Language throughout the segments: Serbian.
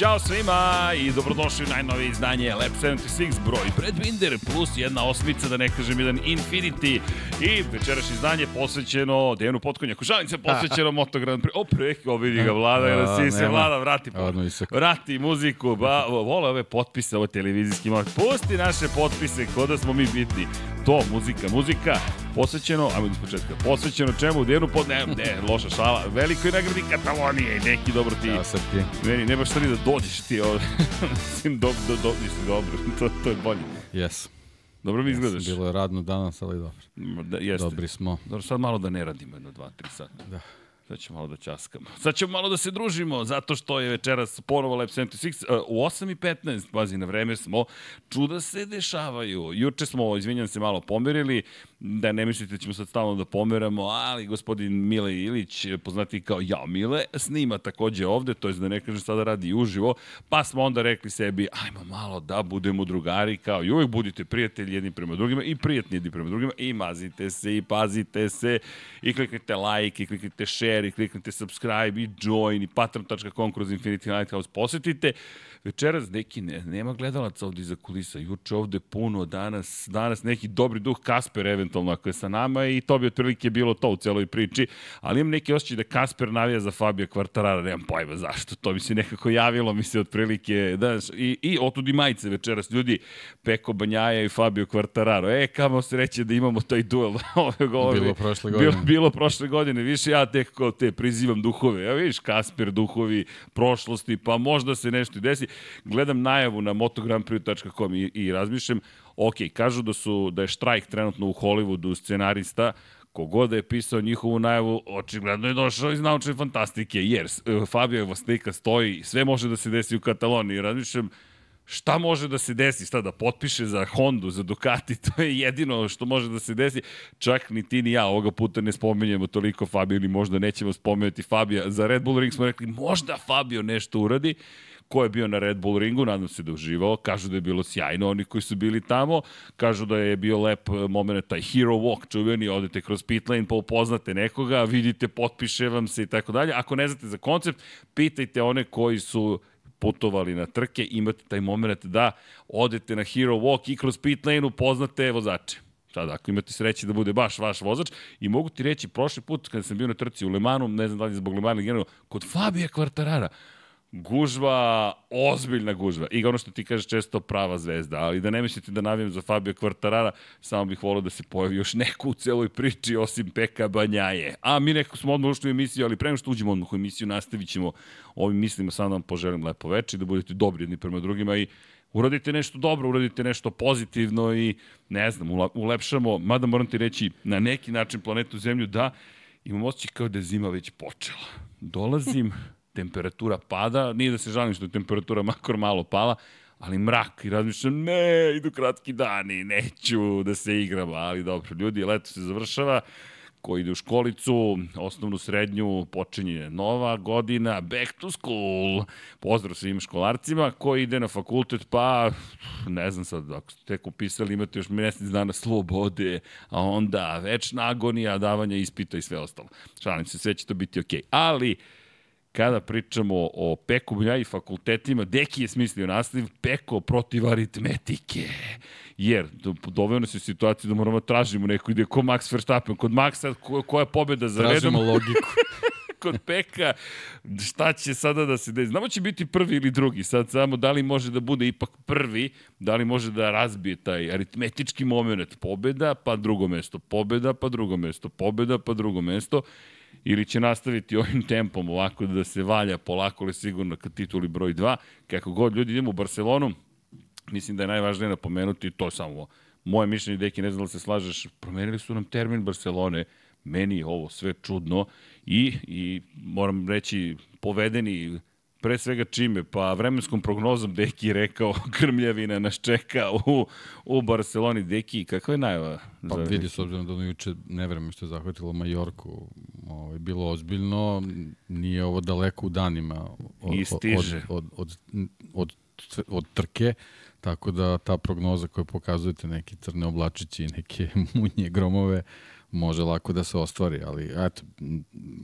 Ćao svima i dobrodošli u najnovije izdanje Lab 76 broj Predbinder plus jedna osmica, da ne kažem jedan Infinity i večerašnje izdanje posvećeno Dejanu Potkonjaku. Šalim se posvećeno Moto Grand Prix. O, preko, vidi ga, Vlada, A, da si se. Vlada, vrati, vrati muziku, ba, vole ove potpise, ove televizijski moment. Pusti naše potpise, ko da smo mi bitni. To, muzika, muzika, posvećeno, ajmo iz početka, posvećeno čemu, Dejanu Pot, ne, ne, loša šala, velikoj nagradi Katalonije i neki dobro ti. Ćao Srki. Meni ne baš da dođeš ti ovde. Mislim, do, do, do, mislim, dobro, to, to je bolje. Yes. Dobro mi izgledaš. Bilo je radno danas, ali dobro. Da, jeste. Dobri smo. Dobro, sad malo da ne radimo jedno, dva, tri sata. Da. Sad ćemo malo da časkamo. Sad ćemo malo da se družimo, zato što je večeras ponovo Lab 76. Uh, u 8.15, pazi, na vreme smo, čuda se dešavaju. Juče smo, izvinjam se, malo pomerili, da ne mislite da ćemo sad stalno da pomeramo, ali gospodin Mile Ilić, poznati kao Ja Mile, snima takođe ovde, to je da ne kažem sada radi uživo, pa smo onda rekli sebi, ajmo malo da budemo drugari, kao i uvek budite prijatelji jedni prema drugima i prijatni jedni prema drugima i mazite se i pazite se i kliknite like i kliknite share i kliknite subscribe i join i patron.com kroz Infinity Lighthouse posetite. Večeras neki ne, nema gledalaca ovde iza kulisa. Juče ovde puno, danas, danas neki dobri duh Kasper eventualno ako je sa nama i to bi otprilike bilo to u celoj priči. Ali imam neki osjećaj da Kasper navija za Fabio Kvartarara, nemam pojma zašto. To mi se nekako javilo, mi se otprilike, da, i, i otud i majice večeras. Ljudi, Peko Banjaja i Fabio Kvartararo. E, kamo sreće da imamo taj duel. ove ove, Bilo prošle Bilo, godine. bilo prošle godine, više ja tek kao te prizivam duhove. Ja vidiš, Kasper, duhovi prošlosti, pa možda se nešto i desi. Gledam najavu na motograndprix.com i, i razmišljam, ok, kažu da su da je štrajk trenutno u Hollywoodu scenarista, kogod da je pisao njihovu najavu, očigledno je došao iz naučne fantastike, jer e, Fabio slika stoji, sve može da se desi u Kataloniji. Razmišljam, šta može da se desi, šta da potpiše za Hondu, za Ducati, to je jedino što može da se desi. Čak ni ti ni ja ovoga puta ne spominjemo toliko Fabio ili možda nećemo spomenuti Fabija. Za Red Bull Ring smo rekli možda Fabio nešto uradi ko je bio na Red Bull ringu, nadam se da uživao, kažu da je bilo sjajno oni koji su bili tamo, kažu da je bio lep moment, taj hero walk čuveni, odete kroz pit lane, pa upoznate nekoga, vidite, potpiše vam se i tako dalje. Ako ne znate za koncept, pitajte one koji su putovali na trke, imate taj moment da odete na hero walk i kroz pit lane upoznate vozače. Sad, ako imate sreće da bude baš vaš vozač, i mogu ti reći, prošli put kada sam bio na trci u Lemanu, ne znam da li je zbog Lemana generalno, kod Fabija Kvartarara, gužva, ozbiljna gužva. I ono što ti kažeš često prava zvezda, ali da ne mislite da navijam za Fabio Kvartarara, samo bih volio da se pojavi još neko u celoj priči osim Peka Banjaje. A mi neko smo odmah ušli u emisiju, ali prema što uđemo odmah u emisiju, nastavit ćemo ovim mislima, sad vam poželim lepo večer, da budete dobri jedni prema drugima i uradite nešto dobro, uradite nešto pozitivno i ne znam, ulepšamo, mada moram ti reći, na neki način planetu Zemlju da imam osjećaj kao da je zima već počela. Dolazim, temperatura pada, nije da se žalim što je temperatura makar malo pala, ali mrak i razmišljam, ne, idu kratki dani, neću da se igram, ali dobro, ljudi, leto se završava, ko ide u školicu, osnovnu, srednju, počinje nova godina, back to school. Pozdrav svim školarcima. Ko ide na fakultet, pa ne znam sad, ako ste tek upisali, imate još mesec dana slobode, a onda večna agonija, davanja ispita i sve ostalo. Šalim se, sve će to biti okej. Okay. Ali, kada pričamo o Peku ja i fakultetima, Deki je smislio nastav Peko protiv aritmetike. Jer do, doveo nas je u situaciju da moramo da tražimo neko ide ko Max Verstappen. Kod Maxa ko, koja je pobeda za redom? Tražimo logiku. kod Peka, šta će sada da se desi? Znamo će biti prvi ili drugi, sad samo da li može da bude ipak prvi, da li može da razbije taj aritmetički moment pobeda, pa drugo mesto pobeda, pa drugo mesto pobeda, pa drugo mesto ili će nastaviti ovim tempom ovako da se valja polako ali sigurno ka tituli broj 2. Kako god ljudi idemo u Barcelonu, mislim da je najvažnije napomenuti to samo moje mišljenje, deki, ne znam da se slažeš, promenili su nam termin Barcelone, meni je ovo sve čudno i, i moram reći povedeni pre svega čime, pa vremenskom prognozom Deki je rekao krmljavina nas čeka u, u Barceloni. Deki, kakva je najava? Pa vidi, s obzirom da ono juče nevreme što je zahvatilo Majorku, ovaj, bilo ozbiljno, nije ovo daleko u danima od, I stiže. od, od, od, od, od trke, tako da ta prognoza koja pokazujete neke crne oblačiće i neke munje gromove, može lako da se ostvari, ali eto,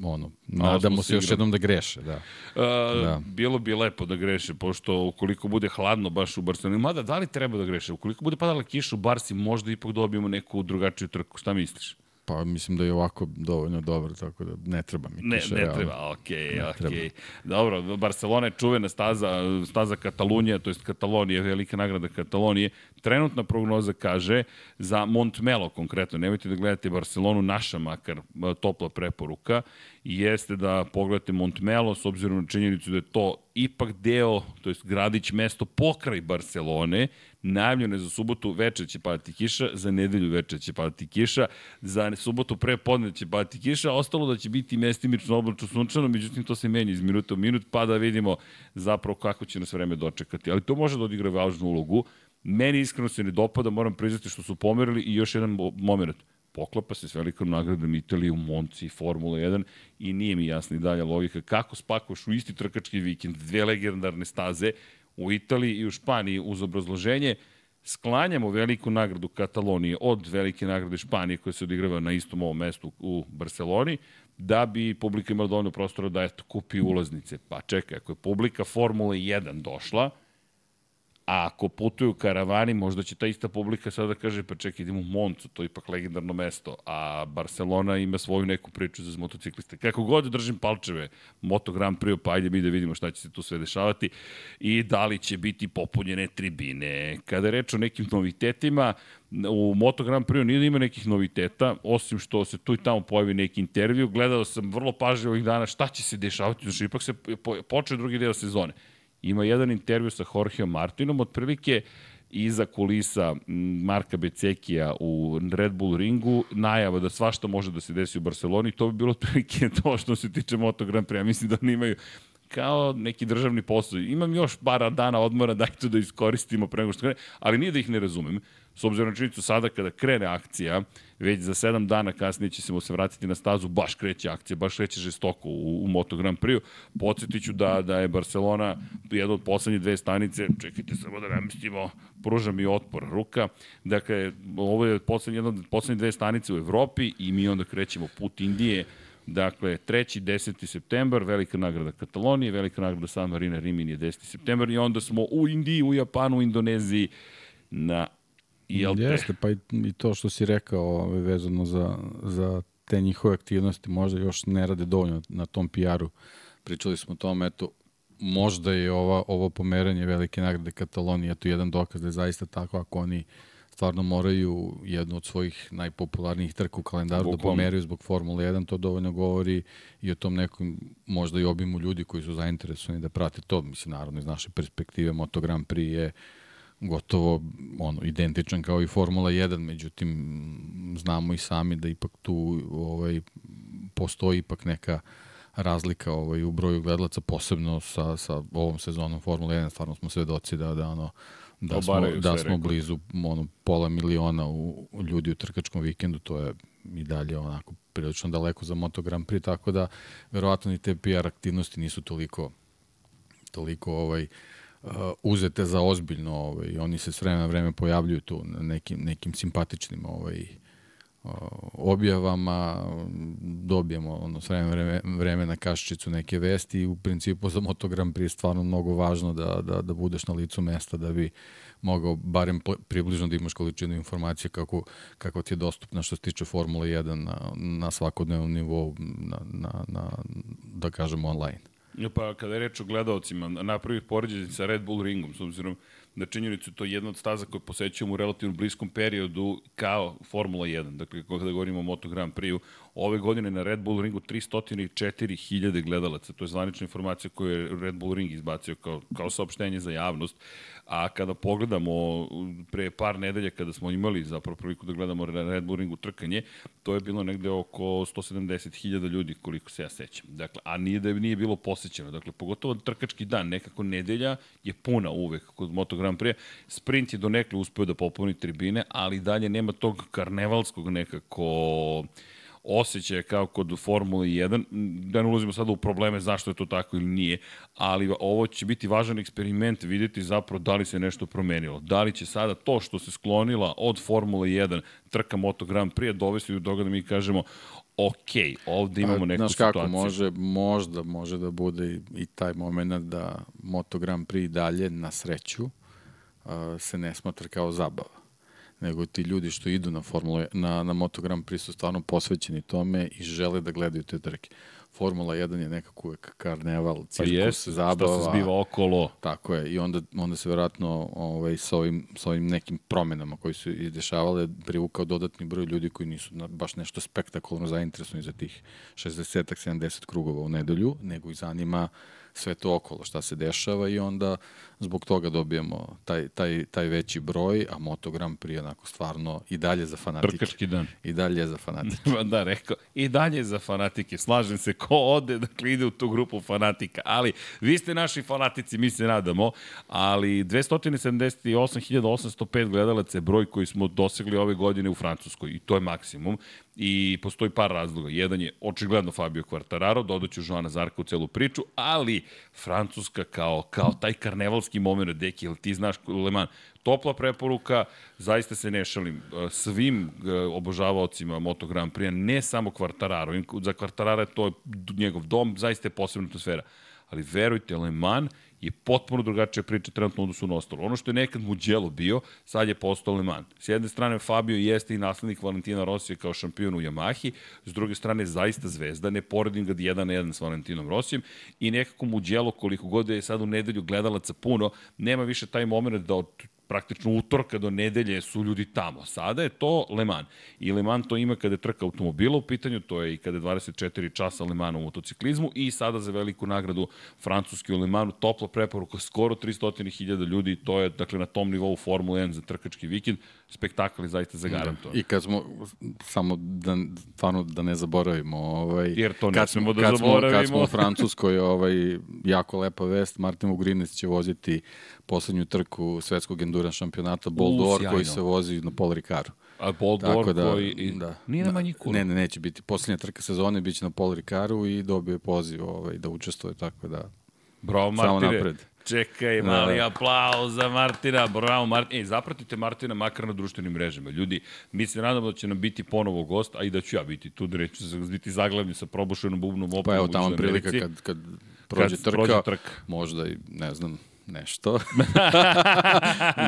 ono, nadamo se još jednom da greše, da. Uh, da. Bilo bi lepo da greše, pošto ukoliko bude hladno baš u Barceloni, mada da li treba da greše, ukoliko bude padala kiša u Barsi, možda ipak dobijemo neku drugačiju trku, šta misliš? Pa mislim da je ovako dovoljno dobar, tako da ne treba mi ne, kiša. Ne, ne treba, okej, okay, okej. Okay. Dobro, Barcelona je čuvena staza, staza Katalunija, to je Katalonija, velika nagrada Katalonije. Trenutna prognoza kaže za Montmelo konkretno, nemojte da gledate Barcelonu, naša makar topla preporuka, jeste da pogledate Montmelo s obzirom na činjenicu da je to ipak deo, to je gradić mesto pokraj Barcelone, najavljeno je za subotu veče će padati kiša, za nedelju veče će padati kiša, za subotu pre podne će padati kiša, ostalo da će biti mestimično oblačno sunčano, međutim to se menja iz minuta u minut, pa da vidimo zapravo kako će nas vreme dočekati. Ali to može da odigra važnu ulogu. Meni iskreno se ne dopada, moram priznati što su pomerili i još jedan moment poklapa se s velikom nagradom Italije u Monci, Formula 1 i nije mi jasna i dalje logika kako spakoš u isti trkački vikend dve legendarne staze u Italiji i u Španiji uz obrazloženje sklanjamo veliku nagradu Katalonije od velike nagrade Španije koja se odigrava na istom ovom mestu u Barceloni, da bi publika imala dovoljno prostora da eto, kupi ulaznice. Pa čekaj, ako je publika Formule 1 došla, A ako putuju karavani, možda će ta ista publika sada da kaže, pa čekaj, idemo u Moncu, to je ipak legendarno mesto, a Barcelona ima svoju neku priču za motocikliste. Kako god držim palčeve, Moto Grand Prix, pa ajde mi da vidimo šta će se tu sve dešavati i da li će biti popunjene tribine. Kada je reč o nekim novitetima, u Moto Grand Prix nije da ima nekih noviteta, osim što se tu i tamo pojavi neki intervju. Gledao sam vrlo pažljivo ovih dana šta će se dešavati, znači ipak se počeo drugi deo sezone ima jedan intervju sa Jorgeom Martinom, otprilike iza kulisa Marka Becekija u Red Bull ringu, najava da svašta može da se desi u Barceloni, to bi bilo otprilike to što se tiče Moto Grand Prix. Mislim da oni imaju kao neki državni posao. Imam još par dana odmora, daj to da iskoristimo pre nego što krene, ali nije da ih ne razumem. S obzirom na činjenicu sada kada krene akcija, već za sedam dana kasnije će se vratiti na stazu, baš kreće akcija, baš kreće žestoko u, u Moto Grand Prix. Podsjetiću da, da je Barcelona jedna od poslednje dve stanice, čekajte samo da namestimo, pruža mi otpor ruka. Dakle, ovo je poslednje, jedna od poslednje dve stanice u Evropi i mi onda krećemo put Indije Dakle, 3. 10. septembar, velika nagrada Katalonije, velika nagrada San Marina Rimini je 10. septembar i onda smo u Indiji, u Japanu, u Indoneziji na ILP. Jeste, pa i, i to što si rekao ovaj, vezano za, za te njihove aktivnosti, možda još ne rade dovoljno na tom PR-u. Pričali smo o tome, eto, možda je ova, ovo pomeranje velike nagrade Katalonije, eto jedan dokaz da je zaista tako ako oni stvarno moraju jednu od svojih najpopularnijih trka u kalendaru da Bukom. da pomeraju zbog Formule 1, to dovoljno govori i o tom nekom možda i obimu ljudi koji su zainteresovani da prate to. Mislim, naravno, iz naše perspektive Moto Grand Prix je gotovo ono, identičan kao i Formula 1, međutim znamo i sami da ipak tu ovaj, postoji ipak neka razlika ovaj, u broju gledalaca, posebno sa, sa ovom sezonom Formula 1, stvarno smo svedoci da, da ono, da smo, da smo blizu ono, pola miliona u, u ljudi u trkačkom vikendu, to je i dalje onako prilično daleko za Moto Grand Prix, tako da verovatno i te PR aktivnosti nisu toliko toliko ovaj uh, uzete za ozbiljno, ovaj oni se s vremena na vreme pojavljuju tu na nekim nekim simpatičnim ovaj objavama, dobijemo ono, s vreme, vreme, vreme na kašičicu neke vesti i u principu za Moto Grand Prix je stvarno mnogo važno da, da, da budeš na licu mesta da bi mogao barem približno da imaš količinu informacije kako, kako ti je dostupna što se tiče Formule 1 na, na svakodnevnom nivou, na, na, na, da kažemo online. Pa kada je reč o gledalcima, napravih poređenje sa Red Bull ringom, s obzirom na činjenicu to je jedna od staza koje posećujemo u relativno bliskom periodu kao Formula 1. Dakle, kada govorimo o Moto Grand Prix-u, ove godine na Red Bull ringu 304.000 gledalaca. To je zvanična informacija koju je Red Bull ring izbacio kao, kao saopštenje za javnost. A kada pogledamo pre par nedelja kada smo imali zapravo priliku da gledamo Red Bull ringu trkanje, to je bilo negde oko 170.000 ljudi koliko se ja sećam. Dakle, a nije da nije bilo posećeno. Dakle, pogotovo trkački dan, nekako nedelja je puna uvek kod Moto Grand Prix. Sprint je donekle uspeo da popuni tribine, ali dalje nema tog karnevalskog nekako osjećaja kao kod Formule 1. Da ne ulazimo sada u probleme zašto je to tako ili nije, ali ovo će biti važan eksperiment videti zapravo da li se nešto promenilo. Da li će sada to što se sklonila od Formule 1 trka Moto Grand Prix dovesti do toga da mi kažemo ok, ovde imamo neku Znaš situaciju. kako, može, možda može da bude i, taj moment da Moto Grand Prix dalje, na sreću, se ne smatra kao zabava nego ti ljudi što idu na Formula, na, na Moto Grand Prix su stvarno posvećeni tome i žele da gledaju te trke. Formula 1 je nekako uvek karneval, Pa cirkus, jes, zabava. šta se zbiva okolo. Tako je, i onda, onda se verovatno ovaj, sa, ovim, sa ovim nekim promenama koji su izdešavale privukao dodatni broj ljudi koji nisu na, baš nešto spektakularno zainteresovani za tih 60-70 krugova u nedelju, nego ih zanima sve to okolo, šta se dešava i onda zbog toga dobijamo taj, taj, taj veći broj, a Moto Grand Prix onako stvarno i dalje za fanatike. Trkački dan. I dalje je za fanatike. da, rekao. I dalje za fanatike. Slažem se, ko ode, dakle ide u tu grupu fanatika. Ali, vi ste naši fanatici, mi se nadamo, ali 278.805 gledalaca je broj koji smo dosegli ove godine u Francuskoj i to je maksimum. I postoji par razloga. Jedan je očigledno Fabio Quartararo, dodaću Joana Zarka u celu priču, ali Francuska kao, kao taj karnevalski moment, deki, jel ti znaš Le Mans, topla preporuka, zaista se ne šalim, svim obožavaocima Moto Grand Prix, ne samo Quartararo, za Quartarara je to njegov dom, zaista je posebna atmosfera. Ali verujte, Le Mans je potpuno drugačija priča trenutno odnosu na ostalo. Ono što je nekad Mugello bio, sad je postao Le Mans. S jedne strane Fabio jeste i naslednik Valentina Rosija kao šampion u Yamahi, s druge strane zaista zvezda, ne poredim ga jedan na jedan s Valentinom Rosijem i nekako Mugello koliko god je sad u nedelju gledalaca puno, nema više taj moment da od praktično utorka do nedelje su ljudi tamo. Sada je to Le Mans. I Le Mans to ima kada je trka automobila u pitanju, to je i kada je 24 časa Le Mans u motociklizmu i sada za veliku nagradu francuski u Le Mansu topla preporuka skoro 300.000 ljudi, to je dakle na tom nivou Formula 1 za trkački vikend, spektakl je zaista zagarantovan. Da. I kad smo, samo da, stvarno da ne zaboravimo, ovaj, Jer to ne kad smemo da kad zaboravimo. Smo, kad smo u Francuskoj, ovaj, jako lepa vest, Martin Ugrinec će voziti poslednju trku svetskog endurance šampionata Bol d'Or koji se vozi na Paul Ricardu. A Paul d'Or da, koji i, da, nije na manji kuru. Ne, ne, neće biti. Poslednja trka sezone biće na Paul Ricardu i dobio je poziv ovaj, da učestvuje, tako da... Bravo, Martine. Čekaj, mali da. aplauz za Martina, bravo Martina. E, zapratite Martina makar na društvenim mrežama. Ljudi, mi se nadamo da će nam biti ponovo gost, a i da ću ja biti tu, da neću biti zaglavljen sa probušenom bubnom opnom. Pa evo, tamo prilika kad, kad prođe kad trka, prođe trka, možda i, ne znam, nešto.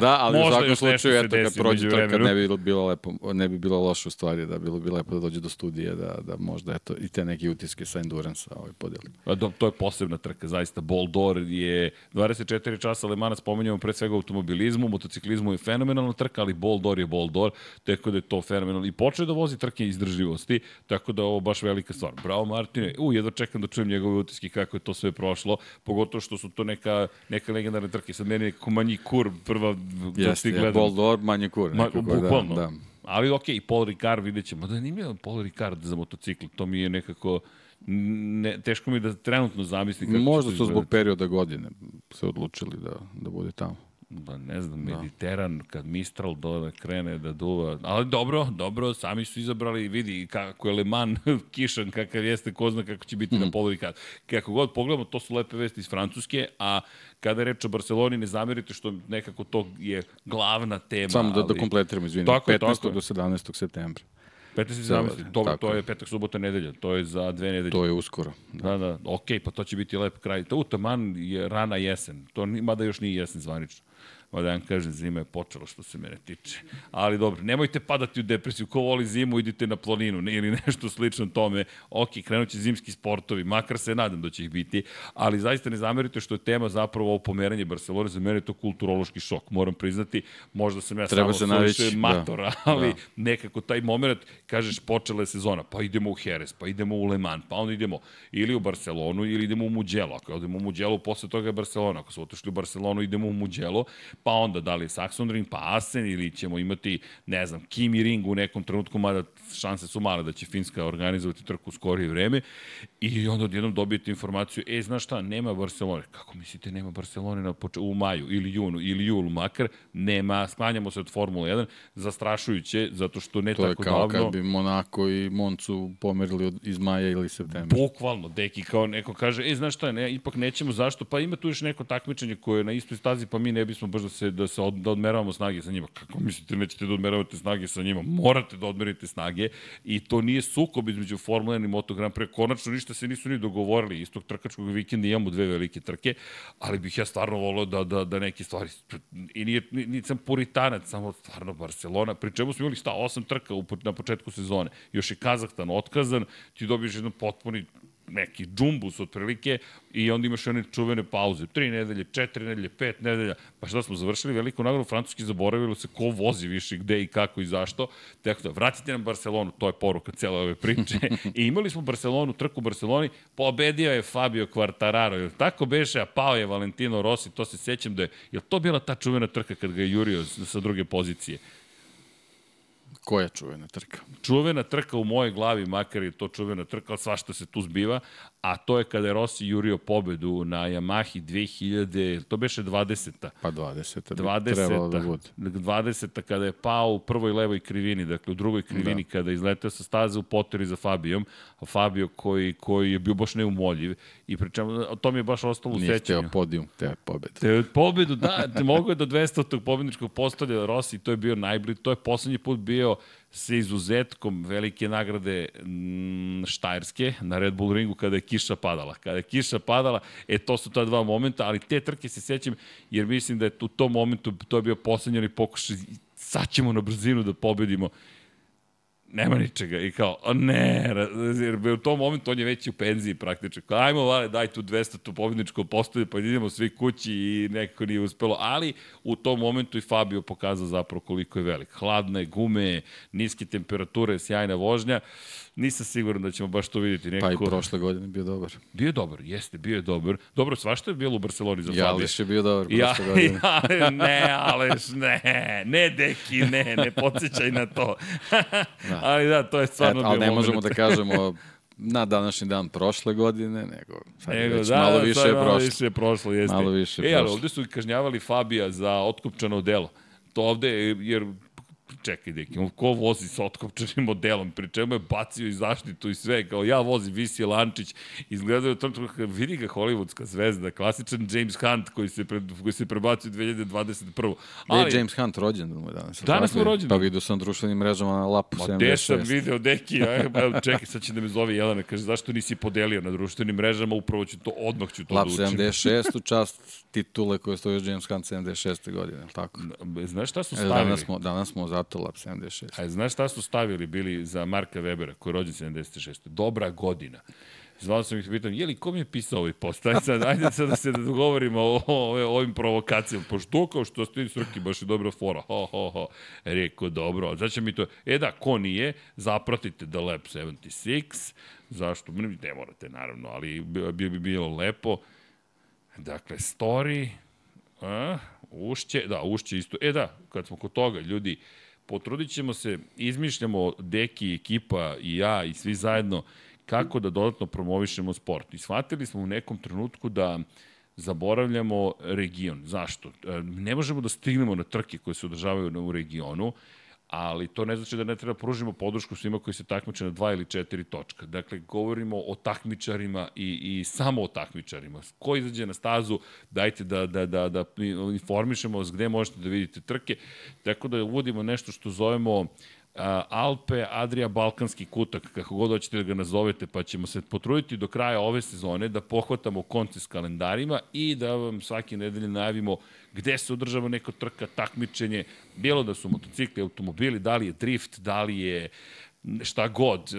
da, ali Možda u svakom slučaju, eto, kad prođe trka, ne bi bilo lepo, ne bi bilo loše u stvari, da bilo bi lepo da dođe do studije, da, da možda, eto, i te neke utiske sa Endurance ovaj podeli. A do, to je posebna trka, zaista. Bol d'Or je 24 časa Le Mans, spomenjamo pre svega automobilizmu, motociklizmu je fenomenalna trka, ali Bol d'Or je Bol d'Or, tako da je to fenomenalno. I počeo da vozi trke izdržljivosti, tako da ovo baš velika stvar. Bravo Martine, u, jedno čekam da čujem njegove utiske kako je to sve prošlo, pogotovo što su to neka, neka legendarne trke. Sad meni je nekako manji kur prva da ti gledam. Bol d'Or, manje kur. Ma, bukvalno. Da, da. Ali okej, okay, Paul Ricard vidjet ćemo. Da nije Paul Ricard za motocikl, to mi je nekako... Ne, teško mi da trenutno zamislim kako Možda su zbog perioda godine se odlučili da, da bude tamo. Ba ne znam, da. Mediteran, kad Mistral dole krene da duva. Ali dobro, dobro, sami su izabrali, vidi kako je Le Mans kišan, kakav jeste, ko zna kako će biti mm. na polovi kad. Kako god pogledamo, to su lepe vesti iz Francuske, a kada je reč o Barceloni, ne zamerite što nekako to je glavna tema. Samo da, ali... da kompletiramo, izvini, tako 15. Tako do 17. septembra. 15. 17. Dobro, to je petak, subota, nedelja. To je za dve nedelje. To je uskoro. Da, da. da. Ok, pa to će biti lep kraj. To taman je rana jesen. To mada još nije jesen zvanično. Ma da vam kažem, zima je počela što se mene tiče. Ali dobro, nemojte padati u depresiju. Ko voli zimu, idite na planinu ne, ili nešto slično tome. Ok, krenut će zimski sportovi, makar se nadam da će ih biti, ali zaista ne zamerite što je tema zapravo ovo pomeranje Barcelone. Za mene je to kulturološki šok, moram priznati. Možda sam ja Treba samo slušao da. matora, da. ali da. nekako taj moment, kažeš, počela je sezona, pa idemo u Jerez, pa idemo u Le Mans, pa onda idemo ili u Barcelonu ili idemo u Mugello. Ako idemo u Mugello, posle toga je Barcelona. Ako smo otišli u Barcelonu, idemo u Mugello pa onda da li je Saxon Ring, pa Asen ili ćemo imati, ne znam, Kimi Ring u nekom trenutku, mada šanse su male da će Finska organizovati trku u skorije vreme i onda odjednom dobijete informaciju, e, znaš šta, nema Barcelone. Kako mislite, nema Barcelone na poč u maju ili junu ili julu makar, nema, sklanjamo se od Formula 1, zastrašujuće, zato što ne to tako davno... To je kao kad bi Monako i Moncu pomerili od, iz maja ili septembra. Bukvalno, deki, kao neko kaže, e, znaš šta, ne, ipak nećemo, zašto? Pa ima tu još neko takmičenje koje je na istoj stazi, pa mi ne bismo baš da se, da se od, da odmeravamo snage sa njima. Kako mislite, nećete da odmeravate snage sa njima? Morate da odmerite snage i to nije sukob između Formula 1 i Moto Grand Prix. Konačno ništa se nisu ni dogovorili. Istog trkačkog vikenda imamo dve velike trke, ali bih ja stvarno volio da, da, da neke stvari, i nije, nije sam puritanac, samo stvarno Barcelona, pri čemu smo imali sta osam trka u, na početku sezone. Još je Kazahstan otkazan, ti dobiješ jedan potpuni neki džumbus otprilike i onda imaš one čuvene pauze. Tri nedelje, četiri nedelje, pet nedelja. Pa šta smo završili veliku nagradu, francuski zaboravili se ko vozi više, gde i kako i zašto. Tako da, vratite nam Barcelonu, to je poruka cele ove priče. I imali smo Barcelonu, trku u Barceloni, pobedio je Fabio Quartararo. Jel tako beše, a pao je Valentino Rossi, to se sećam da je, je to bila ta čuvena trka kad ga je jurio sa druge pozicije? Koja čuvena trka? Čuvena trka u mojoj glavi, makar je to čuvena trka, ali svašta se tu zbiva, a to je kada je Rossi jurio pobedu na Yamahi 2000, to beše 20. Pa 20. 20. Trebalo da bude. 20. kada je pao u prvoj levoj krivini, dakle u drugoj krivini da. kada je izletao sa staze u poteri za Fabijom, a Fabio koji, koji je bio baš neumoljiv i pričamo, to mi je baš ostalo u sećanju. Nije htio podijum te pobede. Te pobedu, da, te mogo je do 200. tog pobedničkog postolja Rossi, to je bio najbolji, to je poslednji put bio sa izuzetkom velike nagrade mm, Štajerske na Red Bull ringu kada je kiša padala. Kada je kiša padala, e to su ta dva momenta, ali te trke se sećam jer mislim da je u tom momentu to je bio poslednji pokušaj sad ćemo na brzinu da pobedimo nema ničega. I kao, o ne, jer u tom momentu on je već u penziji praktično. Kao, ajmo, vale, daj tu 200 tu pobjedničko postoje, pa idemo svi kući i nekako nije uspelo. Ali u tom momentu i Fabio pokazao zapravo koliko je velik. Hladne gume, niske temperature, sjajna vožnja. Nisam siguran da ćemo baš to vidjeti. Neko... Pa i prošle godine bio dobar. Bio je dobar, jeste, bio je dobar. Dobro, svašta je bilo u Barceloni za Fabio. Jališ je bio dobar prošle ja, godine. Ja, ne, Aleš, ne, ne, deki, ne, ne podsjećaj na to. da. Ali da, to je stvarno Et, bio Ali ne moment. možemo da kažemo na današnji dan prošle godine, nego sad nego, već da, malo više je prošlo. Malo više je prošlo, jeste. Malo više je e, ali ovde su kažnjavali Fabija za otkupčano delo. To ovde, jer čekaj, deki, on ko vozi sa otkopčanim modelom, pri čemu je bacio i zaštitu i sve, kao ja vozim Visi Lančić, izgledaju tom trenutku, vidi ga hollywoodska zvezda, klasičan James Hunt koji se, pre, koji se prebacio 2021. Ali, je James Hunt rođen mu danas? Danas mu rođen. Pa vidio sam društvenim mrežama na lapu Ma, 76. Ma gde sam video, deki, aj, čekaj, sad će da me zove Jelena, kaže, zašto nisi podelio na društvenim mrežama, upravo ću to, odmah ću to Lap da učim. Lap 76 u čast titule koje stoji James Hunt 76. godine, tako? Znaš šta su stavili? Danas smo, danas smo zato Lab 76. A znaš šta su stavili bili za Marka Webera, koji je rođen 76. Dobra godina. Zvao sam ih pitan, je li ko mi je pisao ovaj post? Ajde sad, ajde sad da se da dogovorimo o, o, o, ovim provokacijama. Pošto kao što ste srki, baš je dobra fora. Ho, ho, ho. Rekao, dobro. Znači mi to, e da, ko nije, zapratite The Lab 76. Zašto? Ne morate, naravno, ali bi, bi, bi bilo lepo. Dakle, story, a, ušće, da, ušće isto. E da, kad smo kod toga, ljudi, potrudit ćemo se, izmišljamo Deki, ekipa i ja i svi zajedno kako da dodatno promovišemo sport. I shvatili smo u nekom trenutku da zaboravljamo region. Zašto? E, ne možemo da stignemo na trke koje se održavaju u regionu, ali to ne znači da ne treba pružimo podršku svima koji se takmiče na dva ili četiri točka. Dakle, govorimo o takmičarima i, i samo o takmičarima. Ko izađe na stazu, dajte da, da, da, da informišemo vas gde možete da vidite trke. Tako da uvodimo nešto što zovemo Alpe, Adria, Balkanski kutak, kako god hoćete da ga nazovete, pa ćemo se potruditi do kraja ove sezone da pohvatamo konce s kalendarima i da vam svake nedelje najavimo gde se održava neko trka, takmičenje, bilo da su motocikli, automobili, da li je drift, da li je šta god,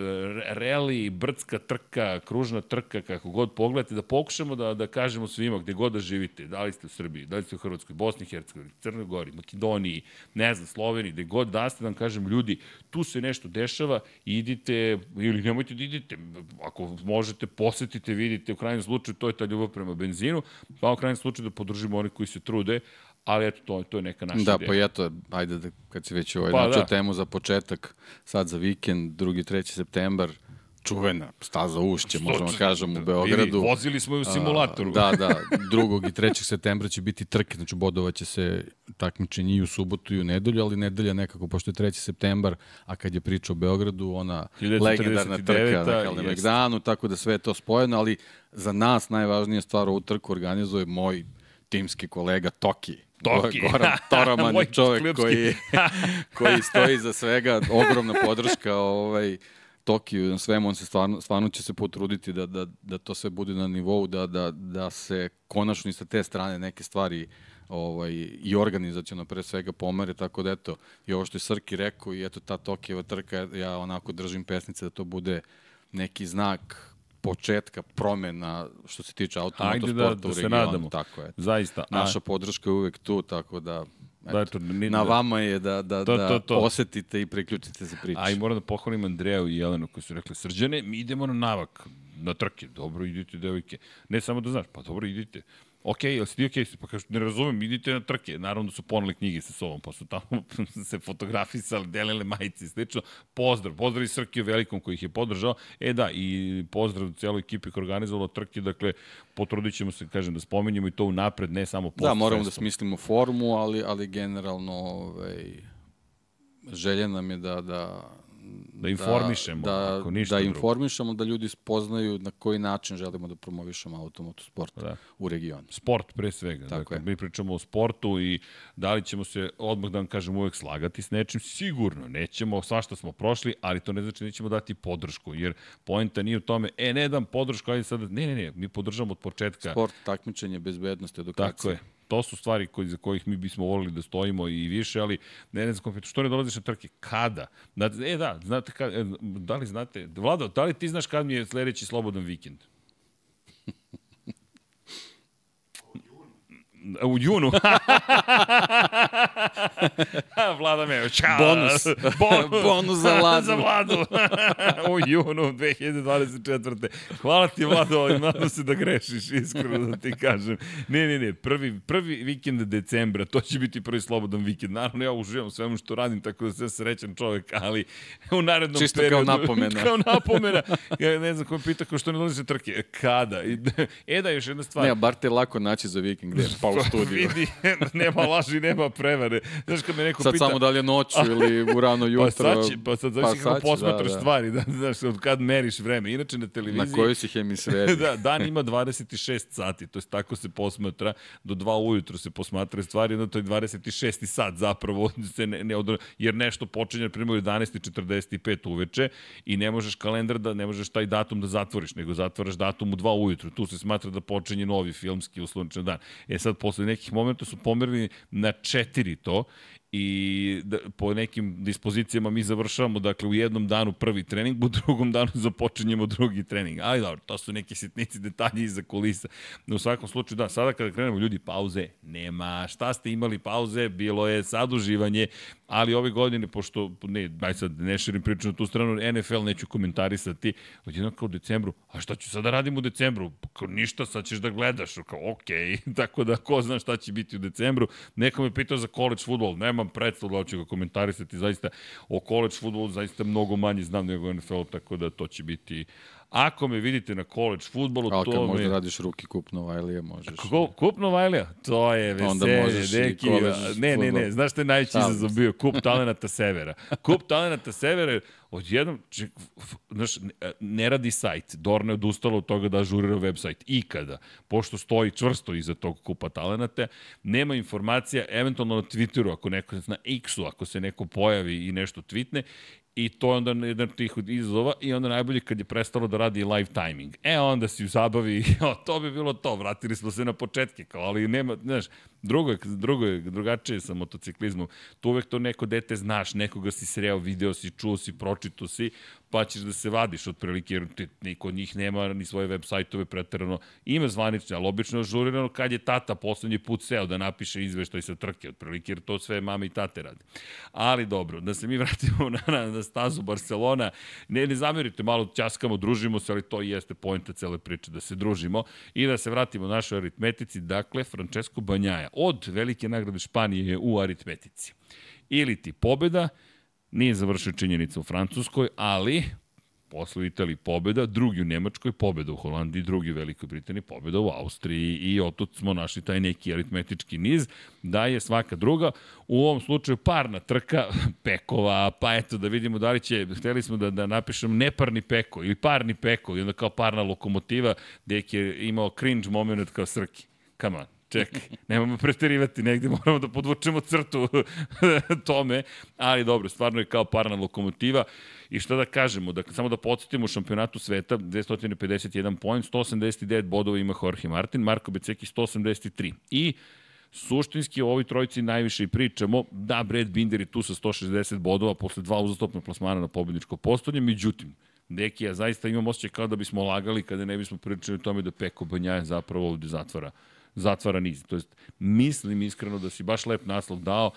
reli, brdska trka, kružna trka, kako god pogledate, da pokušamo da, da kažemo svima gde god da živite, da li ste u Srbiji, da li ste u Hrvatskoj, Bosni i Hercegovini, Crnoj Gori, Makedoniji, ne znam, Sloveniji, gde god da ste, da vam kažem, ljudi, tu se nešto dešava, idite, ili nemojte da idite, ako možete, posetite, vidite, u krajnjem slučaju, to je ta ljubav prema benzinu, pa u krajnjem slučaju da podržimo oni koji se trude, ali eto, to, to je neka naša Da, ideja. pa eto, ajde da, kad si već ovaj Pa, načao da. temu za početak, sad za vikend, 2. 3. septembar, čuvena staza ušće, možemo Što- kažem, u Vidi, Beogradu. vozili smo i u simulatoru. A, da, da, 2. i 3. septembra će biti trke, znači bodovaće se takmičenje i u subotu i u nedelju, ali nedelja nekako, pošto je 3. septembar, a kad je priča o Beogradu, ona 1949 legendarna trka na Kalemegdanu, tako da sve je to spojeno, ali za nas najvažnija stvar ovu trku organizuje moj timski kolega Toki. Toki. Goran Toraman Moj je čovek koji, koji stoji za svega, ogromna podrška ovaj, Tokiju, na svemu. On se stvarno, stvarno će se potruditi da, da, da to sve bude na nivou, da, da, da se konačno i sa te strane neke stvari ovaj, i organizacijalno pre svega pomere, tako da eto, i ovo što je Srki rekao i eto ta Tokijeva trka, ja onako držim pesnice da to bude neki znak početka promena što se tiče Ajde automotosporta da, da u se regionu. nadamo. Tako je. Zaista. A- Naša podrška je uvek tu, tako da, eto, Da, eto, ni- na da. vama je da, da, To, da to, to. osetite i priključite se priči. A i moram da pohvalim Andreju i Jelenu koji su rekli, srđane, mi idemo na navak, na trke. Dobro, idite, devojke. Ne samo da znaš, pa dobro, idite. Ok, jel si ti ok? Pa kažu, ne razumem, idite na trke. Naravno da su poneli knjige sa sobom, pa su tamo se fotografisali, delile majice i slično. Pozdrav, pozdrav i Srkiju Velikom koji ih je podržao. E da, i pozdrav cijeloj ekipi koja organizovala trke, dakle, potrudit ćemo se, kažem, da spomenjemo i to u napred, ne samo post Da, moramo da smislimo formu, ali, ali generalno ovaj, želja nam je da, da, Da informišemo, da, ako ništa da drugo. informišemo, da ljudi spoznaju na koji način želimo da promovišemo automotosport Da. u regionu. Sport pre svega. Tako dakle, je. mi pričamo o sportu i da li ćemo se, odmah da vam kažem, uvek slagati s nečim, sigurno nećemo, svašta smo prošli, ali to ne znači da nećemo dati podršku, jer poenta nije u tome, e, ne dam podršku, ajde sad, ne, ne, ne, mi podržamo od početka. Sport, takmičenje, bezbednost, edukacija. Tako je. To su stvari koji, za kojih mi bismo volili da stojimo i više, ali ne, ne znam, što ne dolaziš na trke? Kada? Da, e, da, znate, kad, e, da li znate, Vlado, da li ti znaš kad mi je sledeći slobodan vikend? U junu. Vlada me, čao. Bonus. Bonus. Bonus za Vladu. za Vladu. u junu 2024. Hvala ti, Vlado, ali nadam se da grešiš, iskreno da ti kažem. Ne, ne, ne, prvi, prvi vikend decembra, to će biti prvi slobodan vikend. Naravno, ja uživam u svemu što radim, tako da sam srećan čovek, ali u narednom Čisto kao periodu... napomena. kao napomena. Ja ne znam ko me pita kao što ne dolazi trke. Kada? E da, još jedna stvar. Ne, bar te lako naći za vikend, gde? Pa u studiju. Vidi, nema laži, nema prevare. Znaš kad me neko Sad pita... samo da li je noću ili u rano jutro. Pa sad, će, pa sad zavisi kako sad će, posmatraš da, da. stvari, da, znaš, od kad meriš vreme. Inače na televiziji... Na kojoj si hemisferi. da, dan ima 26 sati, to je tako se posmatra, do 2 ujutro se posmatraju stvari, onda to je 26 sat zapravo, se ne, ne odro, jer nešto počinje, primjer, u 11.45 uveče i ne možeš kalendar da, ne možeš taj datum da zatvoriš, nego zatvaraš datum u 2 ujutro, tu se smatra da počinje novi filmski uslovničan dan. E sad, posle nekih momenta su pomerili na 4 to i da, po nekim dispozicijama mi završavamo dakle u jednom danu prvi trening, u drugom danu započinjemo drugi trening. Ali dobro, to su neki sitnici detalji iza kulisa. No, u svakom slučaju, da, sada kada krenemo ljudi, pauze nema. Šta ste imali pauze? Bilo je saduživanje, ali ove godine, pošto, ne, aj sad ne širim priču na tu stranu, NFL neću komentarisati, odjedno kao u decembru, a šta ću sada da radim u decembru? Kao ništa, sad ćeš da gledaš, kao okej, okay. tako da ko zna šta će biti u decembru. Neko me pitao za college futbol, nemam predstav da ću ga komentarisati, zaista o college futbolu zaista mnogo manje znam nego NFL, tako da to će biti Ako me vidite na college futbolu, to možda me... radiš ruki kup Novajlije, možeš. Ko, kup Novajlija? To je veselje, možeš i deki. Ne, ne, ne, znaš šta je najveći izazov bio? Kup talenata severa. Kup talenata severa je odjednom, ček, f- znaš, ne- ne radi sajt. Dorna je odustala od toga da ažurira web sajt. Ikada. Pošto stoji čvrsto iza tog kupa talenata, nema informacija, eventualno na Twitteru, ako neko na X-u, ako se neko pojavi i nešto tweetne, I to je onda jedan od tih izazova i onda najbolje kad je prestalo da radi live timing. E, onda si u zabavi, o, to bi bilo to, vratili smo se na početke, kao, ali nema, znaš, drugo drugo je, drugačije sa motociklizmom. Tu uvek to neko dete znaš, nekoga si sreo, video si, čuo si, pročito si, pa ćeš da se vadiš otprilike, jer ti, niko od njih nema ni svoje web sajtove preterano. Ima zvanične, ali obično ažurirano kad je tata poslednji put seo da napiše izveštaj sa trke, otprilike, jer to sve mame i tate rade. Ali dobro, da se mi vratimo na, na, na stazu Barcelona, ne, ne zamerite, malo ćaskamo, družimo se, ali to i jeste pojenta cele priče, da se družimo i da se vratimo našoj aritmetici. Dakle, Francesco Banjaja, od velike nagrade Španije u aritmetici. Ili ti pobeda, nije završio činjenica u Francuskoj, ali posle Italiji pobeda, drugi u Nemačkoj, pobeda u Holandiji, drugi u Velikoj Britaniji, pobeda u Austriji i otud smo našli taj neki aritmetički niz, da je svaka druga, u ovom slučaju parna trka pekova, pa eto da vidimo da li će, hteli smo da, da napišem neparni peko ili parni peko, i onda kao parna lokomotiva, gde je imao cringe moment kao Srki. Come on čekaj, nemamo preterivati negde, moramo da podvučemo crtu tome, ali dobro, stvarno je kao parna lokomotiva i šta da kažemo, da, samo da podsjetimo u šampionatu sveta, 251 poen, 189 bodova ima Jorge Martin, Marko Beceki 183 i Suštinski o ovoj trojici najviše i pričamo. Da, Brad Binder je tu sa 160 bodova posle dva uzastopna plasmana na pobedničko postolje, međutim, Deki, ja zaista imam osjećaj kao da bismo lagali kada ne bismo pričali o tome da Peko Banjaje zapravo ovde zatvara zatvara niz. To jest, mislim iskreno da si baš lep naslov dao,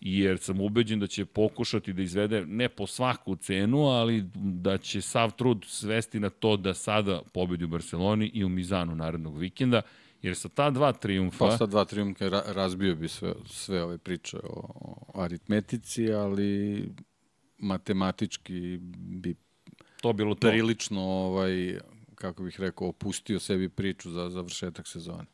jer sam ubeđen da će pokušati da izvede ne po svaku cenu, ali da će sav trud svesti na to da sada pobedi u Barceloni i u Mizanu narednog vikenda, jer sa ta dva triumfa... Pa sa dva triumfa razbio bi sve, sve ove priče o, o aritmetici, ali matematički bi to bilo to. prilično ovaj, kako bih rekao, opustio sebi priču za završetak sezone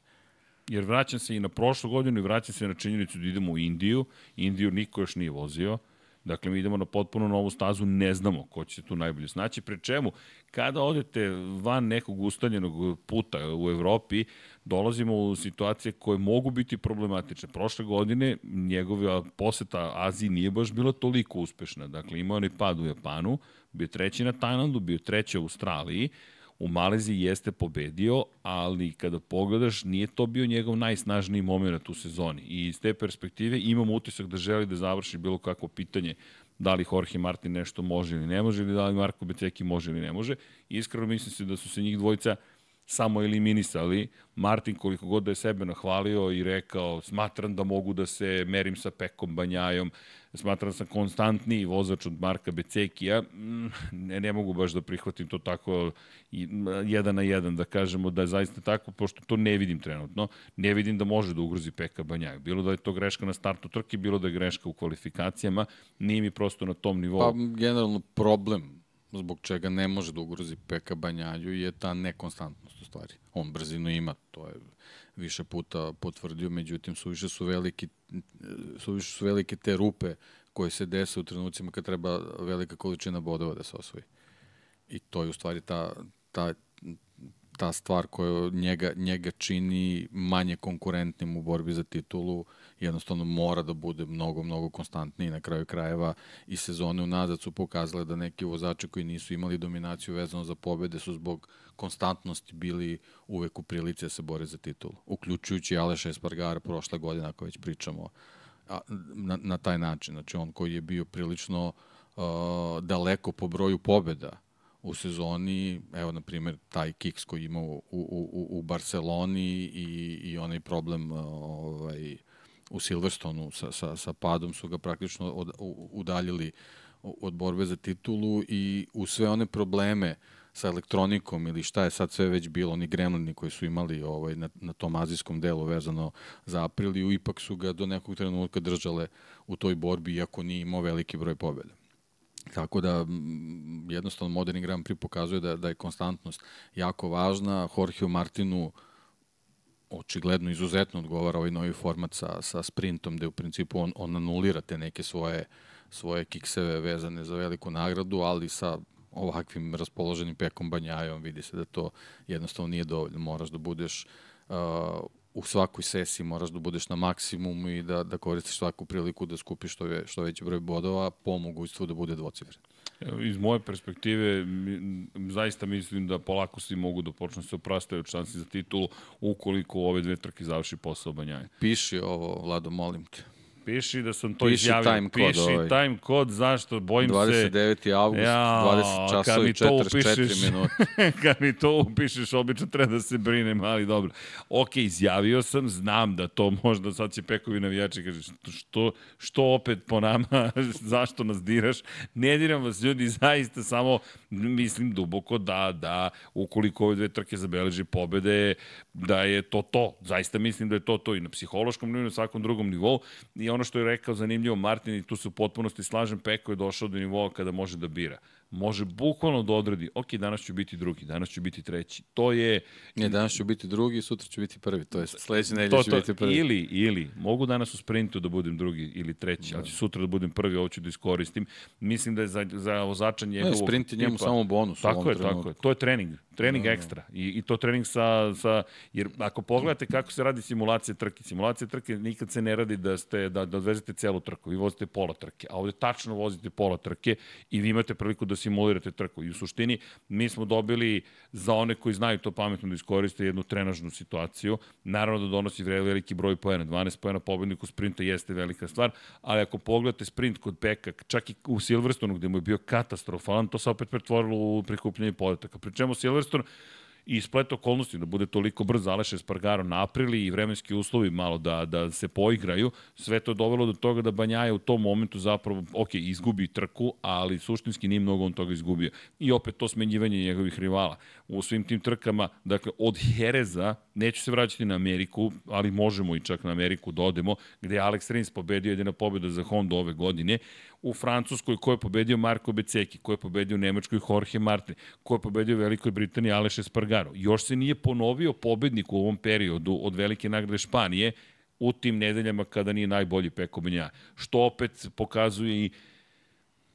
jer vraćam se i na prošlu godinu i vraćam se na činjenicu da idemo u Indiju. Indiju niko još nije vozio. Dakle, mi idemo na potpuno novu stazu, ne znamo ko će se tu najbolje snaći. Pre čemu, kada odete van nekog ustaljenog puta u Evropi, dolazimo u situacije koje mogu biti problematične. Prošle godine njegova poseta Aziji nije baš bila toliko uspešna. Dakle, imao onaj pad u Japanu, bio treći na Tajlandu, bio treći u Australiji, U Maleziji jeste pobedio, ali kada pogledaš, nije to bio njegov najsnažniji moment u sezoni. I iz te perspektive imam utisak da želi da završi bilo kakvo pitanje da li Jorge Martin nešto može ili ne može, ili da li Marko Beceki može ili ne može. Iskreno mislim se da su se njih dvojica samo eliminisali. Martin koliko god da je sebe nahvalio i rekao smatram da mogu da se merim sa Pekom Banjajom, smatram sam konstantniji vozač od Marka Becekija, mm, ne, ne mogu baš da prihvatim to tako jedan na jedan, da kažemo da je zaista tako, pošto to ne vidim trenutno, ne vidim da može da ugrozi Peka Banjaju. Bilo da je to greška na startu trke, bilo da je greška u kvalifikacijama, nije mi prosto na tom nivou. Pa, generalno problem zbog čega ne može da ugrozi Peka Banjaju je ta nekonstantnost u stvari. On brzinu ima, to je više puta potvrdio, međutim suviše su veliki suviše su velike te rupe koje se dese u trenucima kad treba velika količina bodova da se osvoji. I to je u stvari ta, ta, ta stvar koja njega, njega čini manje konkurentnim u borbi za titulu, jednostavno mora da bude mnogo, mnogo konstantniji na kraju krajeva i sezone unazad su pokazale da neki vozači koji nisu imali dominaciju vezano za pobede su zbog konstantnosti bili uvek u prilici da se bore za titulu, uključujući Aleš Espargara prošle godine, ako već pričamo a, na, na taj način. Znači on koji je bio prilično uh, daleko po broju pobeda u sezoni, evo na primjer taj kiks koji ima u, u, u Barceloni i, i onaj problem ovaj, u Silverstonu sa, sa, sa padom su ga praktično od, udaljili od borbe za titulu i u sve one probleme sa elektronikom ili šta je sad sve već bilo, oni gremlini koji su imali ovaj, na, na tom azijskom delu vezano za Apriliju, ipak su ga do nekog trenutka držale u toj borbi, iako nije imao veliki broj pobjeda. Tako da jednostavno moderni Grand Prix pokazuje da, da je konstantnost jako važna. Jorgeu Martinu očigledno izuzetno odgovara ovaj novi format sa, sa sprintom, gde u principu on, on anulira te neke svoje, svoje kikseve vezane za veliku nagradu, ali sa ovakvim raspoloženim pekom banjajom vidi se da to jednostavno nije dovoljno. Moraš da budeš uh, u svakoj sesiji moraš da budeš na maksimumu i da, da koristiš svaku priliku da skupiš što, je, što veći broj bodova po mogućstvu da bude dvocifren. Iz moje perspektive, zaista mislim da polako svi mogu da počnu da se oprastaju od šansi za titulu ukoliko ove dve trke završi posao Banjaje. Piši ovo, Vlado, molim te. Piši da sam to Piši izjavio. time kod Piši ovaj. time kod, zašto? Bojim se... 29. avgust, Ja, 20 kad časova i to 44 upišeš- minuta. kad mi to upišeš, obično treba da se brinem, ali dobro. Ok, izjavio sam, znam da to možda sad će pekovi navijači kaže što, što opet po nama, zašto nas diraš? Ne diram vas ljudi, zaista samo mislim duboko da, da ukoliko ove dve trke zabeleži pobede, da je to to. Zaista mislim da je to to i na psihološkom nivou na svakom drugom nivou. I ono što je rekao zanimljivo Martin i tu se u potpunosti slažem, Peko je došao do nivoa kada može da bira. Može bukvalno da odredi, ok, danas ću biti drugi, danas ću biti treći. To je Ne, danas ću biti drugi, sutra ću biti prvi. To je sledeće nedelje ću to, biti prvi. ili, ili, mogu danas u sprintu da budem drugi ili treći, ali ću sutra da budem prvi, ovo ću da iskoristim. Mislim da je za, za vozača Ne, njegovog sprint je njemu tipa- samo bonus Tako je, tako trenutku. je. To je trening. Trening da, ekstra. I, I to trening sa, sa... Jer ako pogledate kako se radi simulacija trke, simulacija trke nikad se ne radi da, ste, da, da odvezete celu trku. Vi vozite pola trke, a ovde tačno vozite pola trke i vi imate priliku da simulirate trku. I u suštini mi smo dobili za one koji znaju to pametno da iskoriste jednu trenažnu situaciju. Naravno da donosi veliki broj poena. 12 poena pobedniku sprinta jeste velika stvar, ali ako pogledate sprint kod Peka, čak i u Silverstonu gde mu je bio katastrofalan, to se opet pretvorilo u prikupljanje podataka. Pri čemu Silverstone i splet okolnosti da bude toliko brz Aleš Espargaro naprili i vremenski uslovi malo da, da se poigraju, sve to je dovelo do toga da Banjaja u tom momentu zapravo, ok, izgubi trku, ali suštinski nije mnogo on toga izgubio. I opet to smenjivanje njegovih rivala. U svim tim trkama, dakle, od Hereza, neću se vraćati na Ameriku, ali možemo i čak na Ameriku da odemo, gde je Alex Rins pobedio jedina pobjeda za Honda ove godine, u Francuskoj ko je pobedio Marko Beceki, ko je pobedio u Nemačkoj Jorge Martin, ko je pobedio u Velikoj Britaniji Aleš Espargaro. Još se nije ponovio pobednik u ovom periodu od Velike nagrade Španije u tim nedeljama kada nije najbolji Peko Benja. Što opet pokazuje i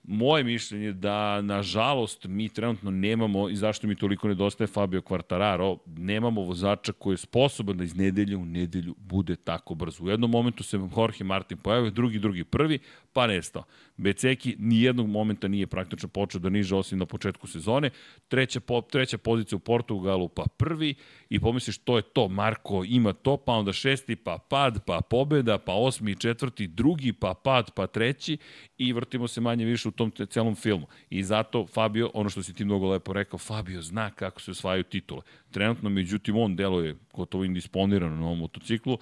moje mišljenje da, nažalost, mi trenutno nemamo, i zašto mi toliko nedostaje Fabio Quartararo, nemamo vozača koji je sposoban da iz nedelje u nedelju bude tako brzo. U jednom momentu se Jorge Martin pojavio, drugi, drugi, prvi, pa nestao. Beceki nijednog momenta nije praktično počeo da niže osim na početku sezone. Treća, po, treća pozicija u Portugalu, pa prvi, i pomisliš to je to, Marko ima to, pa onda šesti, pa pad, pa pobeda, pa osmi, četvrti, drugi, pa pad, pa treći i vrtimo se manje više u tom celom filmu. I zato Fabio, ono što si ti mnogo lepo rekao, Fabio zna kako se osvajaju titule. Trenutno, međutim, on deluje gotovo indisponirano na ovom motociklu.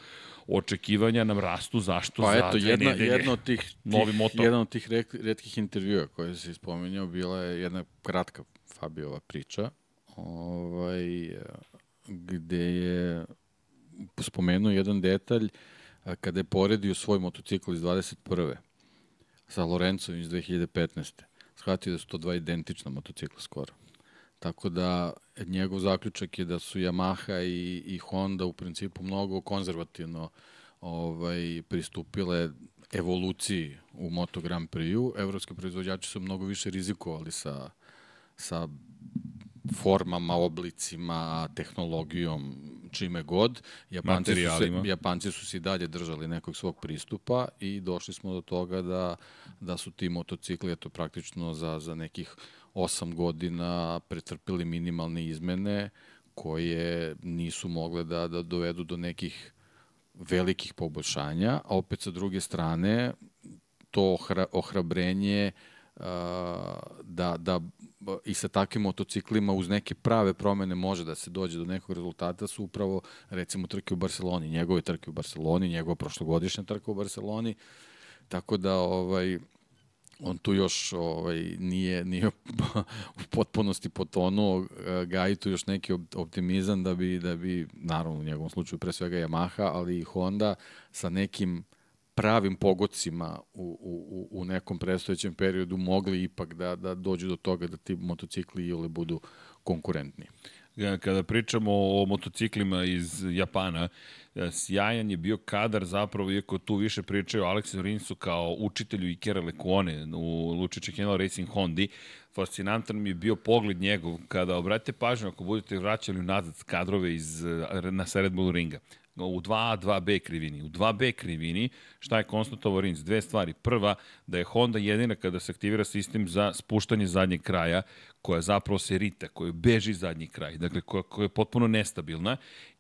Očekivanja nam rastu, zašto? Pa Za eto, jedna, nedelje. jedna od tih, tih, Novi motor. jedan od tih redkih intervjua koje si spomenuo bila je jedna kratka Fabijova priča ovaj, gde je spomenuo jedan detalj kada je poredio svoj motocikl iz 21. sa Lorencom iz 2015. Shvatio da su to dva identična motocikla skoro. Tako da njegov zaključak je da su Yamaha i, i Honda u principu mnogo konzervativno ovaj, pristupile evoluciji u Moto Grand Prix-u. Evropski proizvođači su mnogo više rizikovali sa, sa formama, oblicima, tehnologijom, čime god. Japanci su, se. Japanci su se i dalje držali nekog svog pristupa i došli smo do toga da, da su ti motocikli eto, praktično za, za nekih 8 godina pretrpili minimalne izmene koje nisu mogle da, da dovedu do nekih velikih poboljšanja, a opet sa druge strane to ohra, ohrabrenje uh, da, da i sa takvim motociklima uz neke prave promene može da se dođe do nekog rezultata su upravo recimo trke u Barceloni, njegove trke u Barceloni, njegova prošlogodišnja trka u Barceloni, tako da ovaj on tu još ovaj, nije, nije u potpunosti potonuo, e, gaji tu još neki op- optimizam da bi, da bi, naravno u njegovom slučaju pre svega Yamaha, ali i Honda sa nekim pravim pogocima u, u, u- nekom predstojećem periodu mogli ipak da, da dođu do toga da ti motocikli i ole budu konkurentni. Ja, kada pričamo o motociklima iz Japana, e, sjajan je bio kadar zapravo, iako tu više pričaju o Aleksu Rinsu kao učitelju Ikera Lekuone u Lučiće Kenel Racing Hondi, fascinantan mi je bio pogled njegov kada obratite pažnju ako budete vraćali nazad kadrove iz, e, na Red Bull ringa u 2A, 2B krivini. U 2B krivini, šta je konstatovao Rins? Dve stvari. Prva, da je Honda jedina kada se aktivira sistem za spuštanje zadnjeg kraja, koja zapravo se rita, koja beži zadnji kraj, dakle koja, koja je potpuno nestabilna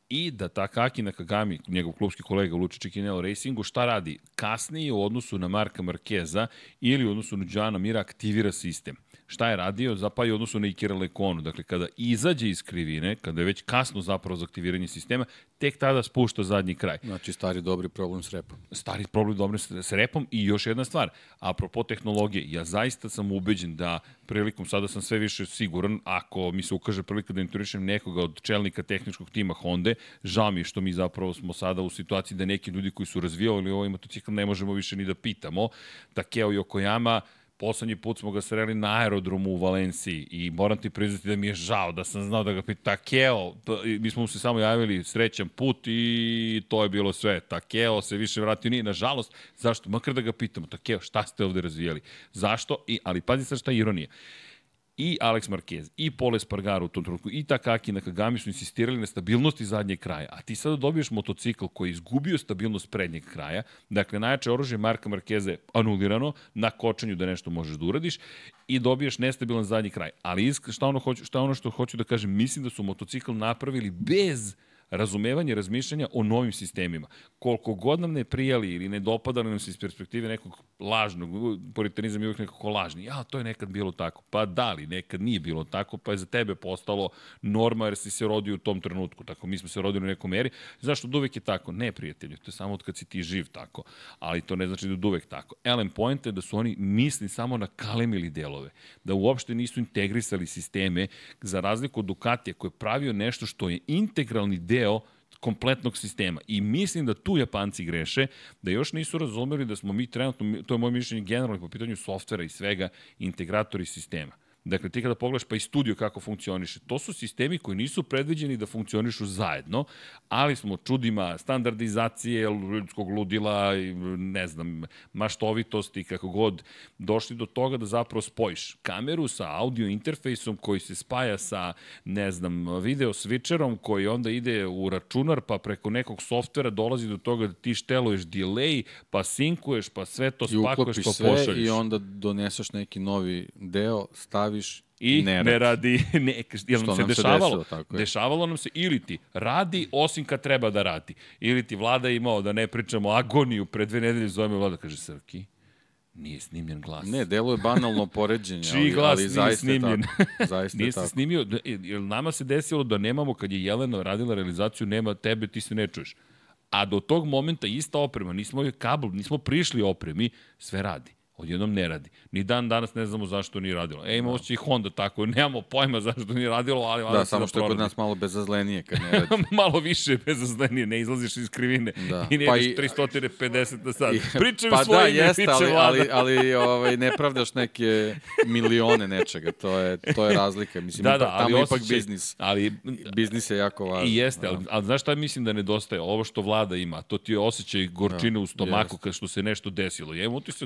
i da Takaki Nakagami, njegov klubski kolega u Lučići Kinelo Racingu, šta radi? Kasnije u odnosu na Marka Markeza ili u odnosu na Đana Mira aktivira sistem. Šta je radio? Zapa i u odnosu na Ikira Lekonu. Dakle, kada izađe iz krivine, kada je već kasno zapravo za aktiviranje sistema, tek tada spušta zadnji kraj. Znači, stari dobri problem s repom. Stari problem dobro s repom i još jedna stvar, apropo tehnologije, ja zaista sam ubeđen da prilikom, sada sam sve više siguran, ako mi se ukaže prilika da interišem nekoga od čelnika tehničkog tima Honda, žao mi što mi zapravo smo sada u situaciji da neki ljudi koji su razvijali ovaj motocikl ne možemo više ni da pitamo. Takeo Yokoyama, Poslednji put smo ga sreli na aerodromu u Valenciji i moram ti priznati da mi je žao da sam znao da ga pita Takeo, mi smo mu se samo javili srećan put i to je bilo sve. Takeo se više vratio nije, nažalost, zašto? Makar da ga pitamo, Takeo, šta ste ovde razvijali? Zašto? I, ali pazi sad šta je ironija i Alex Marquez, i Paul Espargaro u tom trenutku, i Takaki Nakagami su insistirali na stabilnosti zadnjeg kraja. A ti sada dobiješ motocikl koji je izgubio stabilnost prednjeg kraja, dakle najjače oružje Marka Markeza je anulirano na kočenju da nešto možeš da uradiš i dobiješ nestabilan zadnji kraj. Ali šta ono, hoću, šta ono što hoću da kažem, mislim da su motocikl napravili bez razumevanje razmišljanja o novim sistemima. Koliko god nam ne prijali ili ne dopadali nam se iz perspektive nekog lažnog, puritanizam je uvijek nekako lažni. Ja, to je nekad bilo tako. Pa da li, nekad nije bilo tako, pa je za tebe postalo norma jer si se rodio u tom trenutku. Tako, mi smo se rodili u nekom meri. Zašto od uvek je tako? Ne, prijatelju, to je samo od kad si ti živ tako. Ali to ne znači da je uvek tako. Ellen point je da su oni misli samo na kalemili delove. Da uopšte nisu integrisali sisteme za razliku od Ducatija koji je pravio nešto što je integralni deo kompletnog sistema. I mislim da tu Japanci greše, da još nisu razumeli da smo mi trenutno, to je moje mišljenje generalno po pitanju softvera i svega, integratori sistema. Dakle, ti kada pogledaš pa i studio kako funkcioniše, to su sistemi koji nisu predviđeni da funkcionišu zajedno, ali smo čudima standardizacije, ljudskog ludila, ne znam, maštovitosti, kako god, došli do toga da zapravo spojiš kameru sa audio interfejsom koji se spaja sa, ne znam, video switcherom koji onda ide u računar, pa preko nekog softvera dolazi do toga da ti šteluješ delay, pa sinkuješ, pa sve to spakuješ, pa pošalješ. I i onda doneseš neki novi deo, staviš staviš i ne, ne radi, ne, jel nam se dešavalo? Se desilo, tako je. Dešavalo nam se ili ti radi osim kad treba da radi. Ili ti vlada imao da ne pričamo agoniju pre dve nedelje zove me vlada kaže Srki, nije snimljen glas. Ne, delo je banalno poređenje. Čiji ali, glas ali nije zaista snimljen? Tako, zaista nije se snimio, jer nama se desilo da nemamo, kad je Jelena radila realizaciju, nema tebe, ti se ne čuješ. A do tog momenta ista oprema, nismo kabel, nismo prišli opremi, sve radi odjednom ne radi. Ni dan danas ne znamo zašto nije radilo. E, imamo će i Honda tako, nemamo pojma zašto nije radilo, ali... Da, samo da što je kod nas malo bezazlenije kad ne radi. malo više bezazlenije, ne izlaziš iz krivine da. i ne pa i, 350 na sat. Pričaju pa svoje da, jeste, ali, ali, ali ovaj, ne pravdaš neke milione nečega, to je, to je razlika. Mislim, da, da, ipak, ali tamo osjećaj, ipak biznis. Ali, biznis je jako važan. I jeste, ali, ali znaš šta mislim da nedostaje? Ovo što vlada ima, to ti je osjećaj gorčine da, u stomaku kad što se nešto desilo. Ja imam se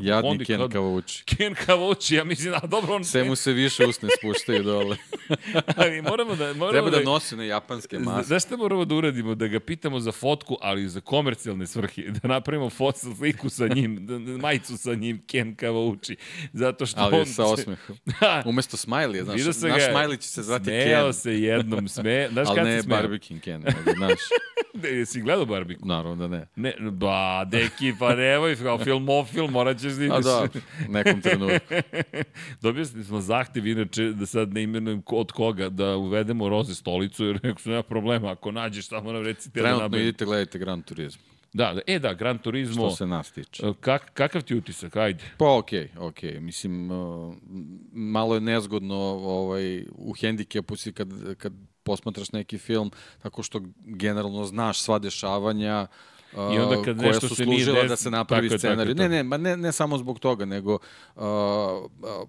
Ken Kavuči. Ken Kavuči, ja mislim, a dobro on... Sve mu se više usne spuštaju dole. ali moramo da... Moramo Treba da, da nosi na japanske maske. Znaš šta moramo da uradimo? Da ga pitamo za fotku, ali za komercijalne svrhe. Da napravimo foto, sliku sa njim, da, da, majicu sa njim, Ken Kavuči. Zato što ali on... sa osmehom. Umesto smajlija, znaš, naš smajli će se zvati Ken. Smejao se jednom, sme... Znaš ali ne Barbie Ken, znaš. Ne, si gledao Barbie? Naravno da ne. Ne, ba, deki, pa nemoj, kao filmofil, morat ćeš da ideš. A da, nekom trenutku. Dobio smo zahtev, inače, da sad ne imenujem od koga, da uvedemo roze stolicu, jer neko su nema problema, ako nađeš, samo nam recite Trenutno da Trenutno idite, gledajte Gran Turismo. Da, da, e da, Gran Turismo. Što se nas tiče. E, kak, kakav ti utisak, ajde? Pa okej, okay, okej. Okay. Mislim, uh, malo je nezgodno ovaj, u hendikepu si kad, kad posmatraš neki film, tako što generalno znaš sva dešavanja, I onda kad koja su služila des... da se napravi scenarij. Ne, ne, ma ne, ne samo zbog toga, nego uh, uh,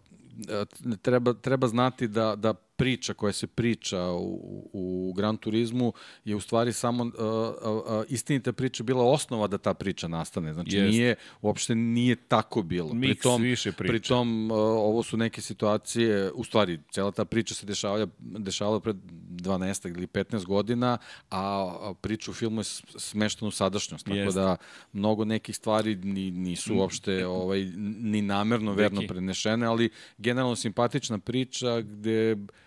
treba, treba znati da, da priča koja se priča u, u Gran Turizmu je u stvari samo uh, uh, istinita priča bila osnova da ta priča nastane. Znači Jest. nije, uopšte nije tako bilo. Mix pritom, više priča. Pritom uh, ovo su neke situacije, u stvari cela ta priča se dešavala, dešavala pred 12 ili 15 godina, a priča u filmu je smeštena u sadašnjost. Tako Jest. da mnogo nekih stvari ni, nisu uopšte ovaj, ni namerno verno prenešene, ali generalno simpatična priča gde Uh,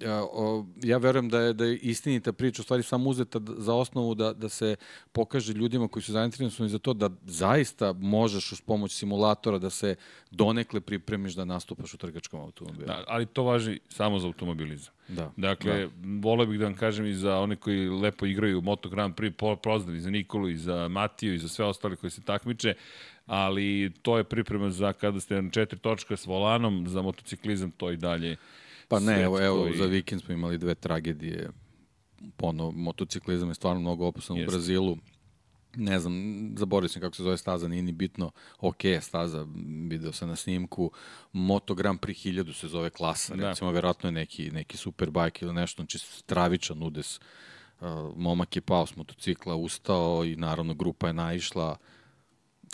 ja, o, ja verujem da je, da je istinita priča, u stvari samo uzeta za osnovu da, da se pokaže ljudima koji su zainteresovani za to da zaista možeš uz pomoć simulatora da se donekle pripremiš da nastupaš u trgačkom automobilu. Da, ali to važi samo za automobilizam. Da. Dakle, da. voleo bih da vam kažem i za one koji lepo igraju Moto Grand Prix, pozdrav i za Nikolu i za Matiju i za sve ostale koji se takmiče, ali to je priprema za kada ste na četiri točka s volanom, za motociklizam to i dalje Pa ne, evo, evo koji... za vikend smo imali dve tragedije. Pono, motociklizam je stvarno mnogo opasan u Brazilu. Ne znam, zaboravio sam kako se zove staza, nije ni bitno. Ok, staza, video sam na snimku. Moto Grand Prix 1000 se zove klasa. Da. Recimo, verovatno je neki, neki superbike ili nešto, znači stravičan udes. Uh, momak je pao s motocikla, ustao i naravno grupa je naišla.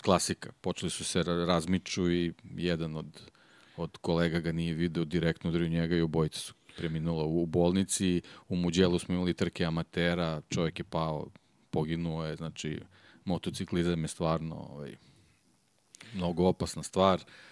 Klasika. Počeli su se razmiču i jedan od od kolega ga nije video, direktno udario njega i obojica su preminula u bolnici. U Muđelu smo imali trke amatera, čovjek je pao, poginuo je, znači motociklizam je stvarno ovaj, mnogo opasna stvar. Uh,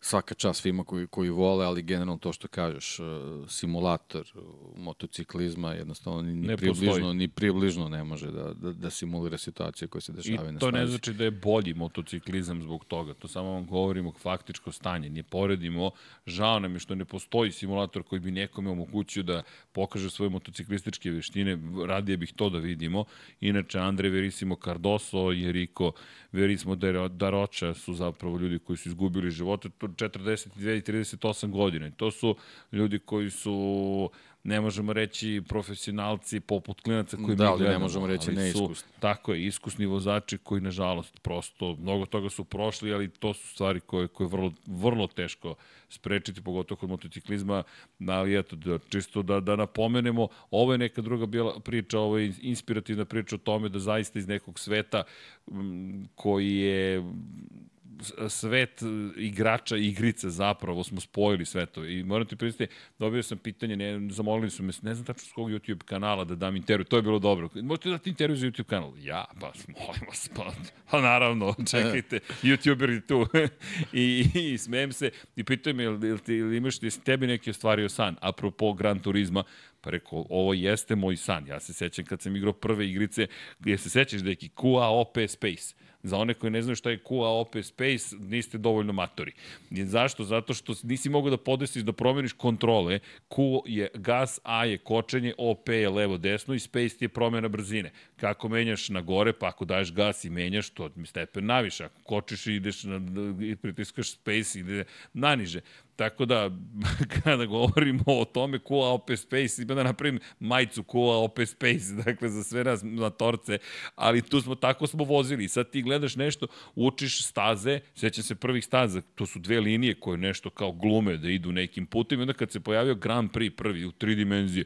svaka čast svima koji, koji vole, ali generalno to što kažeš, uh, simulator motociklizma jednostavno ni, ni približno, postoji. ni približno ne može da, da, da simulira situacije koje se dešavaju na stazi. I to ne znači da je bolji motociklizam zbog toga, to samo vam govorimo faktičko stanje, nije poredimo, žao nam je što ne postoji simulator koji bi nekome omogućio da pokaže svoje motociklističke veštine, radije bih to da vidimo. Inače, Andre Verisimo Cardoso i Eriko Verisimo Daroča su zapravo ljudi koji su izgubili živote, to 42 i 38 godine. To su ljudi koji su ne možemo reći profesionalci poput klinaca koji da, mi gledamo. ne možemo reći neiskusni. Tako je, iskusni vozači koji nažalost prosto mnogo toga su prošli, ali to su stvari koje, koje je vrlo, vrlo teško sprečiti, pogotovo kod motociklizma, ali eto, da, čisto da, da napomenemo, ovo je neka druga bila priča, ovo je inspirativna priča o tome da zaista iz nekog sveta koji je svet igrača i igrice zapravo smo spojili sve to. I moram ti pristiti, dobio sam pitanje, ne, zamolili su me, ne znam tačno s kog YouTube kanala da dam intervju, to je bilo dobro. Možete dati intervju za YouTube kanal? Ja, pa molim vas, pa, pa naravno, čekajte, YouTuber je tu. I, i, i smijem se i pitaju me, ili, ti, ili imaš ti tebi neki ostvario san, apropo Gran Turizma, rekao, ovo jeste moj san. Ja se sećam kad sam igrao prve igrice, gdje se sećaš da je QA Space Za one koji ne znaju šta je QA OP Space, niste dovoljno matori. Zašto? Zato što nisi mogao da podesiš da promeniš kontrole. Q je gas, A je kočenje, OP je levo desno i Space ti je promena brzine. Kako menjaš na gore, pa ako daješ gas i menjaš, to mi stepen naviše. Ako kočiš i ideš na, i pritiskaš Space, ide naniže. Tako da, kada govorimo o tome Kua OP Space, ima da napravim majicu Kua OP Space, dakle za sve nas na torce, ali tu smo, tako smo vozili. Sad ti gledaš nešto, učiš staze, sećam se prvih staza, to su dve linije koje nešto kao glume da idu nekim putem, onda kad se pojavio Grand Prix prvi u tri dimenzije,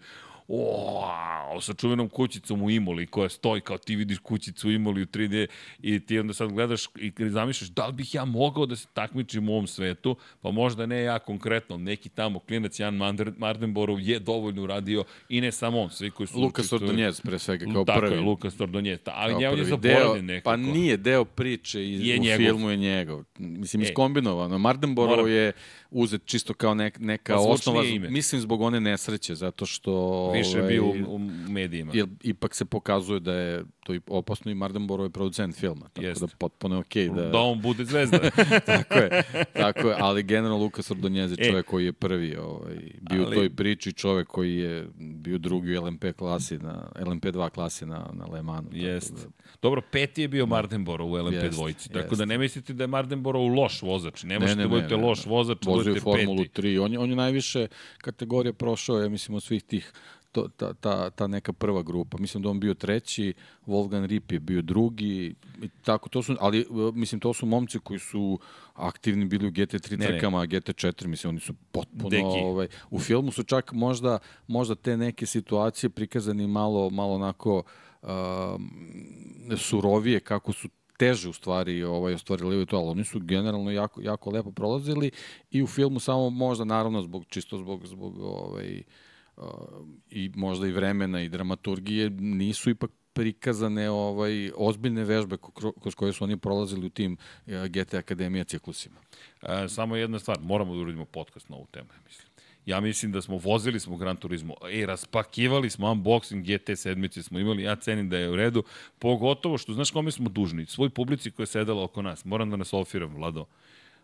wow, sa čuvenom kućicom u Imoli koja stoji kao ti vidiš kućicu u Imoli u 3D i ti onda sad gledaš i zamišljaš da li bih ja mogao da se takmičim u ovom svetu, pa možda ne ja konkretno, neki tamo klinac Jan Mardenborov je dovoljno uradio i ne samo on, svi koji su... Lukas Ordonjez pre svega kao Tako prvi. Tako je, Lukas Ordonjez, ali njegov je zaboravljen nekako. Pa nije deo priče iz, je u njegov. filmu je njegov. Mislim, e, iskombinovano. Mardenborov Moram... je uzet čisto kao nek, neka pa osnova, ime. mislim zbog one nesreće, zato što... Više ovaj, bio u, u medijima. Jer ipak se pokazuje da je to i opasno i Mardenborough je producent filma, tako Jest. da potpuno je okej okay da... Da on bude zvezda. tako je, tako je, ali generalno Lukas Ordonjez je čovjek e, koji je prvi ovaj, bio ali... u toj priči, čovjek koji je bio drugi u LMP klasi, na, LMP2 klasi na, na Le Manu. Jest. Da... Dobro, peti je bio Mardenborough u LMP jest, dvojici, tako jest. da ne mislite da je Mardenborough loš vozač, ne možete ne, ne, da budete ne, loš vozač, Vozio Formulu 3, on je, on je najviše kategorije prošao, ja mislim, od svih tih to, ta, ta, ta neka prva grupa. Mislim da on bio treći, Wolfgang Rip je bio drugi, i tako, to su, ali mislim to su momci koji su aktivni bili u GT3 ne, trkama, ne. GT4, mislim oni su potpuno Deki. ovaj u filmu su čak možda možda te neke situacije prikazani malo malo onako uh, surovije kako su teže u stvari ovaj ostvarili to, ali oni su generalno jako jako lepo prolazili i u filmu samo možda naravno zbog čisto zbog zbog ovaj i možda i vremena i dramaturgije nisu ipak prikazane ovaj ozbiljne vežbe kroz koje su oni prolazili u tim GT Akademija ciklusima. E, samo jedna stvar, moramo da uradimo podcast na ovu temu, mislim. Ja mislim da smo vozili smo Gran Turismo, e, raspakivali smo unboxing GT sedmice smo imali, ja cenim da je u redu, pogotovo što, znaš kome smo dužni? Svoj publici koja je sedela oko nas. Moram da nas ofiram, Vlado.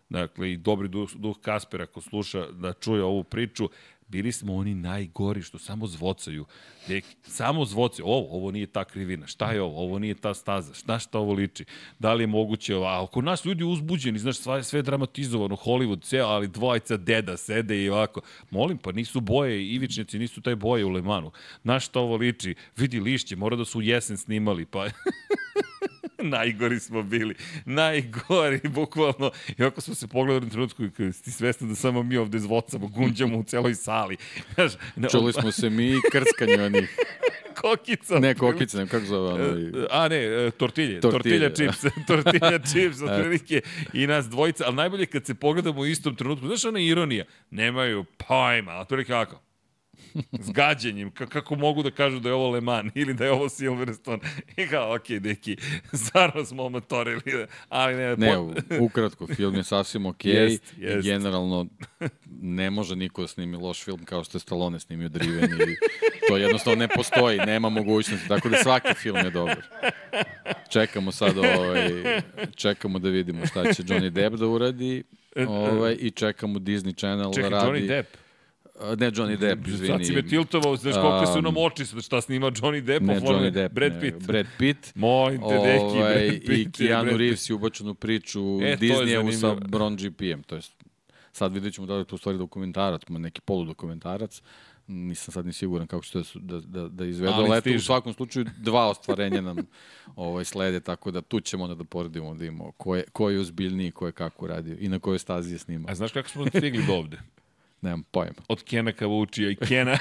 Dakle, i dobri duh, duh Kasper ako sluša da čuje ovu priču, bili smo oni najgori što samo zvocaju. Dek, samo zvocaju. Ovo, ovo nije ta krivina. Šta je ovo? Ovo nije ta staza. Šta šta ovo liči? Da li je moguće ovo? A oko nas ljudi uzbuđeni, znaš, sve, sve dramatizovano, Hollywood, ceo, ali dvojica deda sede i ovako. Molim, pa nisu boje, ivičnici nisu taj boje u Lemanu. Znaš šta ovo liči? Vidi lišće, mora da su jesen snimali, pa... Najgori smo bili. Najgori, bukvalno. I ako smo se pogledali na trenutku, ti svesno da samo mi ovde zvocamo, gunđamo u celoj sali. Znaš, Čuli smo se mi i krckanje onih. kokica. Ne, kokice, ne, kako zove ono? A ne, e, tortilje, Tortilje, tortilja chips, tortilja chips, otprilike i nas dvojica, ali najbolje kad se pogledamo u istom trenutku, znaš ona ironija, nemaju pojma, otprilike kako, s gađenjem, kako mogu da kažu da je ovo Le Mans ili da je ovo Silverstone. I kao, ok, deki, stvarno smo omatorili, ali ne... Ne, ukratko, film je sasvim ok jest, jest. i generalno ne može niko da snimi loš film kao što je Stallone snimio Driven ili to jednostavno ne postoji, nema mogućnosti, tako da svaki film je dobar. Čekamo sad ovaj, čekamo da vidimo šta će Johnny Depp da uradi ovaj, i čekamo Disney Channel Čekaj, da radi. Johnny Depp. Ne Johnny Depp, izvini. Sad si me tiltovao, znaš koliko su nam oči, šta snima Johnny Depp, ne, Johnny Depp, Brad Pitt. Ne, Brad Pitt. Moj te deki, ovaj, Brad Pitt. I Keanu Reeves je ubačen u priču e, Disneyevu sa Bron GP-em, to jest sad vidjet ćemo da li je to u stvari dokumentarac, neki poludokumentarac, nisam sad ni siguran kako će to da, da, da izvedu, ali, ali eto, u svakom slučaju dva ostvarenja nam ovaj, slede, tako da tu ćemo onda da poredimo, da imamo ko je, ko je uzbiljniji, ko je kako radio i na kojoj stazi je snimao. A znaš kako smo stigli do ovde? Nemam pojma. Od Kena Kavučija i Kena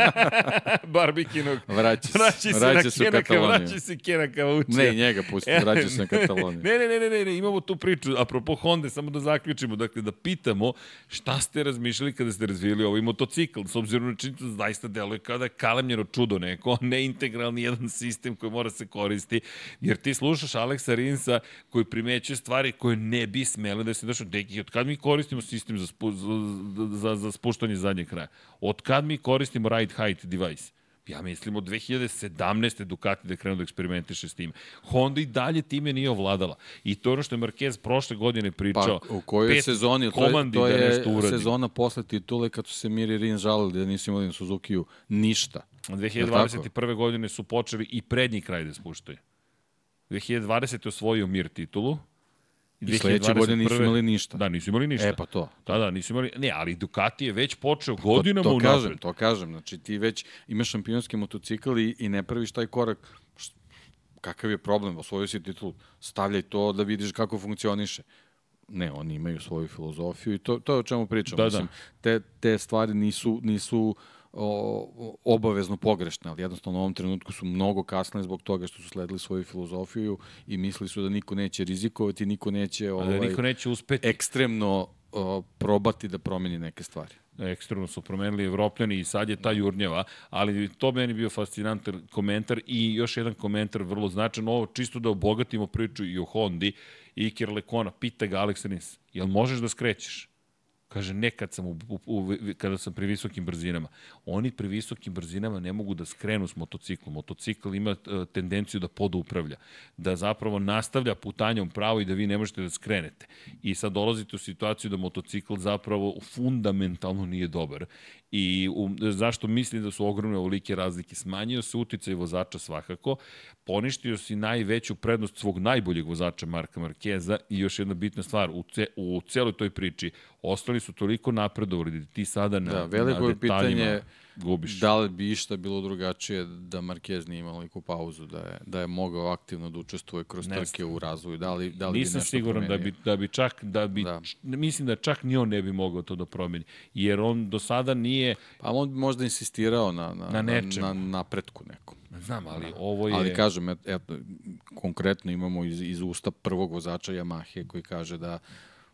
Barbikinog. Vraća se, vraća se, vraća se Kena, u Kataloniju. Vraća se Kena Kavučija. Ne, njega pusti, vraća se na Kataloniju. ne, ne, ne, ne, ne, imamo tu priču. Apropo Honda, samo da zaključimo, dakle, da pitamo šta ste razmišljali kada ste razvijeli ovaj motocikl, s obzirom na činjenicu da zaista deluje kada je kalemljeno čudo neko, ne integralni jedan sistem koji mora se koristi, jer ti slušaš Aleksa Rinsa koji primećuje stvari koje ne bi smele da se došlo. Deki, od kad mi koristimo sistem za, spu, za, za, za spuštanje zadnjeg kraja? Od kad mi koristimo ride height device? Ja mislim od 2017. Ducati da je krenuo da eksperimentiše s tim. Honda i dalje time nije ovladala. I to je ono što je Marquez prošle godine pričao. Pa u kojoj sezoni? To je, to je da sezona posle titule kad su se Miri Rin žalili da nisu imali na Suzuki-u ništa. 2021. godine su počeli i prednji kraj da spuštaju. 2020. osvojio Mir titulu, I sledeće godine nisu imali ništa. Da, nisu imali ništa. E, pa to. Da, da, nisu imali... Ne, ali Ducati je već počeo godinama to, to unapred. kažem, to kažem. Znači, ti već imaš šampionski motocikl i, i ne praviš taj korak. Št, kakav je problem? Osvojio si titul. Stavljaj to da vidiš kako funkcioniše. Ne, oni imaju svoju filozofiju i to, to je o čemu pričam. Da, Mislim, da. Te, te stvari nisu, nisu o, obavezno pogrešne, ali jednostavno u ovom trenutku su mnogo kasne zbog toga što su sledili svoju filozofiju i mislili su da niko neće rizikovati, niko neće, ovaj, da niko neće uspeti. ekstremno o, probati da promeni neke stvari ekstremno su promenili Evropljani i sad je ta jurnjeva, ali to meni bio fascinantan komentar i još jedan komentar vrlo značan, ovo čisto da obogatimo priču i o Hondi, Iker Lekona, pita ga Alex Rins, jel možeš da skrećeš? Kaže, nekad sam u, u, u, kada sam pri visokim brzinama. Oni pri visokim brzinama ne mogu da skrenu s motociklom. Motocikl ima uh, tendenciju da podupravlja, da zapravo nastavlja putanjom pravo i da vi ne možete da skrenete. I sad dolazite u situaciju da motocikl zapravo fundamentalno nije dobar. I u, zašto mislim da su ogromne ovolike razlike? Smanjio se uticaj vozača svakako, poništio si najveću prednost svog najboljeg vozača Marka Markeza i još jedna bitna stvar, u, ce, u celoj toj priči ostali su toliko napredovali da ti sada na, da, veliko na je pitanje gubiš. da li bi išta bilo drugačije da Marquez nije imao neku pauzu, da je, da je mogao aktivno da učestvuje kroz ne trke u razvoju, da li, da li Nisam bi nešto siguran promenio? da bi, da bi čak, da bi, da. mislim da čak ni on ne bi mogao to da promeni, jer on do sada nije... Pa on bi možda insistirao na, na, na, na, na napretku nekom. Znam, ali da. ovo je... Ali kažem, eto, konkretno imamo iz, iz usta prvog vozača Yamahe koji kaže da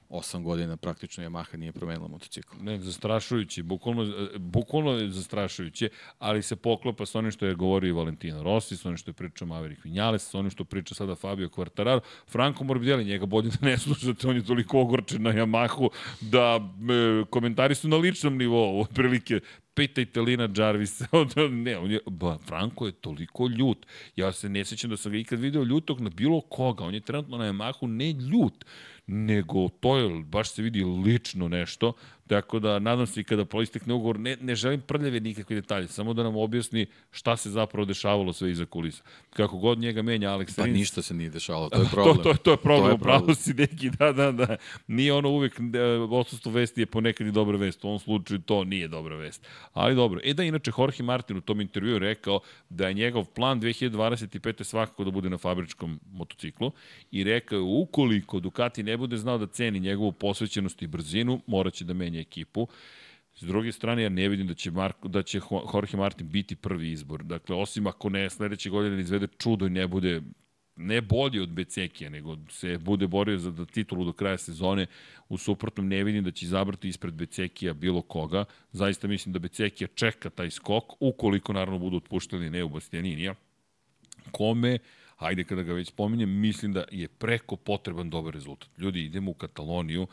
osam godina praktično Yamaha nije promenila motocikl. Ne, zastrašujući, bukvalno, e, bukvalno je zastrašujuće, ali se poklopa sa onim što je govorio i Valentino Rossi, sa onim što je pričao Maverick Vinales, sa onim što priča sada Fabio Quartararo. Franco Morbidelli, njega bolje da ne slušate, on je toliko ogorčen na Yamahu da e, komentari su na ličnom nivou, otprilike pitajte Lina Jarvisa, ne, on je, ba, Franko je toliko ljut. Ja se ne sećam da sam ga ikad video ljutog na bilo koga. On je trenutno na Yamahu ne ljut nego to je, baš se vidi lično nešto, tako da nadam se i kada proistekne ugovor, ne, ne želim prljave nikakve detalje, samo da nam objasni šta se zapravo dešavalo sve iza kulisa. Kako god njega menja Alex Pa Rins, ništa se nije dešavalo, to je problem. to, to, to je problem, To je problem. si neki, da, da, da. Nije ono uvek, e, odsustvo vesti je ponekad i dobra vest, u ovom slučaju to nije dobra vest. Ali dobro, e da inače Jorge Martin u tom intervju rekao da je njegov plan 2025. svakako da bude na fabričkom motociklu i rekao je ukoliko Ducati ne bude znao da ceni njegovu posvećenost i brzinu, moraće da menja ekipu. S druge strane, ja ne vidim da će, Marko, da će Jorge Martin biti prvi izbor. Dakle, osim ako ne sledeće godine izvede čudo i ne bude ne bolji od Becekija, nego se bude borio za titulu do kraja sezone, u suprotnom ne vidim da će izabrati ispred Becekija bilo koga. Zaista mislim da Becekija čeka taj skok, ukoliko naravno budu otpuštali ne u Bastianinija. Kome, ajde kada ga već pominjem, mislim da je preko potreban dobar rezultat. Ljudi, idemo u Kataloniju,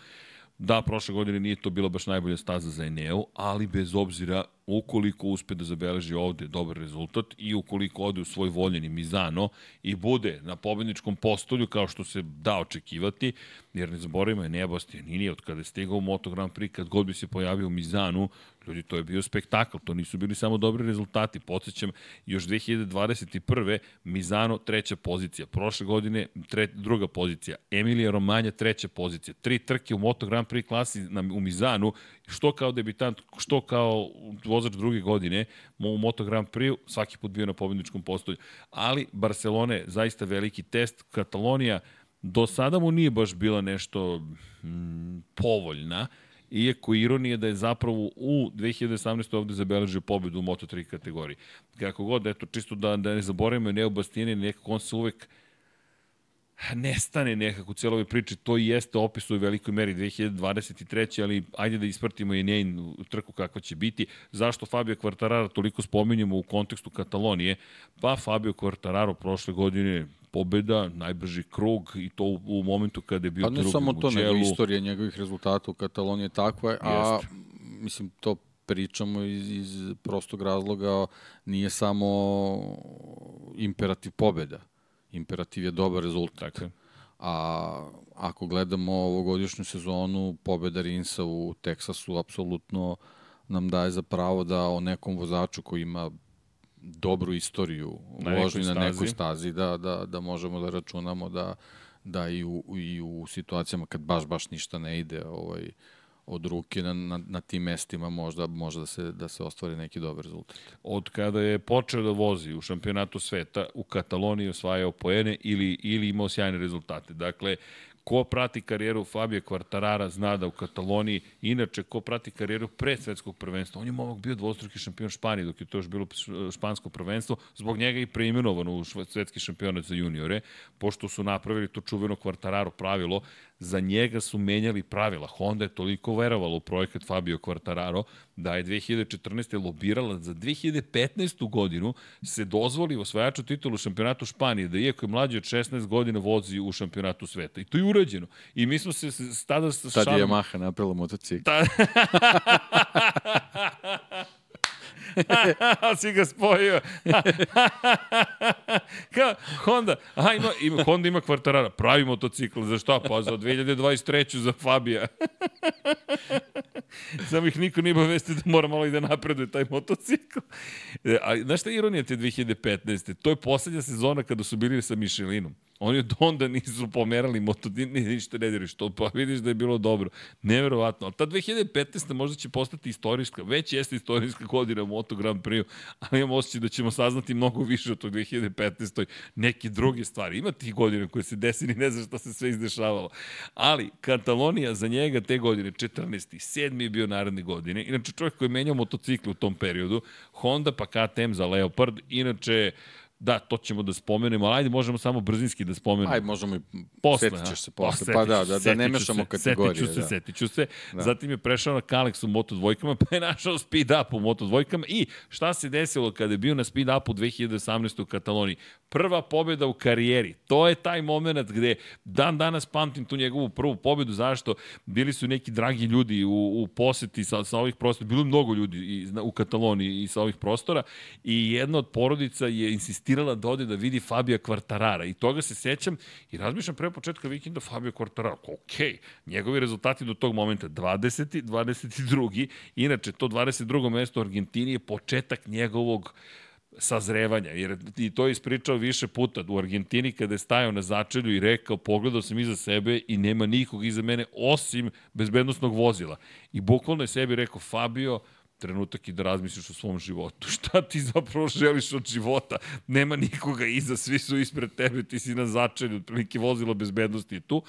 Da, prošle godine nije to bila baš najbolja staza za Eneo, ali bez obzira ukoliko uspe da zabeleži ovde dobar rezultat i ukoliko ode u svoj voljeni Mizano i bude na pobedničkom postolju kao što se da očekivati, jer ne zaboravimo je Nebastianini od kada je stigao u Moto Grand Prix, kad god bi se pojavio u Mizanu, ljudi, to je bio spektakl, to nisu bili samo dobri rezultati. Podsećam, još 2021. Mizano treća pozicija, prošle godine tre, druga pozicija, Emilija Romanja treća pozicija, tri trke u Moto Grand Prix klasi na, u Mizanu, što kao debitant, što kao vozač druge godine u Moto Grand Prix, svaki put bio na pobedničkom postolju. Ali Barcelona je zaista veliki test, Katalonija do sada mu nije baš bila nešto mm, povoljna, iako ironija da je zapravo u 2018. ovde zabeležio pobedu u Moto3 kategoriji. Kako god, eto, čisto da, da ne zaboravimo, Neo Bastini, nekako on se uvek nestane nekako u cijeloj priči, to i jeste opis u velikoj meri 2023. ali ajde da ispratimo i njen trku kakva će biti. Zašto Fabio Quartararo toliko spominjemo u kontekstu Katalonije? Pa Fabio Quartararo prošle godine pobeda, najbrži krug i to u, u momentu kada je bio Pa ne samo u to, nego istorija njegovih rezultata u Kataloniji je takva, a Jeste. mislim to pričamo iz, iz prostog razloga, nije samo imperativ pobeda. Imperativ je dobar rezultat. Tako. A ako gledamo ovogodišnju sezonu, pobeda Rinsa u Teksasu apsolutno nam daje za pravo da o nekom vozaču koji ima dobru istoriju Na vožnji na nekoj stazi, da, da, da možemo da računamo da, da i, u, i u situacijama kad baš, baš ništa ne ide ovaj, od ruke na, na, na tim mestima možda, možda da, se, da se ostvari neki dobar rezultat. od kada je počeo da vozi u šampionatu sveta, u Kataloniji osvajao poene ili, ili imao sjajne rezultate. Dakle, ko prati karijeru Fabio Quartarara zna da u Kataloniji, inače ko prati karijeru pre svetskog prvenstva, on je momak bio dvostruki šampion Španije dok je to još bilo špansko prvenstvo, zbog njega i preimenovano u svetski šampionat za juniore, pošto su napravili to čuveno Quartararo pravilo, za njega su menjali pravila. Honda je toliko verovala u projekat Fabio Quartararo da je 2014. lobirala za 2015. godinu se dozvoli osvajaču titulu šampionatu Španije da iako je mlađi od 16 godina vozi u šampionatu sveta. I to je urađeno. I mi smo se tada sa Tad je Yamaha napravila motocikl. Ta... si ga spojio. Kao, Honda, aha, ima, ima, Honda ima kvartarara, pravi motocikl, za šta? Pa za 2023. za Fabija. Samo ih niko nije obavestio da mora malo i da napreduje taj motocikl. E, A znaš šta je ironija te 2015. To je poslednja sezona kada su bili sa Michelinom. Oni od onda nisu pomerali moto, ni- ni- ništa ne diriš, to pa vidiš da je bilo dobro. Neverovatno. Ali ta 2015. možda će postati istorijska, već jeste istorijska godina u Moto Grand Prix, ali imam osjećaj da ćemo saznati mnogo više od tog 2015. neke druge stvari. Ima tih godina koje se desili, ne znam šta se sve izdešavalo. Ali Katalonija za njega te godine, 14. 7. je bio naredne godine. Inače čovjek koji je menjao motocikle u tom periodu, Honda pa KTM za Leopard, inače Da, to ćemo da spomenemo, ali ajde možemo samo brzinski da spomenemo. Ajde, možemo i posle. setit ćeš se posle. Pa da, da, da ne mešamo kategorije. Setiću se, da. setiću se. Da. Zatim je prešao na Kalex u Moto dvojkama, pa je našao speed up u Moto dvojkama i šta se desilo kada je bio na speed upu 2018. u Kataloniji? Prva pobjeda u karijeri. To je taj moment gde dan danas pamtim tu njegovu prvu pobedu. Zašto? Bili su neki dragi ljudi u, u poseti sa, sa ovih prostora. Bilo mnogo ljudi i, u Kataloniji i sa ovih prostora i jedna od porodica je insistirala da ode da vidi Fabija Kvartarara i toga se sećam i razmišljam pre početka vikenda Fabio Kvartarara. Ok, njegovi rezultati do tog momenta 20. 22. Inače, to 22. mesto u Argentini je početak njegovog sazrevanja, jer i to je ispričao više puta u Argentini kada je stajao na začelju i rekao, pogledao sam iza sebe i nema nikog iza mene osim bezbednostnog vozila. I bukvalno je sebi rekao, Fabio, trenutak i da razmisliš o svom životu. Šta ti zapravo želiš od života? Nema nikoga iza, svi su ispred tebe, ti si na začelju, otprilike vozilo bezbednosti je tu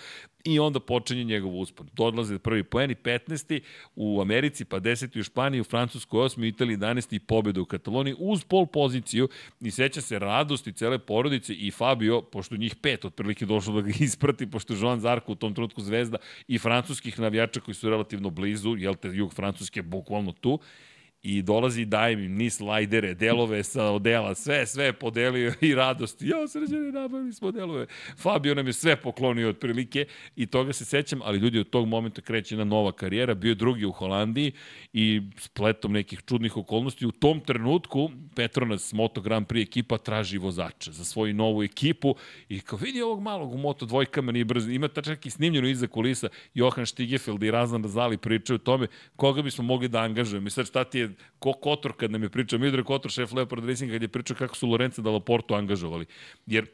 i onda počinje njegov uspon. Dodlaze prvi poeni, 15. u Americi, pa 10. u Španiji, u Francuskoj 8. u Italiji 11. i pobjeda u Kataloniji uz pol poziciju i seća se radosti cele porodice i Fabio, pošto njih pet otprilike došlo da ga isprati, pošto Joan Zarko u tom trenutku zvezda i francuskih navijača koji su relativno blizu, jel te jug Francuske bukvalno tu, i dolazi i daje mi ni slajdere, delove sa odela, sve, sve podelio i radost. Ja, sređene, nabavili smo delove. Fabio nam je sve poklonio otprilike i toga se sećam, ali ljudi od tog momenta kreće jedna nova karijera, bio je drugi u Holandiji i spletom nekih čudnih okolnosti. U tom trenutku Petronas Moto Grand Prix ekipa traži vozača za svoju novu ekipu i kao vidi ovog malog u Moto dvojkama nije brzo. Ima čak i snimljeno iza kulisa Johan Stigefeld i Razan Razali pričaju o tome koga bismo mogli da angažujemo. I sad šta ti je ko Kotor kad nam je pričao, Midre Kotor, šef Leopard Racing, kad je pričao kako su Lorenza da Laporto angažovali. Jer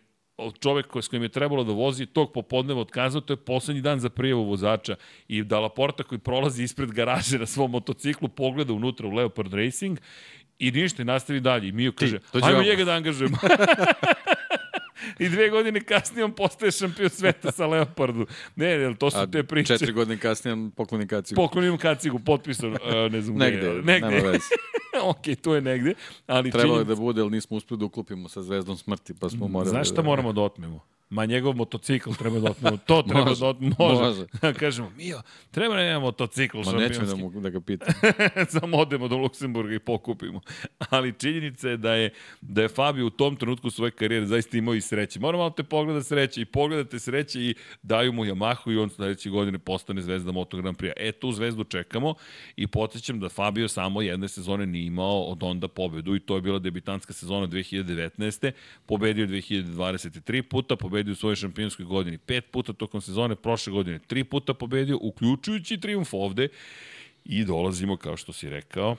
čovek koji s kojim je trebalo da vozi tog popodneva otkazao, to je poslednji dan za prijavu vozača i da Laporta koji prolazi ispred garaže na svom motociklu pogleda unutra u Leopard Racing i ništa i nastavi dalje. I Mio kaže, ajmo njega da angažujemo. I dve godine kasnije on postaje šampion sveta sa Leopardu. Ne, ne, to su A te priče. četiri godine kasnije on pokloni kacigu. Poklonim kacigu, potpisan, uh, ne znam negde, gde. Negde, nema veze. ok, to je negde. Ali Trebalo je da bude, ali nismo uspeli da uklopimo sa zvezdom smrti, pa smo morali... Znaš šta da... moramo da otmemo? Ma njegov motocikl treba da otmemo. To treba može, da otmemo. Može. može. Kažemo, Mio, treba da nema motocikl Ma nećemo da, mu, da ga pitam. Samo odemo do Luksemburga i pokupimo. Ali činjenica je da je, da je Fabio u tom trenutku svoje karijere zaista imao i sreće. Moramo malo te pogleda sreće i pogledate sreće i daju mu Yamahu i on sledeće godine postane zvezda Moto Grand Prix. E, tu zvezdu čekamo i podsjećam da Fabio samo jedne sezone nije imao od onda pobedu i to je bila debitanska sezona 2019. Pobedio 2023 puta, pobedio pobedio u svojoj šampionskoj godini. Pet puta tokom sezone prošle godine. Tri puta pobedio, uključujući triumf ovde. I dolazimo, kao što si rekao,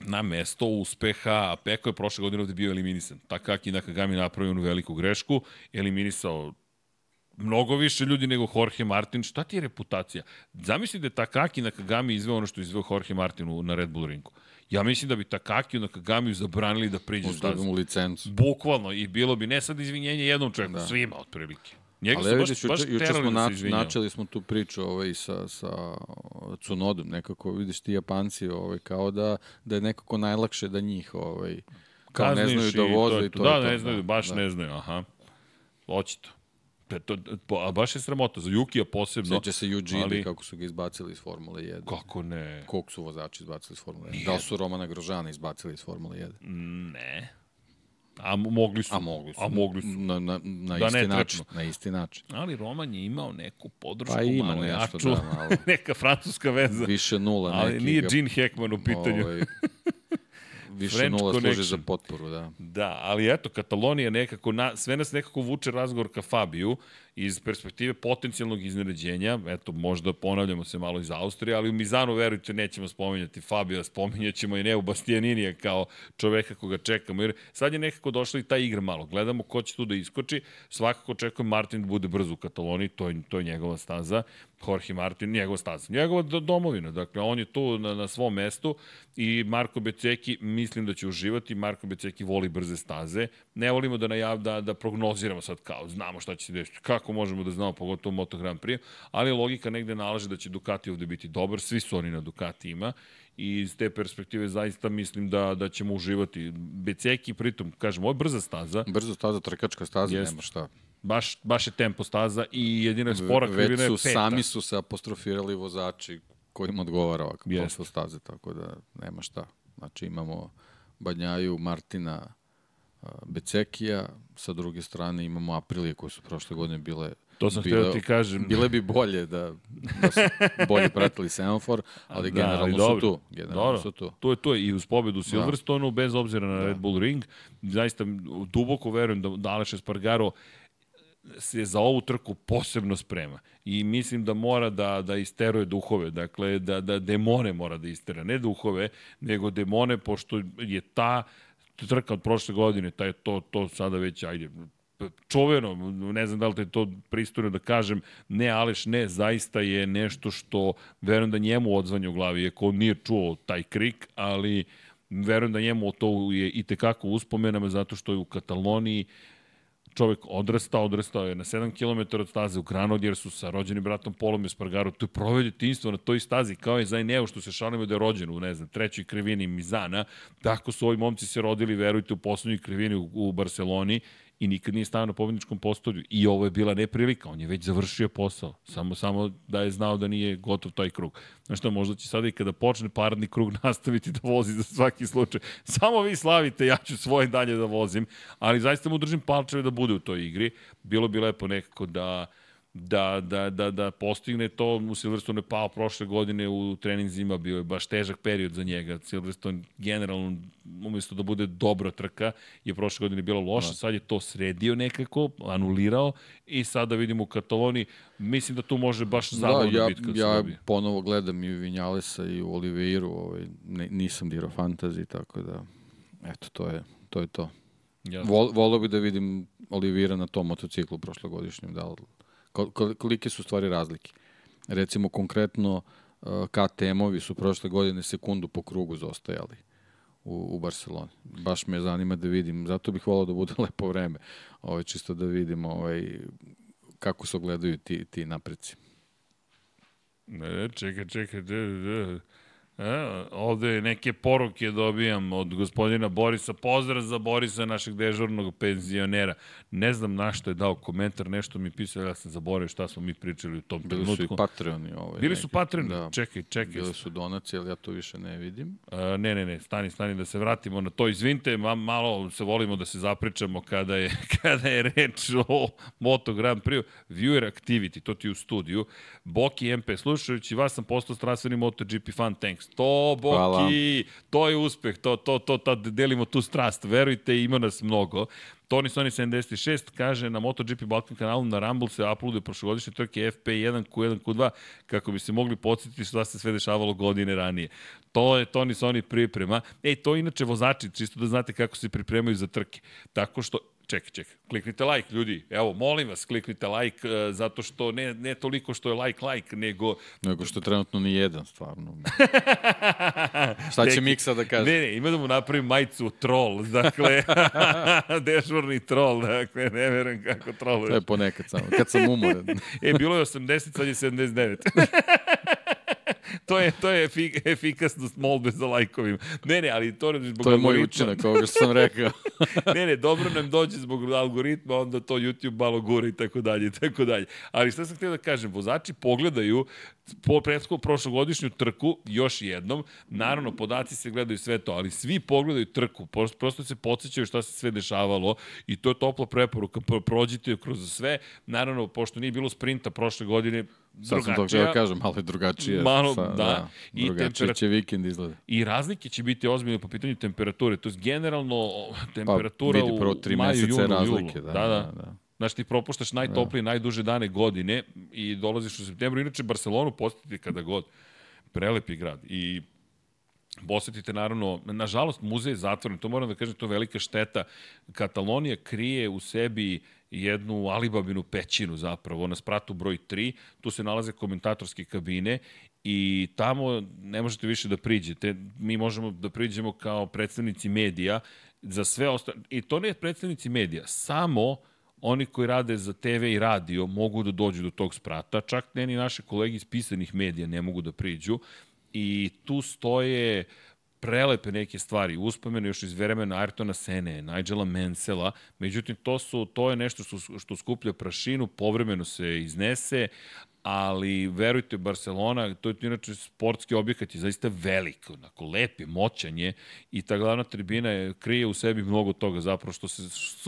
na mesto uspeha, Peko je prošle godine ovde bio eliminisan. Takaki Nakagami napravio onu veliku grešku, eliminisao mnogo više ljudi nego Jorge Martin. Šta ti je reputacija? Zamisli da je Takaki Nakagami izveo ono što je izveo Jorge Martin na Red Bull ringu. Ja mislim da bi Takaki na Kagamiju zabranili da priđe stazu. mu licencu. Bukvalno. I bilo bi ne sad izvinjenje jednom čovjeku, da. svima otprilike. Njega Ali vidiš, baš, juče, juče smo da nač, načeli smo tu priču ovaj, sa, sa Cunodom, nekako vidiš ti Japanci ovaj, kao da, da je nekako najlakše da njih ovaj, kao Kazniš ne znaju da voze i to. Da, to, ne znaju, da, baš da. ne znaju, aha. Očito. To, to, a baš je sramota, za Jukija posebno. Sjeća se Eugene ali... kako su ga izbacili iz Formule 1. Kako ne? Koliko su vozači izbacili iz Formule 1? Nije. Da li su Romana Grožana izbacili iz Formule 1? Ne. A mogli su. A mogli su. A mogli su. Na, na, na da isti način. Na isti način. Ali Roman je imao neku podršku pa ima malo nešto, jaču. Da, malo. neka francuska veza. Više nula. Ali nije Gene Hackman u pitanju. Ovaj, Više French nula connection. služi za potporu, da. Da, ali eto, Katalonija nekako, na, sve nas nekako vuče razgovor ka Fabiju iz perspektive potencijalnog izneređenja, eto, možda ponavljamo se malo iz Austrije, ali u Mizanu, verujte, nećemo spominjati Fabija, spominjat ćemo i Neu Bastianinija kao čoveka koga čekamo, jer sad je nekako došla i ta igra malo. Gledamo ko će tu da iskoči, svakako očekujem Martin da bude brzo u Kataloniji, to je, to je njegova staza, Jorge Martin, njegova staza, njegova domovina, dakle, on je tu na, na svom mestu i Marko Beceki mislim da će uživati, Marko Beceki voli brze staze, ne volimo da najav, da, da prognoziramo sad kao, znamo šta će se desiti, kako kako možemo da znamo, pogotovo Moto Grand Prix, ali logika negde nalaže da će Ducati ovde biti dobar, svi su oni na Ducati ima i iz te perspektive zaista mislim da, da ćemo uživati. Beceki, pritom, kažem, ovo je brza staza. Brza staza, trkačka staza, Jest. nema šta. Baš, baš je tempo staza i jedina spora krivina je su, peta. sami su se apostrofirali vozači kojim odgovara Jeste. profil staze, tako da nema šta. Znači imamo Badnjaju, Martina, Becekija, sa druge strane imamo Aprilije koje su prošle godine bile To sam htio da ti kažem. Bile bi bolje da, da su bolje pratili semafor, ali Da, ali generalno dobro. su tu. Generalno Dobro. su tu. To je to i uz pobedu Da. Silverstonu, bez obzira na Red Bull Ring, zaista duboko verujem da, da Aleš Espargaro se za ovu trku posebno sprema i mislim da mora da da isteruje duhove, dakle da da demone mora da istera, ne duhove, nego demone pošto je ta trka od prošle godine, taj to to sada već ajde čoveno, ne znam da li te to pristojno da kažem, ne Aleš, ne, zaista je nešto što verujem da njemu odzvanja u glavi, iako on nije čuo taj krik, ali verujem da njemu to je i tekako uspomenama zato što je u Kataloniji čovek odrastao, odrastao je na 7 km od staze u Granod, jer su sa rođenim bratom Polom Espargaro tu proveo djetinjstvo na toj stazi, kao je Zajneo što se šalimo da je rođen u, ne znam, trećoj krivini Mizana, tako su ovi momci se rodili, verujte, u poslednjoj krivini u, u Barceloni i nikad nije stavio na pobedničkom postolju. I ovo je bila neprilika, on je već završio posao, samo samo da je znao da nije gotov taj krug. Znaš šta, možda će sada i kada počne paradni krug nastaviti da vozi za svaki slučaj. Samo vi slavite, ja ću svoje dalje da vozim, ali zaista mu držim palčeve da bude u toj igri. Bilo bi lepo nekako da da, da, da, da postigne to. U Silverstone je pao prošle godine u treninzima, bio je baš težak period za njega. Silverstone generalno, umjesto da bude dobra trka, je prošle godine bila loša, sad je to sredio nekako, anulirao i sada vidimo u Kataloniji, mislim da tu može baš zabavno da, ja, biti kad se ja dobije. ponovo gledam i Vinjalesa i u Oliveiru, ovaj, ne, nisam dirao fantasy, tako da, eto, to je to. Je to. Jasno. Vol, volio bi da vidim Olivira na tom motociklu prošlogodišnjem, da li, kol, kol, kolike su stvari razlike. Recimo, konkretno, uh, KTM-ovi su prošle godine sekundu po krugu zostajali u, u Barceloni. Baš me zanima da vidim, zato bih volao da bude lepo vreme, ovaj, čisto da vidim ovaj, kako se ogledaju ti, ti napreci. Ne, čekaj, čekaj, da, da. E, ovde neke poruke dobijam od gospodina Borisa. Pozdrav za Borisa, našeg dežurnog penzionera. Ne znam na što je dao komentar, nešto mi pisao, ja sam zaboravio šta smo mi pričali u tom Bili trenutku. su i Patreoni. Ovaj, Bili su Patreoni? Da. Čekaj, čekaj. Bili su donacije, ali ja to više ne vidim. A, ne, ne, ne, stani, stani da se vratimo na to. Izvinite, ma, malo se volimo da se zapričamo kada je, kada je reč o Moto Grand Prix. Viewer Activity, to ti u studiju. Boki MP, slušajući vas sam postao strastveni MotoGP fan, thanks. To, Boki, Hvala. to je uspeh, to, to, to, to, delimo tu strast. Verujte, ima nas mnogo. Tony Sony 76 kaže na MotoGP Balkan kanalu na Rumble se uploaduje prošlogodišnje trke FP1, Q1, Q2 kako bi se mogli podsjetiti šta se sve dešavalo godine ranije. To je Tony Sony priprema. Ej, to inače vozači, čisto da znate kako se pripremaju za trke. Tako što, čekaj, čekaj, kliknite like, ljudi. Evo, molim vas, kliknite like, e, zato što ne, ne toliko što je like, like, nego... Nego što trenutno ni jedan, stvarno. Šta će Miksa da kaže? Ne, ne, ima da mu napravim majicu troll, dakle, dežurni troll, dakle, ne verujem kako To je troluješ. ponekad samo, kad sam umoran. E, bilo je 80, sad je 79. to je, to je efik, efikasnost molbe za lajkovima. Ne, ne, ali to zbog To je moj učinak, ovoga što sam rekao. ne, ne, dobro nam dođe zbog algoritma, onda to YouTube malo gura i tako dalje, i tako dalje. Ali šta sam htio da kažem, vozači pogledaju po prethodnu prošlogodišnju trku još jednom, naravno podaci se gledaju sve to, ali svi pogledaju trku, prosto, prosto se podsjećaju šta se sve dešavalo i to je topla preporuka, Pro- prođite kroz sve, naravno, pošto nije bilo sprinta prošle godine, Sad sam to htio da kažem, malo je drugačije. Malo, da. I I drugačije će vikend izgleda. I razlike će biti ozbiljne po pitanju temperature. To je generalno temperatura Pa, vidi, prvo u tri maju, meseca je junu, razlike, julu. da, Da, da. da, da. Znaš, ti propuštaš najtoplije, najduže dane godine i dolaziš u septembru. Inače, Barcelonu posetite kada god. Prelepi grad. I Posetite naravno, nažalost muzej je zatvoren, to moram da kažem, to je velika šteta. Katalonija krije u sebi jednu alibabinu pećinu zapravo na spratu broj 3, tu se nalaze komentatorske kabine i tamo ne možete više da priđete. Mi možemo da priđemo kao predstavnici medija za sve ostale, i to ne predstavnici medija, samo oni koji rade za TV i radio mogu da dođu do tog sprata, čak ne ni naše kolege iz pisanih medija ne mogu da priđu i tu stoje prelepe neke stvari, uspomene još iz vremena Ayrtona Sene, Nigela Mansella, međutim to su to je nešto što što skuplja prašinu, povremeno se iznese, ali verujte Barcelona, to je inače sportski objekat je zaista velik, onako lep je, moćan je i ta glavna tribina je, krije u sebi mnogo toga zapravo što se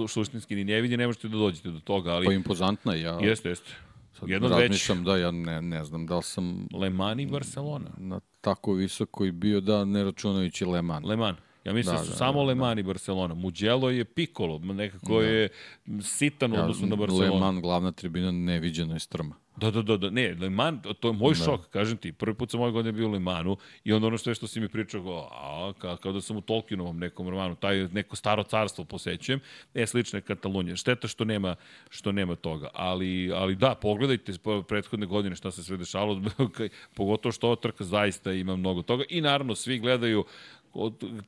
suštinski ni ne vidi, ne možete da dođete do toga, ali... Pa impozantna, ja... Jeste, jeste. Sad Jedno razmišljam, da, ja ne, ne znam da li sam... Le Mans i Barcelona. Na tako visoko i bio, da, ne računajući Le Mans. Ja mislim da, da su da, samo da, Le Mans da. i Barcelona. Mugello je Piccolo, nekako da. je sitan ja, odnosno na Barcelona. Le Mans, glavna tribina, neviđena je strma. Da, da, da, da, ne, Le Mans, to je moj da. šok, kažem ti, prvi put sam ove godine bio u Le Mansu i onda ono što je što si mi pričao, go, a, ka, kao da sam u Tolkienovom nekom romanu, taj neko staro carstvo posećujem, e, slične Katalunije. Šteta što nema, što nema toga, ali, ali da, pogledajte prethodne godine šta se sve dešavalo, pogotovo što ova trka zaista ima mnogo toga i naravno svi gledaju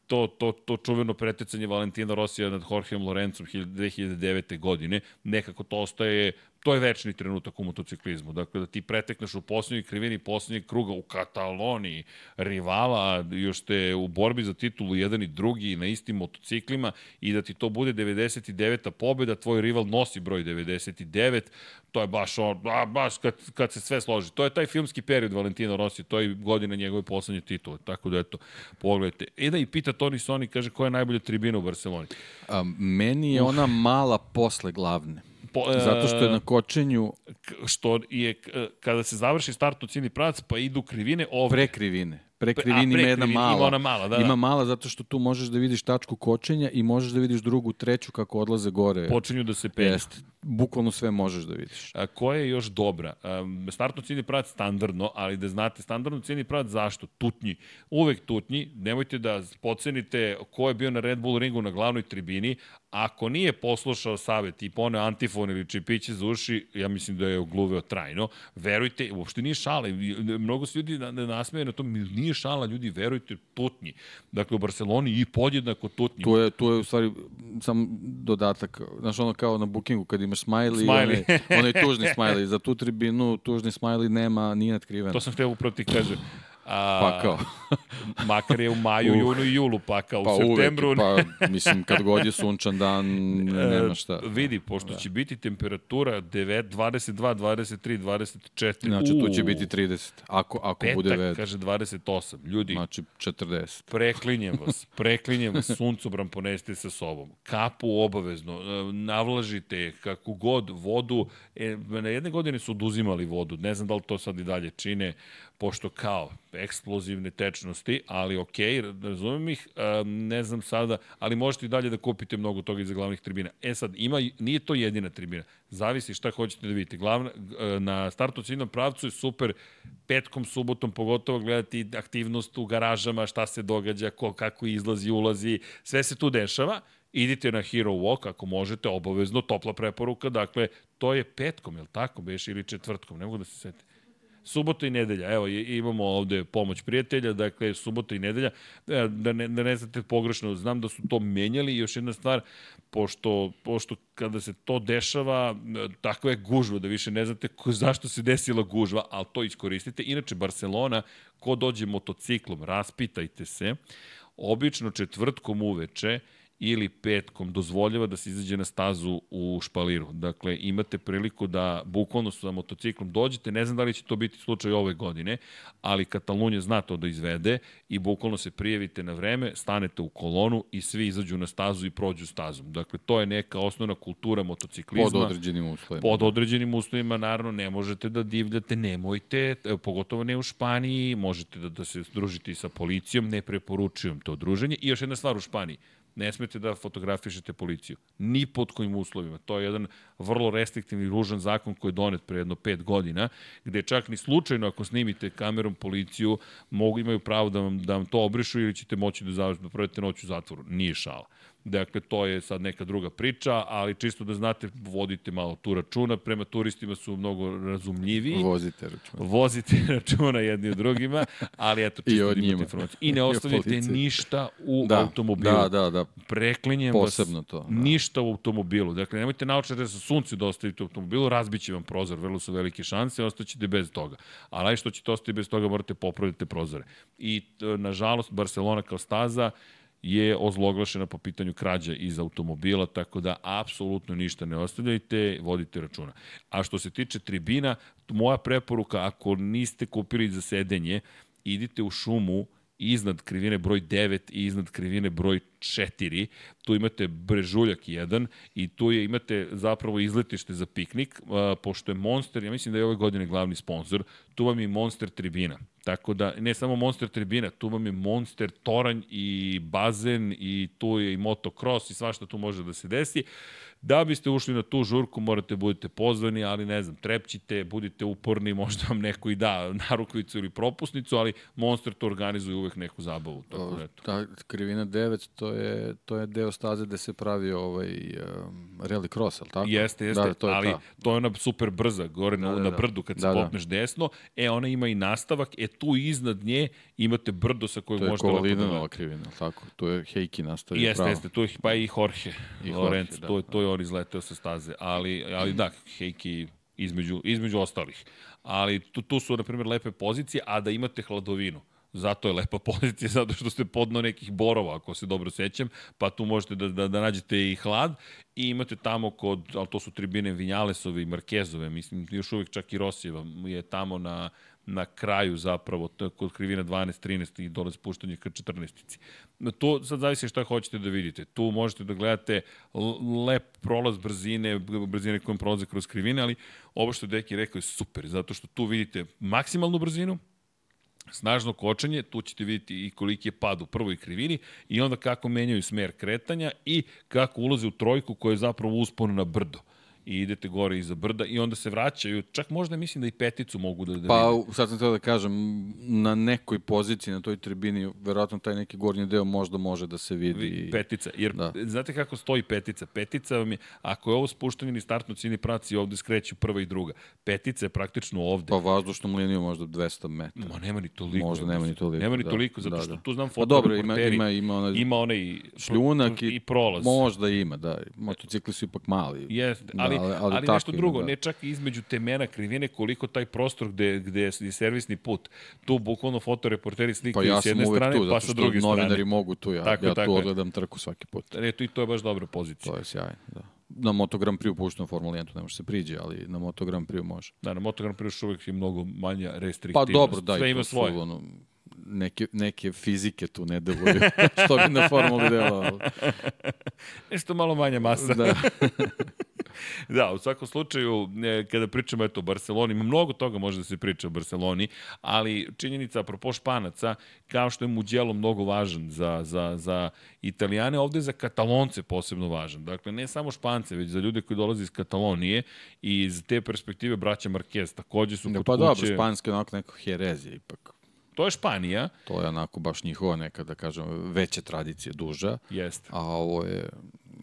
to, to, to čuveno pretecanje Valentina Rosija nad Jorgeom Lorencom 2009. godine, nekako to ostaje to je večni trenutak u motociklizmu. Dakle, da ti pretekneš u poslednjoj krivini poslednjeg kruga u Kataloniji, rivala, još te u borbi za titulu jedan i drugi na istim motociklima i da ti to bude 99. pobjeda, tvoj rival nosi broj 99, to je baš on, a, baš kad, kad se sve složi. To je taj filmski period Valentino Rossi, to je godina njegove poslednje titule. Tako da, eto, pogledajte. E da i pita Toni Soni, kaže, koja je najbolja tribina u Barceloni? A, meni je Uf. ona mala posle glavne. Po, e, Zato što je na kočenju... Što je, kada se završi startno ciljni pravac, pa idu krivine ovde. Pre krivine. Pre krivine ima jedna mala. Ima ona mala, da, da. Ima mala zato što tu možeš da vidiš tačku kočenja i možeš da vidiš drugu, treću kako odlaze gore. Počinju da se penju. Jeste. Bukvalno sve možeš da vidiš. A, koja je još dobra? Um, startno ciljni pravac standardno, ali da znate, standardno ciljni pravac zašto? Tutnji. Uvek tutnji. Nemojte da pocenite ko je bio na Red Bull ringu na glavnoj tribini, Ako nije poslušao savet i poneo antifon ili čipiće za uši, ja mislim da je ogluveo trajno. Verujte, uopšte nije šala. Mnogo se ljudi nasmeje na to, nije šala, ljudi, verujte, tutnji. Dakle, u Barceloni i podjednako tutnji. Tu je, tu je u stvari sam dodatak. Znaš, ono kao na bookingu, kad imaš smiley, smiley. onaj, onaj tužni smiley. Za tu tribinu tužni smiley nema, nije natkriven. To sam htio upravo ti kaže. A, pakao. makar je u maju, uh, junu i julu pakao. Pa u septembru... Uvek, pa mislim, kad god je sunčan dan, nema šta. Vidi, pošto da. će biti temperatura 9, 22, 23, 24. Znači, tu će biti 30, ako, ako Petak, bude ved. kaže 28. Ljudi, znači 40. Preklinjem vas, preklinjem vas, suncobram poneste sa sobom. Kapu obavezno, e, navlažite kako god vodu. E, na jedne godine su oduzimali vodu, ne znam da li to sad i dalje čine, pošto kao eksplozivne tečnosti, ali ok, razumem ih, ne znam sada, ali možete i dalje da kupite mnogo toga iza glavnih tribina. E sad, ima, nije to jedina tribina, zavisi šta hoćete da vidite. Glavna, na startu ciljnom pravcu je super, petkom, subotom pogotovo gledati aktivnost u garažama, šta se događa, ko, kako izlazi, ulazi, sve se tu dešava, idite na Hero Walk ako možete, obavezno, topla preporuka, dakle, to je petkom, je li tako, beš, ili četvrtkom, ne mogu da se setim. Subota i nedelja. Evo, imamo ovde pomoć prijatelja, dakle, subota i nedelja. E, da ne, da ne znate pogrešno, znam da su to menjali. Još jedna stvar, pošto, pošto kada se to dešava, takva je gužva, da više ne znate ko, zašto se desila gužva, ali to iskoristite. Inače, Barcelona, ko dođe motociklom, raspitajte se, obično četvrtkom uveče, ili petkom dozvoljava da se izađe na stazu u špaliru. Dakle, imate priliku da bukvalno sa motociklom dođete, ne znam da li će to biti slučaj ove godine, ali Katalunja zna to da izvede i bukvalno se prijavite na vreme, stanete u kolonu i svi izađu na stazu i prođu stazom. Dakle, to je neka osnovna kultura motociklizma. Pod određenim uslovima. Pod određenim uslovima, naravno, ne možete da divljate, nemojte, pogotovo ne u Španiji, možete da, da se družite i sa policijom, ne preporučujem to druženje. I još jedna stvar u Španiji, ne smete da fotografišete policiju. Ni pod kojim uslovima. To je jedan vrlo restriktivni ružan zakon koji je donet pre jedno pet godina, gde čak ni slučajno ako snimite kamerom policiju, mogu, imaju pravo da vam, da vam to obrišu ili ćete moći da, završite, da provedete noć u zatvoru. Nije šala. Dakle, to je sad neka druga priča, ali čisto da znate, vodite malo tu računa, prema turistima su mnogo razumljiviji. Vozite računa. Vozite računa jedni od drugima, ali eto, čisto I da imate informaciju. I ne ostavite I ništa u da, automobilu. Da, da, da. preklinjem Posebno vas, to, da. ništa u automobilu. Dakle, nemojte naučiti da sa suncu da ostavite u automobilu, razbiće vam prozor, vrlo su velike šanse, ostaćete bez toga. Ali aj što ćete ostati bez toga, morate popraviti prozore. I, nažalost, Barcelona kao staza je ozloglašena po pitanju krađa iz automobila, tako da apsolutno ništa ne ostavljajte, vodite računa. A što se tiče tribina, moja preporuka, ako niste kupili za sedenje, idite u šumu iznad krivine broj 9 i iznad krivine broj 4. Tu imate brežuljak 1 i tu je, imate zapravo izletište za piknik, a, pošto je Monster, ja mislim da je ove godine glavni sponsor, tu vam je Monster tribina. Tako da, ne samo Monster tribina, tu vam je Monster toranj i bazen i tu je i motocross i svašta tu može da se desi. Da biste ušli na tu žurku, morate budete pozvani, ali ne znam, trepćite, budite uporni, možda vam neko i da narukvicu ili propusnicu, ali Monster to organizuje uvek neku zabavu. Tako da, eto. Ta krivina 9, to je, to je deo staze gde se pravi ovaj um, rally cross, ali tako? Jeste, jeste, da, to je ali ta. to je ona super brza, gore na, Da, da, na da. brdu kad se Da, da. popneš desno, e ona ima i nastavak, e tu iznad nje imate brdo sa kojeg To je možete lepo da Kovalinova krivina, tako? Tu je Heiki nastavio Jeste, pravo. jeste, tu je pa i Jorge, I Jorge, Lorenzo, da, to, je, to je on izleteo sa staze, ali, ali da, Heiki između, između ostalih. Ali tu, tu su, na primjer, lepe pozicije, a da imate hladovinu. Zato je lepa pozicija, zato što ste podno nekih borova, ako se dobro sećam, pa tu možete da, da, da nađete i hlad i imate tamo kod, ali to su tribine Vinjalesove i Markezove, mislim, još uvijek čak i Rosijeva je tamo na, na kraju zapravo, to je kod krivina 12, 13 i dole spuštanje ka 14. To sad zavisi šta hoćete da vidite. Tu možete da gledate lep prolaz brzine, brzine kojom prolaze kroz krivine, ali ovo što je Deki rekao je super, zato što tu vidite maksimalnu brzinu, snažno kočenje, tu ćete vidjeti i koliki je pad u prvoj krivini i onda kako menjaju smer kretanja i kako ulaze u trojku koja je zapravo uspon na brdo i idete gore iza brda i onda se vraćaju, čak možda mislim da i peticu mogu da, da Pa, vide. sad sam teo da kažem, na nekoj poziciji na toj tribini, verovatno taj neki gornji deo možda može da se vidi. Petica, jer Da. da. znate kako stoji petica? Petica vam je, ako je ovo spuštanje ni startno cini praci, ovde skreću prva i druga. Petica je praktično ovde. Pa vazdušnom linijom možda 200 metara. Ma nema ni toliko. Možda nema ni toliko, Nema ni da. toliko, zato Da, što da. tu znam Pa dobro, ima, ima, ima onaj Ima onaj šljunak i, i prolaz. Možda ima, da. Motocikli su ipak mali. Jeste, Da, ali, ali- ali, ali nešto drugo, da. ne čak i između temena krivine, koliko taj prostor gde, gde je servisni put. Tu bukvalno fotoreporteri Pa slikaju ja s jedne uvek strane, tu, pa sa druge novinari strane. mogu tu, ja, Tako, ja tako tu odgledam trku svaki put. E, to, i to je baš dobra pozicija. To je sjajno, da. Na Moto Grand Prix puštam Formula 1, tu ne može se priđe, ali na Moto Grand Prix može. Da, na Moto Grand Prix uvijek je mnogo manja Pa restriktivnost. dobro, da, Sve ima tu su, svoje. ono, neke, neke fizike tu ne deluju, što bi na Formuli delovalo. Nešto malo manja masa. Da. Da, u svakom slučaju, e, kada pričamo eto, o Barceloni, mnogo toga može da se priča o Barceloni, ali činjenica, apropo Španaca, kao što je Mugello mnogo važan za, za, za Italijane, ovde je za Katalonce posebno važan. Dakle, ne samo Špance, već za ljude koji dolaze iz Katalonije i iz te perspektive braća Marquez takođe su kod pa kuće. dobro, španski je onako neko herezija ipak. To je Španija, To je onako baš njihova neka, da kažem, veća tradicija, duža. jeste. A ovo je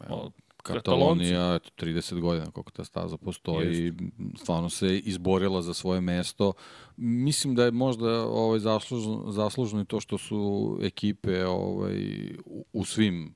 evo, Katalonija, eto, 30 godina koliko ta staza postoji, i stvarno se izborila za svoje mesto. Mislim da je možda ovaj, zaslužno, zaslužno i to što su ekipe ovaj, u, u svim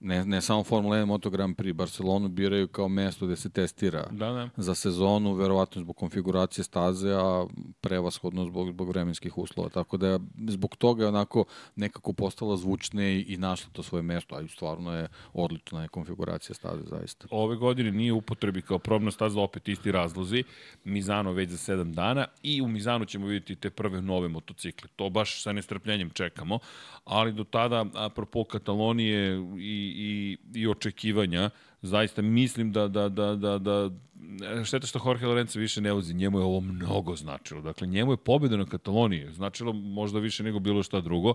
ne, ne samo Formula 1, Moto Grand Prix, Barcelonu biraju kao mesto gde se testira Da, da. za sezonu, verovatno zbog konfiguracije staze, a prevashodno zbog, zbog vremenskih uslova. Tako da je zbog toga je onako nekako postala zvučne i, i našla to svoje mesto, a stvarno je odlična je konfiguracija staze, zaista. ove godine nije upotrebi kao probna staza, opet isti razlozi. Mizano već za 7 dana i u Mizanu ćemo vidjeti te prve nove motocikle. To baš sa nestrpljenjem čekamo, ali do tada, apropo Katalonije i, i, i očekivanja, zaista mislim da, da, da, da, da šteta što Jorge Lorenzo više ne vozi, njemu je ovo mnogo značilo. Dakle, njemu je pobjeda na Kataloniji značilo možda više nego bilo šta drugo.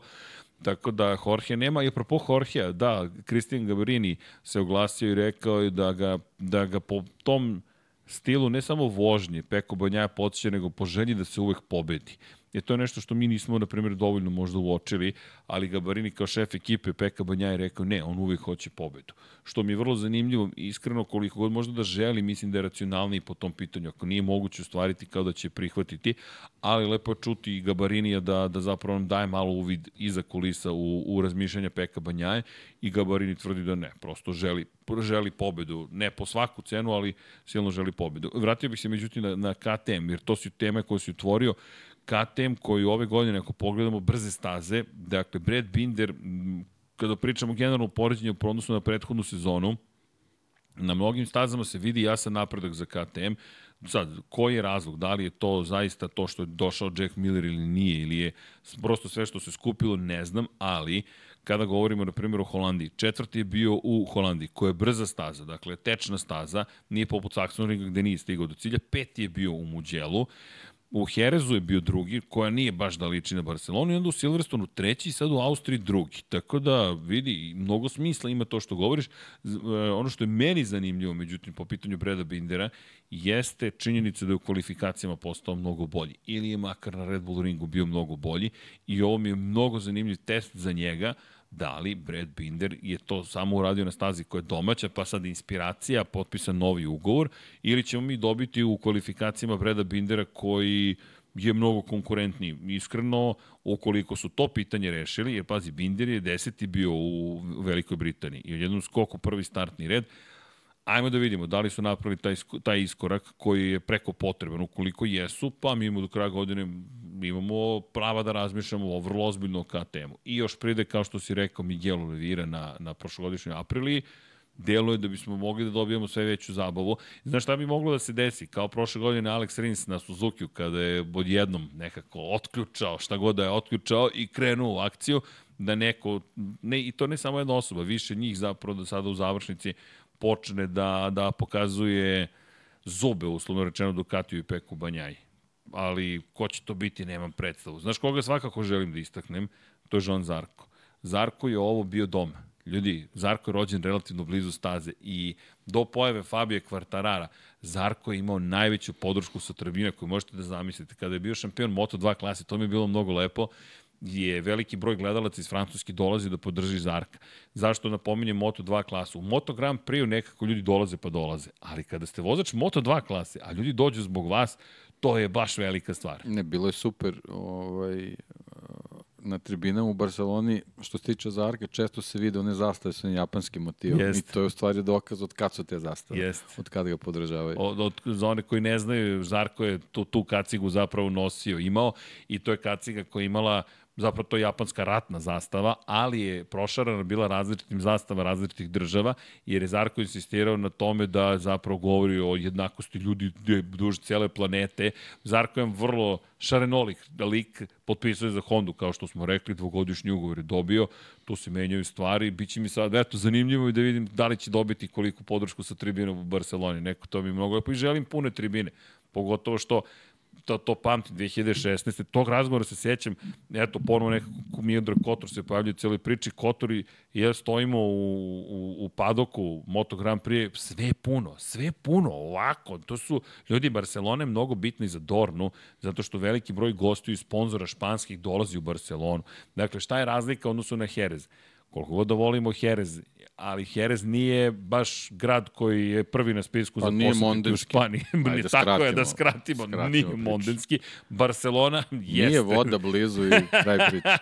Tako da Jorge nema, i apropo Jorgea, da, Cristian Gabarini se oglasio i rekao je da ga, da ga po tom stilu ne samo vožnje Peko Banjaja podsjeća, nego po želji da se uvek pobedi. Je to nešto što mi nismo, na primjer, dovoljno možda uočili, ali Gabarini kao šef ekipe Peka Banjaj rekao ne, on uvijek hoće pobedu. Što mi je vrlo zanimljivo, iskreno koliko god možda da želi, mislim da je racionalniji po tom pitanju. Ako nije moguće ostvariti kao da će prihvatiti, ali lepo je čuti i Gabarinija da, da zapravo nam daje malo uvid iza kulisa u, u razmišljanja Peka Banjaje i Gabarini tvrdi da ne, prosto želi, želi pobedu, ne po svaku cenu, ali silno želi pobedu. Vratio bih se međutim na, na KTM, jer to su teme koje si otvorio. KTM koji ove godine, ako pogledamo brze staze, dakle, Brad Binder, kada pričamo generalno poređenju u odnosu na prethodnu sezonu, na mnogim stazama se vidi jasan napredak za KTM. Sad, koji je razlog? Da li je to zaista to što je došao Jack Miller ili nije, ili je prosto sve što se skupilo, ne znam, ali kada govorimo na primjer o Holandiji. Četvrti je bio u Holandiji, koja je brza staza, dakle tečna staza, nije poput Saxonringa gde nije stigao do cilja. Peti je bio u Muđelu. U Herezu je bio drugi, koja nije baš da liči na Barcelonu, i onda u Silverstonu treći i sad u Austriji drugi. Tako da, vidi, mnogo smisla ima to što govoriš. E, ono što je meni zanimljivo, međutim, po pitanju Breda Bindera, jeste činjenica da je u kvalifikacijama postao mnogo bolji. Ili je makar na Red Bull ringu bio mnogo bolji i ovo mi je mnogo zanimljiv test za njega, da li Brad Binder je to samo uradio na stazi koja je domaća, pa sad inspiracija, potpisan novi ugovor, ili ćemo mi dobiti u kvalifikacijama Breda Bindera koji je mnogo konkurentniji. Iskreno, ukoliko su to pitanje rešili, jer pazi, Binder je deseti bio u Velikoj Britaniji i u jednom skoku prvi startni red, ajmo da vidimo da li su napravili taj, taj iskorak koji je preko potreban. Ukoliko jesu, pa mi imamo do kraja godine imamo prava da razmišljamo o vrlo ozbiljno ka temu. I još pride, kao što si rekao, Miguel Oliveira na, na prošlogodišnjoj aprili, deluje da bismo mogli da dobijemo sve veću zabavu. Znaš šta bi moglo da se desi? Kao prošle godine Alex Rins na Suzuki kada je odjednom nekako otključao šta god da je otključao i krenuo u akciju, da neko, ne, i to ne samo jedna osoba, više njih zapravo da sada u završnici počne da, da pokazuje zube, uslovno rečeno, Ducatiju i Peku Banjaji ali ko će to biti, nemam predstavu. Znaš koga svakako želim da istaknem? To je Jean Zarko. Zarko je ovo bio dom. Ljudi, Zarko je rođen relativno blizu staze i do pojave Fabije Kvartarara, Zarko je imao najveću podršku sa tribine koju možete da zamislite. Kada je bio šampion Moto2 klase, to mi je bilo mnogo lepo, je veliki broj gledalaca iz Francuske dolazi da podrži Zarka. Zašto napominjem Moto2 klasu? U Moto Grand Prix nekako ljudi dolaze pa dolaze, ali kada ste vozač Moto2 klase, a ljudi dođu zbog vas, to je baš velika stvar. Ne, bilo je super. Ovaj, na tribinama u Barceloni, što se tiče Zarka, često se vide one zastave sa japanskim motivom. Jest. I to je u stvari dokaz od kad su te zastave. Jest. Od kada ga podržavaju. Od, od, za one koji ne znaju, Zarko je tu, tu kacigu zapravo nosio, imao i to je kaciga koja je imala uh, zapravo to je japanska ratna zastava, ali je prošarana bila različitim zastava različitih država, jer je Zarko insistirao na tome da zapravo govori o jednakosti ljudi duž cele planete. Zarko je vrlo šarenolik lik, potpisuje za Hondu, kao što smo rekli, dvogodišnji ugovor je dobio, tu se menjaju stvari, biće mi sad, eto, zanimljivo i da vidim da li će dobiti koliko podršku sa tribinom u Barceloni, neko to mi mnogo lepo i želim pune tribine, pogotovo što to, to pamtim, 2016. Tog razgovora se sjećam, eto, ponovo nekako Mijandra Kotor se pojavljaju u cijeloj priči, Kotor i ja stojimo u, u, u padoku Moto Grand Prix, sve puno, sve puno, ovako, to su ljudi Barcelone mnogo bitni za Dornu, zato što veliki broj gostiju i sponzora španskih dolazi u Barcelonu. Dakle, šta je razlika odnosu na Jerez? Koliko god da volimo Jerez, ali Jerez nije baš grad koji je prvi na spisku pa za posetiti u Španiji. Ajde, Tako skratimo, je, da skratimo. skratimo nije prič. mondenski. Barcelona jeste. Nije voda blizu i kraj priče.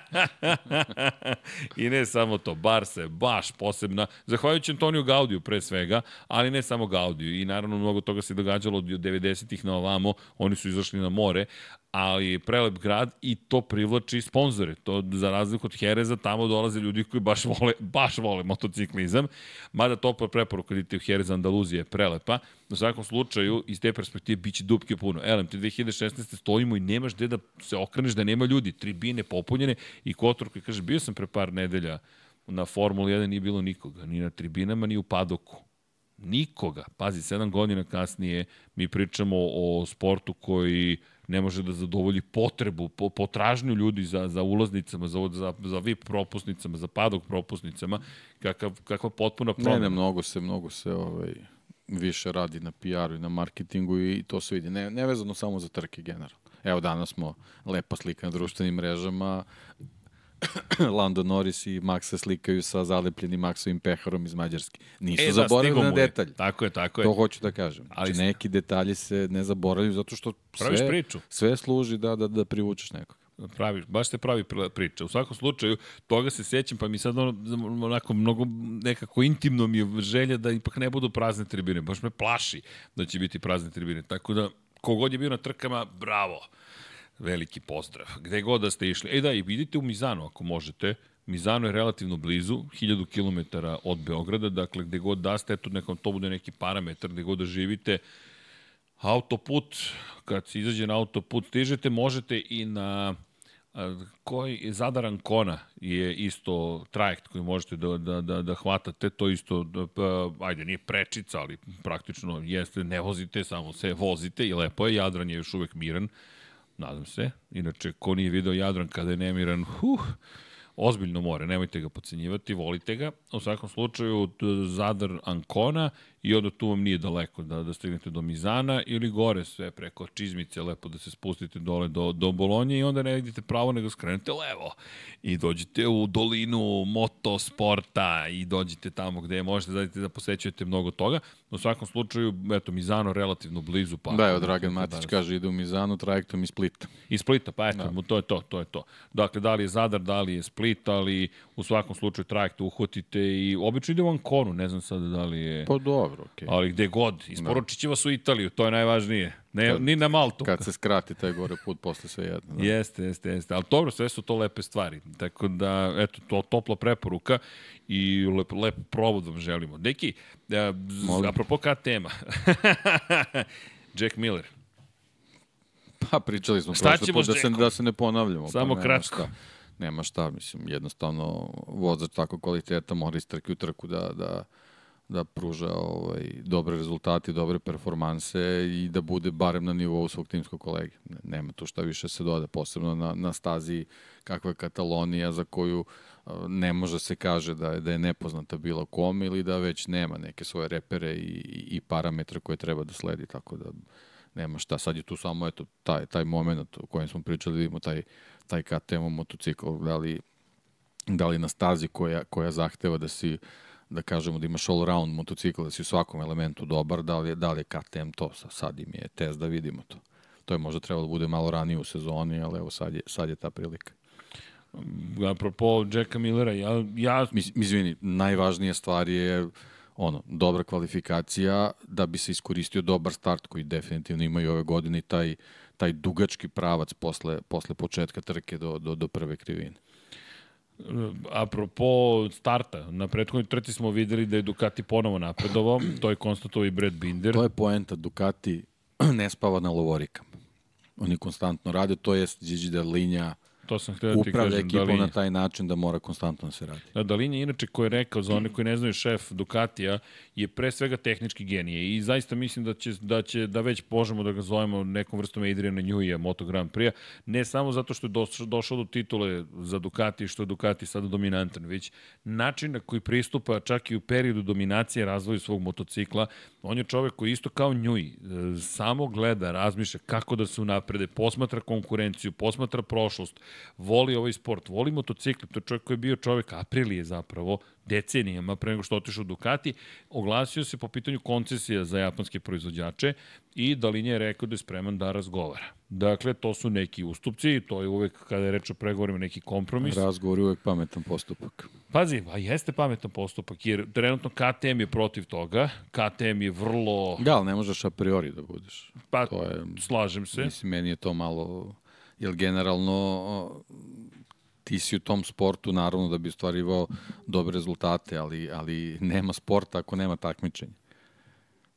I ne samo to, Bar se baš posebna, zahvaljujući Antoniju Gaudiju pre svega, ali ne samo Gaudiju. I naravno mnogo toga se događalo od 90-ih na ovamo, oni su izašli na more, ali prelep grad i to privlači sponzore. To za razliku od Hereza tamo dolaze ljudi koji baš vole, baš vole motociklizam. Mada topla preporuka idite u Jerez Andaluzije je prelepa. U svakom slučaju, iz te perspektive biće dupke puno. Elem, ti 2016. stojimo i nemaš gde da se okreneš da nema ljudi. Tribine popunjene i Kotor koji kaže, bio sam pre par nedelja na Formula 1, nije bilo nikoga. Ni na tribinama, ni u padoku. Nikoga. Pazi, sedam godina kasnije mi pričamo o sportu koji ne može da zadovolji potrebu, po, potražnju ljudi za, za ulaznicama, za, za, za VIP propusnicama, za padog propusnicama, kakav, kakva potpuna promena. Ne, ne, mnogo se, mnogo se ovaj, više radi na PR-u i na marketingu i to se vidi. Ne, ne vezano samo za trke generalno. Evo danas smo lepa slika na društvenim mrežama, Lando Norris i Max se slikaju sa zalepljenim Maxovim peharom iz Mađarske. Nisu e, da, zaboravili na detalj. Tako je, tako je. To hoću da kažem. Ali znači, neki detalji se ne zaboravljaju zato što sve, priču. sve služi da, da, da privučeš nekog. Praviš, baš ste pravi priča. U svakom slučaju, toga se sećam, pa mi sad ono, onako mnogo nekako intimno mi je želja da ipak ne budu prazne tribine. Baš me plaši da će biti prazne tribine. Tako da, kogod je bio na trkama, bravo. Veliki pozdrav. Gde god da ste išli. E da, i vidite u Mizanu ako možete. Mizano je relativno blizu, 1000 km od Beograda, dakle gde god da ste, eto nekom to bude neki parametar, gde god da živite, autoput, kad se izađe na autoput, stižete, možete i na koji Zadar Ancona je isto trajekt koji možete da, da, da, da hvatate, to isto, da, pa, ajde, nije prečica, ali praktično jeste, ne vozite, samo se vozite i lepo je, Jadran je još uvek miran, nadam se, inače, ko nije video Jadran kada je nemiran, huh, ozbiljno more, nemojte ga pocenjivati, volite ga. U svakom slučaju, Zadar Ancona i onda tu vam nije daleko da, da stignete do Mizana ili gore sve preko Čizmice, lepo da se spustite dole do, do Bolonje i onda ne vidite pravo nego skrenete levo i dođete u dolinu motosporta i dođete tamo gde možete da, da posećujete mnogo toga. U svakom slučaju, eto, Mizano relativno blizu. Pa, da, evo, Dragan Matić kaže ide u Mizanu trajektom iz Splita. Iz Splita, pa eto, da. to je to, to je to. Dakle, da li je Zadar, da li je Split, ali u svakom slučaju trajekt uhvatite i obično ide u Anconu, ne znam sada da li je... Pa dobro, okej. Okay. Ali gde god, isporučit će vas u Italiju, to je najvažnije. Ne, kad, ni na Maltu. Kad se skrati taj gore put, posle sve jedno. Da. Jeste, jeste, jeste. Ali dobro, sve su to lepe stvari. Tako da, eto, to topla preporuka i lep, lep provod vam želimo. Deki, a, apropo KTM-a, Jack Miller. Pa pričali smo prošle put da se, da se ne ponavljamo. Pa Samo pa kratko. Šta nema šta, mislim, jednostavno vozač tako kvaliteta mora iz trke u trku da, da, da pruža ovaj, dobre rezultate, dobre performanse i da bude barem na nivou svog timskog kolege. Nema tu šta više se doda, posebno na, na stazi kakva je Katalonija za koju ne može se kaže da je, da je nepoznata bilo kom ili da već nema neke svoje repere i, i, i parametre koje treba da sledi, tako da nema šta. Sad je tu samo eto, taj, taj moment o kojem smo pričali, da vidimo taj taj KTM motocikl, da li, da li na stazi koja, koja zahteva da si da kažemo da imaš all round motocikl, da si u svakom elementu dobar, da li je, da li je KTM to, sad im je test da vidimo to. To je možda trebalo da bude malo ranije u sezoni, ali evo sad je, sad je ta prilika. Apropo Jacka Millera, ja... ja... Mis, izvini, najvažnija stvar je ono, dobra kvalifikacija da bi se iskoristio dobar start koji definitivno imaju ove godine i taj taj dugački pravac posle, posle početka trke do, do, do prve krivine. Apropo starta, na prethodnoj trci smo videli da je Ducati ponovo napredovao, to je konstatovao i Brad Binder. To je poenta, Ducati ne spava na lovorikama. Oni konstantno rade, to je Gigi Linja, To sam htio da ti kažem. Upravlja ekipom na taj način da mora konstantno da se radi. Da, Dalinja, inače, ko je rekao, za one koji ne znaju šef Ducatija, je pre svega tehnički genije i zaista mislim da će, da, će, da već možemo da ga zovemo nekom vrstom Adriana Newija, Moto Grand Prix, ne samo zato što je došao, došao do titule za Ducati, što je Ducati sada dominantan, već način na koji pristupa čak i u periodu dominacije razvoju svog motocikla, on je čovek koji isto kao Njuj, e, samo gleda, razmišlja kako da se unaprede, posmatra konkurenciju, posmatra prošlost, voli ovaj sport, voli motocikl, to je čovjek koji je bio čovjek Aprilije zapravo, decenijama pre nego što otišao Ducati, oglasio se po pitanju koncesija za japanske proizvođače i Dalinja je rekao da je spreman da razgovara. Dakle, to su neki ustupci, to je uvek kada je reč o pregovorima neki kompromis. Razgovor je uvek pametan postupak. Pazi, a jeste pametan postupak, jer trenutno KTM je protiv toga, KTM je vrlo... Da, ali ne možeš a priori da budeš. Pa, to je, slažem se. Mislim, meni je to malo jer generalno ti si u tom sportu naravno da bi ostvarivao dobre rezultate, ali, ali nema sporta ako nema takmičenja.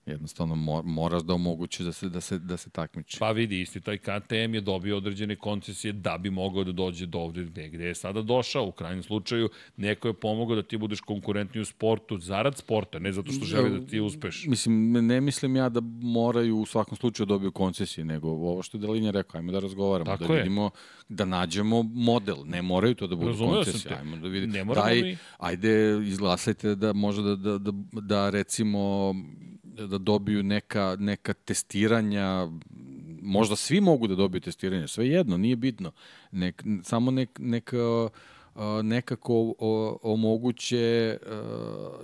Jednostavno moraš da omogućiš da se, da se, da se takmiči. Pa vidi, isti taj KTM je dobio određene koncesije da bi mogao da dođe do ovde gde, gde je sada došao. U krajnjem slučaju, neko je pomogao da ti budeš konkurentni u sportu zarad sporta, ne zato što želi da ti uspeš. Mislim, ne mislim ja da moraju u svakom slučaju da dobiju koncesije, nego ovo što je Delinja rekao, ajmo da razgovaramo, Tako da je. vidimo, da nađemo model. Ne moraju to da budu Razumio koncesije. Ajmo da vidimo. Ne Daj, mi... Ajde, izglasajte da može da, da, da, da recimo da dobiju neka, neka testiranja možda svi mogu da dobiju testiranje, sve jedno, nije bitno. Nek, samo nek, nek uh, nekako omoguće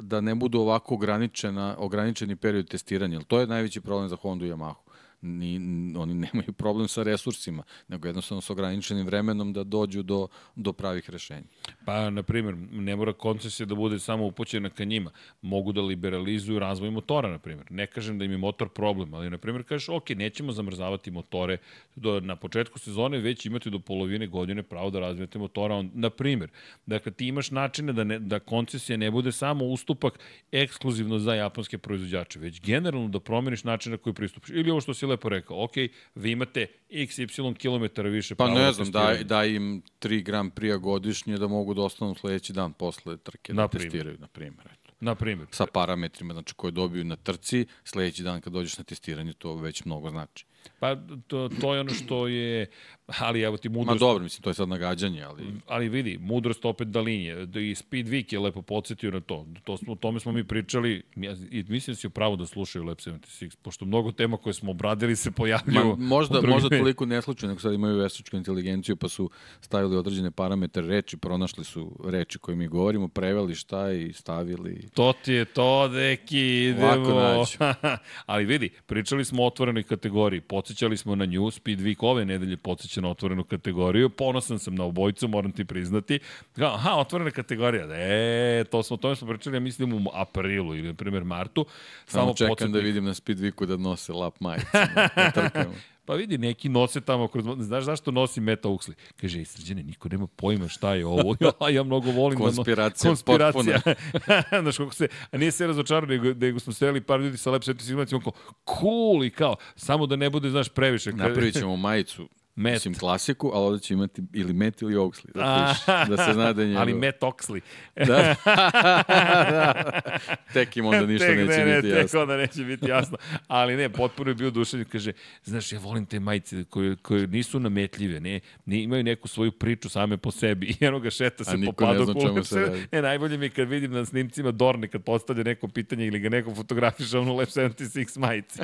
da ne budu ovako ograničena, ograničeni period testiranja. To je najveći problem za Honda i Yamahu ni, oni nemaju problem sa resursima, nego jednostavno sa ograničenim vremenom da dođu do, do pravih rešenja. Pa, na primjer, ne mora koncesija da bude samo upućena ka njima. Mogu da liberalizuju razvoj motora, na primjer. Ne kažem da im je motor problem, ali, na primjer, kažeš, ok, nećemo zamrzavati motore do, na početku sezone, već imate do polovine godine pravo da razvijete motora. On, na primjer, dakle, ti imaš načine da, ne, da koncesija ne bude samo ustupak ekskluzivno za japanske proizvođače, već generalno da promeniš način na koji pristupiš. Ili ovo što si lepo rekao, ok, vi imate x, y kilometara više Pa ne znam, daj, daj im 3 gram prija godišnje da mogu da ostanu sledeći dan posle trke da testiraju, na primjer. Na primjer. Sa parametrima, znači koje dobiju na trci, sledeći dan kad dođeš na testiranje, to već mnogo znači. Pa to, to je ono što je, ali evo ti mudrost... Ma dobro, mislim, to je sad nagađanje, ali... Ali vidi, mudrost opet da linije, da i Speed Week je lepo podsjetio na to. to smo, o tome smo mi pričali, ja, i mislim da si upravo da slušaju Lab 76, pošto mnogo tema koje smo obradili se pojavljuju... Ma, možda, možda toliko ne slučaju, nego sad imaju veštačku inteligenciju, pa su stavili određene parametre reči, pronašli su reči koje mi govorimo, preveli šta i stavili... To ti je to, deki, idemo... ali vidi, pričali smo o otvorenoj kategoriji, podsjećali smo na nju, Speed Week ove nedelje podsjeća na otvorenu kategoriju, ponosan sam na obojicu, moram ti priznati. Aha, otvorena kategorija, e, to smo, to smo pričali, ja mislim u aprilu ili, na primjer, martu. Samo, Samo čekam podsjetnik... da vidim na Speed Weeku da nose lap majice trkama. Pa vidi, neki nose tamo kroz... Znaš zašto nosi Meta Uxley? Kaže, srđene, niko nema pojma šta je ovo. Ja, ja mnogo volim Konspiracija, da... No... Konspiracija. Znaš, kako se... A nije se razočarao, nego, nego smo sreli par ljudi sa Lep Svetu i on kao, cool i kao, samo da ne bude, znaš, previše. Napravit ćemo majicu Met. Mislim klasiku, ali ovde će imati ili Met ili Oxley. Da, piš, da se zna da je njegov. Ali Met Oxley. da. da. Tek im onda ništa tek, neće ne, biti ne, jasno. Tek onda neće biti jasno. Ali ne, potpuno je bio dušan kaže, znaš, ja volim te majice koje, koje nisu nametljive, ne, ne, imaju neku svoju priču same po sebi. I jedno ga šeta se po padoku. Se E, najbolje mi je kad vidim na snimcima Dorne, kad postavlja neko pitanje ili ga neko fotografiša ono Lab 76 majici.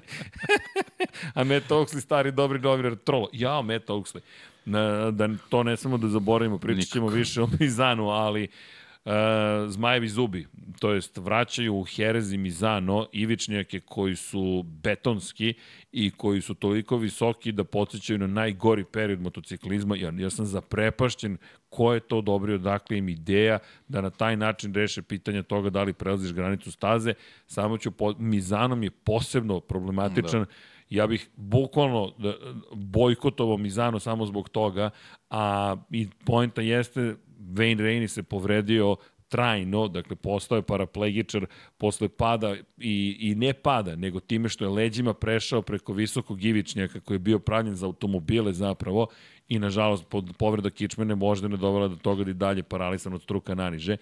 A Met Oxley, stari dobri novinar, trolo. Ja, Met Matt Oaksley. Na, da to ne samo da zaboravimo, pričat ćemo više o Mizanu, ali uh, Zmajevi zubi, to jest vraćaju u Jerez i Mizano ivičnjake koji su betonski i koji su toliko visoki da podsjećaju na najgori period motociklizma. Ja, ja sam zaprepašćen ko je to odobrio, dakle im ideja da na taj način reše pitanje toga da li prelaziš granicu staze. Samo ću, po, Mizanom je posebno problematičan da ja bih bukvalno da, bojkotovao Mizano samo zbog toga, a i poenta jeste Wayne Rainey se povredio trajno, dakle postao je paraplegičar posle pada i, i ne pada, nego time što je leđima prešao preko visokog ivičnjaka koji je bio pravljen za automobile zapravo i nažalost povreda kičmene možda ne dovela do toga da i dalje paralisan od struka naniže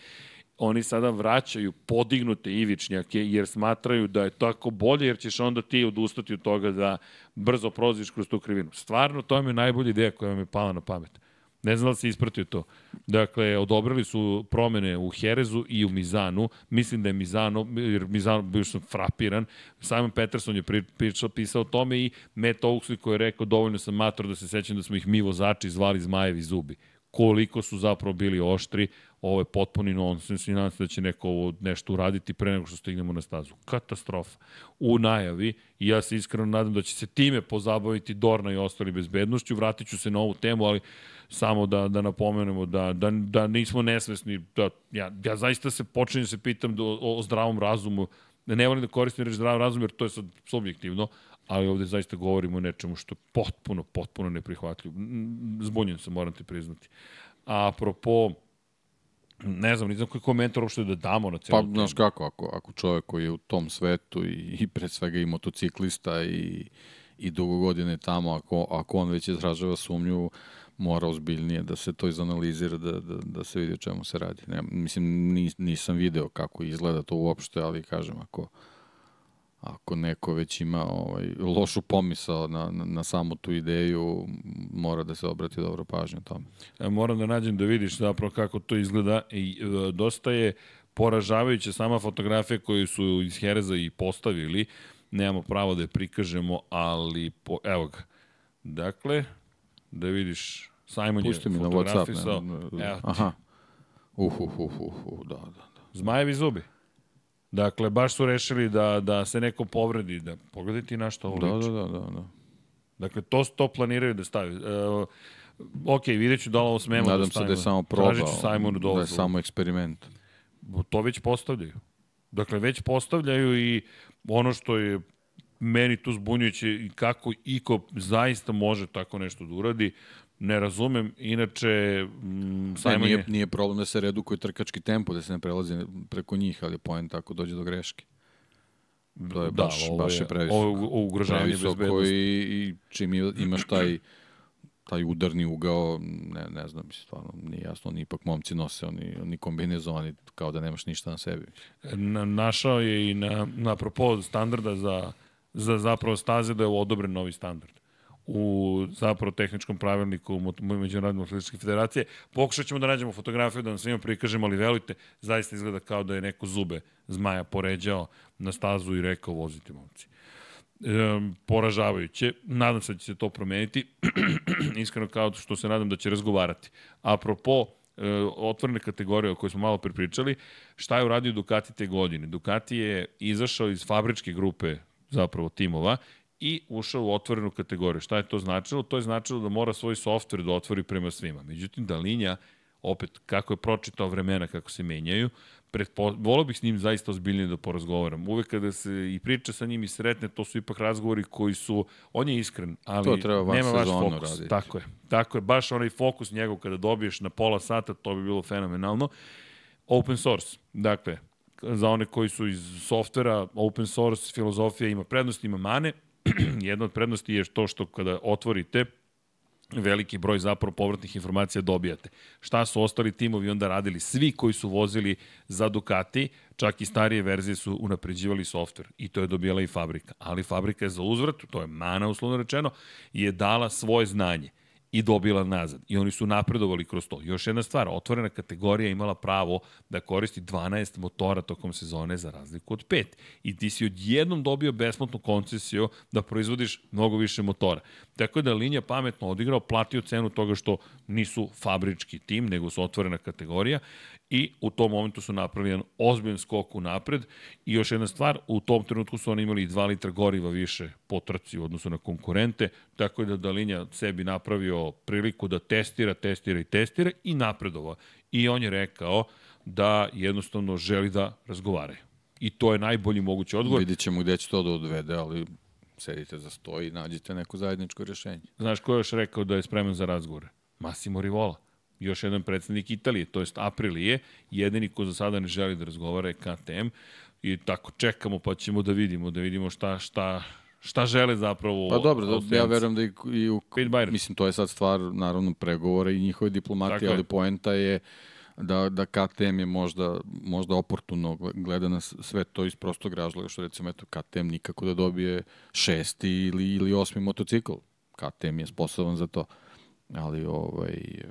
oni sada vraćaju podignute ivičnjake jer smatraju da je tako bolje jer ćeš onda ti odustati od toga da brzo proziš kroz tu krivinu. Stvarno, to je najbolja ideja koja vam je pala na pamet. Ne znam da se ispratio to. Dakle, odobrili su promene u Herezu i u Mizanu. Mislim da je Mizano, jer Mizano bio sam frapiran. Simon Peterson je pričao, pisao o tome i Matt Oaksley koji je rekao dovoljno sam mator da se sećam da smo ih mi vozači zvali zmajevi zubi. Koliko su zapravo bili oštri, ovo je potpuni nonsens i nadam se da će neko ovo nešto uraditi pre nego što stignemo na stazu. Katastrofa. U najavi i ja se iskreno nadam da će se time pozabaviti Dorna i ostali bezbednošću. Vratit ću se na ovu temu, ali samo da, da napomenemo da, da, da nismo nesvesni. Da, ja, ja zaista se počinjem se pitam do, o, o zdravom razumu. Ne volim da koristim reč zdrav razum jer to je sad subjektivno, ali ovde zaista govorimo o nečemu što je potpuno, potpuno neprihvatljivo. Zbunjen sam, moram ti priznati. A apropo ne znam, ne znam koji komentar uopšte da damo na celu Pa, znaš kako, ako, ako čovjek koji je u tom svetu i, i pre svega i motociklista i, i dugo godine tamo, ako, ako on već izražava sumnju, mora ozbiljnije da se to izanalizira, da, da, da se vidi o čemu se radi. Ne, mislim, nis, nisam video kako izgleda to uopšte, ali kažem, ako, ako neko već ima ovaj, lošu pomisao na, na, na samu tu ideju, mora da se obrati dobro pažnju tome. E, moram da nađem da vidiš zapravo kako to izgleda. I, e, dosta je poražavajuća sama fotografija koju su iz Hereza i postavili. Nemamo pravo da je prikažemo, ali po, evo ga. Dakle, da vidiš, Simon Pusti je mi na Whatsapp. fotografisao. Ne, ne, ti. aha. Uh, uh, uh, uh, uh, da, da, da. Zmajevi zubi. Dakle, baš su rešili da, da se neko povredi, da pogledaj ti na što ovo Da, liči. da, da, da, da. Dakle, to, to planiraju da stavi. E, ok, vidjet ću da li ovo smemo da Nadam se stavimo. da je samo proba, Tražit ću Simonu da je dozvolu. samo eksperiment. To već postavljaju. Dakle, već postavljaju i ono što je meni tu zbunjujuće i kako iko zaista može tako nešto da uradi, ne razumem. Inače, mm, Ne, Simon nije, je... nije problem da se redukuje trkački tempo, da se ne prelazi preko njih, ali je point tako dođe do greške. To je da, baš, ovo baš je, je previsoko. Ovo je ugrožavanje bezbednosti. i, i čim imaš taj taj udarni ugao, ne, ne znam, mislim, stvarno nije jasno, oni ipak momci nose, oni, oni kombinezoni, kao da nemaš ništa na sebi. Na, našao je i na, na apropo standarda za, za zapravo staze da je odobren novi standard u zapravo tehničkom pravilniku Međunarodne atletičke federacije. Pokušat ćemo da nađemo fotografiju da vam svima prikažemo, ali verujte, zaista izgleda kao da je neko zube zmaja poređao na stazu i rekao vozite momci. Um, poražavajuće. Nadam se da će se to promeniti. Iskreno kao što se nadam da će razgovarati. Apropo e, otvorene kategorije o kojoj smo malo prepričali, šta je uradio Ducati te godine? Ducati je izašao iz fabričke grupe zapravo timova i ušao u otvorenu kategoriju. Šta je to značilo? To je značilo da mora svoj softver da otvori prema svima. Međutim, Dalinja, opet, kako je pročitao vremena, kako se menjaju, pretpo, volao bih s njim zaista ozbiljnije da porazgovaram. Uvek kada se i priča sa njim i sretne, to su ipak razgovori koji su, on je iskren, ali To treba van nema vaš fokus. raditi. Tako je, tako je, baš onaj fokus njegov kada dobiješ na pola sata, to bi bilo fenomenalno. Open source, dakle, za one koji su iz softvera, open source filozofija ima prednosti, ima mane. Jedna od prednosti je to što kada otvorite, veliki broj zapravo povratnih informacija dobijate. Šta su ostali timovi onda radili? Svi koji su vozili za Ducati, čak i starije verzije su unapređivali softver i to je dobijala i fabrika. Ali fabrika je za uzvrat, to je mana uslovno rečeno, je dala svoje znanje i dobila nazad. I oni su napredovali kroz to. Još jedna stvar, otvorena kategorija imala pravo da koristi 12 motora tokom sezone za razliku od 5. I ti si odjednom dobio besplatnu koncesiju da proizvodiš mnogo više motora. Tako da linija pametno odigrao, platio cenu toga što nisu fabrički tim, nego su otvorena kategorija i u tom momentu su napravili jedan ozbiljan skok u napred i još jedna stvar, u tom trenutku su oni imali 2 litra goriva više po trci u odnosu na konkurente, tako da Dalinja sebi napravio priliku da testira, testira i testira i napredova. I on je rekao da jednostavno želi da razgovaraju. I to je najbolji mogući odgovor. Vidjet ćemo gde će to da odvede, ali sedite za sto i nađite neko zajedničko rešenje. Znaš ko je još rekao da je spreman za razgovore? Massimo Rivola. Još jedan predsednik Italije, to jest Aprilije. Jedini ko za sada ne želi da razgovara je KTM. I tako čekamo pa ćemo da vidimo, da vidimo šta, šta, šta žele zapravo. Pa dobro, da, ja verujem da i, i u, mislim, to je sad stvar, naravno, pregovora i njihove diplomatije, je. ali poenta je da, da KTM je možda, možda oportuno gleda na sve to iz prostog razloga, što recimo, eto, KTM nikako da dobije šesti ili, ili osmi motocikl. KTM je sposoban za to. Ali, ovaj,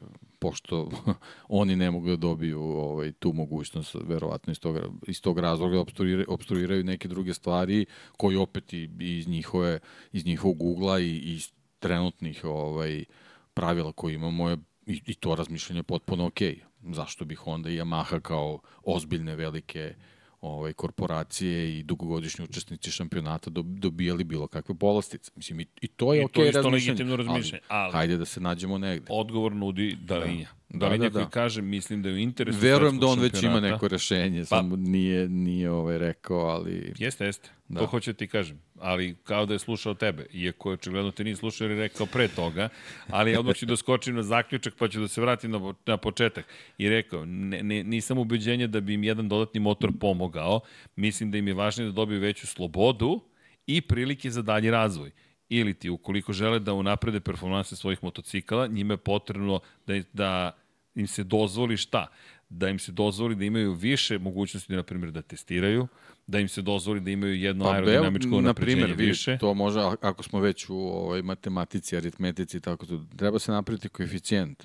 pošto oni ne mogu da dobiju ovaj, tu mogućnost, verovatno iz tog, iz tog razloga obstruiraju, obstruiraju neke druge stvari koji opet i, iz, njihove, iz njihovog ugla i, i iz trenutnih ovaj, pravila koje imamo je i, i to razmišljanje potpuno okej. Zašto bih onda i Yamaha kao ozbiljne velike ovaj, korporacije i dugogodišnji učesnici šampionata dob- dobijali bilo kakve povlastice. Mislim, i, i to je I to okej je isto razmišljanje. legitimno razmišljanje, ali- hajde da se nađemo negde. Odgovor nudi Dalinja. Da. Da, Dalinja Da, da, koji da. kaže, mislim da je u interesu Verujem da on već ima neko rešenje, Pa- samo nije, nije ovaj rekao, ali... Jeste, jeste. Da. Da. To hoću da ti kažem. Ali kao da je slušao tebe. Iako je očigledno te nije slušao jer je rekao pre toga. Ali odmah ću da skočim na zaključak pa ću da se vratim na, na početak. I rekao, ne, ne, nisam ubeđenja da bi im jedan dodatni motor pomogao. Mislim da im je važnije da dobiju veću slobodu i prilike za dalji razvoj. Ili ti, ukoliko žele da unaprede performanse svojih motocikala, njima je potrebno da, da im se dozvoli šta? Da im se dozvoli da imaju više mogućnosti, na primjer, da testiraju, da im se dozvoli da imaju jedno pa, aerodinamičko na primjer, više. to može, ako smo već u ovaj, matematici, aritmetici, i tako to, treba se napraviti koeficijent.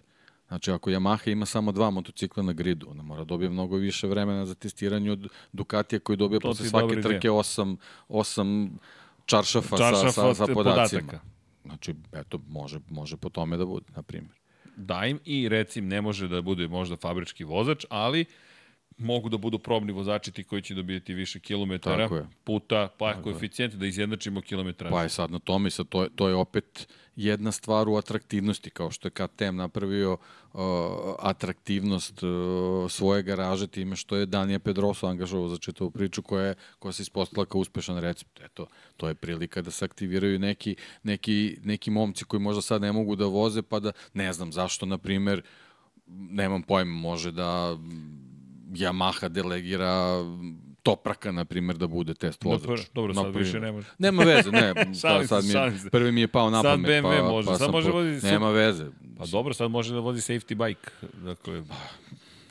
Znači, ako Yamaha ima samo dva motocikla na gridu, ona mora dobije mnogo više vremena za testiranje od Ducatija koji dobije To posle svake trke osam, osam čaršafa, Čaršafa sa, sa, sa od podacima. podataka. Znači, eto, može, može po tome da bude, na primjer. Da im i recim ne može da bude možda fabrički vozač, ali mogu da budu probni vozači ti koji će dobijati više kilometara Tako puta, pa je koeficijent da izjednačimo kilometražu. Pa je sad na tome, sad to, je, to je opet jedna stvar u atraktivnosti, kao što je KTM napravio uh, atraktivnost uh, svoje garaže time što je Danija Pedroso angažovao za čitavu priču koja, je, koja se ispostavila kao uspešan recept. Eto, to je prilika da se aktiviraju neki, neki, neki momci koji možda sad ne mogu da voze, pa da, ne znam zašto, na primer, nemam pojma, može da Yamaha delegira Topraka, na primjer, da bude test vozač. Dobro, dobro sad Naprimer. više ne može. Nema veze, ne. Šalim sad, sad mi je, prvi mi je pao na Sad pamet. BMW pa, može, pa sad može po- voziti Nema veze. Pa dobro, sad može da vozi safety bike. Dakle,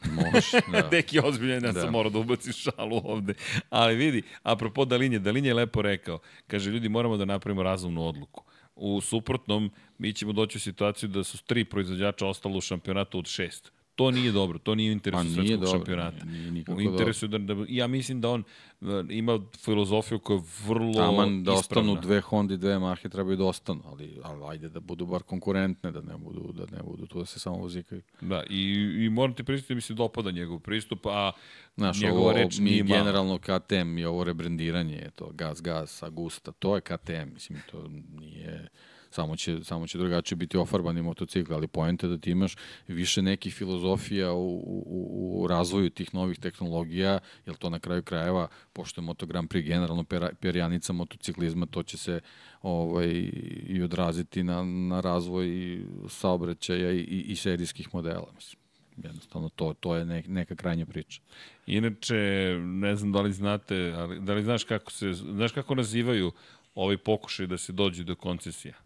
Može, da. Deki ozbiljan, ja Da. sam morao da ubacim šalu ovde. Ali vidi, apropo Dalinje, Dalinje je lepo rekao. Kaže, ljudi, moramo da napravimo razumnu odluku. U suprotnom, mi ćemo doći u situaciju da su tri proizvođača ostalo u šampionatu od šest. To nije dobro, to nije u interesu Pa nije svetskog dobro, šampionata. nije- nije u interesu da, da, ja mislim da on uh, ima filozofiju koja je vrlo Taman da ispravna. ostanu dve Honda i dve Mahe trebaju da ostanu, ali, ali ajde da budu bar konkurentne, da ne budu, da ne budu tu da se samo vozikaju. Da, i, i moram ti pristiti da mi se dopada njegov pristup, a Znaš, njegova ovo, reč mi nije generalno KTM i ovo rebrendiranje, to gas, gas, Agusta, to je KTM, mislim, to nije, samo će, samo će drugačije biti ofarbani motocikl, ali poenta je da ti imaš više nekih filozofija u, u, u razvoju tih novih tehnologija, jer to na kraju krajeva, pošto je Moto Grand Prix generalno pera, perjanica motociklizma, to će se ovaj, i odraziti na, na razvoj saobraćaja i, i, i serijskih modela, mislim. Jednostavno, to, to je ne, neka krajnja priča. Inače, ne znam da li znate, ali da li znaš kako se, znaš kako nazivaju ovi pokušaj da se dođe do koncesija?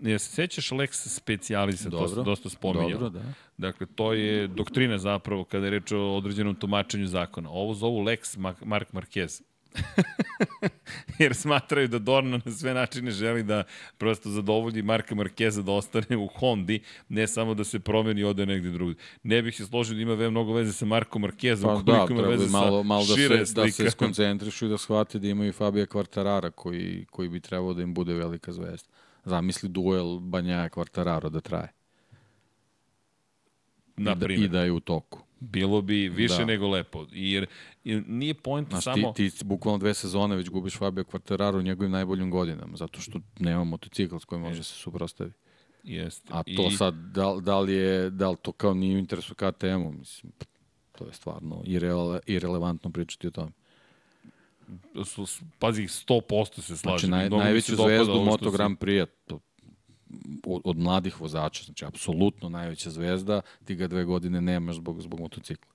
Ja se sećaš Lex specialisa, to se dosta spominjao. dobro, da. Dakle, to je doktrina zapravo kada je reč o određenom tumačenju zakona. Ovo zovu Lex Ma- Mark Marquez. Jer smatraju da Dorna na sve načine želi da prosto zadovolji Marka Markeza da ostane u Hondi, ne samo da se promeni i ode negde drugde. Ne bih se složio da ima ve mnogo veze sa Markom Markezom, Pa koliko da, ima veze bi malo, sa malo da šire se, da se slika. skoncentrišu i da shvate da imaju Fabija Kvartarara koji, koji bi trebao da im bude velika zvezda. Zamisli duel Banjaja Kvartararo da traje. Na I da, I da je u toku. bilo bi više Da. nego lepo. Jer, jer nije point Znaš, samo... ti, ti bukvalno dve sezone već gubiš Fabija Kvartararo u njegovim najboljim godinama, zato što nema motocikl s kojim može se suprostavi. Jeste. A to I- sad, da, da, li je, da li to kao nije u interesu KTM-u, mislim, to je stvarno irele, irelevantno pričati o tome. Pazi, 100% se slažem. Znači, naj, Mnogo najveću zvezdu što Moto Grand Prix to, od, od mladih vozača, znači apsolutno najveća zvezda, ti ga dve godine nemaš zbog, zbog motocikla.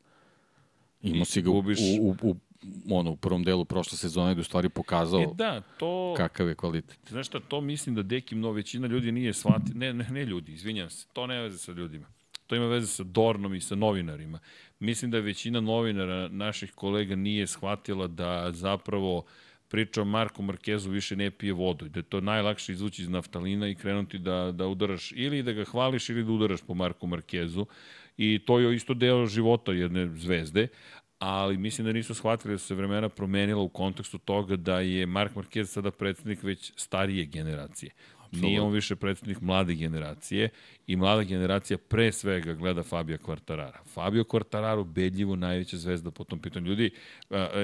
Imao si ga u, u, u, u, ono, u prvom delu prošle sezone da u stvari pokazao E da, to... kakav je kvalitet. Znaš šta, to mislim da Deki mnogo većina ljudi nije shvati, ne, ne, ne ljudi, izvinjam se, to nema veze sa ljudima. To ima veze sa Dornom i sa novinarima. Mislim da većina novinara naših kolega nije shvatila da zapravo priča o Marku Markezu više ne pije vodu i da je to najlakše izvući iz naftalina i krenuti da, da udaraš ili da ga hvališ ili da udaraš po Marku Markezu i to je isto deo života jedne zvezde, ali mislim da nisu shvatili da su se vremena promenila u kontekstu toga da je Mark Marquez sada predsednik već starije generacije. Nije on više predsednik mlade generacije i mlada generacija pre svega gleda Fabio Quartarara. Fabio Quartararo bedljivo najveća zvezda po tom pitanju. Ljudi,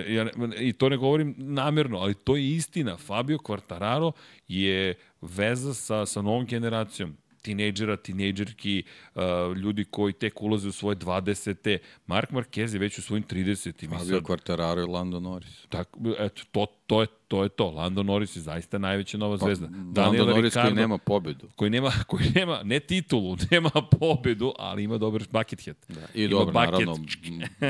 ja, i to ne govorim namerno, ali to je istina. Fabio Quartararo je veza sa, sa novom generacijom tinejdžera, tinejdžerki, uh, ljudi koji tek ulaze u svoje 20. Mark Marquez je već u svojim 30. i Fabio Quartararo i Lando Norris. Tako, eto, to, to, je, to je to. Lando Norris je zaista najveća nova zvezda. Pa, Lando Norris koji nema pobedu. koji nema, koji nema ne titulu, nema pobedu, ali ima dobar bucket hat. Da. I Ima dobro, bucket. naravno,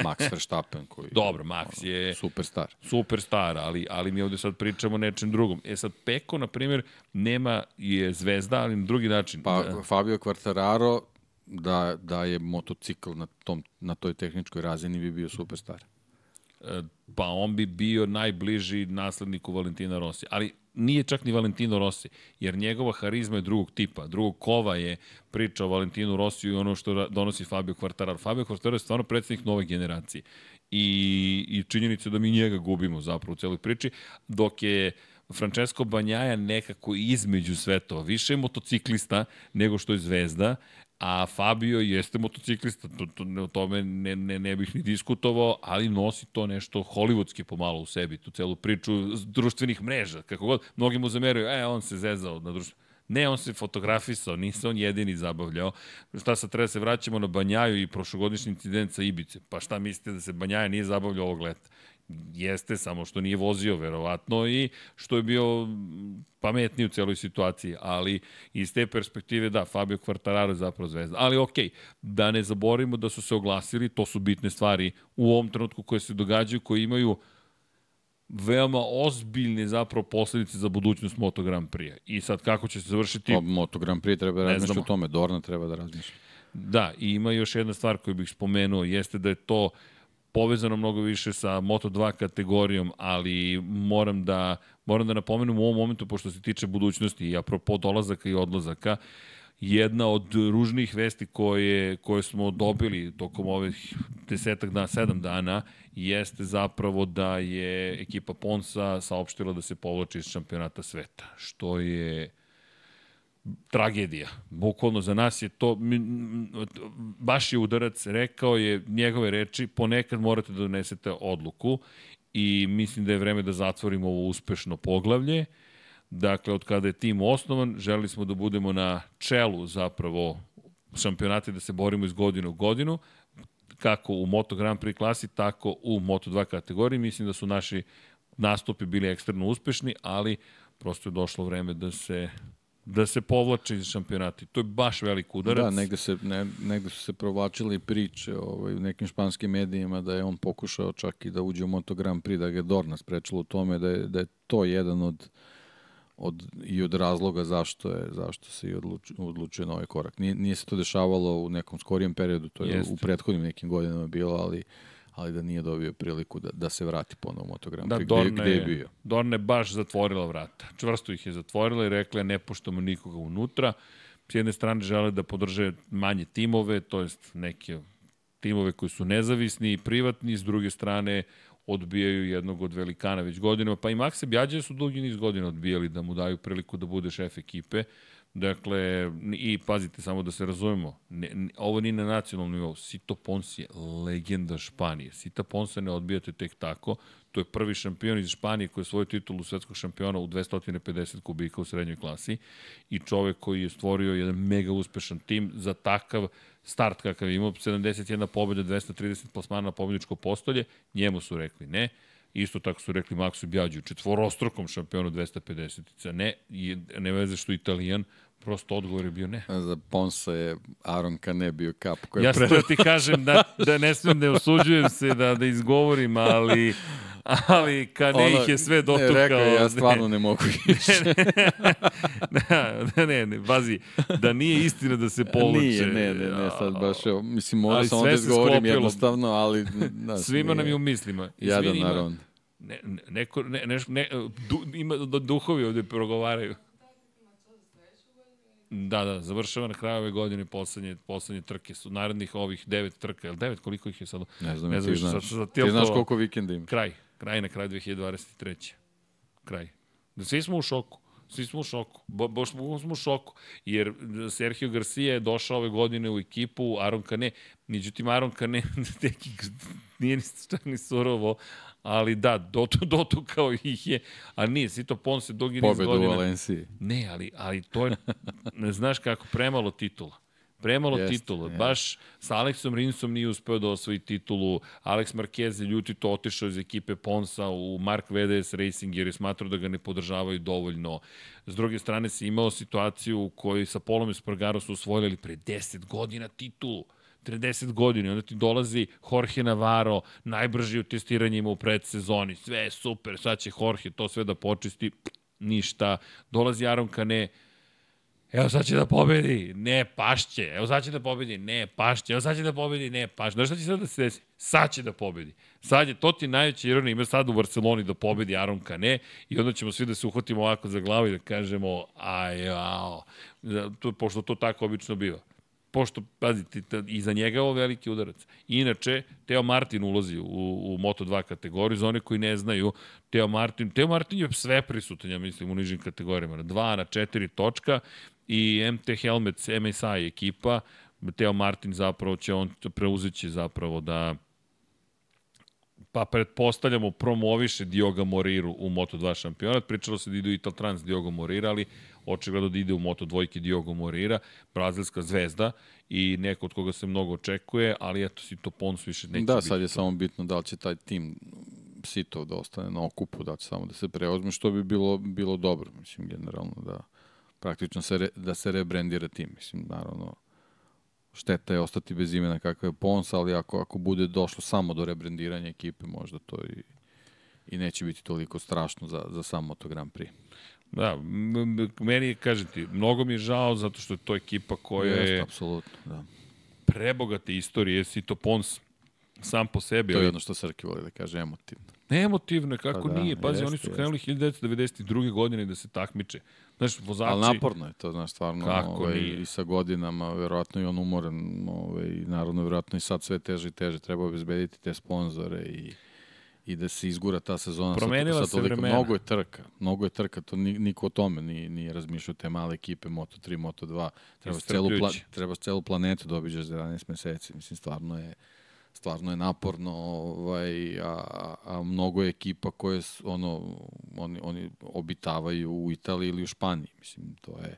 Max Verstappen koji Dobro, Max je superstar. superstar, ali, ali mi ovde sad pričamo o nečem drugom. E sad, Peko, na primjer, nema, je zvezda, ali na drugi način. Pa Da. Fabio Quartararo da, da je motocikl na, tom, na toj tehničkoj razini bi bio superstar. Pa on bi bio najbliži nasledniku Valentina Rossi. Ali nije čak ni Valentino Rossi, jer njegova harizma je drugog tipa. Drugog kova je priča o Valentinu Rossiju i ono što donosi Fabio Quartararo. Fabio Quartararo je stvarno predsednik nove generacije. I, i činjenica da mi njega gubimo zapravo u celoj priči, dok je Francesco Banjaja nekako između svetova. Više je motociklista nego što je zvezda, a Fabio jeste motociklista, to, to, o tome ne, ne, ne bih ni diskutovao, ali nosi to nešto hollywoodski pomalo u sebi, tu celu priču društvenih mreža, kako god, mnogi mu zameraju, e, on se zezao na društvenih Ne, on se fotografisao, nije on jedini zabavljao. Šta sad treba da se vraćamo na Banjaju i prošlogodišnji incident sa Ibice? Pa šta mislite da se Banjaja nije zabavljao ovog leta? Jeste, samo što nije vozio, verovatno, i što je bio pametniji u celoj situaciji, ali iz te perspektive, da, Fabio Quartararo je zapravo zvezda. Ali okej, okay, da ne zaborimo da su se oglasili, to su bitne stvari u ovom trenutku koje se događaju, koje imaju veoma ozbiljne zapravo posledice za budućnost Moto Grand Prix. I sad kako će se završiti... O, Moto Grand Prix treba da razmišlja o tome, Dorna treba da razmišlja. Da, i ima još jedna stvar koju bih spomenuo, jeste da je to povezano mnogo više sa Moto2 kategorijom, ali moram da, moram da napomenem u ovom momentu, pošto se tiče budućnosti i apropo dolazaka i odlazaka, jedna od ružnih vesti koje, koje smo dobili tokom ovih desetak dana, sedam dana, jeste zapravo da je ekipa Ponsa saopštila da se povlači iz šampionata sveta, što je tragedija. Bukvalno za nas je to, baš je udarac, rekao je njegove reči, ponekad morate da donesete odluku i mislim da je vreme da zatvorimo ovo uspešno poglavlje. Dakle, od kada je tim osnovan, želi smo da budemo na čelu zapravo šampionata da se borimo iz godine u godinu, kako u Moto Grand Prix klasi, tako u Moto 2 kategoriji. Mislim da su naši nastupi bili ekstremno uspešni, ali prosto je došlo vreme da se da se povlače iz šampionata. To je baš velik udarac. Da, negde, se, ne, negde su se provlačili priče ovaj, u nekim španskim medijima da je on pokušao čak i da uđe u Moto Grand Prix, da ga je Dorna sprečilo u tome, da je, da je to jedan od, od, i od razloga zašto je zašto se i odlučio, odlučio na ovaj korak. Nije, nije se to dešavalo u nekom skorijem periodu, to je Jeste. u prethodnim nekim godinama bilo, ali ali da nije dobio priliku da, da se vrati ponovo u Motogram da, Dorne, gde, gde je bio. Dorne baš zatvorila vrata. Čvrsto ih je zatvorila i rekla je ne poštamo nikoga unutra. S jedne strane žele da podrže manje timove, to jest neke timove koji su nezavisni i privatni, s druge strane odbijaju jednog od velikana već godinama, pa i Makse Bjađe su dugi niz godina odbijali da mu daju priliku da bude šef ekipe. Dakle, i pazite, samo da se razumemo, ne, ne, ovo nije na nacionalnom nivou. Sito Pons je legenda Španije. Sita Ponsa ne odbijate tek tako. To je prvi šampion iz Španije koji je svoju titulu svetskog šampiona u 250 kubika u srednjoj klasi i čovek koji je stvorio jedan mega uspešan tim za takav start kakav imao, 71 pobjeda, 230 plasmana na pobjedičko postolje, njemu su rekli ne. Isto tako su rekli Maksu Bjađu, četvorostrokom šampionu 250-ica. Ne, ne veze što italijan, Prosto odgovor je bio ne. Za Ponsa je Aron Kane bio kap. Koja ja pre... ti kažem da, da ne smem da osuđujem se da, da izgovorim, ali ali Kane ono, ih je sve dotukao. Ne, rekao, ja stvarno ne mogu više. ne, ne, ne, bazi, da nije istina da se povuče. Nije, ne, ne, ne, sad baš, evo, mislim, mora sam onda izgovorim jednostavno, ali... Da, Svima nam je u mislima. Jadan Aron. Ne, neko, ne, ne, ne, du, ima, duhovi ovde progovaraju. Da, da, završava na kraju ove godine poslednje, poslednje trke. Su narednih ovih devet trka. Jel devet? Koliko ih je sad? Ne znam, ne znam ti znaš. Sad, sad, ti znaš koliko vikenda ima. Kraj. Kraj na kraj 2023. Kraj. Da svi smo u šoku. Svi smo u šoku. Bo, boš smo u šoku. Jer Sergio Garcia je došao ove godine u ekipu, Aron Kane. Međutim, Aron Kane nije ni, čak ni surovo, ali da, dotu, kao ih je, a nije, Sito Ponce dugi niz godina. Pobedu u Valenciji. Ne, ali, ali to je, ne znaš kako, premalo titula. Premalo jest, titula. Jest. Baš sa Aleksom Rinsom nije uspeo da osvoji titulu. Alex Marquez je ljutito otišao iz ekipe Ponsa u Mark VDS Racing jer je smatrao da ga ne podržavaju dovoljno. S druge strane si imao situaciju u kojoj sa Polom Espargaro su osvojili pre 10 godina titulu. 30 godina, onda ti dolazi Jorge Navarro, najbrži u testiranjima u predsezoni, sve je super, sad će Jorge to sve da počisti, ništa. Dolazi Aron Kane, Evo sad će da pobedi, ne pašće. Evo sad će da pobedi, ne pašće. Evo sad će da pobedi, ne pašće. Znaš šta će sad da se desi? Sad će da pobedi. Sad je, to ti najveća ironija, ima sad u Barceloni da pobedi Aron Kane i onda ćemo svi da se uhvatimo ovako za glavu i da kažemo, aj, jao. To, pošto to tako obično biva pošto, pazite, i za njega je ovo veliki udarac. Inače, Teo Martin ulazi u, u Moto2 kategoriju, za one koji ne znaju, Teo Martin, Teo Martin je sve prisutan, ja mislim, u nižim kategorijama, na 2 na 4 točka i MT Helmets, MSI ekipa, Teo Martin zapravo će, on preuzeći zapravo da pa pretpostavljamo promoviše Dioga Moriru u Moto2 šampionat. Pričalo se da ide u Ital Trans Diogo Morira, ali očigledno da ide u Moto dvojke Diogo Morira, brazilska zvezda i neko od koga se mnogo očekuje, ali eto si to Pons više neće Da, sad je to. samo bitno da li će taj tim Sito da ostane na okupu, da će samo da se preozme, što bi bilo, bilo dobro, mislim, generalno, da praktično se re, da se rebrandira tim, mislim, naravno, šteta je ostati bez imena kakav je Pons, ali ako, ako bude došlo samo do rebrandiranja ekipe, možda to i, i neće biti toliko strašno za, za sam Moto Grand Prix. Da, meni kažem ti, mnogo mi je žao zato što je to ekipa koja Jeste, je apsolutno, da. prebogate istorije, Sito Pons sam po sebi. To je jedno što Srki voli da kaže emotivno. Emotivno je, kako Pa da, nije. Pazi, jeste, oni su krenuli 1992. godine da se takmiče. Znaš, vozači... Ali naporno je to, znaš, stvarno, Kako ovaj, nije? i sa godinama, verovatno i on umoran, ovaj, naravno, verovatno i sad sve teže i teže, treba obezbediti te sponzore i i da se izgura ta sezona Promenila sa, se sa toliko, vremena. mnogo je trka, mnogo je trka, to ni, niko o tome nije, nije razmišljao te male ekipe Moto3, Moto2, treba celu, pla, treba celu planetu da obiđeš za 11 meseci, mislim stvarno je stvarno je naporno, ovaj, a, a- mnogo je ekipa koje s- ono, oni, oni obitavaju u Italiji ili u Španiji. Mislim, to je,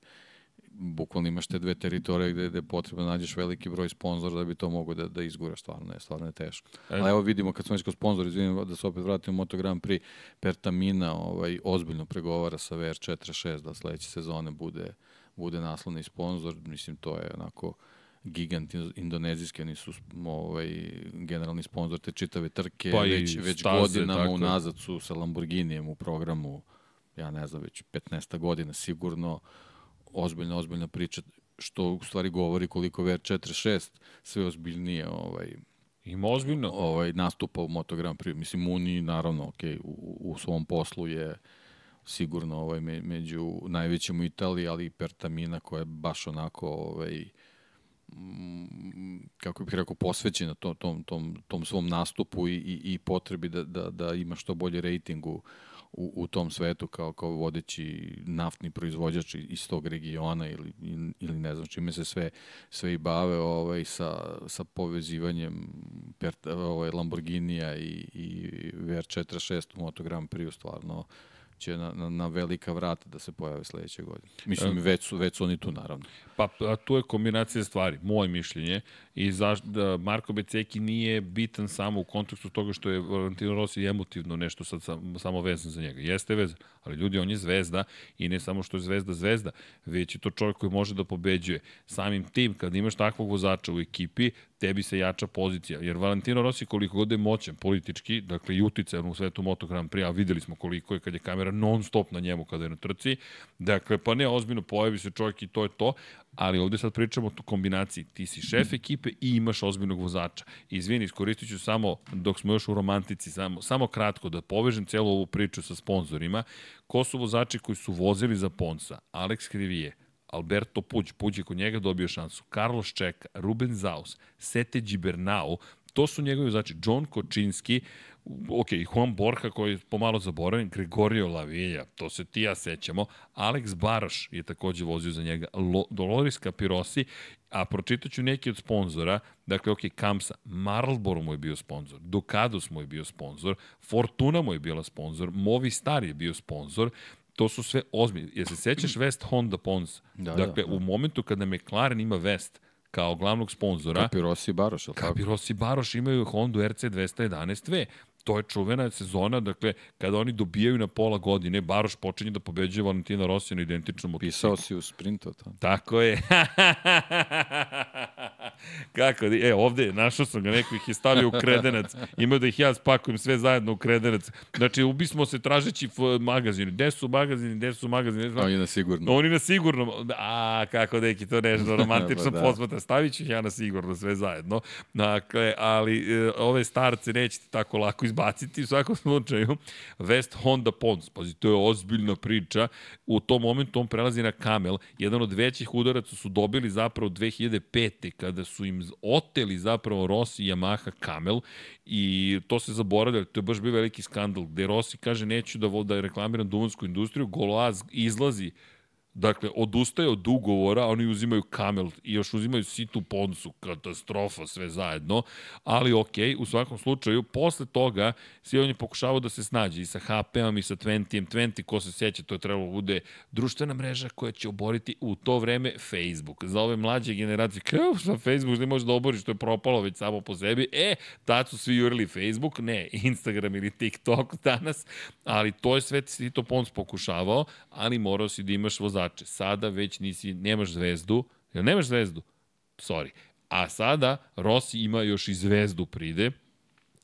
bukvalno imaš te dve teritorije gde, gde je potrebno da nađeš veliki broj sponzora da bi to mogo da, da izguraš, stvarno je, stvarno je teško. E. Ali evo vidimo, kad smo već kod sponzora, izvinim da se opet vratimo u Moto Grand Prix, Pertamina ovaj, ozbiljno pregovara sa VR46 da sledeće sezone bude, bude naslovni sponsor, mislim, to je onako gigant indonezijski, oni su ovaj, generalni sponsor te čitave trke, Pa već, već staze, godinama tako unazad su sa Lamborghinijem u programu, ja ne znam, već 15 godina sigurno, ozbiljna, ozbiljna priča, što u stvari govori koliko VR46 sve ozbiljnije ovaj, Ima ozbiljno. ovaj, nastupa u Moto Grand Prix. Mislim, Muni, naravno, okay, u, u svom poslu je sigurno ovaj, me, među najvećim u Italiji, ali i Pertamina koja je baš onako ovaj, kako bih rekao, posvećena to, tom, tom, tom svom nastupu i, i, i potrebi da, da, da ima što bolji rejting u, u, tom svetu kao, kao vodeći naftni proizvođač iz tog regiona ili, ili ne znam čime se sve, sve i bave ovaj, sa, sa povezivanjem per, ovaj, Lamborghinija i, i VR46 u Moto Grand Prix stvarno će na, na, na velika vrata da se pojave sledeće godine. Mislim, već su, već su oni tu, naravno. Pa a tu je kombinacija stvari, moje mišljenje, i zaš, da Marko Beceki nije bitan samo u kontekstu toga što je Valentino Rossi emotivno nešto sad sam, samo vezan za njega. Jeste vezan, ali ljudi, on je zvezda i ne samo što je zvezda zvezda, već je to čovjek koji može da pobeđuje. Samim tim, kad imaš takvog vozača u ekipi, tebi se jača pozicija. Jer Valentino Rossi koliko god je moćan politički, dakle i uticajan u svetu Moto Grand Prix, a videli smo koliko je kad je kamera non stop na njemu kada je na trci, dakle pa ne ozbiljno pojavi se čovjek i to je to, ali ovde sad pričamo o kombinaciji. Ti si šef ekipe i imaš ozbiljnog vozača. Izvini, iskoristit ću samo, dok smo još u romantici, samo, samo kratko da povežem celu ovu priču sa sponzorima. Ko su vozači koji su vozili za Ponsa? Alex Krivije, Alberto Puć, Puć je kod njega dobio šansu, Carlos Čeka, Ruben Zaus, Sete Gibernau, to su njegovi vozači, John Kočinski, ok, Juan Borja koji je pomalo zaboravljen, Gregorio Lavilla, to se ti ja sećamo, Alex Baroš je takođe vozio za njega, Lo, Dolores Capirosi, a pročitaću neki od sponzora, dakle, ok, Kamsa, Marlboro mu je bio sponsor, Ducados mu je bio sponsor, Fortuna mu je bila sponsor, Movistar je bio sponsor, to su sve ozbiljni. Jel se sećaš West Honda Pons? Da, dakle, da, da. u momentu kada McLaren ima West kao glavnog sponzora, Kapirosi i Baroš, je li tako? Kapiros i Baroš imaju Honda RC 211V. To je čuvena sezona, dakle, kada oni dobijaju na pola godine, Baroš počinje da pobeđuje Valentina Rosija na identičnom motociklu. Pisao si u sprintu, to. Tako je. Kako? E, ovde je, našao sam ga, neko ih je stavio u kredenac. Imao da ih ja spakujem sve zajedno u kredenac. Znači, ubismo se tražeći magazin. Gde su magazini, gde su magazini? Gde Oni na sigurno. Oni na sigurno. A, kako neki, to nešto romantično da. posmata. Stavit ću ja na sigurno sve zajedno. Dakle, ali e, ove starce nećete tako lako izbaciti. U svakom slučaju, West Honda Pons, pazi, to je ozbiljna priča. U tom momentu on prelazi na Kamel. Jedan od većih udaraca su dobili zapravo 2005. kada su im oteli zapravo Rossi i Yamaha Kamel i to se zaboravlja, to je baš bio veliki skandal, gde Rossi kaže neću da, da reklamiram duvansku industriju, Goloaz izlazi Dakle, odustaje od ugovora, oni uzimaju Kamel i još uzimaju Situ Ponsu, katastrofa sve zajedno, ali ok, u svakom slučaju, posle toga, svi on je pokušavao da se snađe i sa HP-om i sa 20 20, ko se sjeća, to je trebalo da bude društvena mreža koja će oboriti u to vreme Facebook. Za ove mlađe generacije, kao sa Facebook ne može da oboriš, to je propalo već samo po sebi. E, tad su svi jurili Facebook, ne Instagram ili TikTok danas, ali to je sve Sito Pons pokušavao, ali morao si da imaš vozača vozače. Sada već nisi, nemaš zvezdu. Jel nemaš zvezdu? Sorry. A sada Rossi ima još i zvezdu pride.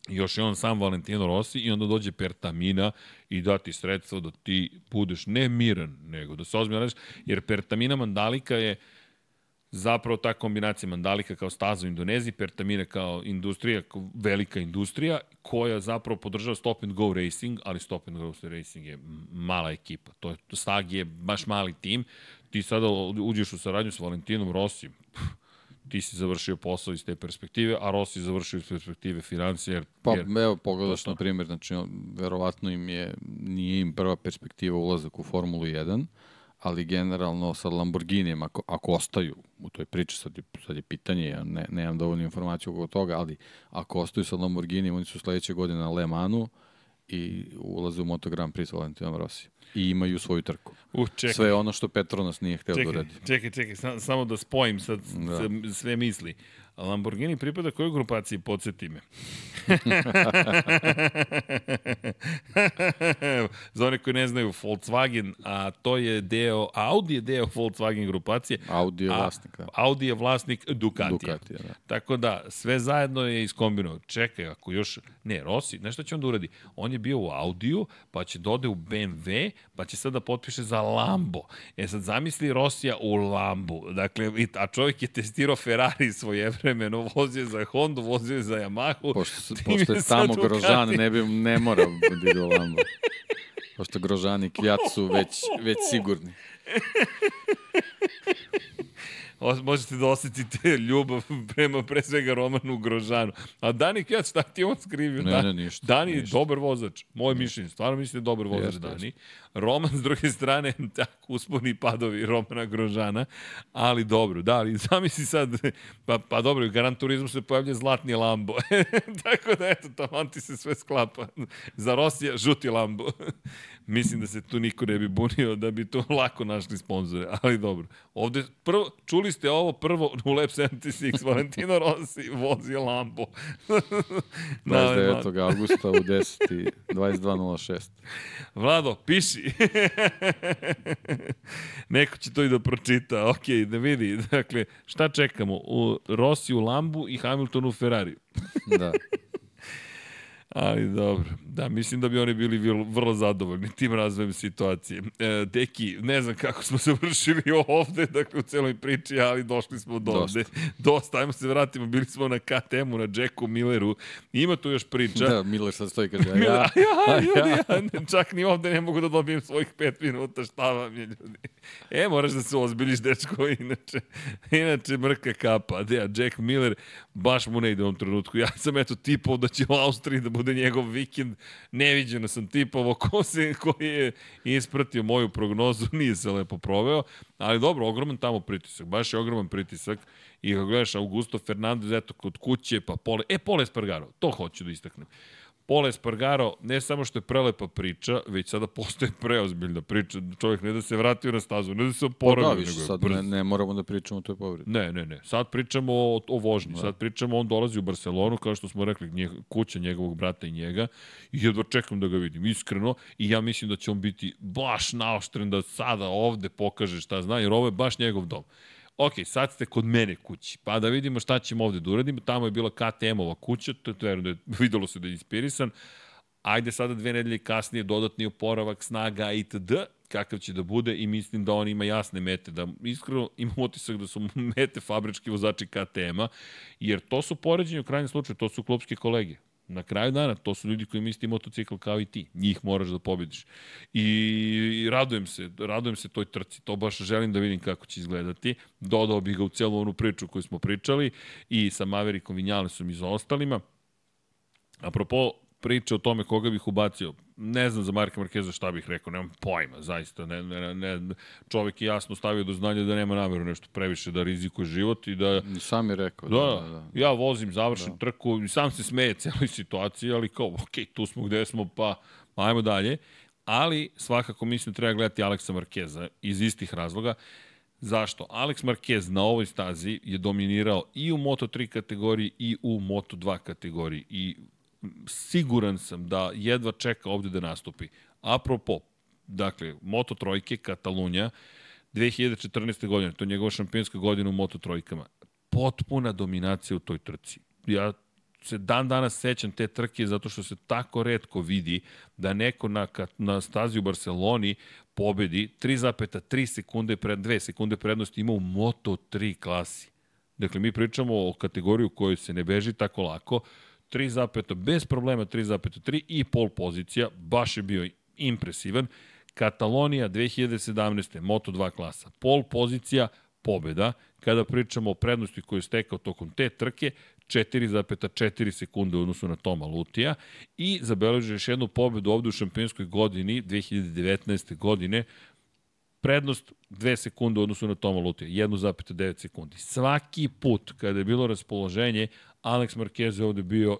Još je on sam Valentino Rossi i onda dođe Pertamina i da ti sredstvo da ti budeš ne miran, nego da se ozbiljno radiš, jer Pertamina Mandalika je zapravo ta kombinacija Mandalika kao staza u Indoneziji, Pertamina kao industrija, kao velika industrija, koja zapravo podržava Stop and Go Racing, ali Stop and Go Racing je mala ekipa. To je, Stag je baš mali tim. Ti sada uđeš u saradnju sa Valentinom Rossi, ti si završio posao iz te perspektive, a Rossi završio iz perspektive financije. Jer, pa, jer, evo, pogledaš na primjer, znači, verovatno im je, nije im prva perspektiva ulazak u Formulu 1, ali generalno sa Lamborghinijem, ako, ako ostaju u toj priči, sad je, sad je pitanje, ja ne, nemam dovoljnu informaciju oko toga, ali ako ostaju sa Lamborghinijem, oni su sledeće godine na Le Manu i ulaze u Moto Grand Prix sa Valentinom Rossi. I imaju svoju trku. Uh, čekaj. Sve ono što Petronas nije hteo da uradi. Čekaj, čekaj, sam, samo da spojim sad da. sve misli. Lamborghini pripada kojoj grupaciji, podsjeti me? Za one koji ne znaju, Volkswagen, a to je deo, Audi je deo Volkswagen grupacije. Audi je vlasnik, da. Audi je vlasnik Ducatija. Ducatija, da. Tako da, sve zajedno je iskombinovano. Čekaj, ako još, ne, Rossi, nešto će on da uradi? On je bio u Audiju, pa će dode da u BMW, pa će sada da potpiše za Lambo. E sad, zamisli Rosija u Lambu. Dakle, a čovjek je testirao Ferrari svoje vremeno, vozio za Honda, vozio za Yamahu. Pošto, pošto je tamo Grožan, ne, bi, ne mora da ide u Lambo. Pošto Grožani i Kvijat su već, već sigurni. možete da osetite ljubav prema pre svega Romanu Grožanu. A Dani Kjac, šta ti on skrivio? Ne, ne, ništa. Dani je ništa. dobar vozač. Moje mišljenje, stvarno mislim da je dobar vozač jeste, Dani. Jeste. Roman, s druge strane, tako usponi padovi Romana Grožana, ali dobro, da, ali zamisli sad, pa, pa dobro, Gran Turizmu se pojavlja zlatni Lambo. tako da, eto, tamo ti se sve sklapa. Za Rosija, žuti Lambo. Mislim da se tu niko ne bi bunio, da bi to lako našli sponzore, ali dobro. Ovde, prvo, čuli ste ovo prvo u Lab 76, Valentino Rossi vozi Lambo. 29. augusta u 10. 22.06. Vlado, piši. Neko će to i da pročita. Ok, da vidi. Dakle, šta čekamo? U Rossi u Lambu i Hamilton u Ferrari. da. Ali dobro, da, mislim da bi oni bili vrlo zadovoljni tim razvojem situacije. E, deki, ne znam kako smo završili ovde, dakle u celoj priči, ali došli smo do Dosta. ovde. Dosta, ajmo se vratimo, bili smo na KTM-u, na Jacku Milleru. Ima tu još priča. Da, Miller sad stoji kaže, ja, ja, ja, ljudi, ja, čak ni ovde ne mogu da dobijem svojih pet minuta, šta vam je, ljudi. E, moraš da se ozbiliš, dečko, inače, inače mrka kapa. Da, Jack Miller, baš mu ne ide u ovom trenutku. Ja sam eto tipao da će u Austriji da bude njegov vikend. Neviđeno sam tipovo ko se, koji je ispratio moju prognozu, nije se lepo proveo, ali dobro, ogroman tamo pritisak, baš je ogroman pritisak. I kako gledaš, Augusto Fernandez, eto, kod kuće, pa Pole, e, Pole Espargaro, to hoću da istaknem. Pole Espargaro ne samo što je prelepa priča, već sada postoje preozbiljna priča. Čovjek ne da se vratio na stazu, ne da se oporavio. Pa da, više, sad ne, ne moramo da pričamo o toj povredi. Ne, ne, ne. Sad pričamo o, o vožnji. Da. Sad pričamo, on dolazi u Barcelonu, kao što smo rekli, nje, kuća njegovog brata i njega. I jedva čekam da ga vidim, iskreno. I ja mislim da će on biti baš naoštren da sada ovde pokaže šta zna, jer ovo je baš njegov dom. Ok, sad ste kod mene kući, pa da vidimo šta ćemo ovde da uradimo. Tamo je bila KTM-ova kuća, to, je, da je, videlo se da je inspirisan. Ajde sada dve nedelje kasnije dodatni oporavak, snaga itd kakav će da bude i mislim da on ima jasne mete, da iskreno imam otisak da su mete fabrički vozači KTM-a, jer to su poređenje u krajnjem slučaju, to su klubske kolege. Na kraju dana, to su ljudi koji imaju isti motocikl kao i ti. Njih moraš da pobediš. I, I radujem se, radujem se toj trci. To baš želim da vidim kako će izgledati. Dodao bih ga u celu onu priču koju smo pričali i sa Maverikom Vinjalesom i za ostalima. Apropo priče o tome koga bih ubacio, ne znam za Marka Markeza šta bih rekao, nemam pojma, zaista. Ne, ne, ne, čovek je jasno stavio do znanja da nema nameru nešto previše da rizikuje život i da... Sam je rekao. Da, da, da. da. ja vozim, završim da. trku i sam se smeje celoj situaciji, ali kao, ok, tu smo gde smo, pa ajmo dalje. Ali svakako mislim da treba gledati Aleksa Markeza iz istih razloga. Zašto? Alex Marquez na ovoj stazi je dominirao i u Moto3 kategoriji i u Moto2 kategoriji i siguran sam da jedva čeka ovde da nastupi. Apropo, dakle, Moto Trojke, Katalunja, 2014. godine, to je njegova šampionska godina u Moto Trojkama. Potpuna dominacija u toj trci. Ja se dan danas sećam te trke zato što se tako redko vidi da neko na, na stazi u Barceloni pobedi 3,3 sekunde pred 2 sekunde prednosti ima u Moto 3 klasi. Dakle, mi pričamo o kategoriju u kojoj se ne beži tako lako. 3 bez problema 3,3 i pol pozicija, baš je bio impresivan. Katalonija 2017. Moto2 klasa, pol pozicija, pobeda. Kada pričamo o prednosti koju je stekao tokom te trke, 4,4 sekunde u odnosu na Toma Lutija i zabeležio još jednu pobedu ovde u šampionskoj godini 2019. godine prednost 2 sekunde u odnosu na Toma Lutija, 1,9 sekundi. Svaki put kada je bilo raspoloženje, Alex Marquez je ovde bio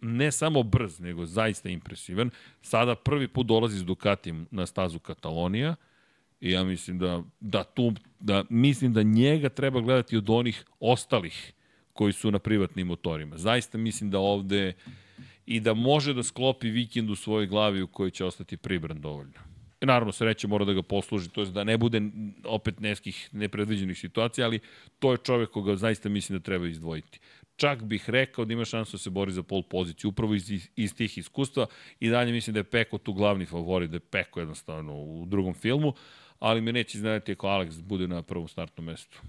ne samo brz, nego zaista impresivan. Sada prvi put dolazi s Ducatijem na stazu Katalonija i ja mislim da, da tu, da mislim da njega treba gledati od onih ostalih koji su na privatnim motorima. Zaista mislim da ovde i da može da sklopi vikend u svojoj glavi u kojoj će ostati pribran dovoljno. I naravno, sreće mora da ga posluži, to je da ne bude opet nekih nepredviđenih situacija, ali to je čovek koga zaista mislim da treba izdvojiti čak bih rekao da ima šansu da se bori za pol poziciju, upravo iz, iz tih iskustva i dalje mislim da je Peko tu glavni favorit, da je Peko jednostavno u drugom filmu, ali me neće iznadati ako Alex bude na prvom startnom mestu.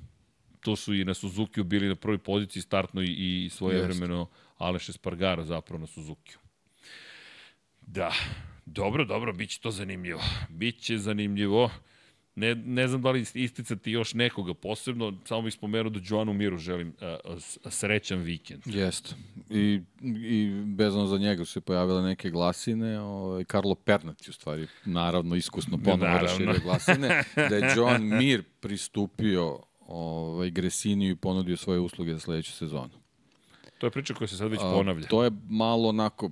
Tu su i na Suzuki bili na prvoj poziciji startno i, i svoje vremeno Aleš Espargaro zapravo na Suzuki. Da, dobro, dobro, bit će to zanimljivo. Biće zanimljivo. Ne, ne znam da li isticati još nekoga posebno, samo bih spomenuo da Joanu Miru želim uh, srećan vikend. Jeste. I, I bezano za njega su se pojavile neke glasine. Ovaj, Karlo Pernat u stvari, naravno, iskusno ponovno raširio glasine. Da je Joan Mir pristupio ovaj, Gresiniju i ponudio svoje usluge za sledeću sezonu. To je priča koja se sad već ponavlja. A, to je malo onako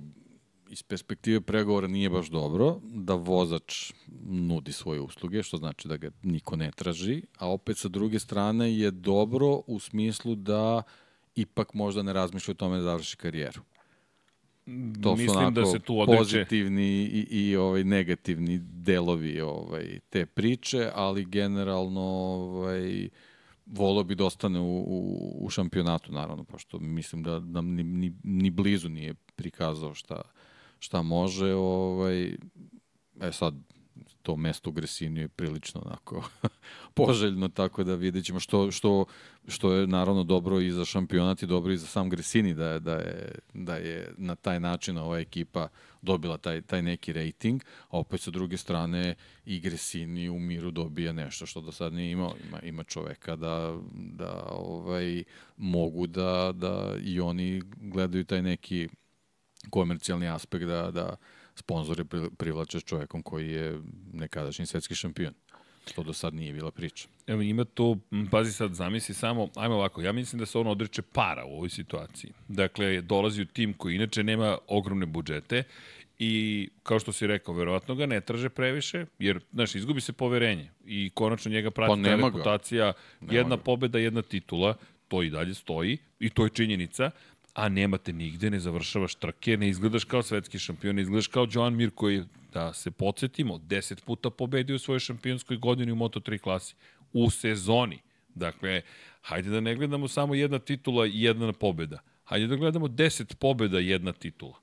iz perspektive pregovora nije baš dobro da vozač nudi svoje usluge, što znači da ga niko ne traži, a opet sa druge strane je dobro u smislu da ipak možda ne razmišlja o tome da završi karijeru. To Mislim su onako da se tu odreće... pozitivni i, i ovaj negativni delovi ovaj te priče, ali generalno ovaj volio bi da ostane u, u, u šampionatu, naravno, pošto mislim da, da ni, ni, ni blizu nije prikazao šta, šta može, ovaj, e sad, to mesto u Gresiniju je prilično onako poželjno, tako da vidjet ćemo što, što, što je naravno dobro i za šampionat i dobro i za sam Gresini da je, da je, da je na taj način ova ekipa dobila taj, taj neki rating, a opet sa druge strane i Gresini u miru dobija nešto što do sad nije imao. Ima, ima čoveka da, da ovaj, mogu da, da i oni gledaju taj neki komercijalni aspekt da, da sponzore privlače s čovekom koji je nekadašnji svetski šampion. To do sad nije bila priča. Evo ima tu, pazi sad, zamisli samo, ajmo ovako, ja mislim da se on odreče para u ovoj situaciji. Dakle, dolazi u tim koji inače nema ogromne budžete i kao što si rekao, verovatno ga ne traže previše, jer, znaš, izgubi se poverenje i konačno njega prati pa ta reputacija, ga. jedna ga. pobeda, jedna titula, to i dalje stoji i to je činjenica, a nemate nigde, ne završavaš trke, ne izgledaš kao svetski šampion, ne izgledaš kao Joan Mir koji, da se podsjetimo, 10 puta pobedio u svojoj šampionskoj godini u Moto3 klasi. U sezoni. Dakle, hajde da ne gledamo samo jedna titula i jedna pobeda. Hajde da gledamo 10 pobeda i jedna titula.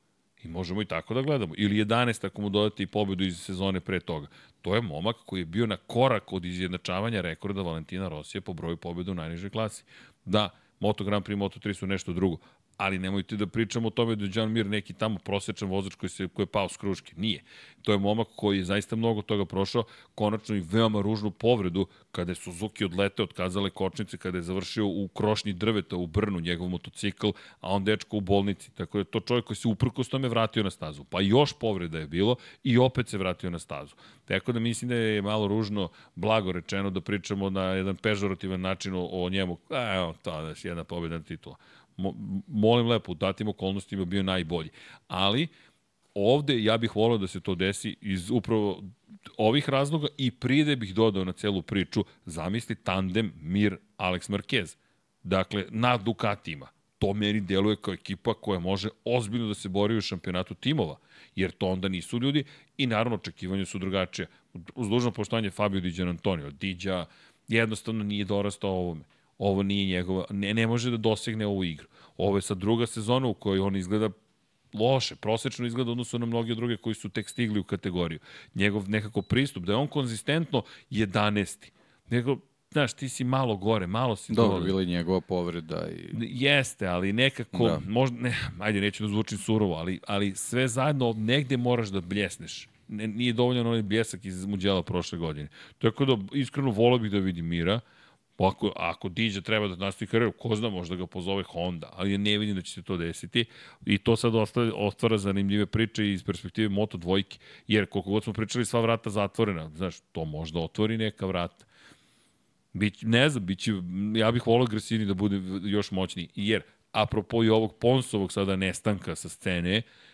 I možemo i tako da gledamo. Ili 11 ako mu dodate i pobedu iz sezone pre toga. To je momak koji je bio na korak od izjednačavanja rekorda Valentina Rosija po broju pobeda u najnižoj klasi. Da, Moto Grand Prix, Moto 3 su nešto drugo ali nemojte da pričamo o tome da je John Mir neki tamo prosečan vozač koji, se, koji je pao s kruške. Nije. To je momak koji je zaista mnogo toga prošao, konačno i veoma ružnu povredu kada je Suzuki odlete, otkazale kočnice, kada je završio u krošnji drveta u Brnu njegov motocikl, a on dečko u bolnici. Tako da je to čovjek koji se uprkos tome vratio na stazu. Pa još povreda je bilo i opet se vratio na stazu. Tako da mislim da je malo ružno, blago rečeno, da pričamo na jedan pežorativan način o, o njemu. Evo, to je jedna pobjeda titula molim lepo, u datim okolnostima bio najbolji. Ali, ovde ja bih volao da se to desi iz upravo ovih razloga i pride bih dodao na celu priču, zamisli tandem Mir Alex Marquez. Dakle, na Dukatima. To meni deluje kao ekipa koja može ozbiljno da se bori u šampionatu timova, jer to onda nisu ljudi i naravno očekivanja su drugačije. Uz dužno poštovanje Fabio Diđan Antonio, Diđa jednostavno nije dorastao ovome ovo nije njegova, ne, ne može da dosegne ovu igru. Ovo je sad druga sezona u kojoj on izgleda loše, prosečno izgleda odnosno na mnoge druge koji su tek stigli u kategoriju. Njegov nekako pristup, da je on konzistentno 11. Nego, znaš, ti si malo gore, malo si Dobro, bila je njegova povreda. I... Jeste, ali nekako, da. možda, ne, ajde, neću da zvučim surovo, ali, ali sve zajedno negde moraš da bljesneš. Ne, nije dovoljno onaj bljesak iz Muđela prošle godine. Tako da, iskreno, volao bih da vidim Mira. Ako, ako Diđa treba da nastavi karijeru, ko zna, možda ga pozove Honda, ali ja ne vidim da će se to desiti. I to sad ostaje, ostvara zanimljive priče iz perspektive Moto dvojke, jer koliko god smo pričali sva vrata zatvorena, znaš, to možda otvori neka vrata. Bić, ne znam, biće, ja bih volao Gresini da bude još moćniji, jer apropo i ovog Ponsovog sada nestanka sa scene, uh,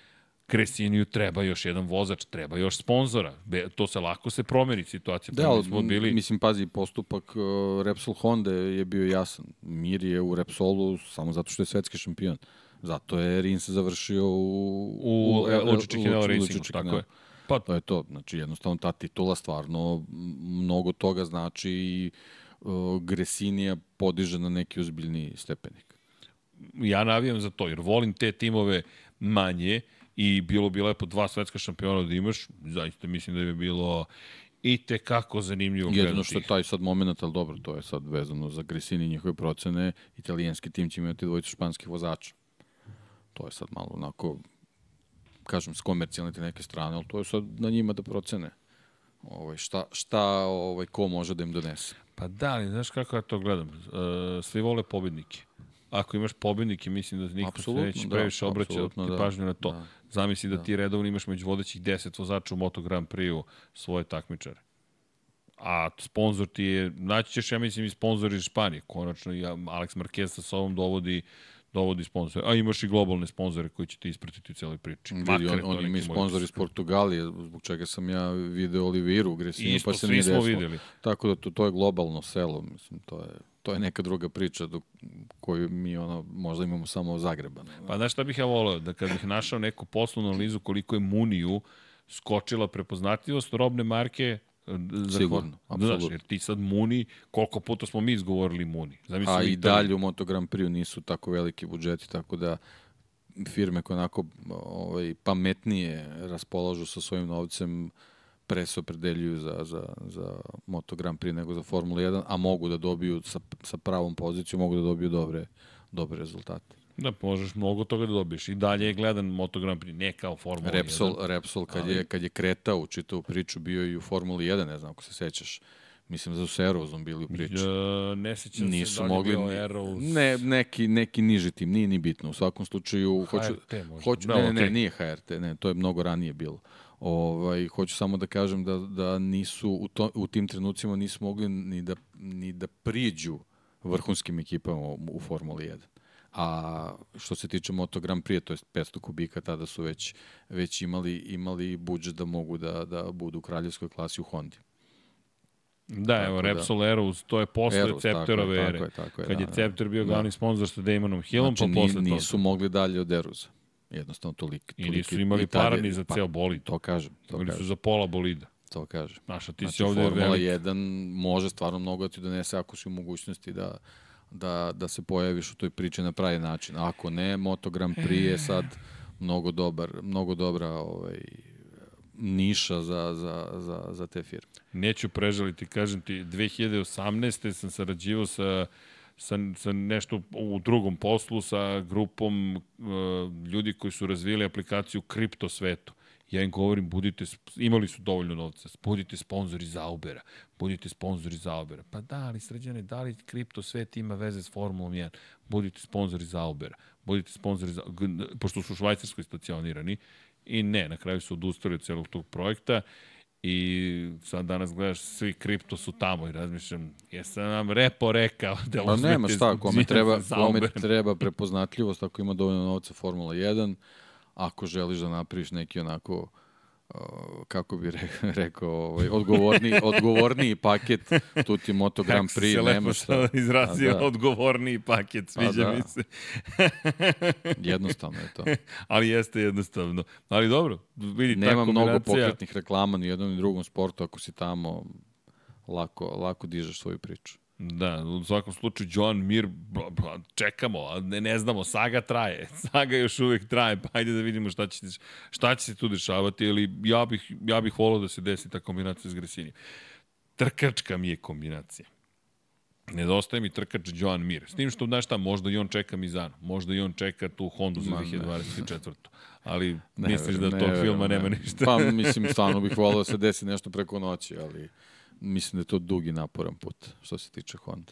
Kresiniju treba još jedan vozač, treba još sponzora. To se lako se promeni situacija. Da, ali, smo bili... mislim, pazi, postupak uh, Repsol Honda je bio jasan. Mir je u Repsolu samo zato što je svetski šampion. Zato je Rins završio u... U, u Lučići Kinel Racingu, tako je. Pa, to je to. Znači, jednostavno, ta titula stvarno mnogo toga znači i uh, Gresinija podiže na neki uzbiljni stepenik. Ja navijam za to, jer volim te timove manje, i bilo bi lepo dva svetska šampiona da imaš, zaista mislim da bi bilo i te kako zanimljivo gledati. Jedno što je taj sad moment, ali dobro, to je sad vezano za Gresini i njihove procene, italijanski tim će imati dvojicu španskih vozača. To je sad malo onako, kažem, s komercijalne te neke strane, ali to je sad na njima da procene ovaj, šta, šta ovaj, ko može da im donese. Pa da, ali znaš kako ja to gledam? Uh, svi vole pobednike ako imaš pobednike, mislim da niko apsolutno, se neće da, previše obraćati da, pažnju na to. Da. Zamisli da, da ti redovno imaš među vodećih 10 vozača u Moto Grand Prix-u svoje takmičare. A sponsor ti je, naći ćeš, ja mislim, i sponsor iz Španije. Konačno i Alex Marquez sa sobom dovodi dovodi sponzore. A imaš i globalne sponzore koji će te ispratiti u celoj priči. Vidi, on, on ima i sponzor iz Portugalije, zbog čega sam ja video Oliviru Gresinu, pa se nije desilo. Videli. Tako da to, to je globalno selo, mislim, to je to je neka druga priča dok, koju mi ono, možda imamo samo Zagreba. Ne? Pa znaš šta bih ja volao? Da kad bih našao neku poslovnu analizu koliko je Muniju skočila prepoznatljivost robne marke Sigurno, apsolutno. Znaš, jer ti sad Muni, koliko puta smo mi izgovorili Muni. Zamisli A i dalje u Moto Grand Prix nisu tako veliki budžeti, tako da firme koje onako ovaj, pametnije raspolažu sa svojim novcem pre se opredeljuju za, za, za Moto Grand Prix nego za Formula 1, a mogu da dobiju sa, sa pravom pozicijom, mogu da dobiju dobre, dobre rezultate. Da, možeš mnogo toga da dobiješ. I dalje je gledan Moto Grand Prix, ne kao Formula Repsol, 1. Repsol, kad, ali... je, kad je kretao u čitavu priču, bio i u Formuli 1, ne znam ako se sećaš. Mislim da su Aerozom bili u priči. Ja, ne sećam Nisu se da mogli, bio Aeros. Ne, neki, neki niži tim, nije ni bitno. U svakom slučaju... HRT hoću, možda. Hoću, da, ne, ne, okay. ne, nije HRT, ne, to je mnogo ranije bilo. Ovaj, hoću samo da kažem da, da nisu u, to, u tim trenucima nisu mogli ni da, ni da priđu vrhunskim ekipama u, u Formuli 1. A što se tiče Moto Grand Prix, to je 500 kubika, tada su već, već imali, imali budžet da mogu da, da budu u kraljevskoj klasi u Hondi. Da, tako evo, da. Repsol da. Eros, to je posle Eros, Cepterove ere. Tako je, tako je, Kad da, je Cepter bio da. glavni sponsor sa Damonom Hillom, znači, pa posle nisu nisu mogli dalje od Eruza. Jednostavno toliko. I nisu imali para ni za pa, ceo bolid. To kažem. To imali kažem. su za pola bolida. To kaže. Znaš, a ti Znači, si ovde Formula velik. 1 može stvarno mnogo da ti donese ako si u mogućnosti da, da, da se pojaviš u toj priči na pravi način. Ako ne, Moto Grand Prix je sad mnogo, dobar, mnogo dobra ovaj, niša za, za, za, za te firme. Neću prežaliti, kažem ti, 2018. sam sarađivao sa sa, sa nešto u drugom poslu sa grupom uh, ljudi koji su razvijali aplikaciju kripto svetu. Ja im govorim, budite, imali su dovoljno novca, budite sponzori Zaubera, budite sponzori Zaubera. Pa da, ali sređane, da li kripto svet ima veze s Formulom 1? Budite sponzori Zaubera, budite sponzori, za, pošto su u Švajcarskoj stacionirani, i ne, na kraju su odustali od celog tog projekta i sad danas gledaš, svi kripto su tamo i razmišljam, jesam nam repo rekao da Pa nema uzmete šta, kome treba, za kome treba prepoznatljivost ako ima dovoljno novca Formula 1, ako želiš da napraviš neki onako uh, kako bi re, rekao, ovaj, odgovorni, odgovorniji paket, tu ti Moto Grand Prix, se nema šta. izrazio da. odgovorniji paket, sviđa da. mi se. Jednostavno je to. Ali jeste jednostavno. Ali dobro, vidi, ta Nema mnogo pokretnih reklama ni jednom ni drugom sportu, ako si tamo lako, lako dižeš svoju priču. Da, u svakom slučaju Joan Mir, bla, bla, čekamo, a ne, ne znamo, saga traje, saga još uvek traje, pa ajde da vidimo šta će, šta će se tu dešavati, ali ja bih, ja bih volao da se desi ta kombinacija s Gresinjem. Trkačka mi je kombinacija. Nedostaje mi trkač Joan Mir. S tim što, znaš šta, možda i on čeka Mizano, možda i on čeka tu Hondu za Ma ne. 2024. Ali Ne misliš da verujem, tog ne filma verujem, nema ne. ništa? Pa mislim, stvarno bih volao da se desi nešto preko noći, ali mislim da je to dugi naporan put što se tiče Honda.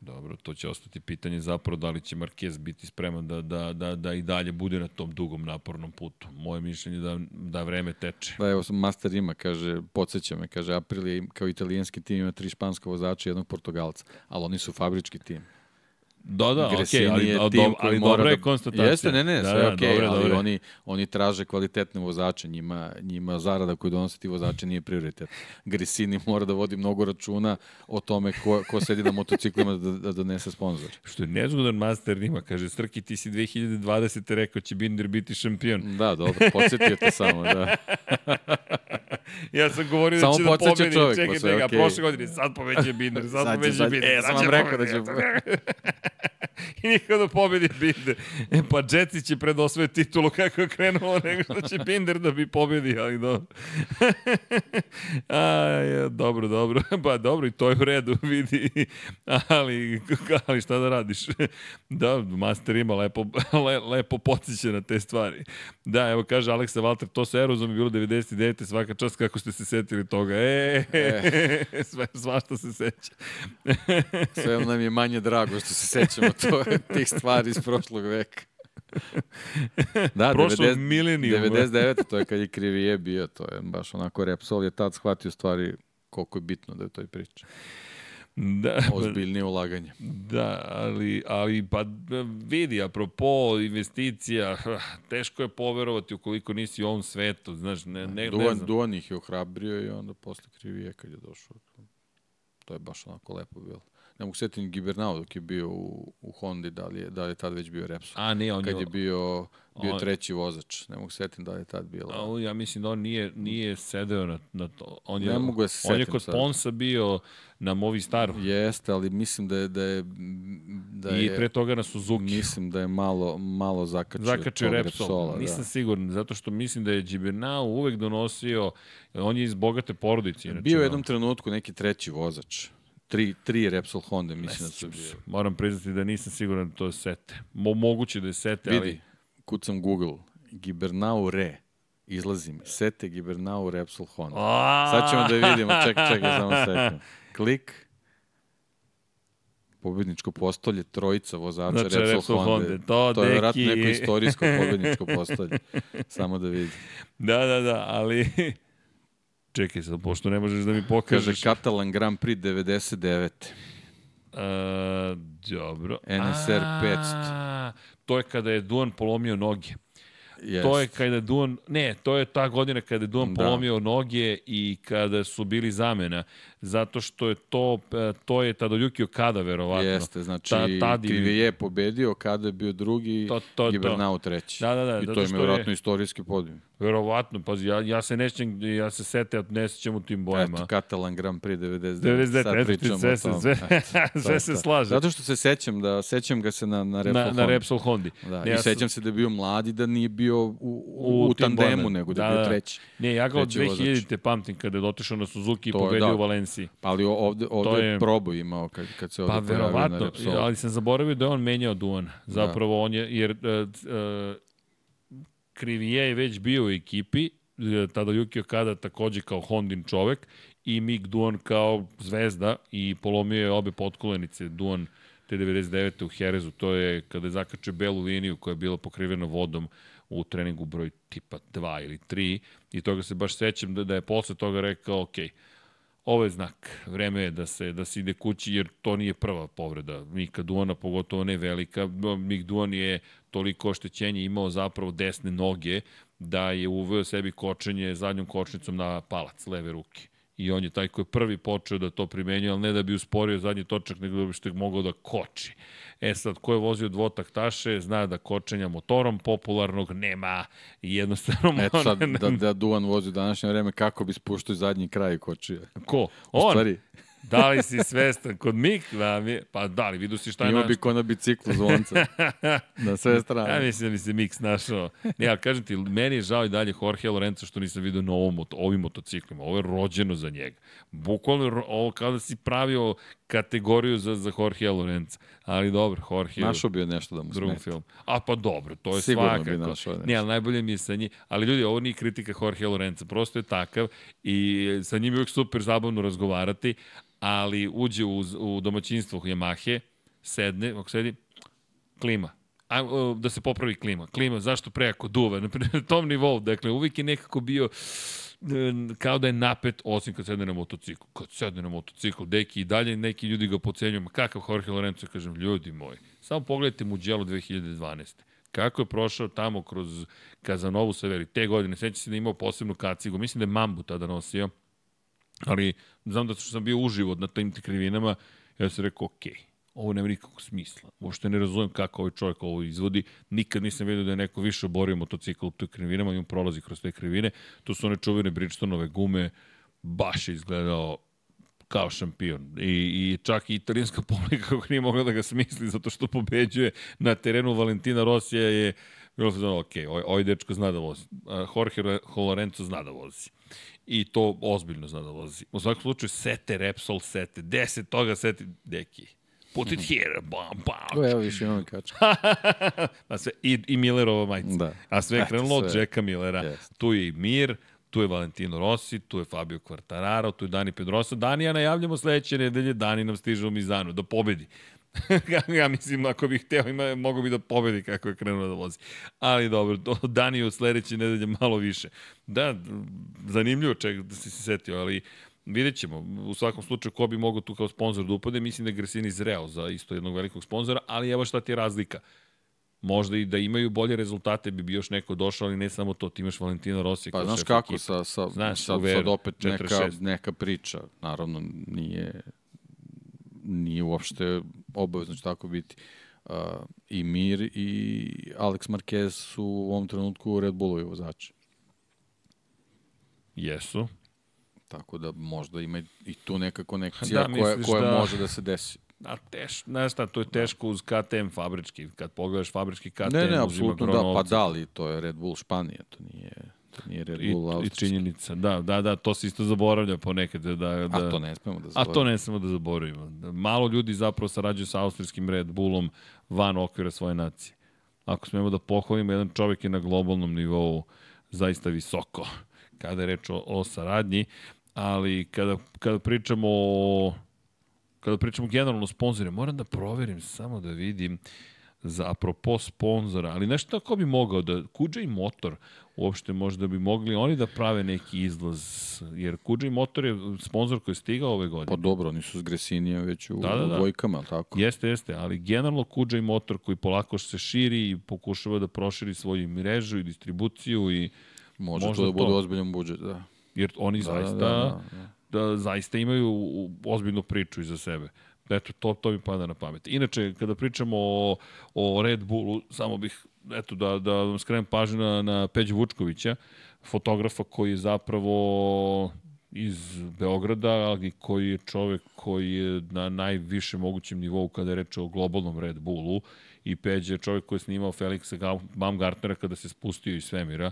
Dobro, to će ostati pitanje zapravo da li će Marquez biti spreman da, da, da, da i dalje bude na tom dugom napornom putu. Moje mišljenje je da, da vreme teče. Da, evo, Master ima, kaže, podsjeća me, kaže, Aprilia kao italijanski tim ima tri španska vozača i jednog Portugalca, ali oni su fabrički tim. Da, da, okej, Gresini ali, ali, koji ali dobra je da- konstatacija. Jeste, ne, ne, da, sve da, je okej, dobre, ali dobre. oni, oni traže kvalitetne vozače, njima, njima zarada koju donose ti vozači nije prioritet. Gresini mora da vodi mnogo računa o tome ko, ko sedi na motociklima da, da donese sponsor. Što je nezgodan master ima, kaže, Strki, ti si 2020. rekao će Binder biti šampion. Da, dobro, podsjetio te samo, da. Ja sam govorio Samo da će da pobedi. čovjek, Čekaj, pa čekaj, okej. prošle godine, sad pobeđuje Binder, sad, Sad će, pobeđuje sad- Binder. e, sad sam vam rekao da će-. I nikada da pobedi Binder. E, pa Jetsi će pred osvoje titulu kako je krenulo, nego što će Binder da bi pobedi, ali dobro. A, ja, dobro, dobro. Pa dobro, i to je u redu, vidi. Ali, ali šta da radiš? Da, master ima lepo, le, lepo podsjeća na te stvari. Da, evo kaže Aleksa Valter, to sa Erozom je bilo 99. svaka čast kako ste se setili toga. E, e. sve, svašta se seća. Sve nam je manje drago što se sećamo to, tih stvari iz prošlog veka. Da, Prošlog 90, milenijuma. 99. to je kad je Krivije bio, to je baš onako Repsol je tad shvatio stvari koliko je bitno da je toj priči. Da, Ozbiljnije ulaganje. Da, ali, ali pa vidi, apropo investicija, teško je poverovati ukoliko nisi u ovom svetu, znaš, ne, ne, ne Duan, znam. Duan ih je ohrabrio i onda posle Krivije kad je došao. To je baš onako lepo bilo. Ne mogu setiti Gibernau dok je bio u, u Hondi, da li je, da li je tad već bio Repsol. A ne, on Kad je, je bio, bio on- treći vozač. Ne mogu setiti da li je tad bilo. a, ja mislim da on nije, nije sedeo na, na to. On je, Ne mogu da se On je setim kod sad. Ponsa bio na Movi Staru Jeste, ali mislim da je da je da i je pre toga na Suzuki. mislim da je malo malo zakačio, Zakačio Repsol. Repsola, Nisam da. siguran, zato što mislim da je Gibernau uvek donosio, on je iz bogate porodice. Bio je u no. jednom trenutku neki treći vozač. Tri, tri Repsol Honda, mislim da su bili. Moram priznati da nisam siguran da to je Sete. Mo, moguće da je Sete, Vidi, ali... kucam Google, Gibernau Re, izlazi mi, Sete Gibernau Repsol Honda. A, Sad ćemo da vidimo, čekaj, čekaj, samo sekund. Klik, pobedničko postolje, trojica vozača Znači, Repsol, Repsol Honda. Honda, to, to je deki. neko istorijsko pobedničko postolje. Samo da vidim. Da, da, da, ali... Čekaj sad, pošto ne možeš da mi Kaže pokažeš. Katalan Grand Prix 99. A, dobro. NSR 500. A, To je kada je Duan polomio noge. Yes. To je kada je Duan, ne, to je ta godina kada je Duan Da. polomio noge i kada su bili zamena, zato što je to, e, to je Tadayuki Okada, verovatno. Jeste, znači Ta- tad i- Krivije je pobedio, kada je bio drugi, To- to-. Gibernau treći. Da, da, da, I to je mi je- istorijski podium. Verovatno, pazi, ja, ja se nećem, ja se sete, ne sećam u tim bojama. Eto, Katalan Grand Prix 99. 99, Sad eto, pričamo sve, o se, tom. sve, Eto, to sve se slaže. Zato što se sećam da sećam ga se na na Repsol na, na Honda. Repsol Hondi. Da, Ne, i ja sam- sećam se da je bio mladi, da nije bio u, u, u, tim tandemu, bojama. nego da je bio treći. Ne, ja ga od treći vozač. 2000-te pamtim kada je dotišao na Suzuki i pobedio da. u Valenciji. Pa Ali ovde, ovde To je proboj imao kad, kad se ovde Pa pojavio na verovatno, Repsolu. ali sam zaboravio da je on menjao Duan. Da. Zapravo on je, jer uh, uh, Krivije je već bio u ekipi, e, tada Yuki Okada takođe kao Hondin čovek i Mick Duan kao zvezda i polomio je obe potkolenice Duan te 99. u Herezu, to je kada je zakačio belu liniju koja je bila pokrivena vodom u treningu broj tipa 2 ili 3 i toga se baš sećam da, da je posle toga rekao, okej, ovo je znak. Vreme je da se da se ide kući jer to nije prva povreda Mika Duana, pogotovo ne velika. Mik Duan je toliko oštećenja imao zapravo desne noge da je uveo sebi kočenje zadnjom kočnicom na palac leve ruke. I on je taj koji je prvi počeo da to primenjuje, ali ne da bi usporio zadnji točak, nego da bi što je mogao da koči. E sad, ko je vozio dvotaktaše, zna da kočenja motorom popularnog nema i jednostavno... Eto sad, da, da Duan vozi u današnje vreme, kako bi spuštao zadnji kraj kočije. Ko? U On? stvari, Da li si svestan? Kod Mik, da mi, pa da li, vidu si šta je imao naš... bi ko na biciklu zvonca. na sve strane. Ja mislim da bi se Mix našao. Ne, ali kažem ti, meni je žao i dalje Jorge Lorenzo što nisam vidio na ovom, ovim motociklima. Ovo je rođeno za njega. Bukvalno ovo kao da si pravio kategoriju za, za Jorge Lorenzo. Ali dobro, Jorge Našao bi je nešto da mu drugom smeta. filmu. A pa dobro, to je Sigurno bi svakako. našao nešto. Ne, ali najbolje mi je sa njim. Ali ljudi, ovo nije kritika Jorge Lorenza, prosto je takav i sa njim je uvijek super zabavno razgovarati, ali uđe u, u domaćinstvo Yamahe, sedne, ako sedi, klima. A, da se popravi klima. Klima, zašto prejako duva? Na tom nivou, dakle, uvijek je nekako bio kao da je napet, osim kad sedne na motocikl. Kad sedne na motocikl, deki i dalje neki ljudi ga pocenjuju. Ma kakav Jorge Lorenzo, kažem, ljudi moji, samo pogledajte Mugello 2012. Kako je prošao tamo kroz Kazanovu Severi, te godine, seća se da je imao posebnu kacigu, mislim da je Mambu tada nosio, ali znam da sam bio uživo na tim krivinama, ja sam rekao, okej, ovo nema nikakvog smisla. Uopšte ne razumem kako ovaj čovjek ovo izvodi. Nikad nisam vidio da je neko više oborio motocikl u toj krivinama i on prolazi kroz te krivine. To su one čuvene Bridgestonove gume, baš je izgledao kao šampion. I, i čak i italijanska publika kako nije mogla da ga smisli zato što pobeđuje na terenu Valentina Rosija je bilo znao, ok, ovaj, ovaj dečko zna da vozi. Jorge Lorenzo zna da vozi. I to ozbiljno zna da vozi. U svakom slučaju, sete Repsol sete, deset toga sete, deki. Put it here, bam, bam. O, evo više imam kačka. A sve, i, I Millerova majica. Da. A sve je krenulo od. Jacka Millera. Jeste. Tu je i Mir, tu je Valentino Rossi, tu je Fabio Quartararo, tu je Dani Pedrosa. Danija najavljamo sledeće nedelje, Dani nam stiže u Mizanu da pobedi. ja mislim, ako bih hteo, ima, mogo bi da pobedi kako je krenuo da vozi. Ali dobro, to Dani u sledeće nedelje malo više. Da, zanimljivo ček da si se setio, ali vidjet ćemo. U svakom slučaju, ko bi mogao tu kao sponsor da upade, mislim da je Gresini zreo za isto jednog velikog sponzora, ali evo šta ti je razlika možda i da imaju bolje rezultate bi bi još neko došao, ali ne samo to, ti imaš Valentina Rossi Pa znaš kako, ekipe. sa, sa, Znaš, sad, u Veru, sad opet neka, 46. neka priča. Naravno, nije, nije uopšte obavezno će tako biti. Uh, I Mir i Alex Marquez su u ovom trenutku Red Bullovi vozači. Jesu. Tako da možda ima i tu neka konekcija Da, koja, koja da- može da se desi. A teš, znaš šta, to je teško uz KTM fabrički. Kad pogledaš fabrički KTM, Ne, ne, apsolutno da, pa da, ali to je Red Bull Španija, to nije, to nije Red I, Bull I Austrijski. činjenica, da, da, da, to se isto zaboravlja ponekad. Da, da, A to ne smemo da A zaboravimo. to ne smemo da zaboravimo. Da Malo ljudi zapravo sarađuju sa austrijskim Red Bullom van okvira svoje nacije. Ako smemo da pohvalimo, jedan čovjek je na globalnom nivou zaista visoko kada je reč o, o saradnji, ali kada, kada pričamo o kada pričamo generalno o sponzore, moram da proverim samo da vidim za apropo sponzora, ali nešto tako bi mogao da Kuđa i Motor uopšte možda bi mogli oni da prave neki izlaz, jer Kuđa i Motor je sponzor koji je stigao ove godine. Pa dobro, oni su s Gresinijem već u, Da, da, da. dvojkama, ali tako? Jeste, jeste, ali generalno Kuđa i Motor koji polako se širi i pokušava da proširi svoju mrežu i distribuciju i Može, možda to da to. bude ozbiljan budžet, da. Jer oni Da, zaista da, da, da. da zaista imaju ozbiljnu priču iza sebe. Eto, to, to mi pada na pamet. Inače, kada pričamo o, o Red Bullu, samo bih, eto, da, da vam skrenem pažnju na, na Peđu Vučkovića. fotografa koji je zapravo iz Beograda, ali koji je čovek koji je na najvišem mogućem nivou kada je reč o globalnom Red Bullu i Peđa je čovek koji je snimao Felixa Baumgartnera kada se spustio iz svemira,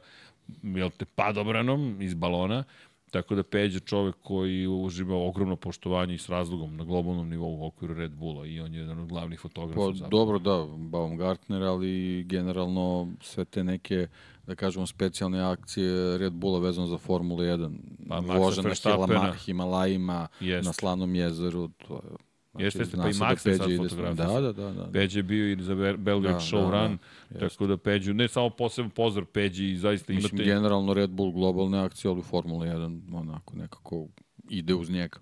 jel te, padobranom iz balona, Tako da Peđa čovek koji uživa ogromno poštovanje i s razlogom na globalnom nivou u okviru Red Bulla i on je jedan od glavnih fotografa. Pa, dobro, da, Baumgartner, ali generalno sve te neke da kažemo, specijalne akcije Red Bulla vezano za Formulu 1. Pa, Voža na Himalajima, Jest. na Slanom jezeru, to je Znači, jeste, jeste, pa i Max je sad fotograf. Da, da, da, da. Peđe je bio i za Belgrade da, Show da, Run, da, tako da Peđu, ne samo posebno pozdrav Peđi i zaista imate... Mislim, generalno Red Bull globalne akcije, ali Formula 1 onako nekako ide uz njega.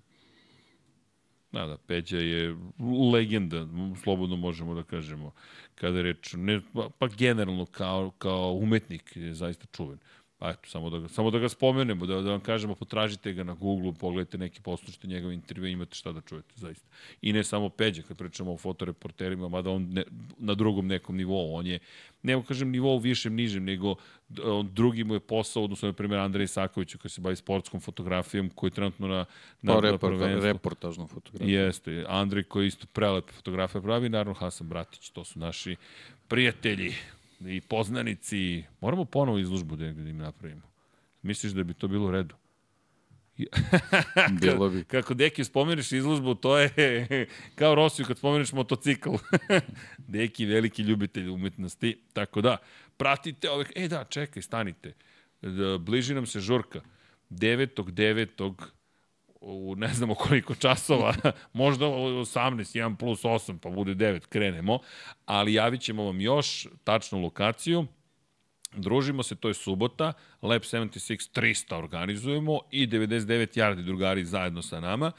Da, da, Peđa je legenda, slobodno možemo da kažemo, kada je reč, ne, pa, pa generalno kao, kao umetnik je zaista čuven. Pa eto, samo da ga, samo da ga spomenemo, da, da vam kažemo, potražite ga na Google, pogledajte neki, poslušajte njegove intervjue, imate šta da čujete, zaista. I ne samo Peđa, kad pričamo o fotoreporterima, mada on ne, na drugom nekom nivou, on je, ne kažem nivou višem, nižem, nego on, drugi mu je posao, odnosno, na primjer, Andrej Isaković, koji se bavi sportskom fotografijom, koji je trenutno na, na, pa, report, na reportažnom fotografijom. Jeste, Andrej koji isto prelepe fotografije pravi, naravno Hasan Bratić, to su naši prijatelji i poznanici, moramo ponovo izlužbu da, da im napravimo. Misliš da bi to bilo u redu? bilo bi. Kako deki spomeniš izlužbu, to je kao Rosiju kad spomeniš motocikl. deki veliki ljubitelj umetnosti. Tako da, pratite ove... E da, čekaj, stanite. Da, bliži nam se žurka. 9. 9 u ne znamo koliko časova, možda 18, 1 plus 8, pa bude 9, krenemo, ali javit ćemo vam još tačnu lokaciju, Družimo se, to je subota, Lab 76 300 organizujemo i 99 yardi drugari zajedno sa nama.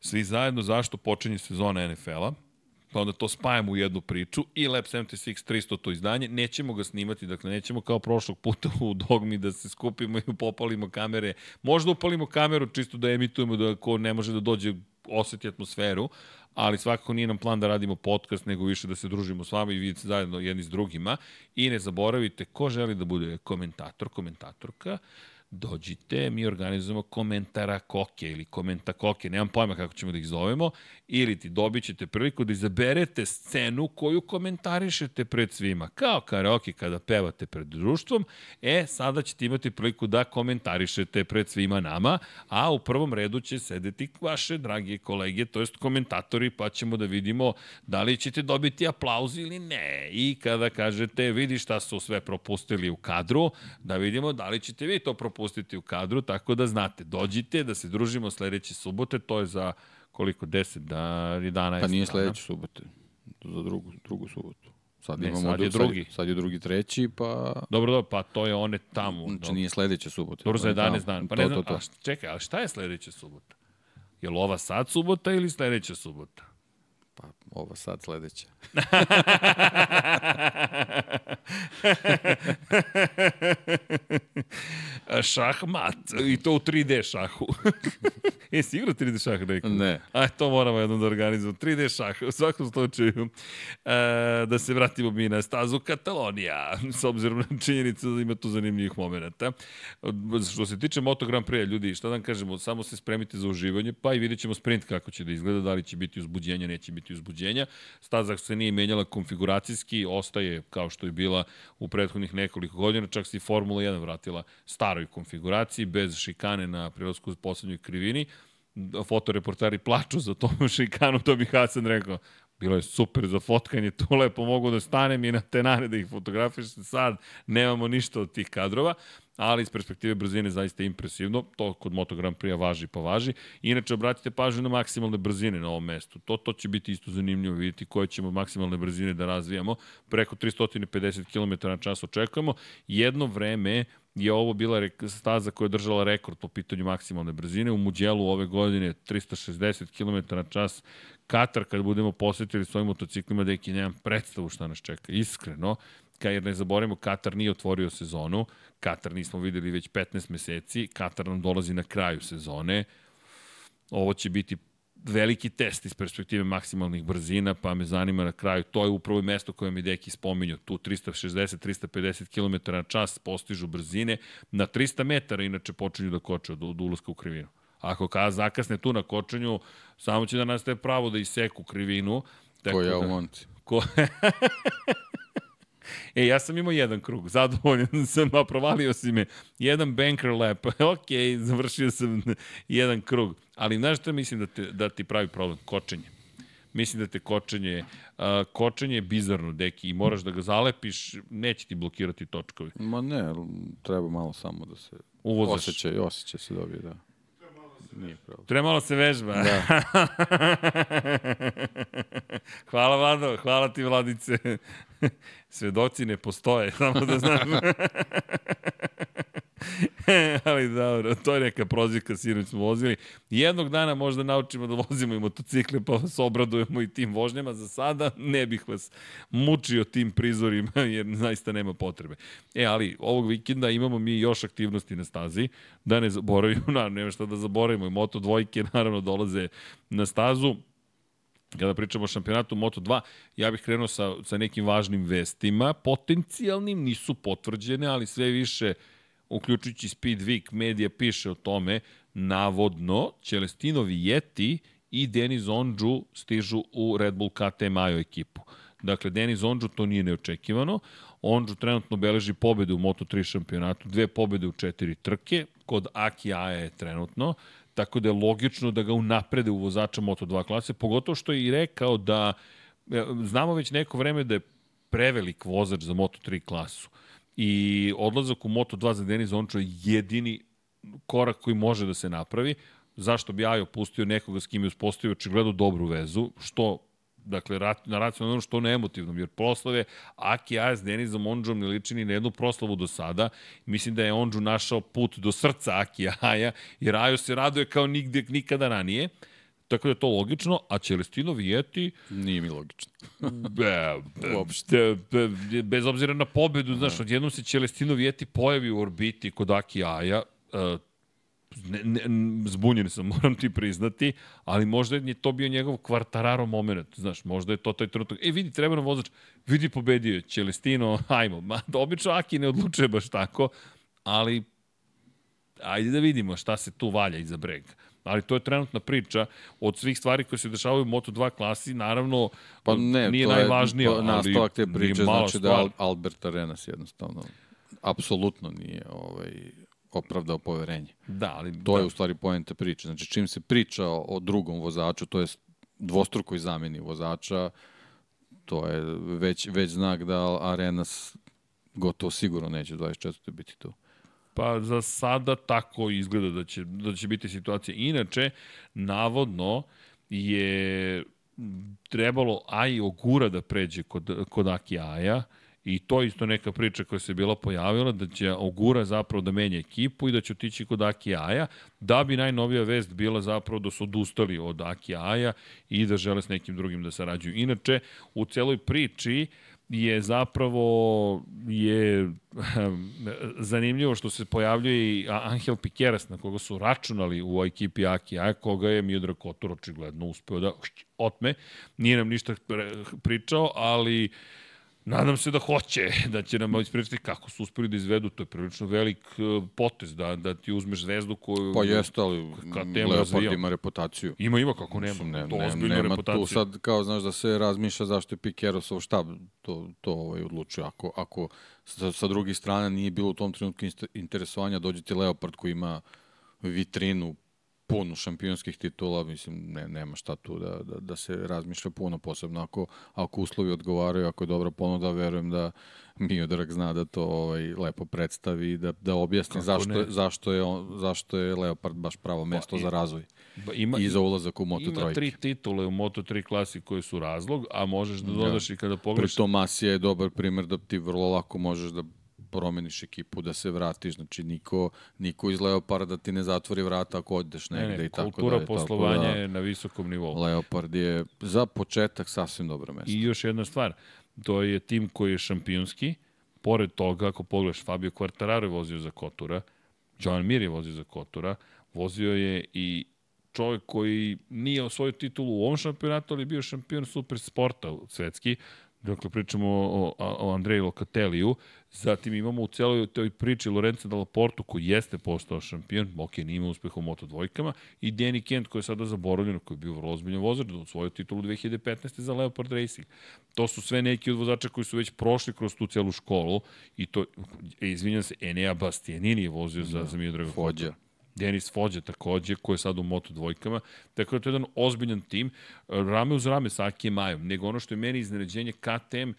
Svi zajedno, zašto počinje sezona NFL-a? Pa onda to spajamo u jednu priču i Lab 76 300 to izdanje, nećemo ga snimati, dakle nećemo kao prošlog puta u dogmi da se skupimo i popalimo kamere, možda upalimo kameru čisto da emitujemo da ko ne može da dođe oseti atmosferu, ali svakako nije nam plan da radimo podcast, nego više da se družimo s vama i vidite zajedno jedni s drugima. I ne zaboravite, ko želi da bude komentator, komentatorka, dođite, mi organizujemo komentara koke ili komenta koke, nemam pojma kako ćemo da ih zovemo, ili ti dobit ćete priliku da izaberete scenu koju komentarišete pred svima. Kao karaoke kada pevate pred društvom, e, sada ćete imati priliku da komentarišete pred svima nama, a u prvom redu će sedeti vaše dragi kolege, to jest komentatori, pa ćemo da vidimo da li ćete dobiti aplauz ili ne. I kada kažete, vidi šta su sve propustili u kadru, da vidimo da li ćete vi to propustiti u kadru, tako da znate, dođite da se družimo sledeće subote, to je za koliko, 10 da 11 Pa nije sledeće subote, za drugu, drugu subotu. Sad ne, imamo sad je drugi. Sad, sad je drugi, treći, pa... Dobro, dobro, pa to je one tamo. Znači dobro. nije sledeća subota. Dobro, za 11 dana. Pa to, ne znam, to, to. A, čekaj, a šta je sledeća subota? Je li ova sad subota ili sledeća subota? Pa, ova sad sledeća. Šahmat. I to u 3D šahu. e, si igrao 3D šah neko? Ne. Aj, to moramo jednom da organizujemo. 3D šah, u svakom slučaju. E, da se vratimo mi na stazu Katalonija, s obzirom na činjenicu da ima tu zanimljivih momenta. Što se tiče Moto Grand Prix, ljudi, šta da vam kažemo, samo se spremite za uživanje, pa i vidjet ćemo sprint kako će da izgleda, da li će biti uzbuđenja, neće biti uzbuđenja. Staza se nije menjala konfiguracijski, ostaje kao što je bila u prethodnih nekoliko godina, čak se i Formula 1 vratila staroj konfiguraciji, bez šikane na u poslednjoj krivini. Fotoreportari plaču za tom šikanu, to bi Hasan rekao. Bilo je super za fotkanje, tu lepo mogu da stanem i na tenane da ih fotografiš. Sad nemamo ništa od tih kadrova, ali iz perspektive brzine zaista impresivno. To kod Moto Grand Prix važi pa važi. Inače, obratite pažnju na maksimalne brzine na ovom mestu. To, to će biti isto zanimljivo vidjeti koje ćemo maksimalne brzine da razvijamo. Preko 350 km na čas očekujemo. Jedno vreme je ovo bila staza koja je držala rekord po pitanju maksimalne brzine. U Muđelu ove godine 360 km na čas. Katar, kad budemo posetili svojim motociklima, deki nemam predstavu šta nas čeka. Iskreno, jer ne zaboravimo, Katar nije otvorio sezonu. Katar nismo videli već 15 meseci. Katar nam dolazi na kraju sezone. Ovo će biti veliki test iz perspektive maksimalnih brzina, pa me zanima na kraju, to je upravo mesto koje mi Deki spominju, tu 360-350 km na čas postižu brzine, na 300 metara inače počinju da koče od, od ulaska u krivinu. Ako ka zakasne tu na kočenju, samo će da nastaje pravo da iseku krivinu. Ko ja da, u Monci. Ko... E, ja sam imao jedan krug, zadovoljan sam, a provalio si me. Jedan banker lap, ok, završio sam jedan krug. Ali znaš šta mislim da, te, da ti pravi problem? Kočenje. Mislim da te kočenje, uh, kočenje je bizarno, deki, i moraš da ga zalepiš, neće ti blokirati točkovi. Ma ne, treba malo samo da se Uvozaš. osjeća, osjeća se dobije, da. Nije problem. Treba malo se vežba. Da. hvala Vlado, hvala ti Vladice. Svedoci ne postoje, samo da znam. Ali dobro, to je neka prozivka, sinoć smo vozili. Jednog dana možda naučimo da vozimo i motocikle, pa vas obradujemo i tim vožnjama. Za sada ne bih vas mučio tim prizorima, jer zaista nema potrebe. E, ali ovog vikenda imamo mi još aktivnosti na stazi, da ne zaboravimo, naravno, nema šta da zaboravimo, i moto dvojke naravno dolaze na stazu kada pričamo o šampionatu Moto2, ja bih krenuo sa, sa nekim važnim vestima, potencijalnim, nisu potvrđene, ali sve više, uključujući Speed Week, medija piše o tome, navodno, Celestino Vietti i Denis Ondžu stižu u Red Bull KTM Ajo ekipu. Dakle, Denis Ondžu to nije neočekivano. Ondžu trenutno beleži pobedu u Moto3 šampionatu, dve pobede u četiri trke, kod Aki Aja je trenutno, tako da je logično da ga unaprede u vozača Moto2 klase, pogotovo što je i rekao da e, znamo već neko vreme da je prevelik vozač za Moto3 klasu i odlazak u Moto2 za Denis Ončo je jedini korak koji može da se napravi. Zašto bi Ajo pustio nekoga s kim je uspostavio očigledno dobru vezu, što dakle, na racionalnom što na emotivnom, jer proslave Aki Aja s Denizom Ondžom ne liči ni na jednu proslavu do sada. Mislim da je Ondžu našao put do srca Aki Aja, jer Ajo se raduje kao nigde, nikada ranije. Tako da je to logično, a Celestino Vijeti... Nije mi logično. be, be, Uopšte. Be, be, bez obzira na pobedu, znaš, odjednom se Celestino Vijeti pojavi u orbiti kod Aki Aja, uh, ne, ne, zbunjen sam, moram ti priznati, ali možda je to bio njegov kvartararo moment, znaš, možda je to taj trenutak. E, vidi, treba nam vozač, vidi, pobedio je Celestino, ajmo, ma, obično Aki ne odlučuje baš tako, ali ajde da vidimo šta se tu valja iza brega. Ali to je trenutna priča od svih stvari koje se dešavaju u Moto2 klasi, naravno pa ne, nije to najvažnije, je, nastavak te priče znači stvar. da Al Albert Arenas jednostavno apsolutno nije ovaj opravdao poverenje. Da, ali... To da. je u stvari poenta priče. Znači, čim se priča o, o drugom vozaču, to je dvostrukoj zameni vozača, to je već, već znak da Arenas gotovo sigurno neće 24. biti tu. Pa za sada tako izgleda da će, da će biti situacija. Inače, navodno je trebalo Aj Ogura da pređe kod, kod Aki Aja, I to je isto neka priča koja se bila pojavila, da će Ogura zapravo da menja ekipu i da će otići kod Aki Aja, da bi najnovija vest bila zapravo da su odustali od Aki Aja i da žele s nekim drugim da sarađuju. Inače, u celoj priči je zapravo je zanimljivo što se pojavljuje i Angel Piqueras na koga su računali u ekipi Aki Aja, koga je Miodrag Kotor očigledno uspeo da otme. Nije nam ništa pričao, ali uh, Nadam se da hoće, da će nam ispričati kako su uspeli da izvedu, to je prilično velik uh, potez, da, da ti uzmeš zvezdu koju... Pa jeste, ali Leopard ima reputaciju. Ima, ima, kako nema. Ne, to ne, nema reputaciju. tu sad, kao znaš, da se razmišlja zašto je Pikerosov štab to, to ovaj, odlučio. Ako, ako sa, sa druge strane nije bilo u tom trenutku interesovanja, dođe ti Leopard koji ima vitrinu punu šampionskih titula, mislim, ne, nema šta tu da, da, da se razmišlja puno, posebno ako, ako uslovi odgovaraju, ako je dobra ponuda, verujem da Miodrag zna da to ovaj, lepo predstavi i da, da objasni zašto, je, zašto, je on, zašto je Leopard baš pravo mesto pa, za razvoj ba, ima, i za ulazak u Moto3. Ima tri titule u Moto3 klasi koje su razlog, a možeš da dodaš ja. i kada pogledaš... Pri tom Masija je dobar primer da ti vrlo lako možeš da promeniš ekipu, da se vratiš, znači niko, niko iz Leoparda ti ne zatvori vrata ako odeš negde ne, ne, i tako da Kultura poslovanja da, je na visokom nivou. Leopard je za početak sasvim dobro mesto. I još jedna stvar, to je tim koji je šampionski, pored toga, ako pogledaš, Fabio Quartararo je vozio za Kotura, Joan Mir je vozio za Kotura, vozio je i čovjek koji nije osvojio titulu u ovom šampionatu, ali je bio šampion super sporta svetski, Dakle, pričamo o, o Andreju Lokateliju, zatim imamo u celoj toj priči Lorenzo Dalla Portu koji jeste postao šampion, ok, nije imao uspeha u Moto dvojkama, i Danny Kent koji je sada zaboravljen, koji je bio vrlo ozbiljan vozač, da osvojio titulu 2015. za Leopard Racing. To su sve neki od vozača koji su već prošli kroz tu celu školu i to, izvinjam se, Enea Bastianini je vozio za, da, za Miodraga Fođa. Denis Fođa takođe, koji je sad u Moto dvojkama. Tako da to je jedan ozbiljan tim, rame uz rame sa Akijem Majom. Nego ono što je meni iznenađenje, KTM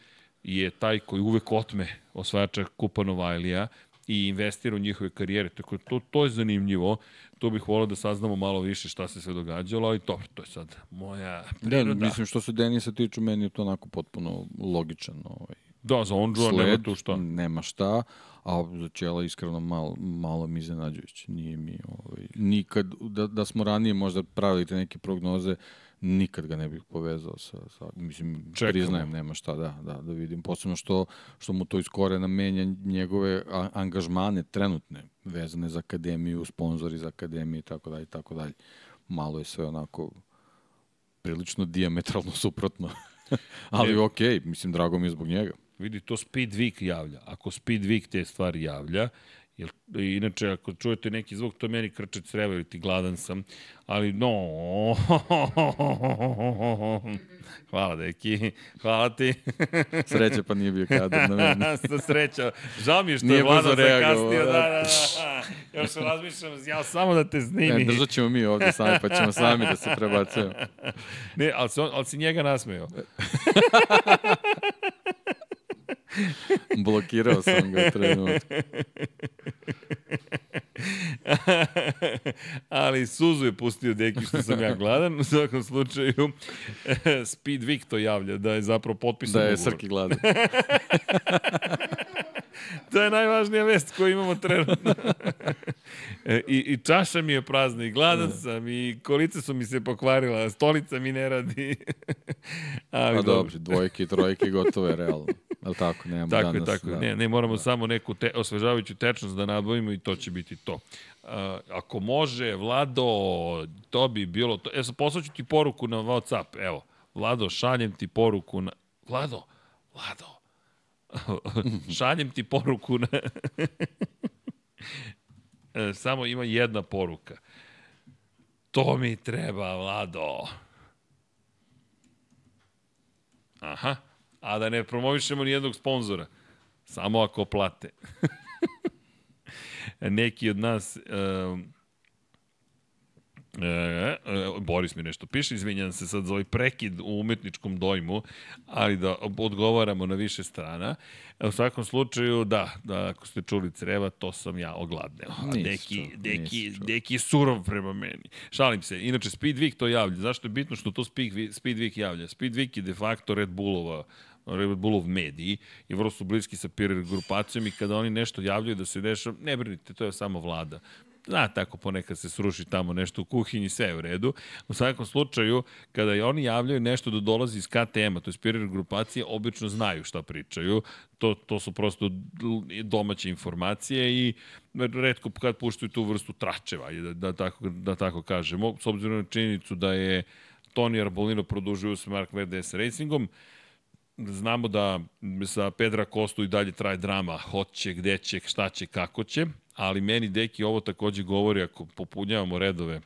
je taj koji uvek otme osvajača Kupa Novajlija i investira u njihove karijere. Tako da to, to je zanimljivo. To bih volao da saznamo malo više šta se sve događalo, ali to, to je sad moja da, priroda. Da, mislim što se Denisa tiču, meni je to onako potpuno logičan ovaj, Da, za Ondžua nema tu šta. Nema šta, a za Čela iskreno malo, malo mi iznenađujuće. Nije mi, ovaj, nikad, da, da smo ranije možda pravili te neke prognoze, nikad ga ne bih povezao sa, sa mislim, Čekamo. priznajem, nema šta da, da, da vidim. Posebno što, što mu to iz korena menja njegove angažmane trenutne, vezane za akademiju, sponzori za akademiju i tako dalje, i tako dalje. Malo je sve onako prilično diametralno suprotno. Ali e, okej, okay, mislim, drago mi je zbog njega. Vidi, to Speedweek javlja. Ako Speedweek te stvari javlja, Jer, inače, ako čujete neki zvuk, to meni krče creva ili ti gladan sam. Ali, no... Hvala, deki. Hvala ti. Sreća pa nije bio kadar na meni. Sreća. Žao mi je što nije je Vlada zakasnio. Da, da, da. da. Još razmišljam, ja samo da te snimi. Ne, držat ćemo mi ovde sami, pa ćemo sami da se prebacujemo. Ne, ali si, on, ali si njega nasmeo. Blokirao sam ga trenutku. Ali suzu je pustio deki što sam ja gladan. U svakom slučaju, Speed Week to javlja da je zapravo potpisan Da je ugovor. Srki gladan. to je najvažnija vest koju imamo trenutno. E, I, I čaša mi je prazna i gladan da. sam i kolice su mi se pokvarila, stolica mi ne radi. Ali pa dobro, dvojke i trojke gotove, realno. Ali tako, nemamo tako danas. Tako da. ne, ne moramo da. samo neku te, osvežavajuću tečnost da nabavimo i to će biti to. Uh, ako može, Vlado, to bi bilo to. E, sad poslaću ti poruku na WhatsApp, evo. Vlado, šaljem ti poruku na... Vlado, Vlado, šaljem ti poruku na... E, samo ima jedna poruka. To mi treba, Vlado. Aha a da ne promovišemo ni jednog sponzora. Samo ako plate. Neki od nas... Uh, E, e, Boris mi nešto piše, izvinjam se sad za ovaj prekid u umetničkom dojmu, ali da odgovaramo na više strana. E, u svakom slučaju, da, da ako ste čuli creva, to sam ja ogladneo. Deki, deki, deki surov prema meni. Šalim se. Inače, Speedweek to javlja. Zašto je bitno što to Speedweek javlja? Speedweek je de facto Red Bullova Red Bullov mediji i vrlo su bliski sa peer grupacijom i kada oni nešto javljaju da se dešava, ne brinite, to je samo vlada. Zna, tako ponekad se sruši tamo nešto u kuhinji, sve je u redu. U svakom slučaju, kada oni javljaju nešto da dolazi iz KTM-a, to je Spirit grupacije, obično znaju šta pričaju. To, to su prosto domaće informacije i redko kad puštaju tu vrstu tračeva, da, da, tako, da tako kažemo. S obzirom na činjenicu da je Toni Arbolino produžio s Mark VDS Racingom, znamo da sa Pedra Kostu i dalje traje drama, hoće, gde će, šta će, kako će, ali meni Deki ovo takođe govori, ako popunjavamo redove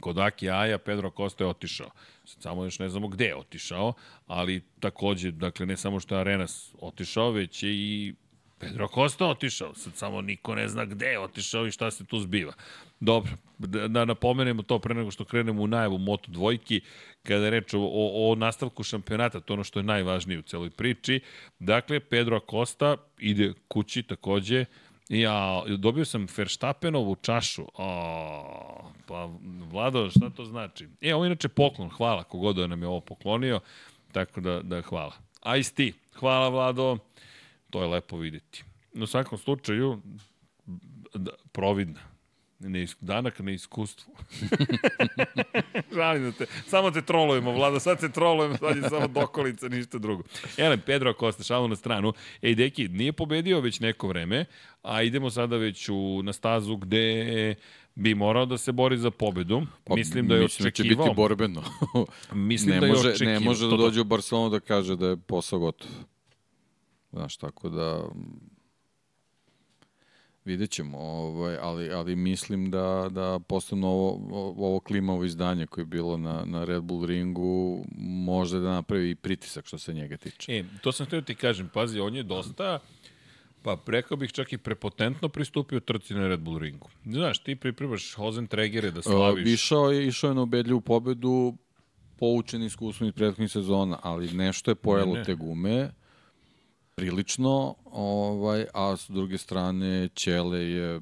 kod Aki Aja, Pedro Costa je otišao. Samo još ne znamo gde je otišao, ali takođe, dakle, ne samo što je Arenas otišao, već je i Pedro Costa otišao. Sad samo niko ne zna gde je otišao i šta se tu zbiva. Dobro, da, da napomenemo to pre nego što krenemo u najavu Moto dvojki, kada je reč o, o, o nastavku šampionata, to ono što je najvažnije u celoj priči. Dakle, Pedro Acosta ide kući takođe, Ja, dobio sam Verstappenovu čašu. O, pa, Vlado, šta to znači? E, ovo je inače poklon, hvala kogod nam je ovo poklonio, tako da, da hvala. Ice ti, hvala Vlado, to je lepo videti. U svakom slučaju, da, providna, Ne, danak na iskustvu. Žalim da te, samo te trolujemo, Vlada, sad te trolujemo, sad je samo dokolica, ništa drugo. Elem, Pedro Acosta, šalu na stranu. Ej, deki, nije pobedio već neko vreme, a idemo sada već u, na stazu gde bi morao da se bori za pobedu. Pa, mislim da je mislim očekivao. da će biti borbeno. mislim ne da je može, očekivao. Ne može da dođe u Barcelonu da kaže da je posao gotov. Znaš, tako da vidjet ćemo, ovaj, ali, ali mislim da, da posebno ovo, ovo klimavo izdanje koje je bilo na, na Red Bull ringu može da napravi i pritisak što se njega tiče. E, to sam htio da ti kažem, pazi, on je dosta, pa rekao bih čak i prepotentno pristupio trci na Red Bull ringu. Znaš, ti pripremaš Hozen Tregere da slaviš. Uh, išao, je, išao je na ubedljivu pobedu poučen iskustvom iz prethodnih sezona, ali nešto je pojelo Ne, ne. te gume prilično, ovaj, a s druge strane Ćele je,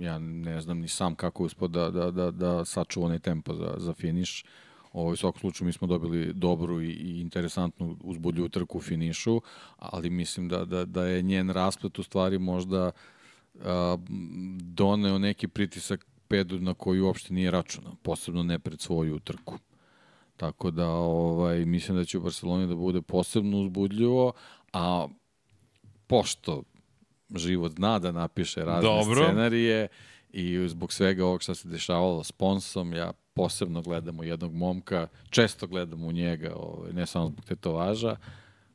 ja ne znam ni sam kako uspio da, da, da, da sačuva onaj tempo za, za finiš. Ovo, u svakom slučaju mi smo dobili dobru i, i interesantnu uzbudljivu trku u finišu, ali mislim da, da, da je njen rasplet u stvari možda a, doneo neki pritisak Pedru na koji uopšte nije računao, posebno ne pred svoju trku. Tako da ovaj mislim da će u Barceloni da bude posebno uzbudljivo, a pošto život zna da napiše razne Dobro. scenarije i zbog svega ovog što se dešavalo s Ponsom, ja posebno gledam u jednog momka, često gledam u njega, ovaj, ne samo zbog tetovaža.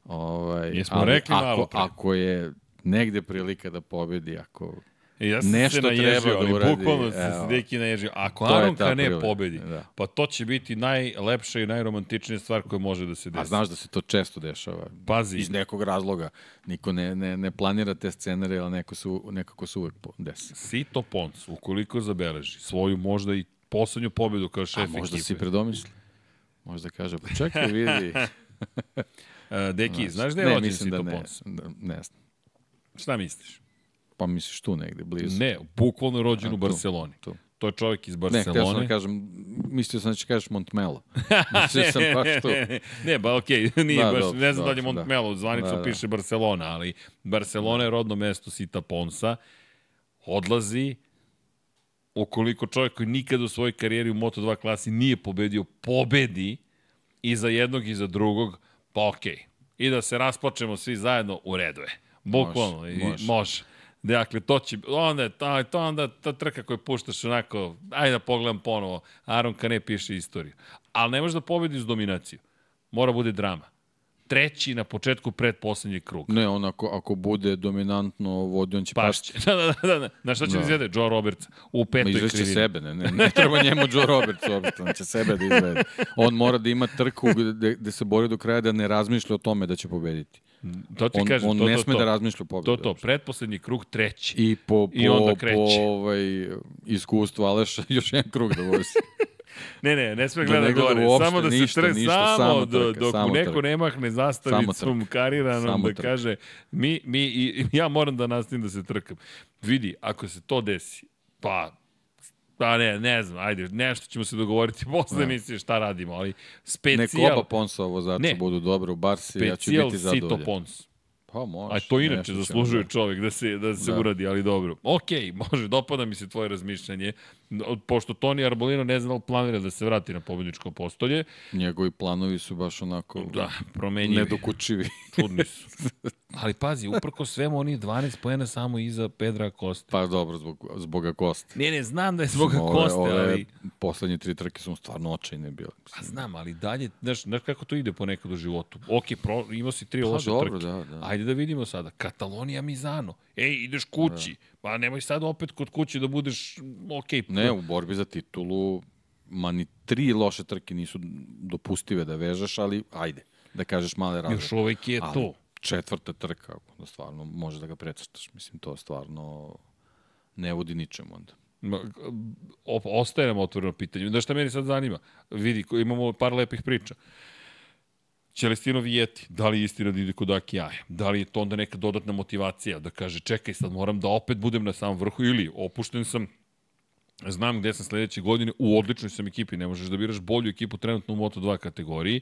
Ovaj, Jesmo ali rekli ako, malo pre. ako je negde prilika da pobedi, ako ja sam nešto se naježio, da uradi, bukvalno se evo. deki naježio. Ako To Aron Kane prilika, pobedi, da. pa to će biti najlepša i najromantičnija stvar koja može da se desi. A znaš da se to često dešava. Pazi. Iz nekog razloga. Niko ne, ne, ne planira te scenare, ali neko su, nekako se uvek desi. Sito Pons, ukoliko zabeleži svoju možda i poslednju pobedu kao A šef možda ekipe. si predomisli. Možda kaže, pa čekaj, vidi. Uh, Deki, znaš da je ne, rođen mislim da Sito ne, Pons? da, ne znam. Šta misliš? Pa misliš tu negde, blizu. Ne, bukvalno je rođen A, u Barceloni. tu. To je čovjek iz Ne, htio sam Barcelone. da kažem, mislio sam da će kažeš Montmelo. mislio sam baš tu. ne, ba okej, nije Da, baš, dobro, ne znam da li je dobro, Montmelo, zvanicom Da, da. piše Barcelona, ali Barcelona je rodno mesto Sita Ponsa, odlazi, ukoliko čovjek koji nikada u svojoj karijeri u Moto2 klasi nije pobedio, pobedi i za jednog i za drugog, pa okej. I da se rasplačemo svi zajedno, u redu je. Bukvalno, Može, i- može. može. Dakle, to će, onda je to onda ta trka koju puštaš onako, ajde da pogledam ponovo, Aron Kane piše istoriju. Ali ne može da pobedi s dominaciju. Mora bude drama. Treći na početku predposlednjeg kruga. Ne, on ako, ako bude dominantno vodi, on će pasti. Pašće. Da, da, da, da. Na šta će da. Izvede? Joe Roberts u petoj izveće krivini. sebe, ne, ne, ne treba njemu Joe Roberts uopšte, on će sebe da izvede. On mora da ima trku gde, gde se bori do kraja da ne razmišlja o tome da će pobediti. To ti On, kažem, on to, ne to, sme to. da razmišlja o pobedi. To, to, pretposlednji krug, treći. I po, po, I onda po kreće. ovaj, iskustvu Aleša još jedan krug da vozi. Ne, ne, ne Da gleda ne gleda gore. uopšte samo da se ništa, tre, ništa, samo, samo do, trka, dok samo mu neko trka. ne mahne zastavicom kariranom da trka. kaže mi, mi, i, ja moram da nastavim da se trkam. Vidi, ako se to desi, pa Pa ne, ne znam, ajde, nešto ćemo se dogovoriti posle emisije šta radimo, ali specijal, oba Ponsa vozača Ne. budu dobro u Barsi, ja ću specijal biti Sito zadovoljan. Pons. Pa može. A to inače zaslužuje da- čovek da se, da se Da. uradi, ali dobro. Ok, može, dopada mi se tvoje razmišljanje. Pošto Toni Arbolino ne zna da planira da se vrati na pobedničko postolje, Njegovi planovi su baš onako da, promenjivi. nedokučivi. Čudni su. Ali pazi, uprko svemu oni 12 pojena samo iza Pedra Kosta. Pa dobro, zbog, zbog Akoste. Ne, ne, znam da je zbog Ove- Koste, ove ali... Poslednje tri trke su stvarno očajne bile. Pa znam, ali dalje, znaš, znaš kako to ide ponekad u životu. Ok, pro, imao si tri Pa loše dobro, trke. da, da. Ajde da vidimo sada. Katalonija, Mizano. Ej, ideš kući. Pa nemoj sad opet kod kuće da budeš, ok, Ne, u borbi za titulu, ma ni tri loše trke nisu dopustive da vežeš, ali ajde, da kažeš male razlike. još uvek je Ali to. četvrta trka, da stvarno može da ga precrtaš. Mislim, to stvarno ne vodi ničemu onda. Ma, Ostaje nam otvoreno pitanje. Da šta meni sad zanima? Vidi, imamo par lepih priča. Celestino Vijeti, da li je istina da ide kod Aki Aja? Da li je to onda neka dodatna motivacija da kaže čekaj sad moram da opet budem na samom vrhu ili opušten sam znam gde sam sledeće godine, u odličnoj sam ekipi, ne možeš da biraš bolju ekipu trenutno u Moto2 kategoriji,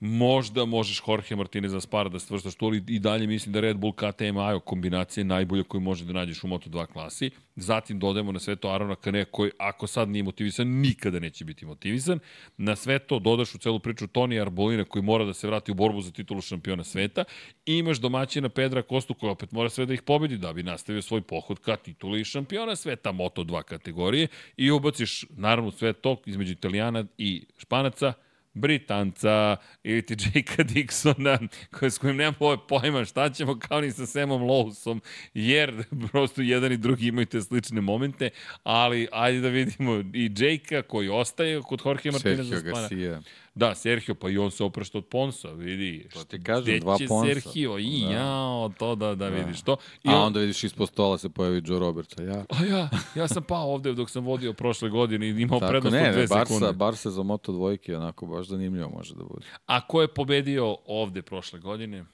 Možda možeš Jorge Martinez za spara da stvrstaš tu, ali i dalje mislim da Red Bull KTM Ajo kombinacija je najbolja koju može da nađeš u Moto2 klasi. Zatim dodajemo na sve to Arona Kane koji ako sad nije motivisan, nikada neće biti motivisan. Na sve to dodaš u celu priču Toni Arbolina koji mora da se vrati u borbu za titulu šampiona sveta. I imaš domaćina Pedra Kostu koji opet mora sve da ih pobedi da bi nastavio svoj pohod ka tituli šampiona sveta Moto2 kategorije i ubaciš naravno sve to između Italijana i Španaca Britanca ili ti Jakea Dixona koje, s kojim nemam ove pojma šta ćemo kao ni sa Samom Lowsom jer prosto jedan i drugi imaju te slične momente ali ajde da vidimo i Jakea koji ostaje kod Jorge Martinez Sergio Garcia. Da, Sergio, pa i on se oprašta od Ponsa, vidi. To ti kažem, dva Ponsa. Sergio, i da. jao, to da, da, da. vidiš to. I A on... onda vidiš ispod stola se pojavi Joe Robertsa, ja. A ja, ja sam pao ovde dok sam vodio prošle godine i imao Tako, prednost ne, od dve Barsa, sekunde. Barsa za Moto dvojke, onako baš zanimljivo može da bude. A ko je pobedio ovde prošle godine?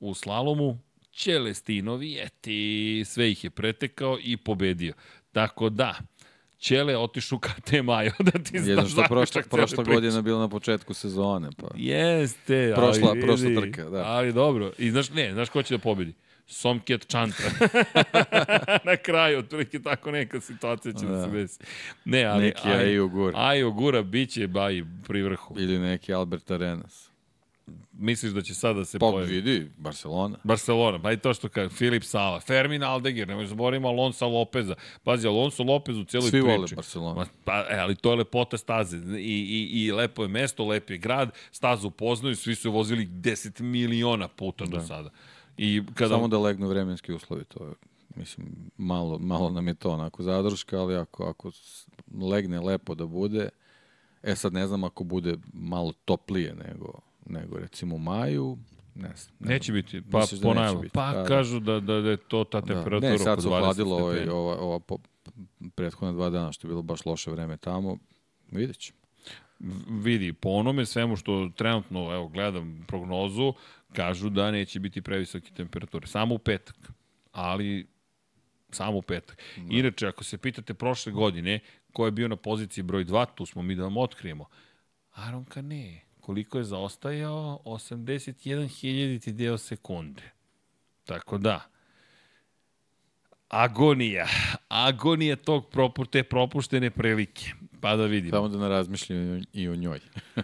U slalomu? Čelestino Vijeti, sve ih je pretekao i pobedio. Tako da, Čele otišu ka te Majo, da ti znaš Jedno što prošla, prošla godina bila na početku sezone. Pa. Jeste, prošla, ali, prošla trka, da. Ali dobro. I znaš, ne, znaš ko će da pobedi? Somket Čantra. na kraju, otprilike tako neka situacija će da, da se desi. Ne, ali... Neki Ajo Gura. Ajo Gura biće baj pri vrhu. Ili neki Albert Arenas. Misliš da će sada da se pa, pojavi? vidi, Barcelona. Barcelona, pa i to što kaže, Filip Sala, Fermin Aldegir, nemoj zaboravimo Alonso Lopeza. Pazi, Alonso Lopez u cijeloj Svi priči. Svi vole Barcelona. Pa, e, ali to je lepota staze I, i, i lepo je mesto, lep je grad, stazu poznaju, svi su vozili 10 miliona puta da. do sada. I kada... Samo da legnu vremenski uslovi, to je mislim, malo, malo nam je to onako zadrška, ali ako, ako legne lepo da bude, e sad ne znam ako bude malo toplije nego nego recimo u maju, ne znam. Ne neće biti, pa da ponavljamo. Pa da, kažu da, da, da je to ta temperatura da. Ne, sad su hladilo ovaj, ova, ova po, prethodne dva dana što je bilo baš loše vreme tamo, vidjet ćemo. Vidi, po onome svemu što trenutno, evo, gledam prognozu, kažu da neće biti previsoke temperature. Samo u petak, ali samo u petak. Da. Inače, ako se pitate prošle godine, ko je bio na poziciji broj 2, tu smo mi da vam otkrijemo. Aron Kane koliko je zaostajao? 81.000 deo sekunde. Tako da, agonija. Agonija tog propu, te propuštene prilike. Pa da vidimo. Samo da ne razmišljam i o njoj. e,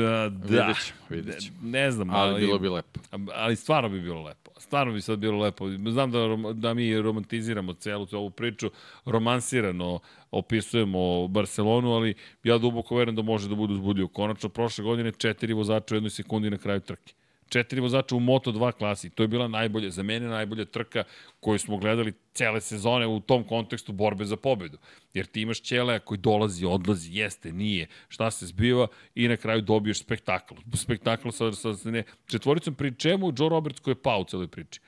da, da. Vidjet ćemo, vidjet ćemo. Ne, ne znam, ali, ali bilo bi lepo. Ali stvarno bi bilo lepo. Stvarno bi sad bilo lepo. Znam da, da mi romantiziramo celu ovu priču, romansirano opisujemo Barcelonu, ali ja duboko verujem da može da bude uzbudljivo. Konačno, prošle godine četiri vozača u jednoj sekundi na kraju trke četiri vozača u Moto2 klasi. To je bila najbolja, za mene najbolja trka koju smo gledali cele sezone u tom kontekstu borbe za pobedu. Jer ti imaš Ćeleja koji dolazi, odlazi, jeste, nije, šta se zbiva i na kraju dobiješ spektakl. Spektakl sa, sa, sa ne, četvoricom pri čemu Joe Roberts koji je pao u celoj priči.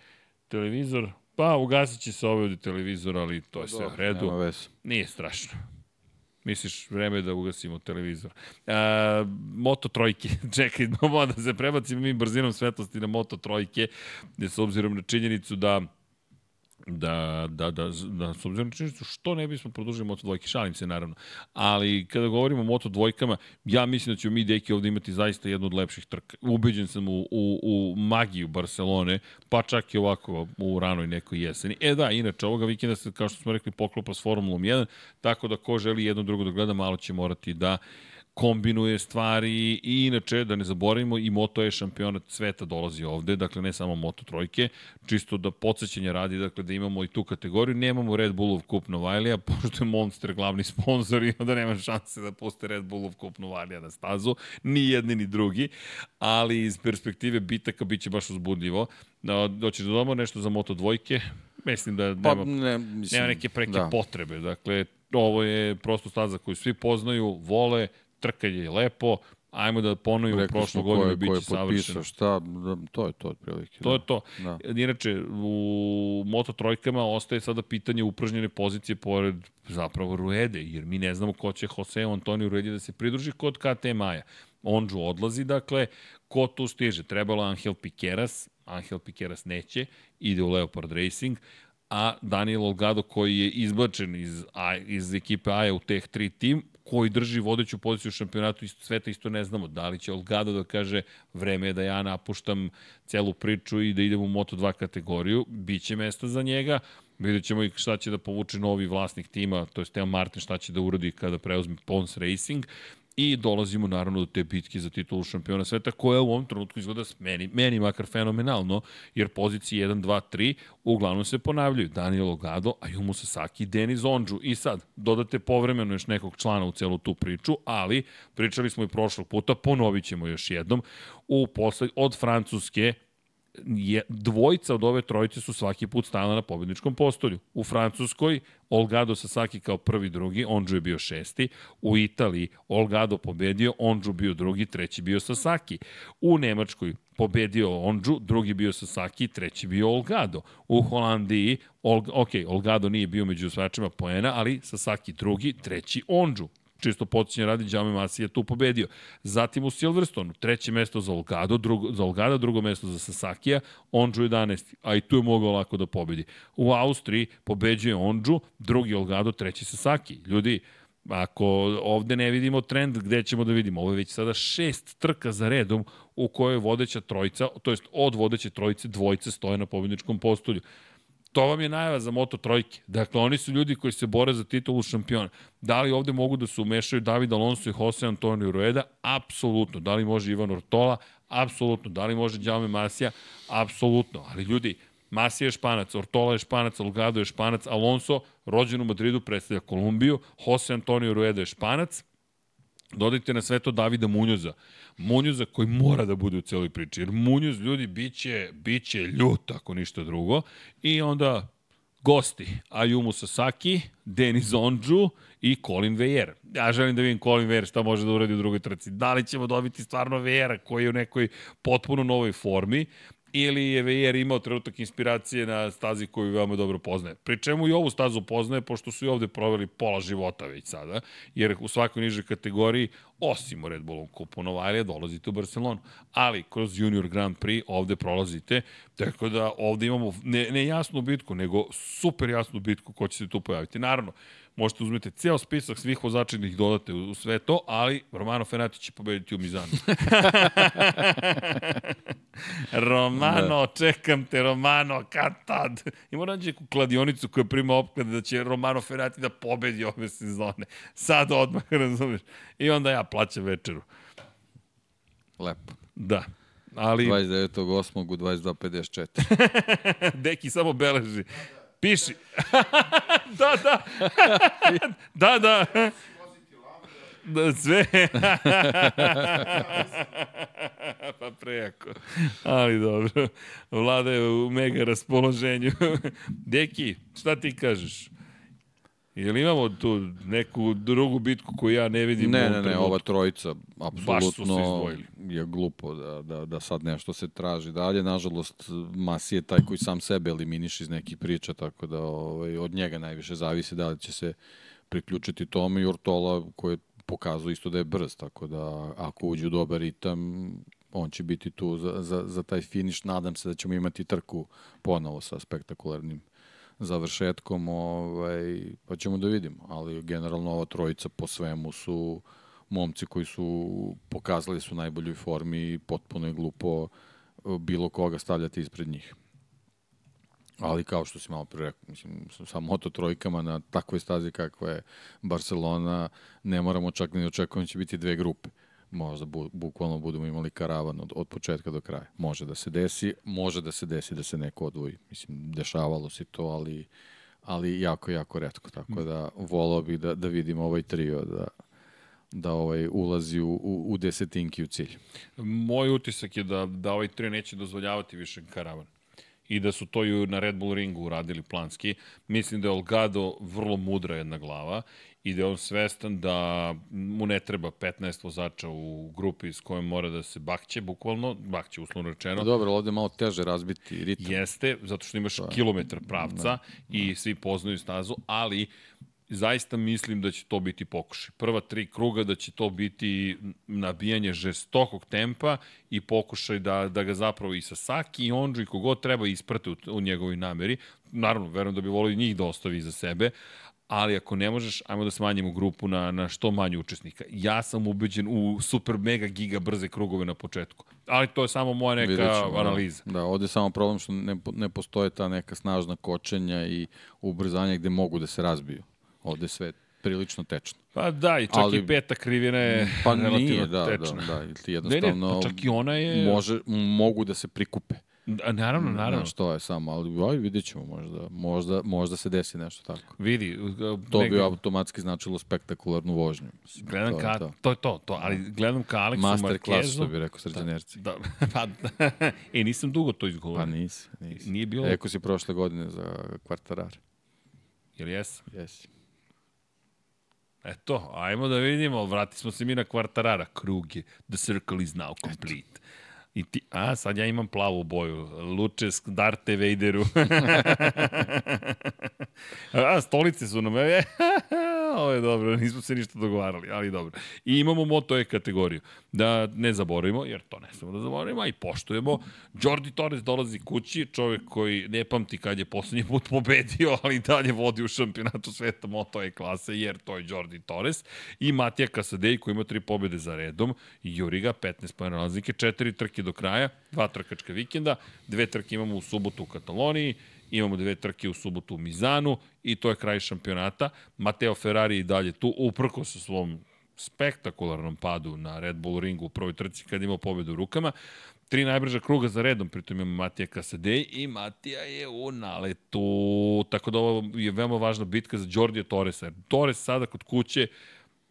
Televizor, pa ugasit će se ovaj od televizor, ali to je sve u redu. Nije strašno. Misliš, vreme je da ugasimo televizor. E, moto trojke, čekaj, da se prebacimo mi brzinom svetlosti na Moto trojke, s obzirom na činjenicu da da, da, da, da, s obzirom na činjenicu, što ne bismo produžili Moto dvojke, šalim se naravno, ali kada govorimo o Moto dvojkama, ja mislim da ćemo mi deki ovde imati zaista jednu od lepših trka. Ubeđen sam u, u, u magiju Barcelone, pa čak i ovako u ranoj nekoj jeseni. E da, inače, ovoga vikenda se, kao što smo rekli, poklopa s Formulom 1, tako da ko želi jedno drugo da gleda, malo će morati da kombinuje stvari i inače, da ne zaboravimo, i Moto je šampionat sveta dolazi ovde, dakle ne samo Moto trojke, čisto da podsjećanje radi, dakle da imamo i tu kategoriju, nemamo Red Bullov kup Novajlija, pošto je Monster glavni sponsor i onda nema šanse da puste Red Bullov kup Novajlija na stazu, ni jedni ni drugi, ali iz perspektive bitaka biće baš uzbudljivo. Doći do doma nešto za Moto dvojke, mislim da nema, pa, ne, mislim, nema neke preke da. potrebe, dakle ovo je prosto staza koju svi poznaju, vole, trkanje je lepo, ajmo da ponovimo prošlu godinu biće savršeno. šta, to je to otprilike. To da. je to. Da. Inače, u Moto trojkama ostaje sada pitanje upražnjene pozicije pored zapravo Ruede, jer mi ne znamo ko će Jose Antonio Ruede da se pridruži kod KT Maja. Onđu odlazi, dakle, ko tu stiže? Trebalo Angel Piqueras, Angel Piqueras neće, ide u Leopard Racing, a Daniel Olgado koji je izbačen iz, a, iz ekipe AJA u Tech 3 tim, koji drži vodeću poziciju u šampionatu isto, sveta, isto ne znamo. Da li će Olgado da kaže vreme je da ja napuštam celu priču i da idem u Moto2 kategoriju, biće mesta za njega, Vidjet ćemo i šta će da povuče novi vlasnik tima, to je Teo Martin, šta će da uradi kada preuzme Pons Racing. I dolazimo naravno do te bitke za titulu šampiona sveta, koja u ovom trenutku izgleda meni, meni makar fenomenalno, jer pozicije 1, 2, 3 uglavnom se ponavljaju. Daniel Ogado, Ayumu Sasaki, Denis Ondžu. I sad, dodate povremeno još nekog člana u celu tu priču, ali pričali smo i prošlog puta, ponovit ćemo još jednom, u posled, od Francuske je, dvojica od ove trojice su svaki put stajala na pobedničkom postolju. U Francuskoj Olgado Sasaki kao prvi, drugi, Ondžu je bio šesti. U Italiji Olgado pobedio, Ondžu bio drugi, treći bio Sasaki. U Nemačkoj pobedio Ondžu, drugi bio Sasaki, treći bio Olgado. U Holandiji, Ol, ok, Olgado nije bio među osvajačima poena, ali Sasaki drugi, treći Ondžu čisto podsjećanje radi, Džame Masi je tu pobedio. Zatim u Silverstonu, treće mesto za Olgado, drugo, za Olgada, drugo mesto za Sasakija, Ondžu 11, a i tu je mogao lako da pobedi. U Austriji pobeđuje Ondžu, drugi Olgado, treći Sasaki. Ljudi, ako ovde ne vidimo trend, gde ćemo da vidimo? Ovo je već sada šest trka za redom u kojoj vodeća trojica, to jest od vodeće trojice dvojice stoje na pobedničkom postolju. To vam je najava za Moto Trojke. Dakle, oni su ljudi koji se bore za titulu šampiona. Da li ovde mogu da se umešaju David Alonso i Jose Antonio Rueda? Apsolutno. Da li može Ivan Ortola? Apsolutno. Da li može Đaume Masija? Apsolutno. Ali ljudi, Masija je španac, Ortola je španac, Olgado je španac, Alonso, rođen u Madridu, predstavlja Kolumbiju, Jose Antonio Rueda je španac, Dodajte na sve to Davida Munjoza. Munjoza koji mora da bude u celoj priči. Jer Munjoz, ljudi, biće, biće ljut, ako ništa drugo. I onda gosti. Ayumu Sasaki, Denis Ondžu i Colin Vejer. Ja želim da vidim Colin Vejer šta može da uradi u drugoj trci. Da li ćemo dobiti stvarno Vejera koji je u nekoj potpuno novoj formi ili je Vejer imao trenutak inspiracije na stazi koju veoma dobro poznaje. Pri čemu i ovu stazu poznaje, pošto su i ovde proveli pola života već sada, jer u svakoj nižoj kategoriji, osim u Red Bullom kupu Novajlija, dolazite u Barcelonu. Ali kroz Junior Grand Prix ovde prolazite, tako da ovde imamo ne, ne jasnu bitku, nego super jasnu bitku ko će se tu pojaviti. Naravno, možete uzmeti ceo spisak svih vozača da ih dodate u, sve to, ali Romano Fenati će pobediti u Mizanu. Romano, da. čekam te, Romano, kad tad? I mora nađe neku kladionicu koja prima opklade da će Romano Fenati da pobedi ove sezone. Sad odmah, razumeš? I onda ja plaćam večeru. Lepo. Da. Ali... 29.8. u 22.54. Deki samo beleži. Piši. da, da. da, da. Da, sve. pa prejako. Ali dobro. Vlada je u mega raspoloženju. Deki, šta ti kažeš? Jel imamo tu neku drugu bitku koju ja ne vidim? Ne, ne, ne, ova trojica apsolutno je glupo da, da, da sad nešto se traži dalje. Nažalost, Masi je taj koji sam sebe eliminiš iz nekih priča, tako da ovaj, od njega najviše zavisi da li će se priključiti tome i Ortola koji pokazuje isto da je brz, tako da ako uđe u dobar ritam, on će biti tu za, za, za taj finiš. Nadam se da ćemo imati trku ponovo sa spektakularnim završetkom, ovaj, pa ćemo da vidimo. Ali generalno ova trojica po svemu su momci koji su pokazali su najboljoj formi i potpuno je glupo eh, bilo koga stavljati ispred njih. Ali kao što si malo pre rekao, mislim, sa moto trojkama na takvoj stazi kakva je Barcelona, ne moramo čak ni očekujemo da će biti dve grupe možda bu, bukvalno budemo imali karavan od, od početka do kraja. Može da se desi, može da se desi da se neko odvoji. Mislim, dešavalo se to, ali, ali jako, jako redko. Tako da volao bih da, da vidim ovaj trio da, da ovaj ulazi u, u, u desetinki u cilj. Moj utisak je da, da ovaj trio neće dozvoljavati više karavan i da su to i na Red Bull ringu uradili planski. Mislim da je Olgado vrlo mudra jedna glava i da je on svestan da mu ne treba 15 vozača u grupi s kojom mora da se bakće, bukvalno, bakće uslovno rečeno. Dobro, ovde malo teže razbiti ritam. Jeste, zato što imaš pa, kilometar pravca da, i da. svi poznaju stazu, ali zaista mislim da će to biti pokušaj. Prva tri kruga da će to biti nabijanje žestokog tempa i pokušaj da, da ga zapravo i Sasaki i Ondžu i kogod treba isprate u, u njegovoj nameri. naravno, verujem da bi volio i njih da ostavi iza sebe, ali ako ne možeš, ajmo da smanjimo grupu na, na što manje učesnika. Ja sam ubeđen u super mega giga brze krugove na početku. Ali to je samo moja neka ćemo, da. analiza. Da, da, ovde je samo problem što ne, ne postoje ta neka snažna kočenja i ubrzanja gde mogu da se razbiju. Ovde sve prilično tečno. Pa da, i čak Ali, i peta krivina je pa nije, da, da tečna. Da, da, ti jednostavno ne, ne, pa čak i ona je... Može, mogu da se prikupe. Da, naravno, naravno. Znaš, to je samo, ali aj, vidjet ćemo, možda, možda, možda se desi nešto tako. Vidi. To bi automatski značilo spektakularnu vožnju. Mislim, gledam to ka, to. to je to, to, ali gledam ka Aleksu Master Markezu. Master class, što bi rekao srđanerci. Da, pa, e, nisam dugo to izgovorio. Pa nisi, nisi. Nije bilo... Rekao si prošle godine za kvartarar. Jel jes? Jesi. Eto, ajmo da vidimo, vrati smo se mi na kvartarara. Krug je, the circle is now complete. Eto. I ti, a, sad ja imam plavu boju. Lučes, Darte Vaderu. a, stolice su nam. Ovo je dobro, nismo se ništa dogovarali, ali dobro. I imamo Moto E kategoriju. Da ne zaboravimo, jer to ne smemo da zaboravimo, a i poštujemo. Jordi Torres dolazi kući, čovjek koji ne pamti kad je poslednji put pobedio, ali dalje vodi u šampionatu sveta Moto E klase, jer to je Jordi Torres. I Matija Kasadej koji ima tri pobede za redom. I Juriga, 15 pojena razlike, četiri trke do kraja, dva trkačka vikenda, dve trke imamo u subotu u Kataloniji, imamo dve trke u subotu u Mizanu i to je kraj šampionata. Mateo Ferrari i dalje tu, uprko sa svom spektakularnom padu na Red Bull ringu u prvoj trci kad imao pobedu u rukama. Tri najbrža kruga za redom, pritom imamo Matija Kasadej i Matija je u naletu. Tako da ovo je veoma važna bitka za Đordija Torresa. Torres sada kod kuće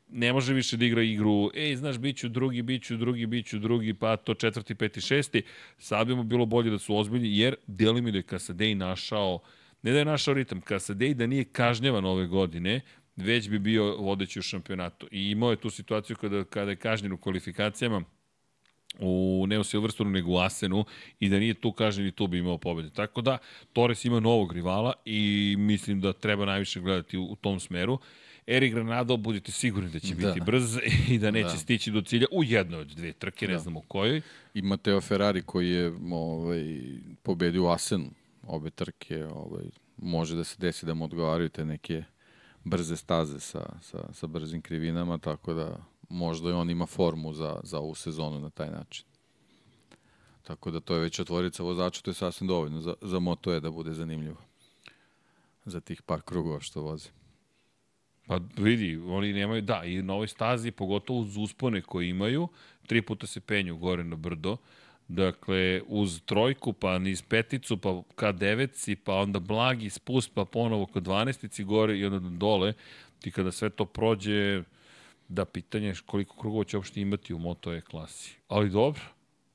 ne može više da igra igru, ej, znaš, bit ću drugi, bit ću drugi, bit ću drugi, pa to četvrti, peti, šesti. Sad bi mu bilo bolje da su ozbiljni, jer deli mi da je Kasadej našao, ne da je našao ritam, Kasadej da nije kažnjavan ove godine, već bi bio vodeći u šampionatu. I imao je tu situaciju kada, kada je kažnjen u kvalifikacijama, u ne u Silverstonu nego u Asenu i da nije tu kažnjen i tu bi imao pobede. Tako da Torres ima novog rivala i mislim da treba najviše gledati u, u tom smeru. Eri Granado, budite sigurni da će da. biti brz i da neće da. stići do cilja u jednoj od dve trke, ne da. znamo kojoj. I Mateo Ferrari koji je ovaj, pobedio u Asenu obe trke, ovaj, može da se desi da mu odgovaraju te neke brze staze sa, sa, sa brzim krivinama, tako da možda i on ima formu za, za ovu sezonu na taj način. Tako da to je već otvorica vozača, to je sasvim dovoljno za, za Moto E da bude zanimljivo. Za tih par krugova što voze. Pa vidi, oni nemaju, da, i na ovoj stazi, pogotovo uz uspone koje imaju, tri puta se penju gore na brdo, Dakle, uz trojku, pa niz peticu, pa ka deveci, pa onda blagi spust, pa ponovo ka dvanestici gore i onda dole. Ti kada sve to prođe, da pitanje koliko krugova će uopšte imati u Moto E klasi. Ali dobro,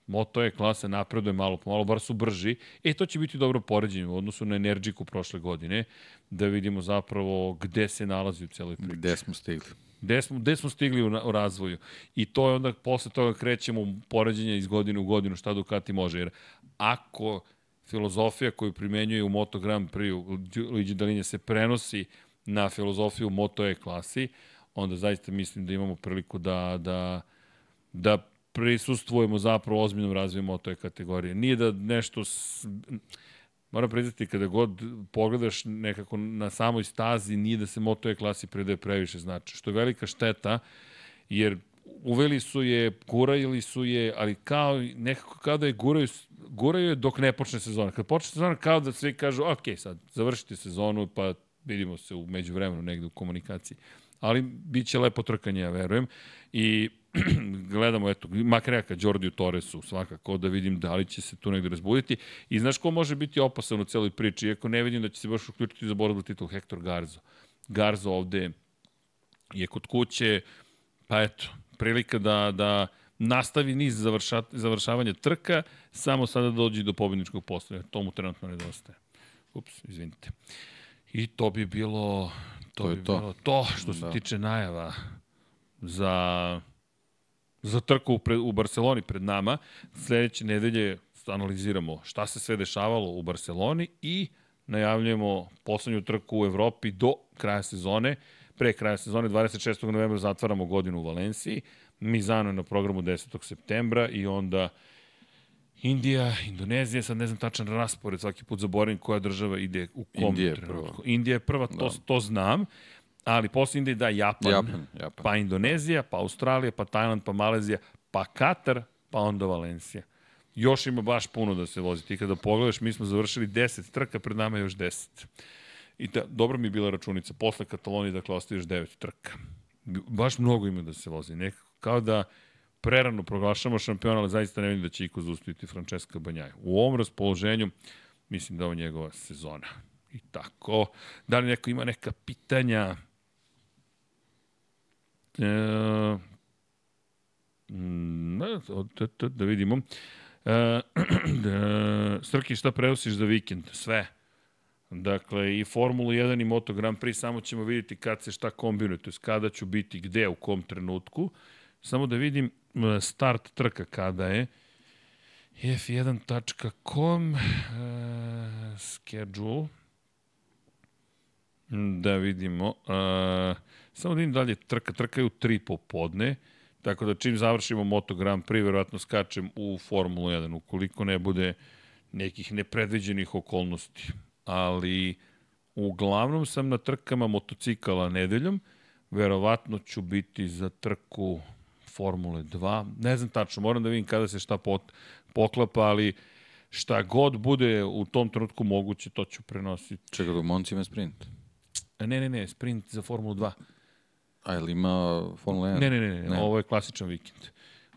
Moto E klasa napreduje malo po malo, bar su brži. E, to će biti dobro poređenje u odnosu na Energiku prošle godine, da vidimo zapravo gde se nalazi u celoj priči. Gde smo stigli. Gde smo, gde smo stigli u, u razvoju. I to je onda, posle toga krećemo u poređenje iz godine u godinu šta Ducati može. Jer ako filozofija koju primenjuje u Moto Grand Prix Luigi Dalinja se prenosi na filozofiju Moto E klasi, onda zaista mislim da imamo priliku da, da, da prisustvujemo zapravo ozbiljnom razvoju Moto E kategorije. Nije da nešto... S, moram priznati, kada god pogledaš nekako na samoj stazi, nije da se Moto E klasi predaje previše znači, što je velika šteta, jer uveli su je, gurajili su je, ali kao, nekako kao da je guraju, guraju je dok ne počne sezona. Kad počne sezona, kao da svi kažu, ok, sad, završite sezonu, pa vidimo se u međuvremenu negde u komunikaciji. Ali bit će lepo trkanje, ja verujem. I gledamo, eto, Makrejaka, Đordiju Torresu, svakako, da vidim da li će se tu negde razbuditi. I znaš ko može biti opasan u celoj priči, iako ne vidim da će se baš uključiti za borbu titul Hector Garzo. Garzo ovde je kod kuće, pa eto, prilika da, da nastavi niz završa, završavanja trka, samo sada dođe do pobedničkog postoja. To mu trenutno nedostaje. Ups, izvinite. I to bi bilo to, to bi to. bilo to što se da. tiče najava za za trku pred, u Barceloni pred nama. Sledeće nedelje analiziramo šta se sve dešavalo u Barceloni i najavljujemo poslednju trku u Evropi do kraja sezone. Pre kraja sezone, 26. novembra, zatvaramo godinu u Valenciji. Mizano je na programu 10. septembra i onda Indija, Indonezija, sad ne znam tačan raspored, svaki put zaboravim koja država ide u kom Indija je trenutku. prva. Indija je prva, to, Da. to znam, ali posle Indije da Japan, Japan, Japan. pa Indonezija, pa Australija, pa Tajland, pa Malezija, pa Katar, pa onda Valencija. Još ima baš puno da se vozi. Ti kada pogledaš, mi smo završili 10 trka, pred nama je još 10. I ta, dobro mi je bila računica. Posle Katalonije, dakle, ostaje još 9 trka. Baš mnogo ima da se vozi. Nekako kao da prerano proglašamo šampiona, ali zaista ne vidim da će iko zaustaviti Francesca Banjaja. U ovom raspoloženju, mislim da je ovo njegova sezona. I tako. Da li neko ima neka pitanja? E, mm, da, da, vidimo. E, da, Srki, šta prenosiš za vikend? Sve. Dakle, i Formulu 1 i Moto Grand Prix, samo ćemo vidjeti kad se šta kombinuje, to je kada ću biti gde, u kom trenutku. Samo da vidim e, start trka kada je. f1.com uh, schedule da vidimo uh, samo da vidim dalje trka, trka je u 3 popodne tako da čim završimo Moto Grand Prix verovatno skačem u Formulu 1 ukoliko ne bude nekih nepredviđenih okolnosti ali uglavnom sam na trkama motocikala nedeljom verovatno ću biti za trku Formule 2. Ne znam tačno, moram da vidim kada se šta pot, poklapa, ali šta god bude u tom trenutku moguće, to ću prenositi. Čekaj, dok Monci ima sprint. E, Ne, ne, ne, sprint za Formulu 2. A ili ima Formula 1? Ne, ne, ne, ne, ne. ovo je klasičan vikend.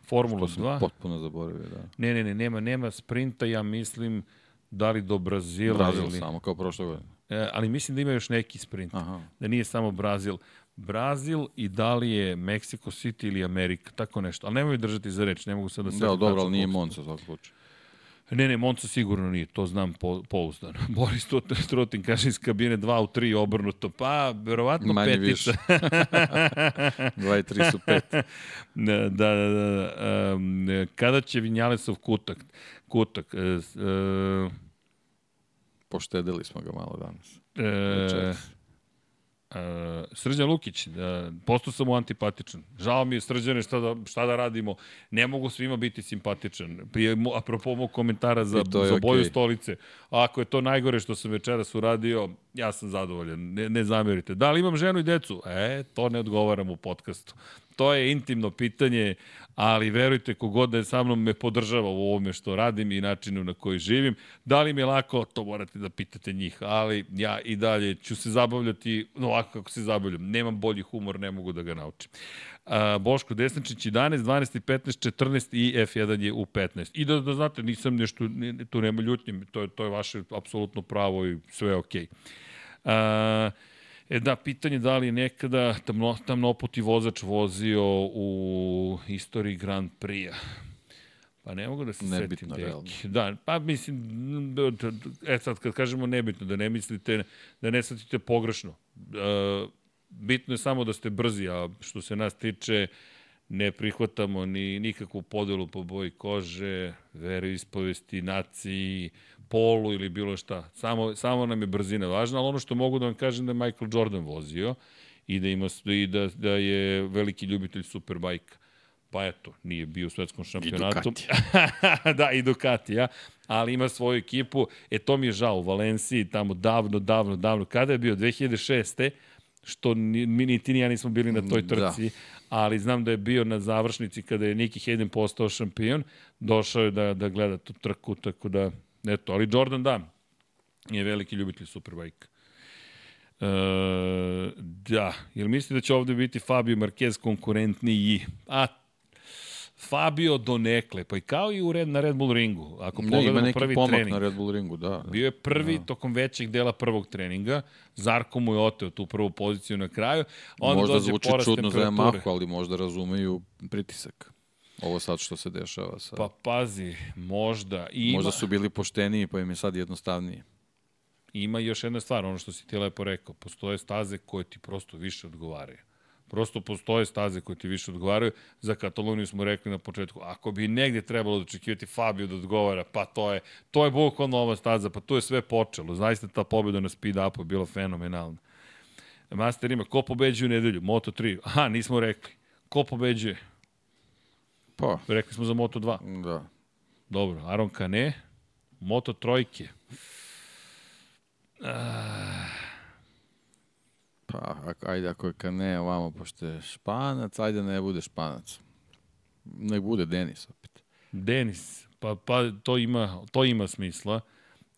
Formula To sam 2. potpuno zaboravio, da. Ne, ne, ne, nema, nema sprinta, ja mislim da li do Brazila Brazil ili... samo, kao prošle godine. E, ali mislim da ima još neki sprint. Aha. Da nije samo Brazil. Brazil i da li je Mexico City ili Amerika, tako nešto. Ali nemoj držati za reč, ne mogu sad da se... Da, dobro, ali nije Monca u svakom slučaju. Ne, ne, Monca sigurno nije, to znam po, pouzdano. Boris Trot- Trotin kaže iz kabine 2 u 3 obrnuto, pa verovatno Manje petica. više. 2 i 3 su 5. da, da, da, da. Um, kada će Vinjalesov kutak? Kutak. E, s- e, Poštedili smo ga malo danas. e, Večeras. E, Srđan Lukić, da, postao sam mu antipatičan. Žao mi je Srđane šta da, šta da radimo. Ne mogu svima biti simpatičan. Prije, mo- apropo mog komentara za, za boju okej. stolice. Ako je to najgore što sam večeras uradio, ja sam zadovoljan. Ne, ne zamerite. Da li imam ženu i decu? E, to ne odgovaram u podcastu. To je intimno pitanje, ali verujte, kogod da je sa mnom me podržava u ovome što radim i načinu na koji živim. Da li mi je lako, to morate da pitate njih, ali ja i dalje ću se zabavljati ovako kako se zabavljam. Nemam bolji humor, ne mogu da ga naučim. A, Boško Desničić 11, 12, 15, 14 i F1 je u 15. I da, da znate, nisam nešto, ne- tu nema ljutnje, to je, to je vaše apsolutno pravo i sve je okej. Okay. E da, pitanje da li je nekada tamno, tamnopoti vozač vozio u istoriji Grand Prix-a. Pa ne mogu da se Nebitno, setim, realno. Da, pa mislim, e sad kad kažemo nebitno, da ne mislite, da ne shvatite pogrešno. E, bitno je samo da ste brzi, a što se nas tiče, ne prihvatamo ni nikakvu podelu po boji kože, veri ispovesti, naciji, polu ili bilo šta. Samo, samo nam je brzina važna, ali ono što mogu da vam kažem da je Michael Jordan vozio i da, ima, i da, da je veliki ljubitelj superbajka. Pa eto, nije bio u svetskom šampionatu. da, i Ducatija, ali ima svoju ekipu. E, to mi je žao u Valenciji, tamo davno, davno, davno. Kada je bio? 2006 što ni, mi ni ti ni ja nismo bili na toj Da. trci, da. ali znam da je bio na završnici kada je Niki Hayden postao šampion, došao je da, da gleda tu trku, tako da, eto, ali Jordan da, je veliki ljubitelj Superbike. E, da, jel mislite da će ovde biti Fabio Marquez konkurentniji? A, Fabio donekle, pa i kao i u red, na Red Bull ringu. Ako Ne, ima pogledamo neki prvi pomak trening. na Red Bull ringu, da. da. Bio je prvi da. tokom većeg dela prvog treninga. Zarko mu je oteo tu prvu poziciju na kraju. Onda možda dođe zvuči čudno za. Yamahu, ali možda razumeju pritisak. Ovo sad što se dešava sa... Pa pazi, možda. Ima, Možda su bili pošteniji, pa im je sad jednostavnije. ima još jedna stvar, ono što si ti lepo rekao. Postoje staze koje ti prosto više odgovaraju. Prosto postoje staze koje ti više odgovaraju. Za Kataloniju smo rekli na početku, ako bi negde trebalo da očekivati Fabio da odgovara, pa to je, to je bukvalno ova staza, pa tu je sve počelo. Zaista ta pobjeda na speed upu je bila fenomenalna. Master ima, ko pobeđuje u nedelju? Moto 3. Aha, nismo rekli. Ko pobeđuje? Pa, Rekli smo za Moto 2. da. dobro. Aron Kane, Moto trojke. Ah, Pa, ajde, ako je Kane ovamo, pošto je španac, ajde ne bude španac. Nek bude Denis opet. Denis, pa, pa to, ima, to ima smisla.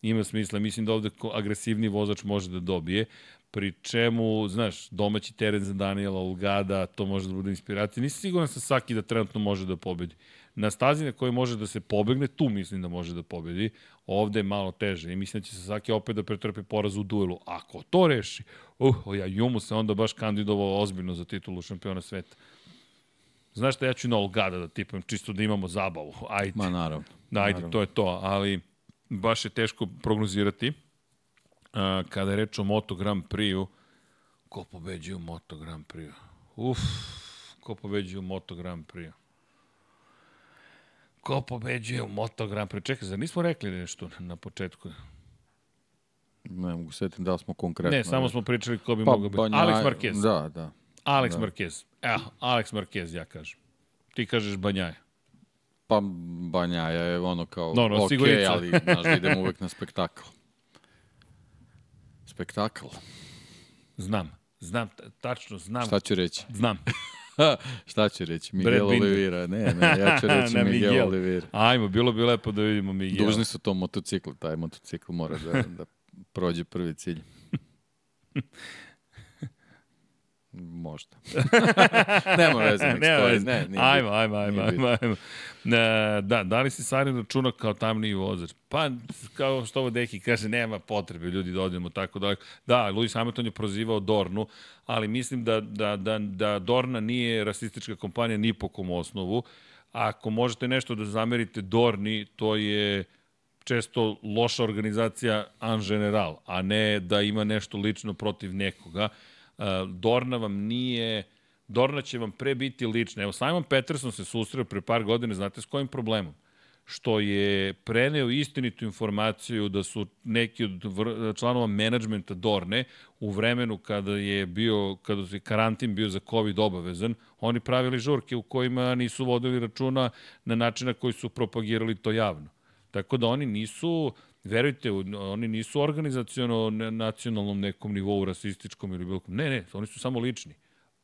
Ima smisla. Mislim da ovde agresivni vozač može da dobije. Pri čemu, znaš, domaći teren za Daniela Ulgada, to može da bude inspiracija. Nisam siguran sa Saki da trenutno može da pobedi. Na stazi na kojoj može da se pobegne, tu mislim da može da pobedi. Ovde je malo teže i mislim da će Sasaki opet da pretrpi poraz u duelu. Ako to reši, uh, ja Jumu se onda baš kandidovao ozbiljno za titulu šampiona sveta. Znaš šta, ja ću na Olgada da tipujem, čisto da imamo zabavu. Ajde. Ma, naravno. Da, ajde, Naravno. to je to, ali baš je teško prognozirati. A, kada je reč o Moto Grand Prix-u, ko pobeđuje u Moto Grand Prix-u? Uf, ko pobeđuje u Moto Grand Prix-u? Ko pobeđuje u Moto Grand Prix? Čekaj, zar nismo rekli nešto na početku? Ne mogu setim da smo konkretno. Ne, samo smo pričali ko bi pa, mogao biti. Banja- Alex Marquez. Da, da. Alex da. Marquez. Evo, Alex Marquez, ja kažem. Ti kažeš Banjaje. Pa Banjaja je ono kao, No, no, ok, sigurica. ali znaš idemo uvek na spektakl. Spektakl. Znam. Znam, tačno, znam. Šta ću reći? Znam. Šta ću reći? Miguel. Oliveira. Ne, ne, ja ću reći Miguel, Miguel. Oliveira. Ajmo, bilo bi lepo da vidimo Miguel. Dužni su to motocikl, taj motocikl mora da, da prođe prvi cilj. Možda. Nema veze, Nema veze. Ne, nije ajmo, ajmo, ajmo, ajmo, ajmo. E, da, da li si Sarin računa kao tamniji vozač? Pa, kao što ovo Deki kaže, nema potrebe ljudi da odemo tako daleko. Da, Lewis Hamilton je prozivao Dornu, ali mislim da, da, da, da Dorna nije rasistička kompanija ni po kom osnovu. Ako možete nešto da zamerite Dorni, to je često loša organizacija en general, a ne da ima nešto lično protiv nekoga. Uh, Dorna vam nije... Dorna će vam pre biti lična. Evo, Simon Peterson se susreo pre par godina, znate s kojim problemom? Što je preneo istinitu informaciju da su neki od članova menadžmenta Dorne u vremenu kada je bio, kada je karantin bio za COVID obavezan, oni pravili žurke u kojima nisu vodili računa na način na koji su propagirali to javno. Tako da oni nisu, verujte, oni nisu organizacijono na nacionalnom nekom nivou rasističkom ili bilo kom. Ne, ne, oni su samo lični.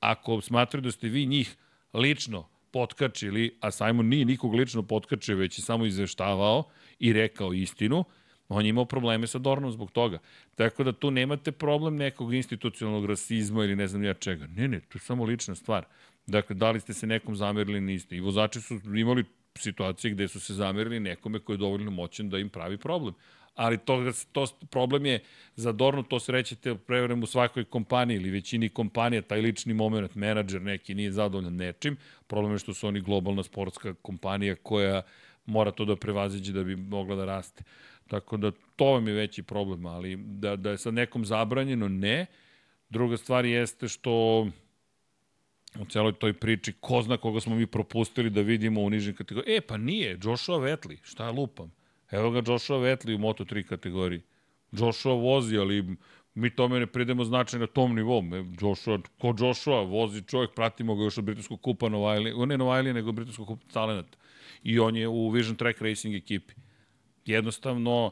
Ako smatraju da ste vi njih lično potkačili, a Simon nije nikog lično potkačio, već je samo izveštavao i rekao istinu, on je imao probleme sa Dornom zbog toga. Tako da tu nemate problem nekog institucionalnog rasizma ili ne znam ja čega. Ne, ne, to je samo lična stvar. Dakle, da li ste se nekom zamerili, niste. I vozači su imali situacije gde su se zamerili nekome koji je dovoljno moćan da im pravi problem. Ali to, to problem je za Dornu, to srećete prevrem u svakoj kompaniji ili većini kompanija, taj lični moment, menadžer neki nije zadovoljan nečim. Problem je što su oni globalna sportska kompanija koja mora to da prevaziđe da bi mogla da raste. Tako da to vam je veći problem, ali da, da je sa nekom zabranjeno, ne. Druga stvar jeste što u celoj toj priči, ko zna koga smo mi propustili da vidimo u nižim kategorijama. E, pa nije, Joshua Vetli, šta lupam? Evo ga Joshua Vetli u Moto3 kategoriji. Joshua vozi, ali mi tome ne pridemo značaj na tom nivou. E, Joshua, ko Joshua, vozi čovjek, pratimo ga još od britanskog kupa Novajli, ne Novajli, nego britanskog kupa Talenat. I on je u Vision Track Racing ekipi. Jednostavno,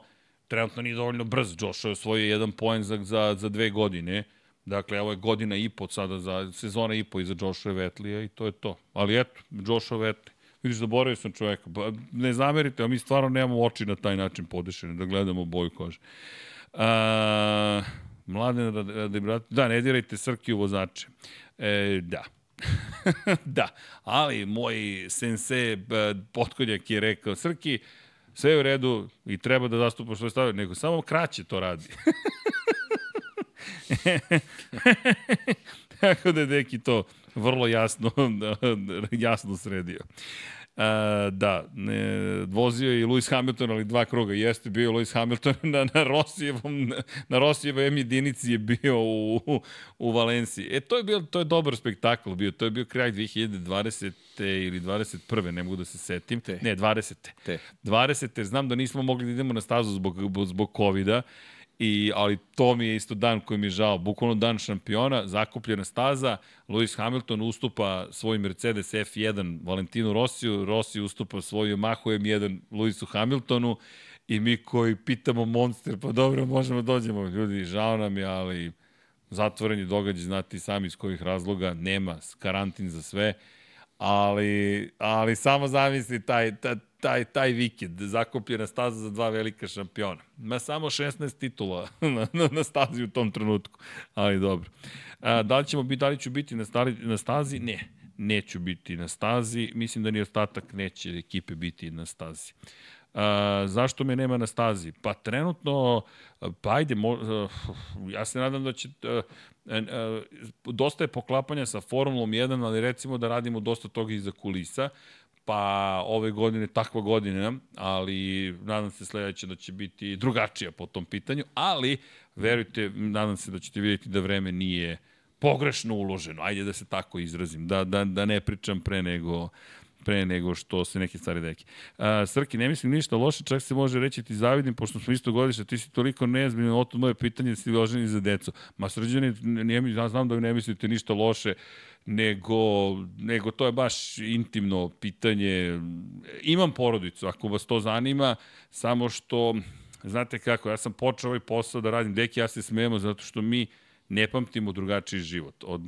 trenutno nije dovoljno brz. Joshua je osvojio jedan poen za, za, za dve godine. Dakle, ovo je godina i po sada, za sezona i po iza Joshua Vetlija i to je to. Ali eto, Joshua Vetli. Vidiš, zaboravio sam čoveka. Ba, ne zamerite, a mi stvarno nemamo oči na taj način podešene, da gledamo boju kože. A, mladen brat, da, ne dirajte Srki u vozače. E, da. da, ali moj sense potkonjak je rekao, Srki, sve je u redu i treba da zastupaš svoje stave, nego samo kraće to radi. Tako da je Deki to vrlo jasno, jasno sredio. Uh, da, ne, vozio je i Lewis Hamilton, ali dva kruga. Jeste bio Lewis Hamilton na, na Rosijevom, na, na Rosijevoj M jedinici je bio u, u, u Valenciji. E, to je, bio, to je dobar spektakl bio. To je bio kraj 2020. ili 21. ne mogu da se setim. Te. Ne, 20. Te. 20. Znam da nismo mogli da idemo na stazu zbog, zbog COVID-a I, ali to mi je isto dan koji mi je žao. Bukvalno dan šampiona, zakupljena staza, Lewis Hamilton ustupa svoj Mercedes F1 Valentinu Rossiju, Rossi ustupa svoj Yamaha M1 Lewisu Hamiltonu. I mi koji pitamo Monster, pa dobro, možemo da dođemo. Ljudi, žao nam je, ali zatvoreni događaj, znati sami iz kojih razloga, nema karantin za sve, ali, ali samo zamisli taj, taj, taj, taj vikend, zakupljena staza za dva velika šampiona. Ma samo 16 titula na, na, na stazi u tom trenutku, ali dobro. A, da li ćemo biti, da li ću biti na, stali, na stazi? Ne, neću biti na stazi. Mislim da ni ostatak neće ekipe biti na stazi. A, zašto me nema na stazi? Pa trenutno, pa ajde, mo, ja se nadam da će... Dosta je poklapanja sa Formulom 1, ali recimo da radimo dosta toga iza kulisa pa ove godine takva godina, ali nadam se sledeće da će biti drugačija po tom pitanju, ali verujte, nadam se da ćete vidjeti da vreme nije pogrešno uloženo, ajde da se tako izrazim, da, da, da ne pričam pre nego pre nego što se neke stvari deki. Uh, Srki, ne mislim ništa loše, čak se može reći ti zavidim, pošto smo isto godište, ti si toliko nezbiljno, oto moje pitanje da si loženi za decu. Ma srđani, ne, ja znam da ne mislite ništa loše, nego, nego to je baš intimno pitanje. Imam porodicu, ako vas to zanima, samo što, znate kako, ja sam počeo ovaj posao da radim, deki, ja se smijemo zato što mi ne pamtimo drugačiji život. Od,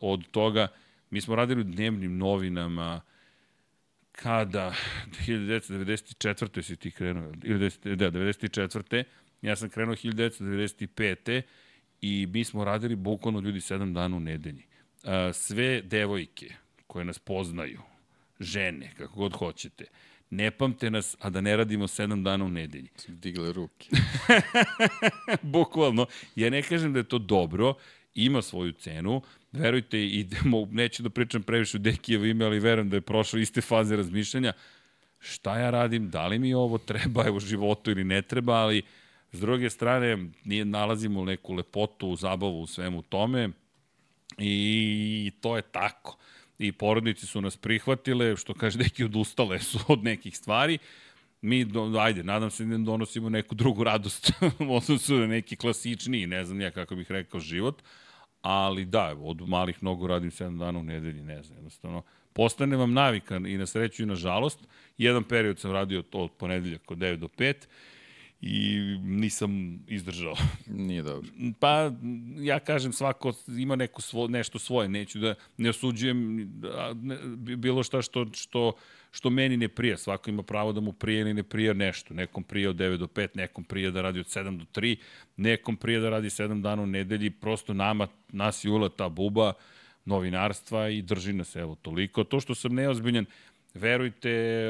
od toga, mi smo radili u dnevnim novinama, kada 1994. si ti krenuo, ili da, 94. Ja sam krenuo 1995. i mi smo radili bukvalno ljudi 7 dana u nedelji. Sve devojke koje nas poznaju, žene, kako god hoćete, ne pamte nas, a da ne radimo 7 dana u nedelji. Digle ruke. bukvalno. Ja ne kažem da je to dobro, ima svoju cenu, verujte, idemo, neću da pričam previše u Dekijevo ime, ali verujem da je prošlo iste faze razmišljanja, šta ja radim, da li mi ovo treba? U životu ili ne treba, ali s druge strane nije nalazimo neku lepotu, zabavu u svemu tome i to je tako. I porodici su nas prihvatile, što kaže, neki odustale su od nekih stvari, mi, do, ajde, nadam se da donosimo neku drugu radost u odnosu na neki klasičniji, ne znam ja kako bih rekao, život, ali da, od malih nogu radim 7 dana u nedelji, ne znam, jednostavno. Postane vam navika i na sreću i na žalost. Jedan period sam radio to od ponedeljaka od 9 do 5 i nisam izdržao. Nije dobro. Pa, ja kažem, svako ima neko svo, nešto svoje, neću da ne osuđujem ne, bilo šta što, što, što meni ne prija. Svako ima pravo da mu prije ili ne prija nešto. Nekom prija od 9 do 5, nekom prija da radi od 7 do 3, nekom prija da radi 7 dana u nedelji. Prosto nama, nas je ula ta buba novinarstva i drži nas, evo, toliko. To što sam neozbiljan, verujte,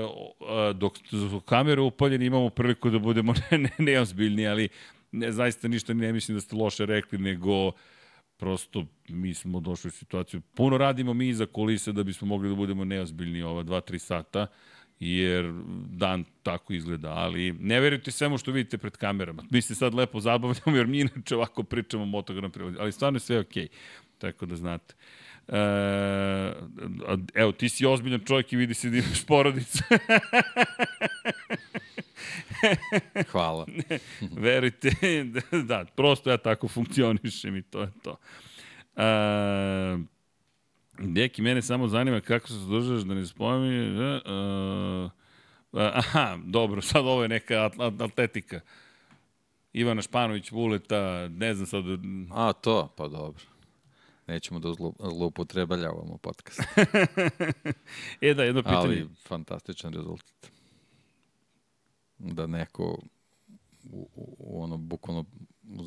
dok su kamere upaljene imamo priliku da budemo ne, ne, neozbiljni, ali ne, zaista ništa ne mislim da ste loše rekli, nego prosto mi smo došli u situaciju. Puno radimo mi iza kulisa da bismo mogli da budemo neozbiljni ova 2-3 sata, jer dan tako izgleda, ali ne verujte svemu što vidite pred kamerama. Mi se sad lepo zabavljamo, jer mi inače ovako pričamo o prevođu, ali stvarno je sve okej, okay. tako da znate. E, evo, ti si ozbiljan čovjek i vidi se da imaš porodicu. Hvala. verujte, da, da, prosto ja tako funkcionišem i to je to. E, Deki, mene samo zanima kako se zadržaš da ne spominješ. Uh, uh, aha, dobro, sad ovo je neka atletika. Ivana Španović, Vuleta, ne znam sad... A, to, pa dobro. Nećemo da zloupotrebljavamo podcast. e da, jedno pitanje. Ali fantastičan rezultat. Da neko u, u, ono, bukvalno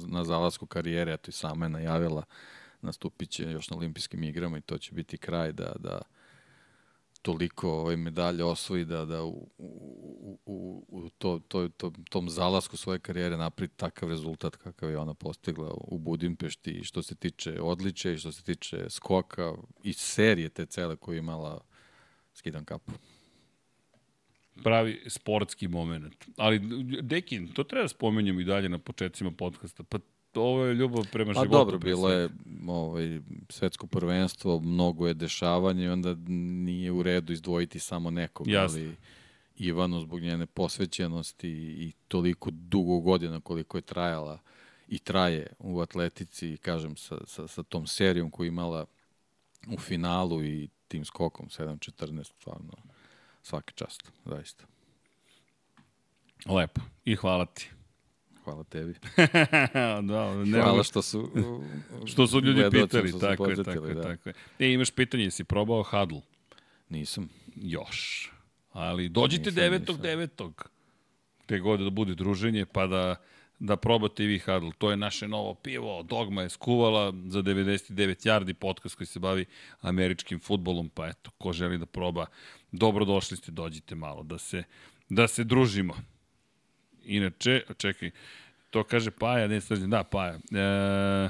na zalasku karijere, eto i sama je najavila, nastupit će još na olimpijskim igrama i to će biti kraj da, da toliko ovaj medalje osvoji da, da u, u, u, u to, to, to, tom zalasku svoje karijere napravi takav rezultat kakav je ona postigla u Budimpešti što se tiče odliče i što se tiče skoka i serije te cele koju je imala skidan kapu pravi sportski moment. Ali, Dekin, to treba da spomenjamo i dalje na početcima podcasta. Pa ovo je ljubav prema životu. Pa dobro, bilo je ovaj, svetsko prvenstvo, mnogo je dešavanja i onda nije u redu izdvojiti samo nekog. Jasne. Ali Ivanu zbog njene posvećenosti i toliko dugo godina koliko je trajala i traje u atletici, kažem, sa, sa, sa tom serijom koju imala u finalu i tim skokom 7-14, stvarno svaka čast, zaista. Lepo. I hvala ti. Hvala tebi. da, ne Hvala što su... što su ljudi pitali, su tako je, tako je, da. tako je. E, imaš pitanje, jesi probao Huddle? Nisam. Još. Ali dođite Nisam, devetog, nisam. devetog. Te god da bude druženje, pa da da probate i vi Huddle. To je naše novo pivo, Dogma je skuvala za 99 yardi podcast koji se bavi američkim futbolom, pa eto, ko želi da proba, dobrodošli ste, dođite malo, da se, da se družimo. Inače, čekaj, to kaže Paja, ne srđen, da, Paja. E,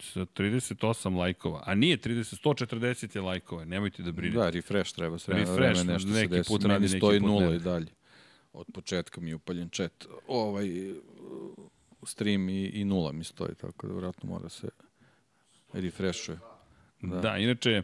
sa 38 lajkova, a nije 30, 140 je lajkova, nemojte da brinete. Da, refresh treba sve Refresh, vreme nešto neki se desi. put radi, stoji nula i dalje. Od početka mi je upaljen chat. Ovaj stream i, i nula mi stoji, tako da vratno mora se refreshuje. Da. da, inače,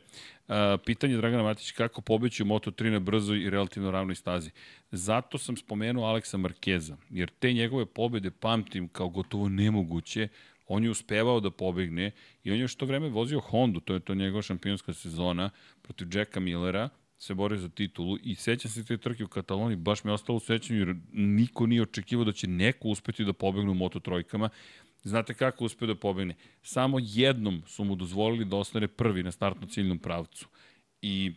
a, pitanje Dragana Matić, kako pobeći u Moto3 na brzoj i relativno ravnoj stazi? Zato sam spomenuo Aleksa Markeza, jer te njegove pobede pamtim kao gotovo nemoguće, on je uspevao da pobegne i on je što vreme vozio Hondu, to je to njegova šampionska sezona, protiv Jacka Millera, se bore za titulu i sećam se te trke u Kataloniji, baš mi je ostalo u sećanju jer niko nije očekivao da će neko uspeti da pobegne u Moto trojkama. Znate kako uspeo da pobegne? Samo jednom su mu dozvolili da ostane prvi na startno ciljnom pravcu. I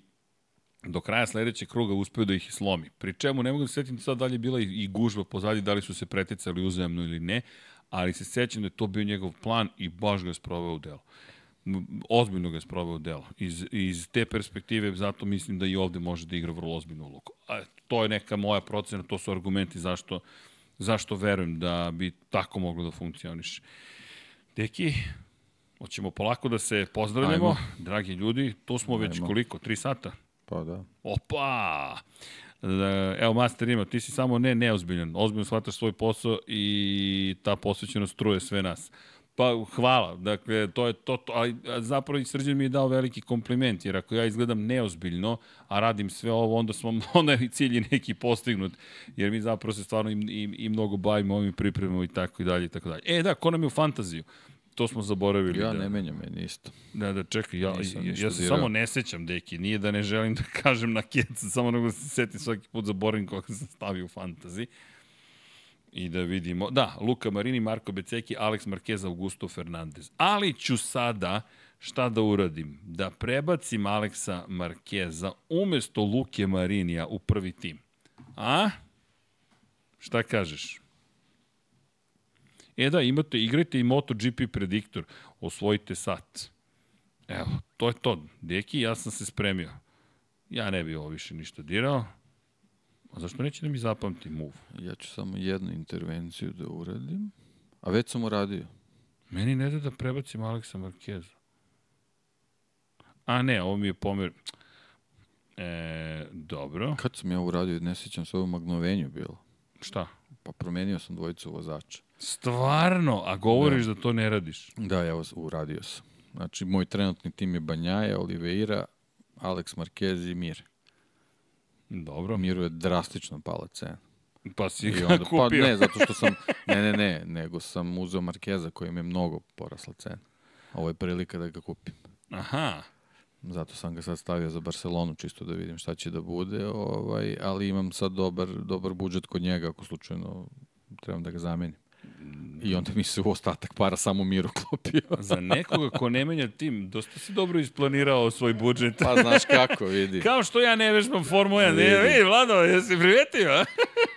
do kraja sledećeg kruga uspeo da ih slomi. Pri čemu ne mogu da se setim sad da li je bila i gužba pozadi, da li su se preticali uzajemno ili ne, ali se sećam da je to bio njegov plan i baš ga je sproveo u delo. Ozbiljno ga je sproveo delo. Iz, iz te perspektive zato mislim da i ovde može da igra vrlo ozbiljnu ulogu. A to je neka moja procena, to su argumenti zašto, zašto verujem da bi tako moglo da funkcioniše. Deki, hoćemo polako da se pozdravljamo. Ajmo. Dragi ljudi, tu smo već Ajmo. koliko? Tri sata? Pa da. Opa! E, Evo, Master ima, ti si samo ne neozbiljan. Ozbiljno shvataš svoj posao i ta posvećenost truje sve nas. Pa hvala, dakle, to je to, to ali zapravo i Srđan mi je dao veliki kompliment, jer ako ja izgledam neozbiljno, a radim sve ovo, onda, smo, onda je cilj neki postignut, jer mi zapravo se stvarno i, i, i mnogo bavimo ovim pripremama i tako i dalje i tako dalje. E da, ko nam je u fantaziju? To smo zaboravili. Ja da. ne menjam meni isto. Da, da, čekaj, ja, Nisam ja, ja se dirao. samo ne sećam, deki, nije da ne želim da kažem na keca, samo nego da se setim svaki put zaboravim koga sam stavio u fantazi. I da vidimo, da, Luka Marini, Marko Beceki, Alex Marquez, Augusto Fernandez. Ali ću sada, šta da uradim? Da prebacim Aleksa Markeza umesto Luke Marinija u prvi tim. A? Šta kažeš? E da, imate, igrajte i MotoGP prediktor, osvojite sat. Evo, to je to. Deki, ja sam se spremio. Ja ne bi ovo više ništa dirao. A zašto neće da mi zapamti move? Ja ću samo jednu intervenciju da uradim. A već sam uradio. Meni ne da da prebacim Aleksa Markeza. A ne, ovo mi je pomer... E, dobro. Kad sam ja uradio, ne sjećam se ovo magnovenju bilo. Šta? Pa promenio sam dvojicu vozača. Stvarno? A govoriš da, da to ne radiš? Da, ja uradio sam. Znači, moj trenutni tim je Banjaja, Oliveira, Alex Marquez i Mir. Dobro. Miru je drastično pala cena. Pa si ga onda, kupio. pa ne, zato što sam, ne, ne, ne, nego sam uzeo Markeza kojem je mnogo porasla cena. Ovo je prilika da ga kupim. Aha. Zato sam ga sad stavio za Barcelonu, čisto da vidim šta će da bude, ovaj, ali imam sad dobar, dobar budžet kod njega, ako slučajno trebam da ga zamenim. I onda mi se u ostatak para samo Miru klopio. Za nekoga ko ne menja tim, dosta si dobro isplanirao svoj budžet. Pa znaš kako, vidi. Kao što ja ne vežbam Formula 1. Ne, Vidi. vidi, Vlado, jesi primetio?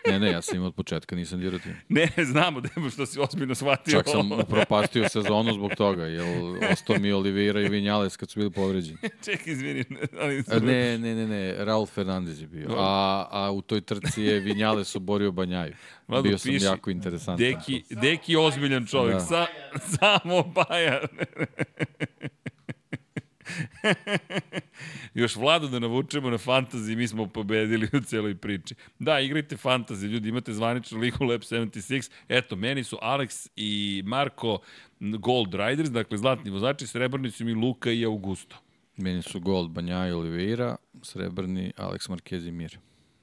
Ne, ne, ja sam imao od početka, nisam dirao tim. Ne, znamo da je što si ozbiljno shvatio. Čak sam upropastio sezonu zbog toga, jer ostao mi Oliveira i Vinjales kad su bili povređeni. Čekaj, izvini. Ali... A Ne, ne, ne, ne, Raul Fernandez je bio. A, a u toj trci je Vinjales oborio Banjaju. Vlado, Bio sam piši, jako interesantan. Deki, deki ozbiljan čovjek, Da. Sa, samo Baja. Još Vladu da navučemo na fantasy, mi smo pobedili u celoj priči. Da, igrajte fantasy, ljudi, imate zvaničnu ligu Lab 76. Eto, meni su Alex i Marko Gold Riders, dakle zlatni vozači, srebrni su mi Luka i Augusto. Meni su Gold, Banjaja i Oliveira, srebrni Alex Marquez i Mir.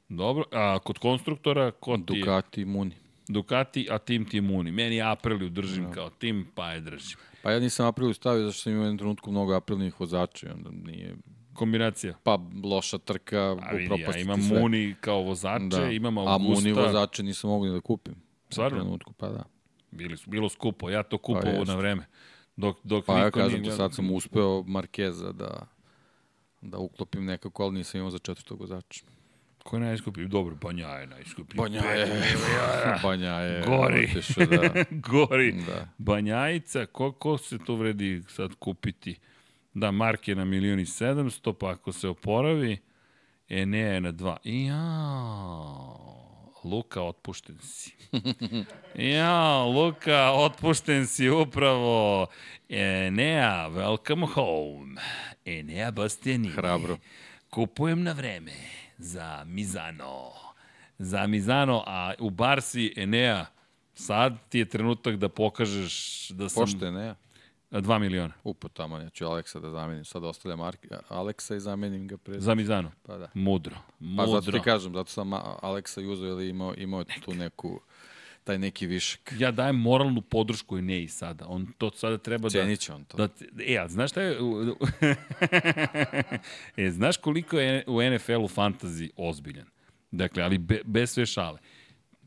Dobro, a kod konstruktora, ko ti je? Ducati Muni. Ducati, a tim ti je Muni. Meni Apriliju držim no. kao tim, pa je držim. Pa ja nisam Apriliju stavio zašto sam imao u jednom trenutku mnogo Aprilijnih vozača i onda nije kombinacija. Pa loša trka, upropastiti ja imam sve. Muni kao vozače, da. imam Augusta. A Muni vozače nisam mogu ni da kupim. Stvarno? U trenutku, pa da. Bili su, bilo skupo, ja to kupovao pa na vreme. Dok, dok pa ja kažem ti, sad sam uspeo Markeza da, da uklopim nekako, ali nisam imao za četvrtog vozača. Ko je najskuplji? Dobro, Banja je najskuplji. Banja je. Banja je. Gori. Otišao, da. Gori. Da. Banjajica, ko, ko se to vredi sad kupiti? Da, Mark je na milioni sedamsto, pa ako se oporavi, Enea je na dva. Jao. Luka, otpušten si. ja, Luka, otpušten si upravo. Enea, welcome home. Enea Bastianini. Hrabro. Kupujem na vreme za Mizano. Za Mizano, a u Barsi Enea, sad ti je trenutak da pokažeš da sam... Pošto Enea? 2 miliona. Upo tamo, ja ću Aleksa da zamenim. Sad ostavljam Aleksa i zamenim ga pred... Za Mizano? Pa da. Mudro. Mudro. Pa zato ti kažem, zato sam Aleksa i uzeo ili imao, imao tu neku taj neki višak. Ja dajem moralnu podršku i ne i sada. On to sada treba Cenit da... Cenit će on to. Da, e, a znaš šta je... e, znaš koliko je u NFL-u fantazi ozbiljan? Dakle, ali be, bez sve šale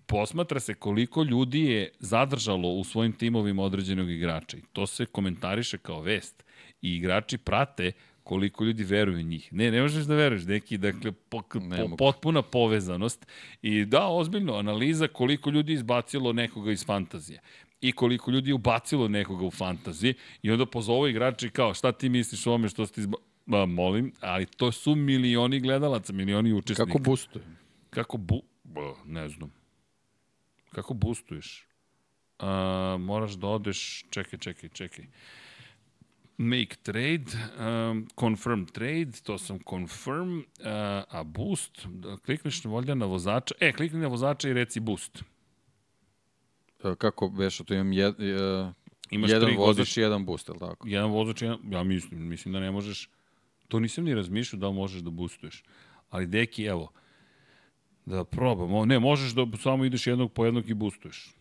posmatra se koliko ljudi je zadržalo u svojim timovima određenog igrača. I to se komentariše kao vest. I igrači prate koliko ljudi veruju u njih. Ne, ne možeš da veruješ, neki, dakle, po, po, potpuna povezanost. I da, ozbiljno, analiza koliko ljudi izbacilo nekoga iz fantazije i koliko ljudi je ubacilo nekoga u fantaziji i onda pozovu igrači kao šta ti misliš o ome što ste? Ma, molim, ali to su milioni gledalaca, milioni učesnika. Kako boostuje? Kako bu... Ne znam. Kako boostuješ? Uh, moraš da odeš, čekaj, čekaj, čekaj. Make trade, um, confirm trade, to sam confirm, uh, a boost, da klikneš volja na vozača, e, klikni na vozača i reci boost. E, kako veš, to imam jed, uh, Imaš jedan vozač i jedan boost, je tako? Jedan vozač, jedan, ja mislim, mislim da ne možeš, to nisam ni razmišljao da li možeš da boostuješ. Ali deki, evo, Da probamo. Ne, možeš da samo ideš jednog po jednog i boostuješ.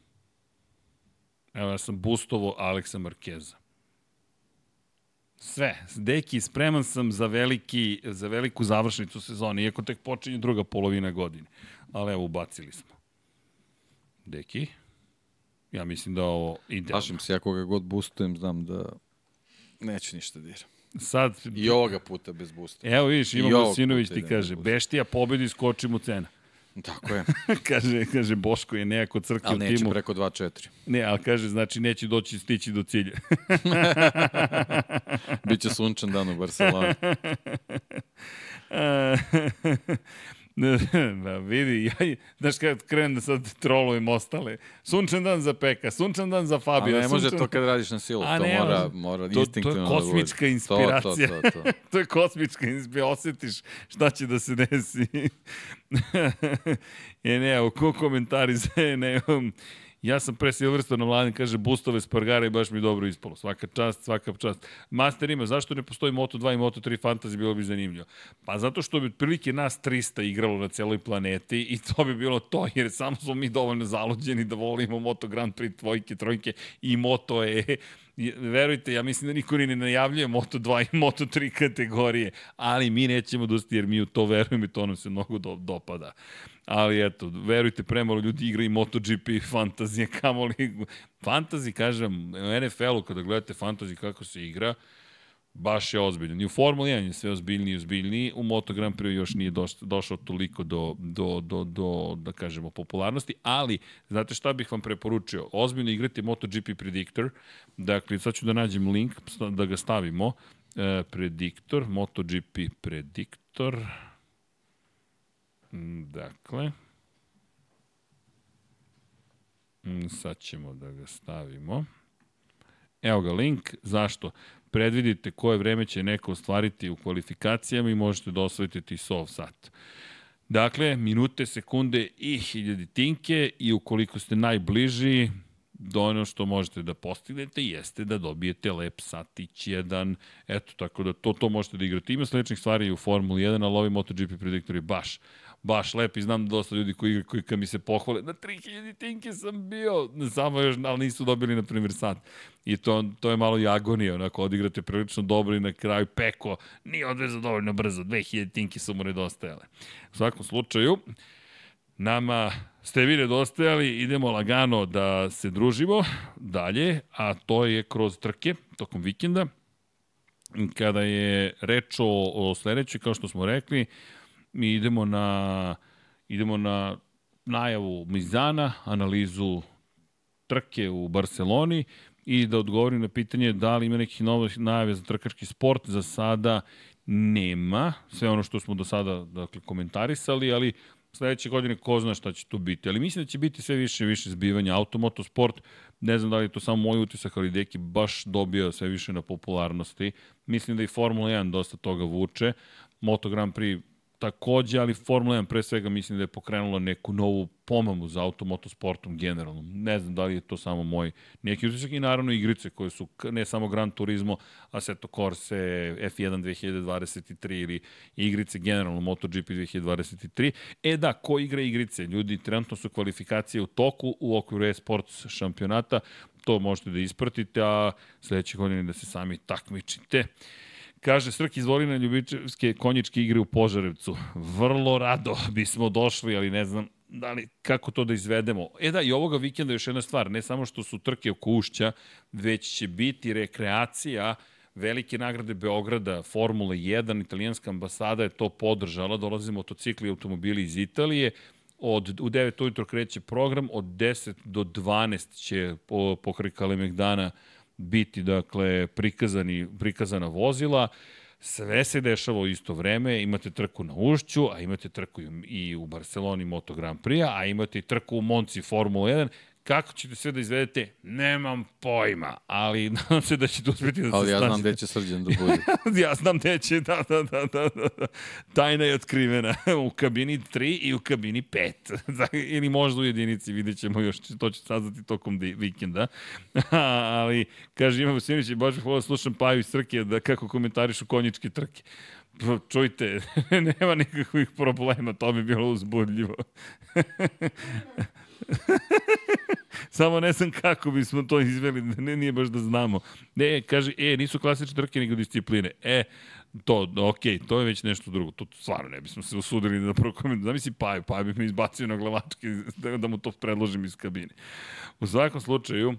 Evo, ja sam boostovo Aleksa Markeza. Sve. Deki, spreman sam za, veliki, za veliku završnicu sezone, iako tek počinje druga polovina godine. Ali evo, ubacili smo. Deki, ja mislim da ovo ide. Plašim se, ja koga god boostujem, znam da neće ništa dira. Sad, I ovoga puta bez boosta. Evo vidiš, imamo Sinović ti kaže, beštija pobedi, skoči mu cena. Tako je. kaže, kaže, Boško je nejako crke u timu. Ali neće preko 2-4. Ne, ali kaže, znači neće doći stići do cilja. Biće sunčan dan u Barceloni. da vidi, ja, znaš kad krenem da sad trolujem ostale. Sunčan dan za Peka, sunčan dan za Fabio. A ne može to kad radiš na silu, A to ne, mora, mora to, instinktivno To je kosmička da inspiracija. To, to, to, to. to je kosmička inspiracija, osjetiš šta će da se desi. e ne, u ko komentari za ne, Ja sam pre Silverstone mladen, kaže, boostove Spargara i baš mi dobro ispalo. Svaka čast, svaka čast. Master ima, zašto ne postoji Moto2 i Moto3 Fantasy, bilo bi zanimljivo. Pa zato što bi otprilike nas 300 igralo na celoj planeti i to bi bilo to, jer samo smo mi dovoljno zaluđeni da volimo Moto Grand Prix dvojke, trojke i Moto E verujte, ja mislim da niko ni ne najavljuje Moto2 i Moto3 kategorije, ali mi nećemo dosti jer mi u to verujemo i to nam se mnogo do, dopada. Ali eto, verujte, premalo ljudi igra i MotoGP i fantazije, kamoli... Fantazi, kažem, u NFL-u kada gledate fantaziji kako se igra, baš je ozbiljno. I u Formuli 1 je sve ozbiljniji i ozbiljniji, u Moto Grand Prix još nije doš, došao toliko do, do, do, do, da kažemo, popularnosti, ali, znate šta bih vam preporučio? Ozbiljno igrati MotoGP Predictor, dakle, sad ću da nađem link, da ga stavimo, e, Predictor, MotoGP Predictor, mm, dakle, mm, sad ćemo da ga stavimo. Evo ga link, zašto? Predvidite koje vreme će neko ostvariti u kvalifikacijama i možete da osvojite TISOV sat. Dakle, minute, sekunde i hiljaditinke i ukoliko ste najbliži, do ono što možete da postignete jeste da dobijete lep satić jedan. Eto, tako da to, to možete da igrate. Ima sličnih stvari u Formuli 1, ali ovi MotoGP prediktori baš baš lep i znam dosta ljudi koji, koji kad mi se pohvale, na 3000 tinke sam bio, samo još, ali nisu dobili, na primjer, sat. I to, to je malo i agonija, onako, odigrate prilično dobro i na kraju peko, nije odvezao dovoljno brzo, 2000 tinke su mu nedostajale. U svakom slučaju, nama ste vi nedostajali, idemo lagano da se družimo dalje, a to je kroz trke tokom vikenda. Kada je reč o, o sledećoj, kao što smo rekli, mi idemo na, idemo na najavu Mizana, analizu trke u Barceloni i da odgovorim na pitanje da li ima nekih novih najave za trkački sport. Za sada nema, sve ono što smo do sada dakle, komentarisali, ali sledeće godine ko zna šta će tu biti. Ali mislim da će biti sve više i više zbivanja. Automotosport, ne znam da li je to samo moj utisak, ali Deki baš dobija sve više na popularnosti. Mislim da i Formula 1 dosta toga vuče. Moto Grand Prix takođe, ali Formula 1 pre svega mislim da je pokrenula neku novu pomamu za automotosportom generalno. Ne znam da li je to samo moj neki utisak i naravno igrice koje su ne samo Gran Turismo, Assetto Corse, F1 2023 ili igrice generalno MotoGP 2023. E da, ko igra igrice? Ljudi, trenutno su kvalifikacije u toku u okviru e-sports šampionata, to možete da ispratite, a sledeće godine da se sami takmičite. Kaže, Srki izvoli na ljubičevske konjičke igre u Požarevcu. Vrlo rado bismo došli, ali ne znam da li, kako to da izvedemo. E da, i ovoga vikenda još jedna stvar, ne samo što su trke oko ušća, već će biti rekreacija velike nagrade Beograda, Formula 1, italijanska ambasada je to podržala, dolaze motocikli i automobili iz Italije, od, u 9 ujutro kreće program, od 10 do 12 će po, po Kalemegdana biti dakle prikazani prikazana vozila. Sve se dešava u isto vreme, imate trku na Ušću, a imate trku i u Barceloni Moto Grand Prix, a imate i trku u Monci Formula 1, Kako ćete sve da izvedete, nemam pojma, ali nadam se da ćete uspeti da se Ali ja znam gde će srđan da bude. ja znam gde će, da, da, da, da, da. Tajna je otkrivena u kabini 3 i u kabini 5. Ili možda u jedinici, vidjet ćemo još, to će saznati tokom vikenda. ali, kaže, imamo Sinović i Bože, hvala, slušam Paju iz Trke, da kako komentarišu konjičke trke. Čujte, nema nikakvih problema, to bi bilo uzbudljivo. Samo ne znam kako bismo to izveli, ne, nije baš da znamo. Ne, kaže, e, nisu klasične trke nego discipline. E, to, ok, to je već nešto drugo. To stvarno ne bismo se usudili da prokomentujem. Zamisli Paju, Paju bi mi izbacio na glavačke da, da mu to predložim iz kabine. U svakom slučaju,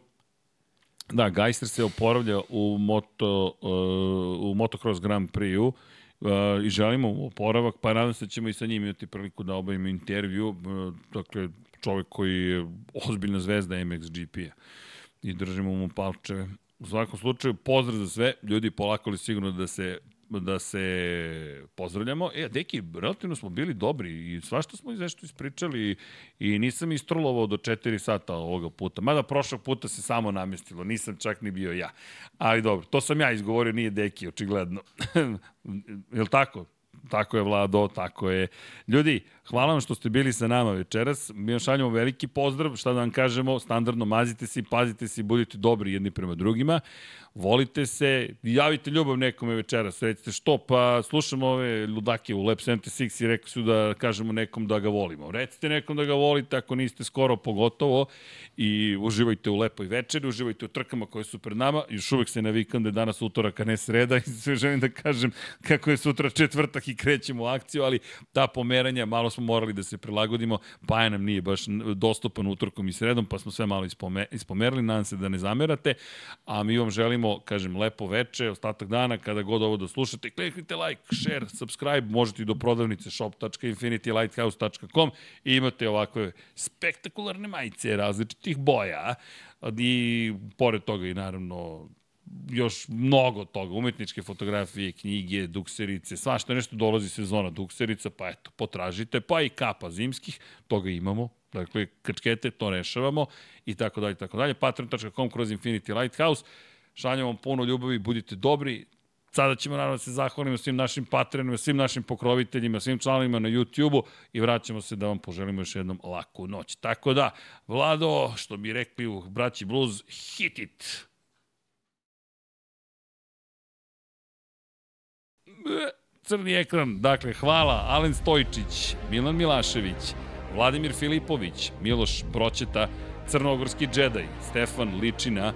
da, Geister se oporavlja u, moto, uh, u Motocross Grand Prix-u uh, i želimo oporavak, pa nadam se da ćemo i sa njim imati priliku da obavimo intervju. Uh, dakle, čovek koji je ozbiljna zvezda MXGP-a i držimo mu palčeve. U svakom slučaju, pozdrav za sve. Ljudi, polako li sigurno da se da se pozdravljamo. E, deki, relativno smo bili dobri i svašta smo nešto ispričali i nisam istrolovao do 4 sata ovoga puta. Mada prošlog puta se samo namestilo, nisam čak ni bio ja. Ali dobro, to sam ja izgovorio, nije deki, očigledno. Jel tako? Tako je Vlado, tako je. Ljudi, hvala vam što ste bili sa nama večeras. Mi vam šaljamo veliki pozdrav, šta da vam kažemo, standardno mazite se, pazite se budite dobri jedni prema drugima volite se, javite ljubav nekome večeras, recite što, pa slušamo ove ludake u Lab 76 i rekli su da kažemo nekom da ga volimo. Recite nekom da ga volite ako niste skoro pogotovo i uživajte u lepoj večeri, uživajte u trkama koje su pred nama, još uvek se navikam da je danas utorak, a ne sreda i sve želim da kažem kako je sutra četvrtak i krećemo u akciju, ali ta pomeranja, malo smo morali da se prilagodimo, pa je nam nije baš dostupan utorkom i sredom, pa smo sve malo ispomerali, nadam se da ne zamerate, a mi vam želimo želimo, kažem, lepo veče, ostatak dana, kada god ovo da slušate, kliknite like, share, subscribe, možete i do prodavnice shop.infinitylighthouse.com i imate ovakve spektakularne majice različitih boja. I pored toga i naravno još mnogo toga, umetničke fotografije, knjige, dukserice, svašta nešto dolazi sezona dukserica, pa eto, potražite, pa i kapa zimskih, toga imamo, dakle, krčkete, to rešavamo i tako dalje, tako dalje, patreon.com kroz Infinity Lighthouse, Šaljamo vam puno ljubavi, budite dobri. Sada ćemo naravno da se zahvalimo svim našim patronima, svim našim pokroviteljima, svim članovima na YouTube-u i vraćamo se da vam poželimo još jednom laku noć. Tako da, Vlado, što bi rekli u Braći Blues, hit it! crni ekran. Dakle, hvala Alen Stojčić, Milan Milašević, Vladimir Filipović, Miloš Broćeta, Crnogorski džedaj, Stefan Ličina,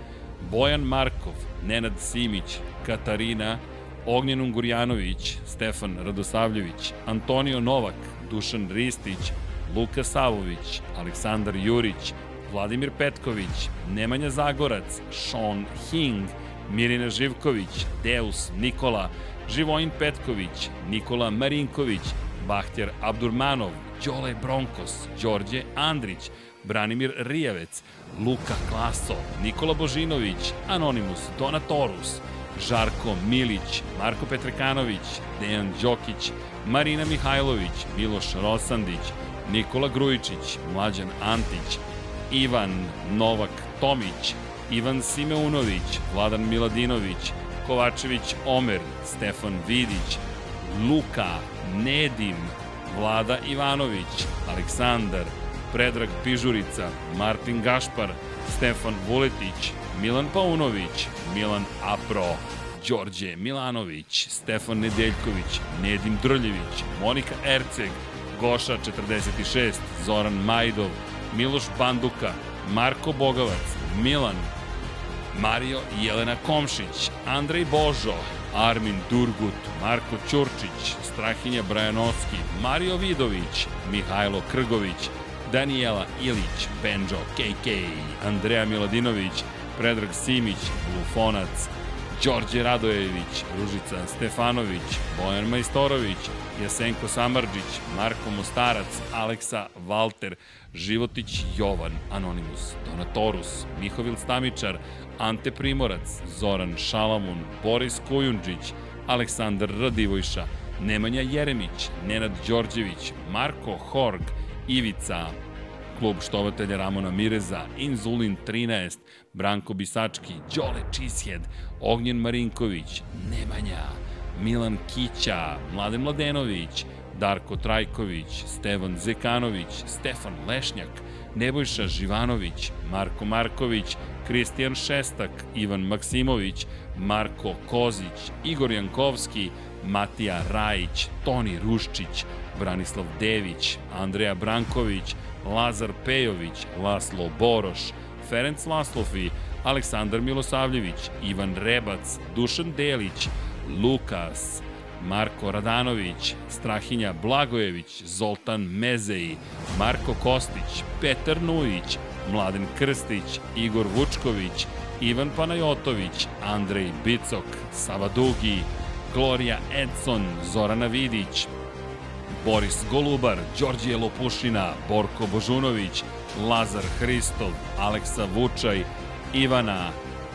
Bojan Markov, Nenad Simić, Katarina, Ognjen Ungurjanović, Stefan Radosavljević, Antonio Novak, Dušan Ristić, Luka Savović, Aleksandar Jurić, Vladimir Petković, Nemanja Zagorac, Sean Hing, Mirina Živković, Deus Nikola, Živojin Petković, Nikola Marinković, Bahtjar Abdurmanov, Đole Bronkos, Đorđe Andrić, Branimir Rijavec, Luka Klaso, Nikola Božinović, Anonimus Donatorus, Žarko Milić, Marko Petrekanović, Dejan Đokić, Marina Mihajlović, Miloš Rosandić, Nikola Grujičić, Mlađan Antić, Ivan Novak Tomić, Ivan Simeunović, Vladan Miladinović, Kovačević Omer, Stefan Vidić, Luka, Nedim, Vlada Ivanović, Aleksandar, Predrag Pižurica, Martin Gašpar, Stefan Vuletić, Milan Paunović, Milan Apro, Đorđe Milanović, Stefan Nedeljković, Nedim Drljević, Monika Erceg, Goša 46, Zoran Majdov, Miloš Banduka, Marko Bogavac, Milan, Mario i Jelena Komšić, Andrej Božo, Armin Durgut, Marko Ćurčić, Strahinja Brajanovski, Mario Vidović, Mihajlo Krgović, Danijela Ilić, Benjo KK, Andreja Miladinović, Predrag Simić, Lufonac, Đorđe Radojević, Ružica Stefanović, Bojan Majstorović, Jasenko Samarđić, Marko Mostarac, Aleksa Valter, Životić Jovan, Anonimus, Donatorus, Mihovil Stamičar, Ante Primorac, Zoran Šalamun, Boris Kujundžić, Aleksandar Radivojša, Nemanja Jeremić, Nenad Đorđević, Marko Horg, Ivica, klub štovatelja Ramona Mireza, Inzulin 13, Branko Bisački, Đole Čisjed, Ognjen Marinković, Nemanja, Milan Kića, Mladen Mladenović, Darko Trajković, Stevan Zekanović, Stefan Lešnjak, Nebojša Živanović, Marko Marković, Kristijan Šestak, Ivan Maksimović, Marko Kozić, Igor Jankovski, Matija Rajić, Toni Ruščić, Branislav Dević, Andreja Branković, Lazar Pejović, Laslo Boroš, Ferenc Laslofi, Aleksandar Milosavljević, Ivan Rebac, Dušan Delić, Lukas, Marko Radanović, Strahinja Blagojević, Zoltan Mezeji, Marko Kostić, Petar Nujić, Mladen Krstić, Igor Vučković, Ivan Panajotović, Andrej Bicok, Sava Dugi, Gloria Edson, Zorana Vidić, Boris Golubar, Đorđije Lopušina, Borko Božunović, Lazar Hristov, Aleksa Vučaj, Ivana,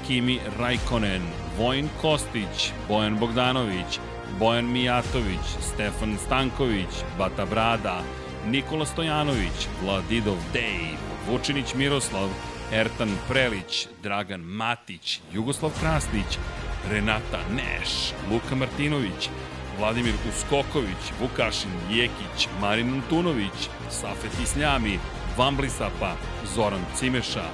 Kimi Rajkonen, Vojn Kostić, Bojan Bogdanović, Bojan Mijatović, Stefan Stanković, Bata Brada, Nikola Stojanović, Vladidov Dej, Vučinić Miroslav, Ertan Prelić, Dragan Matić, Jugoslav Krasnić, Renata Neš, Luka Martinović, Vladimir Uskoković, Vukašin Jekić, Marin Antunović, Safet Isljami, Vamblisapa, Zoran Cimeša,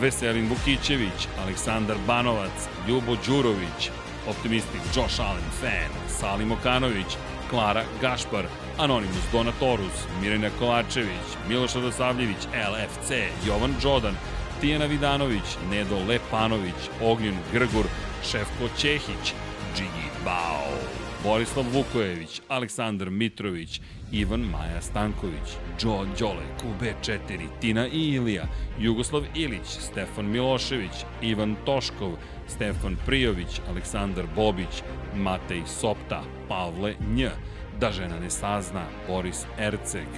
Veselin Vukićević, Aleksandar Banovac, Ljubo Đurović, Optimistik Josh Allen Fan, Salim Okanović, Klara Gašpar, Anonimus Donatorus, Mirina Kovačević, Miloš Radosavljević, LFC, Jovan Đodan, Tijana Vidanović, Nedo Lepanović, Ognjen Grgur, Šefko Ćehić, Džigi Bao, Borislav Vukojević, Aleksandar Mitrović, Ivan Maja Stanković, Joe Đole, QB4, Tina i Ilija, Jugoslav Ilić, Stefan Milošević, Ivan Toškov, Stefan Prijović, Aleksandar Bobić, Matej Sopta, Pavle Nj, Da žena ne sazna, Boris Erceg,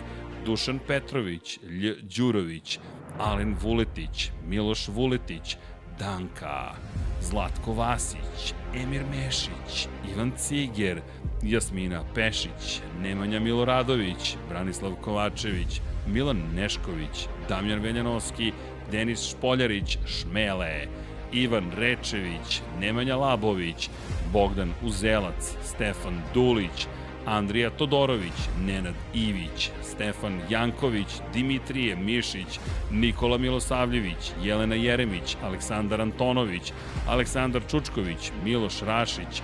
Dušan Petrović, Lj Đurović, Alen Vuletić, Miloš Vuletić, Danka, Zlatko Vasić, Emir Mešić, Ivan Ciger, Jasmina Pešić, Nemanja Miloradović, Branislav Kovačević, Milan Nešković, Damjan Veljanovski, Denis Špoljarić, Šmele, Ivan Rečević, Nemanja Labović, Bogdan Uzelac, Stefan Dulić, Andrija Todorović, Nenad Ivić, Stefan Janković, Dimitrije Mišić, Nikola Milosavljević, Jelena Jeremić, Aleksandar Antonović, Aleksandar Čučković, Miloš Rašić,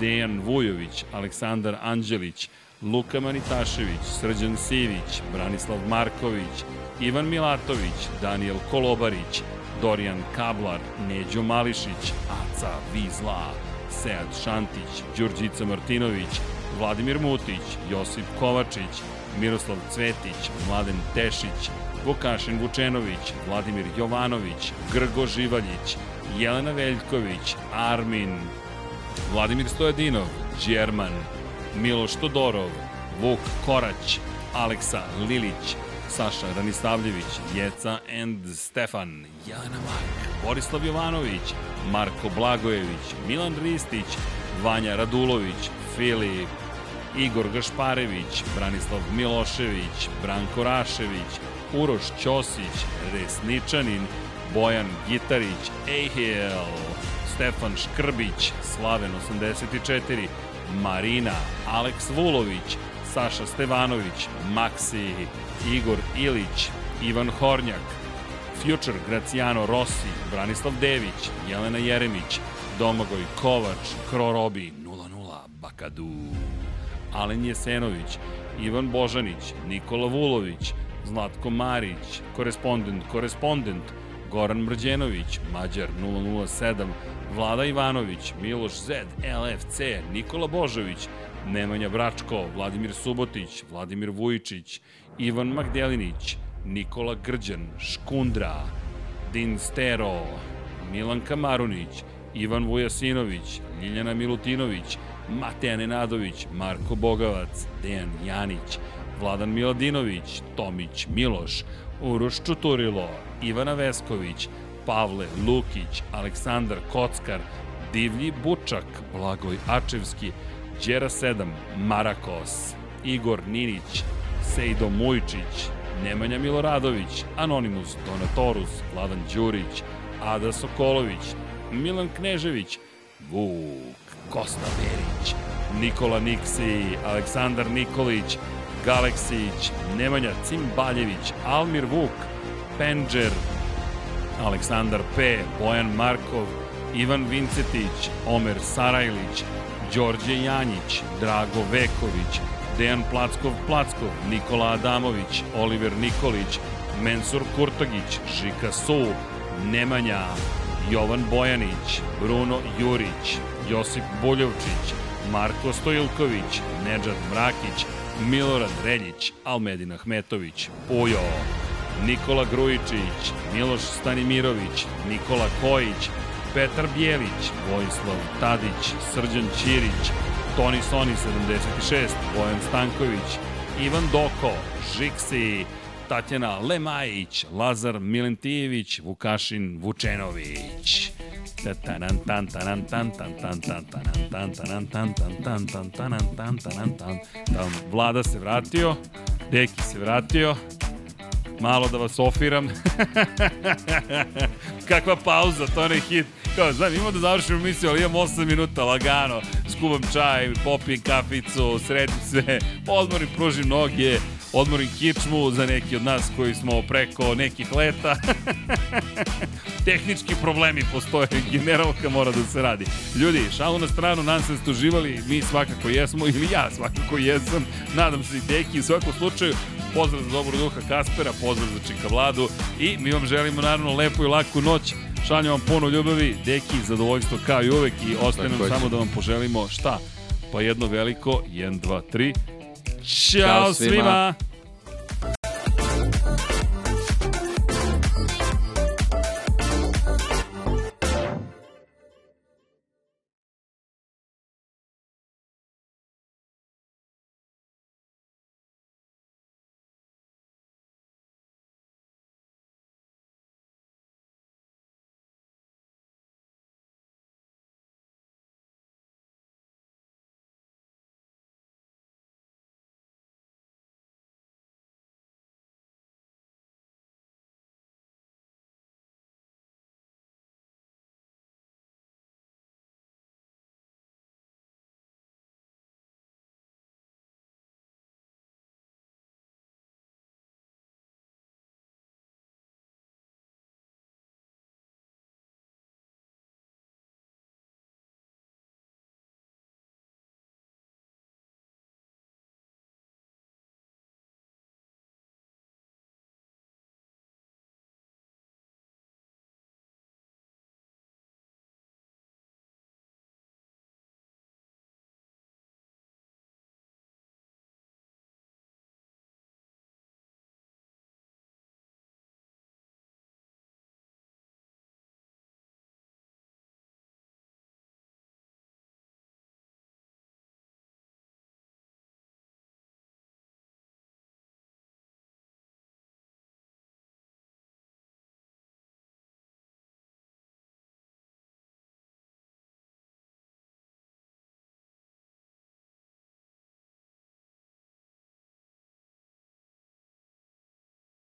Dejan Vujović, Aleksandar Anđelić, Luka Manitašević, Srđan Sivić, Branislav Marković, Ivan Milatović, Daniel Kolobarić, Dorijan Kablar, Neđo Mališić, Aca Vizla, Sead Šantić, Đurđica Martinović, Vladimir Mutić, Josip Kovačić, Miroslav Cvetić, Mladen Tešić, Vukašin Vučenović, Vladimir Jovanović, Grgo Živaljić, Jelena Veljković, Armin, Vladimir Stojadinov, Đerman, Miloš Todorov, Vuk Korać, Aleksa Lilić, Saša Ranisavljević, Jeca and Stefan, Jelena Mark, Borislav Jovanović, Marko Blagojević, Milan Ristić, Vanja Radulović, Filip, Igor Gašparević, Branislav Milošević, Branko Rašević, Uroš Ćosić, Resničanin, Bojan Gitarić, Ejhel, Stefan Škrbić, Slaven 84, Marina, Aleks Vulović, Saša Stevanović, Maksi, Igor Ilić, Ivan Hornjak, Future Graciano Rossi, Branislav Dević, Jelena Jeremić, Domagoj Kovač, Krorobi, 00, Bakadu, Alen Jesenović, Ivan Božanić, Nikola Vulović, Zlatko Marić, korespondent, korespondent, Goran Mrđenović, Mađar 007, Vlada Ivanović, Miloš Zed, LFC, Nikola Božović, Nemanja Bračko, Vladimir Subotić, Vladimir Vujičić, Ivan Magdelinić, Nikola Grđan, Škundra, Din Stero, Milan Kamarunić, Ivan Vujasinović, Ljiljana Milutinović, Mateja Nenadović, Marko Bogavac, Dejan Janić, Vladan Miladinović, Tomić Miloš, Uroš Čuturilo, Ivana Vesković, Pavle Lukić, Aleksandar Kockar, Divlji Bučak, Blagoj Ačevski, Đera 7, Marakos, Igor Ninić, Sejdo Mujčić, Nemanja Miloradović, Anonimus Donatorus, Vladan Đurić, Ada Sokolović, Milan Knežević, Vuk, Kosta Berić, Nikola Niksi, Aleksandar Nikolić, Galeksić, Nemanja Cimbaljević, Almir Vuk, Penđer, Aleksandar P, Bojan Markov, Ivan Vincetić, Omer Sarajlić, Đorđe Janjić, Drago Veković, Dejan Plackov Plackov, Nikola Adamović, Oliver Nikolić, Mensur Kurtogić, Žika Su, Nemanja, Jovan Bojanić, Bruno Jurić, Josip Buljovčić, Marko Stojilković, Nedžad Mrakić, Milorad Reljić, Almedin Ahmetović, Pujo, Nikola Grujičić, Miloš Stanimirović, Nikola Kojić, Petar Bjelić, Vojislav Tadić, Srđan Ćirić, Toni Soni 76, Bojan Stanković, Ivan Doko, Žiksi, Tatjana Lemajić, Lazar Milentijević, Vukašin Vučenović. Vlada se vratio, Deki se vratio, malo da vas ofiram. Kakva pauza, to ne hit. Kao, znam, imamo da završimo misiju, ali imam 8 minuta, lagano. Skuvam čaj, popijem kaficu, sredim se, odmorim, pružim noge, odmorim kičmu za neki od nas koji smo preko nekih leta. Tehnički problemi postoje, generalka mora da se radi. Ljudi, šalu na stranu, nam se ste uživali, mi svakako jesmo, ili ja svakako jesam, nadam se i Deki, u svakom slučaju, pozdrav za dobro duha Kaspera, pozdrav za Čika Vladu i mi vam želimo naravno lepu i laku noć. Šaljem vam puno ljubavi, deki, zadovoljstvo kao i uvek i ostaje nam samo da vam poželimo šta? Pa jedno veliko, 1, 2, 3. Ćao, Ćao svima! svima.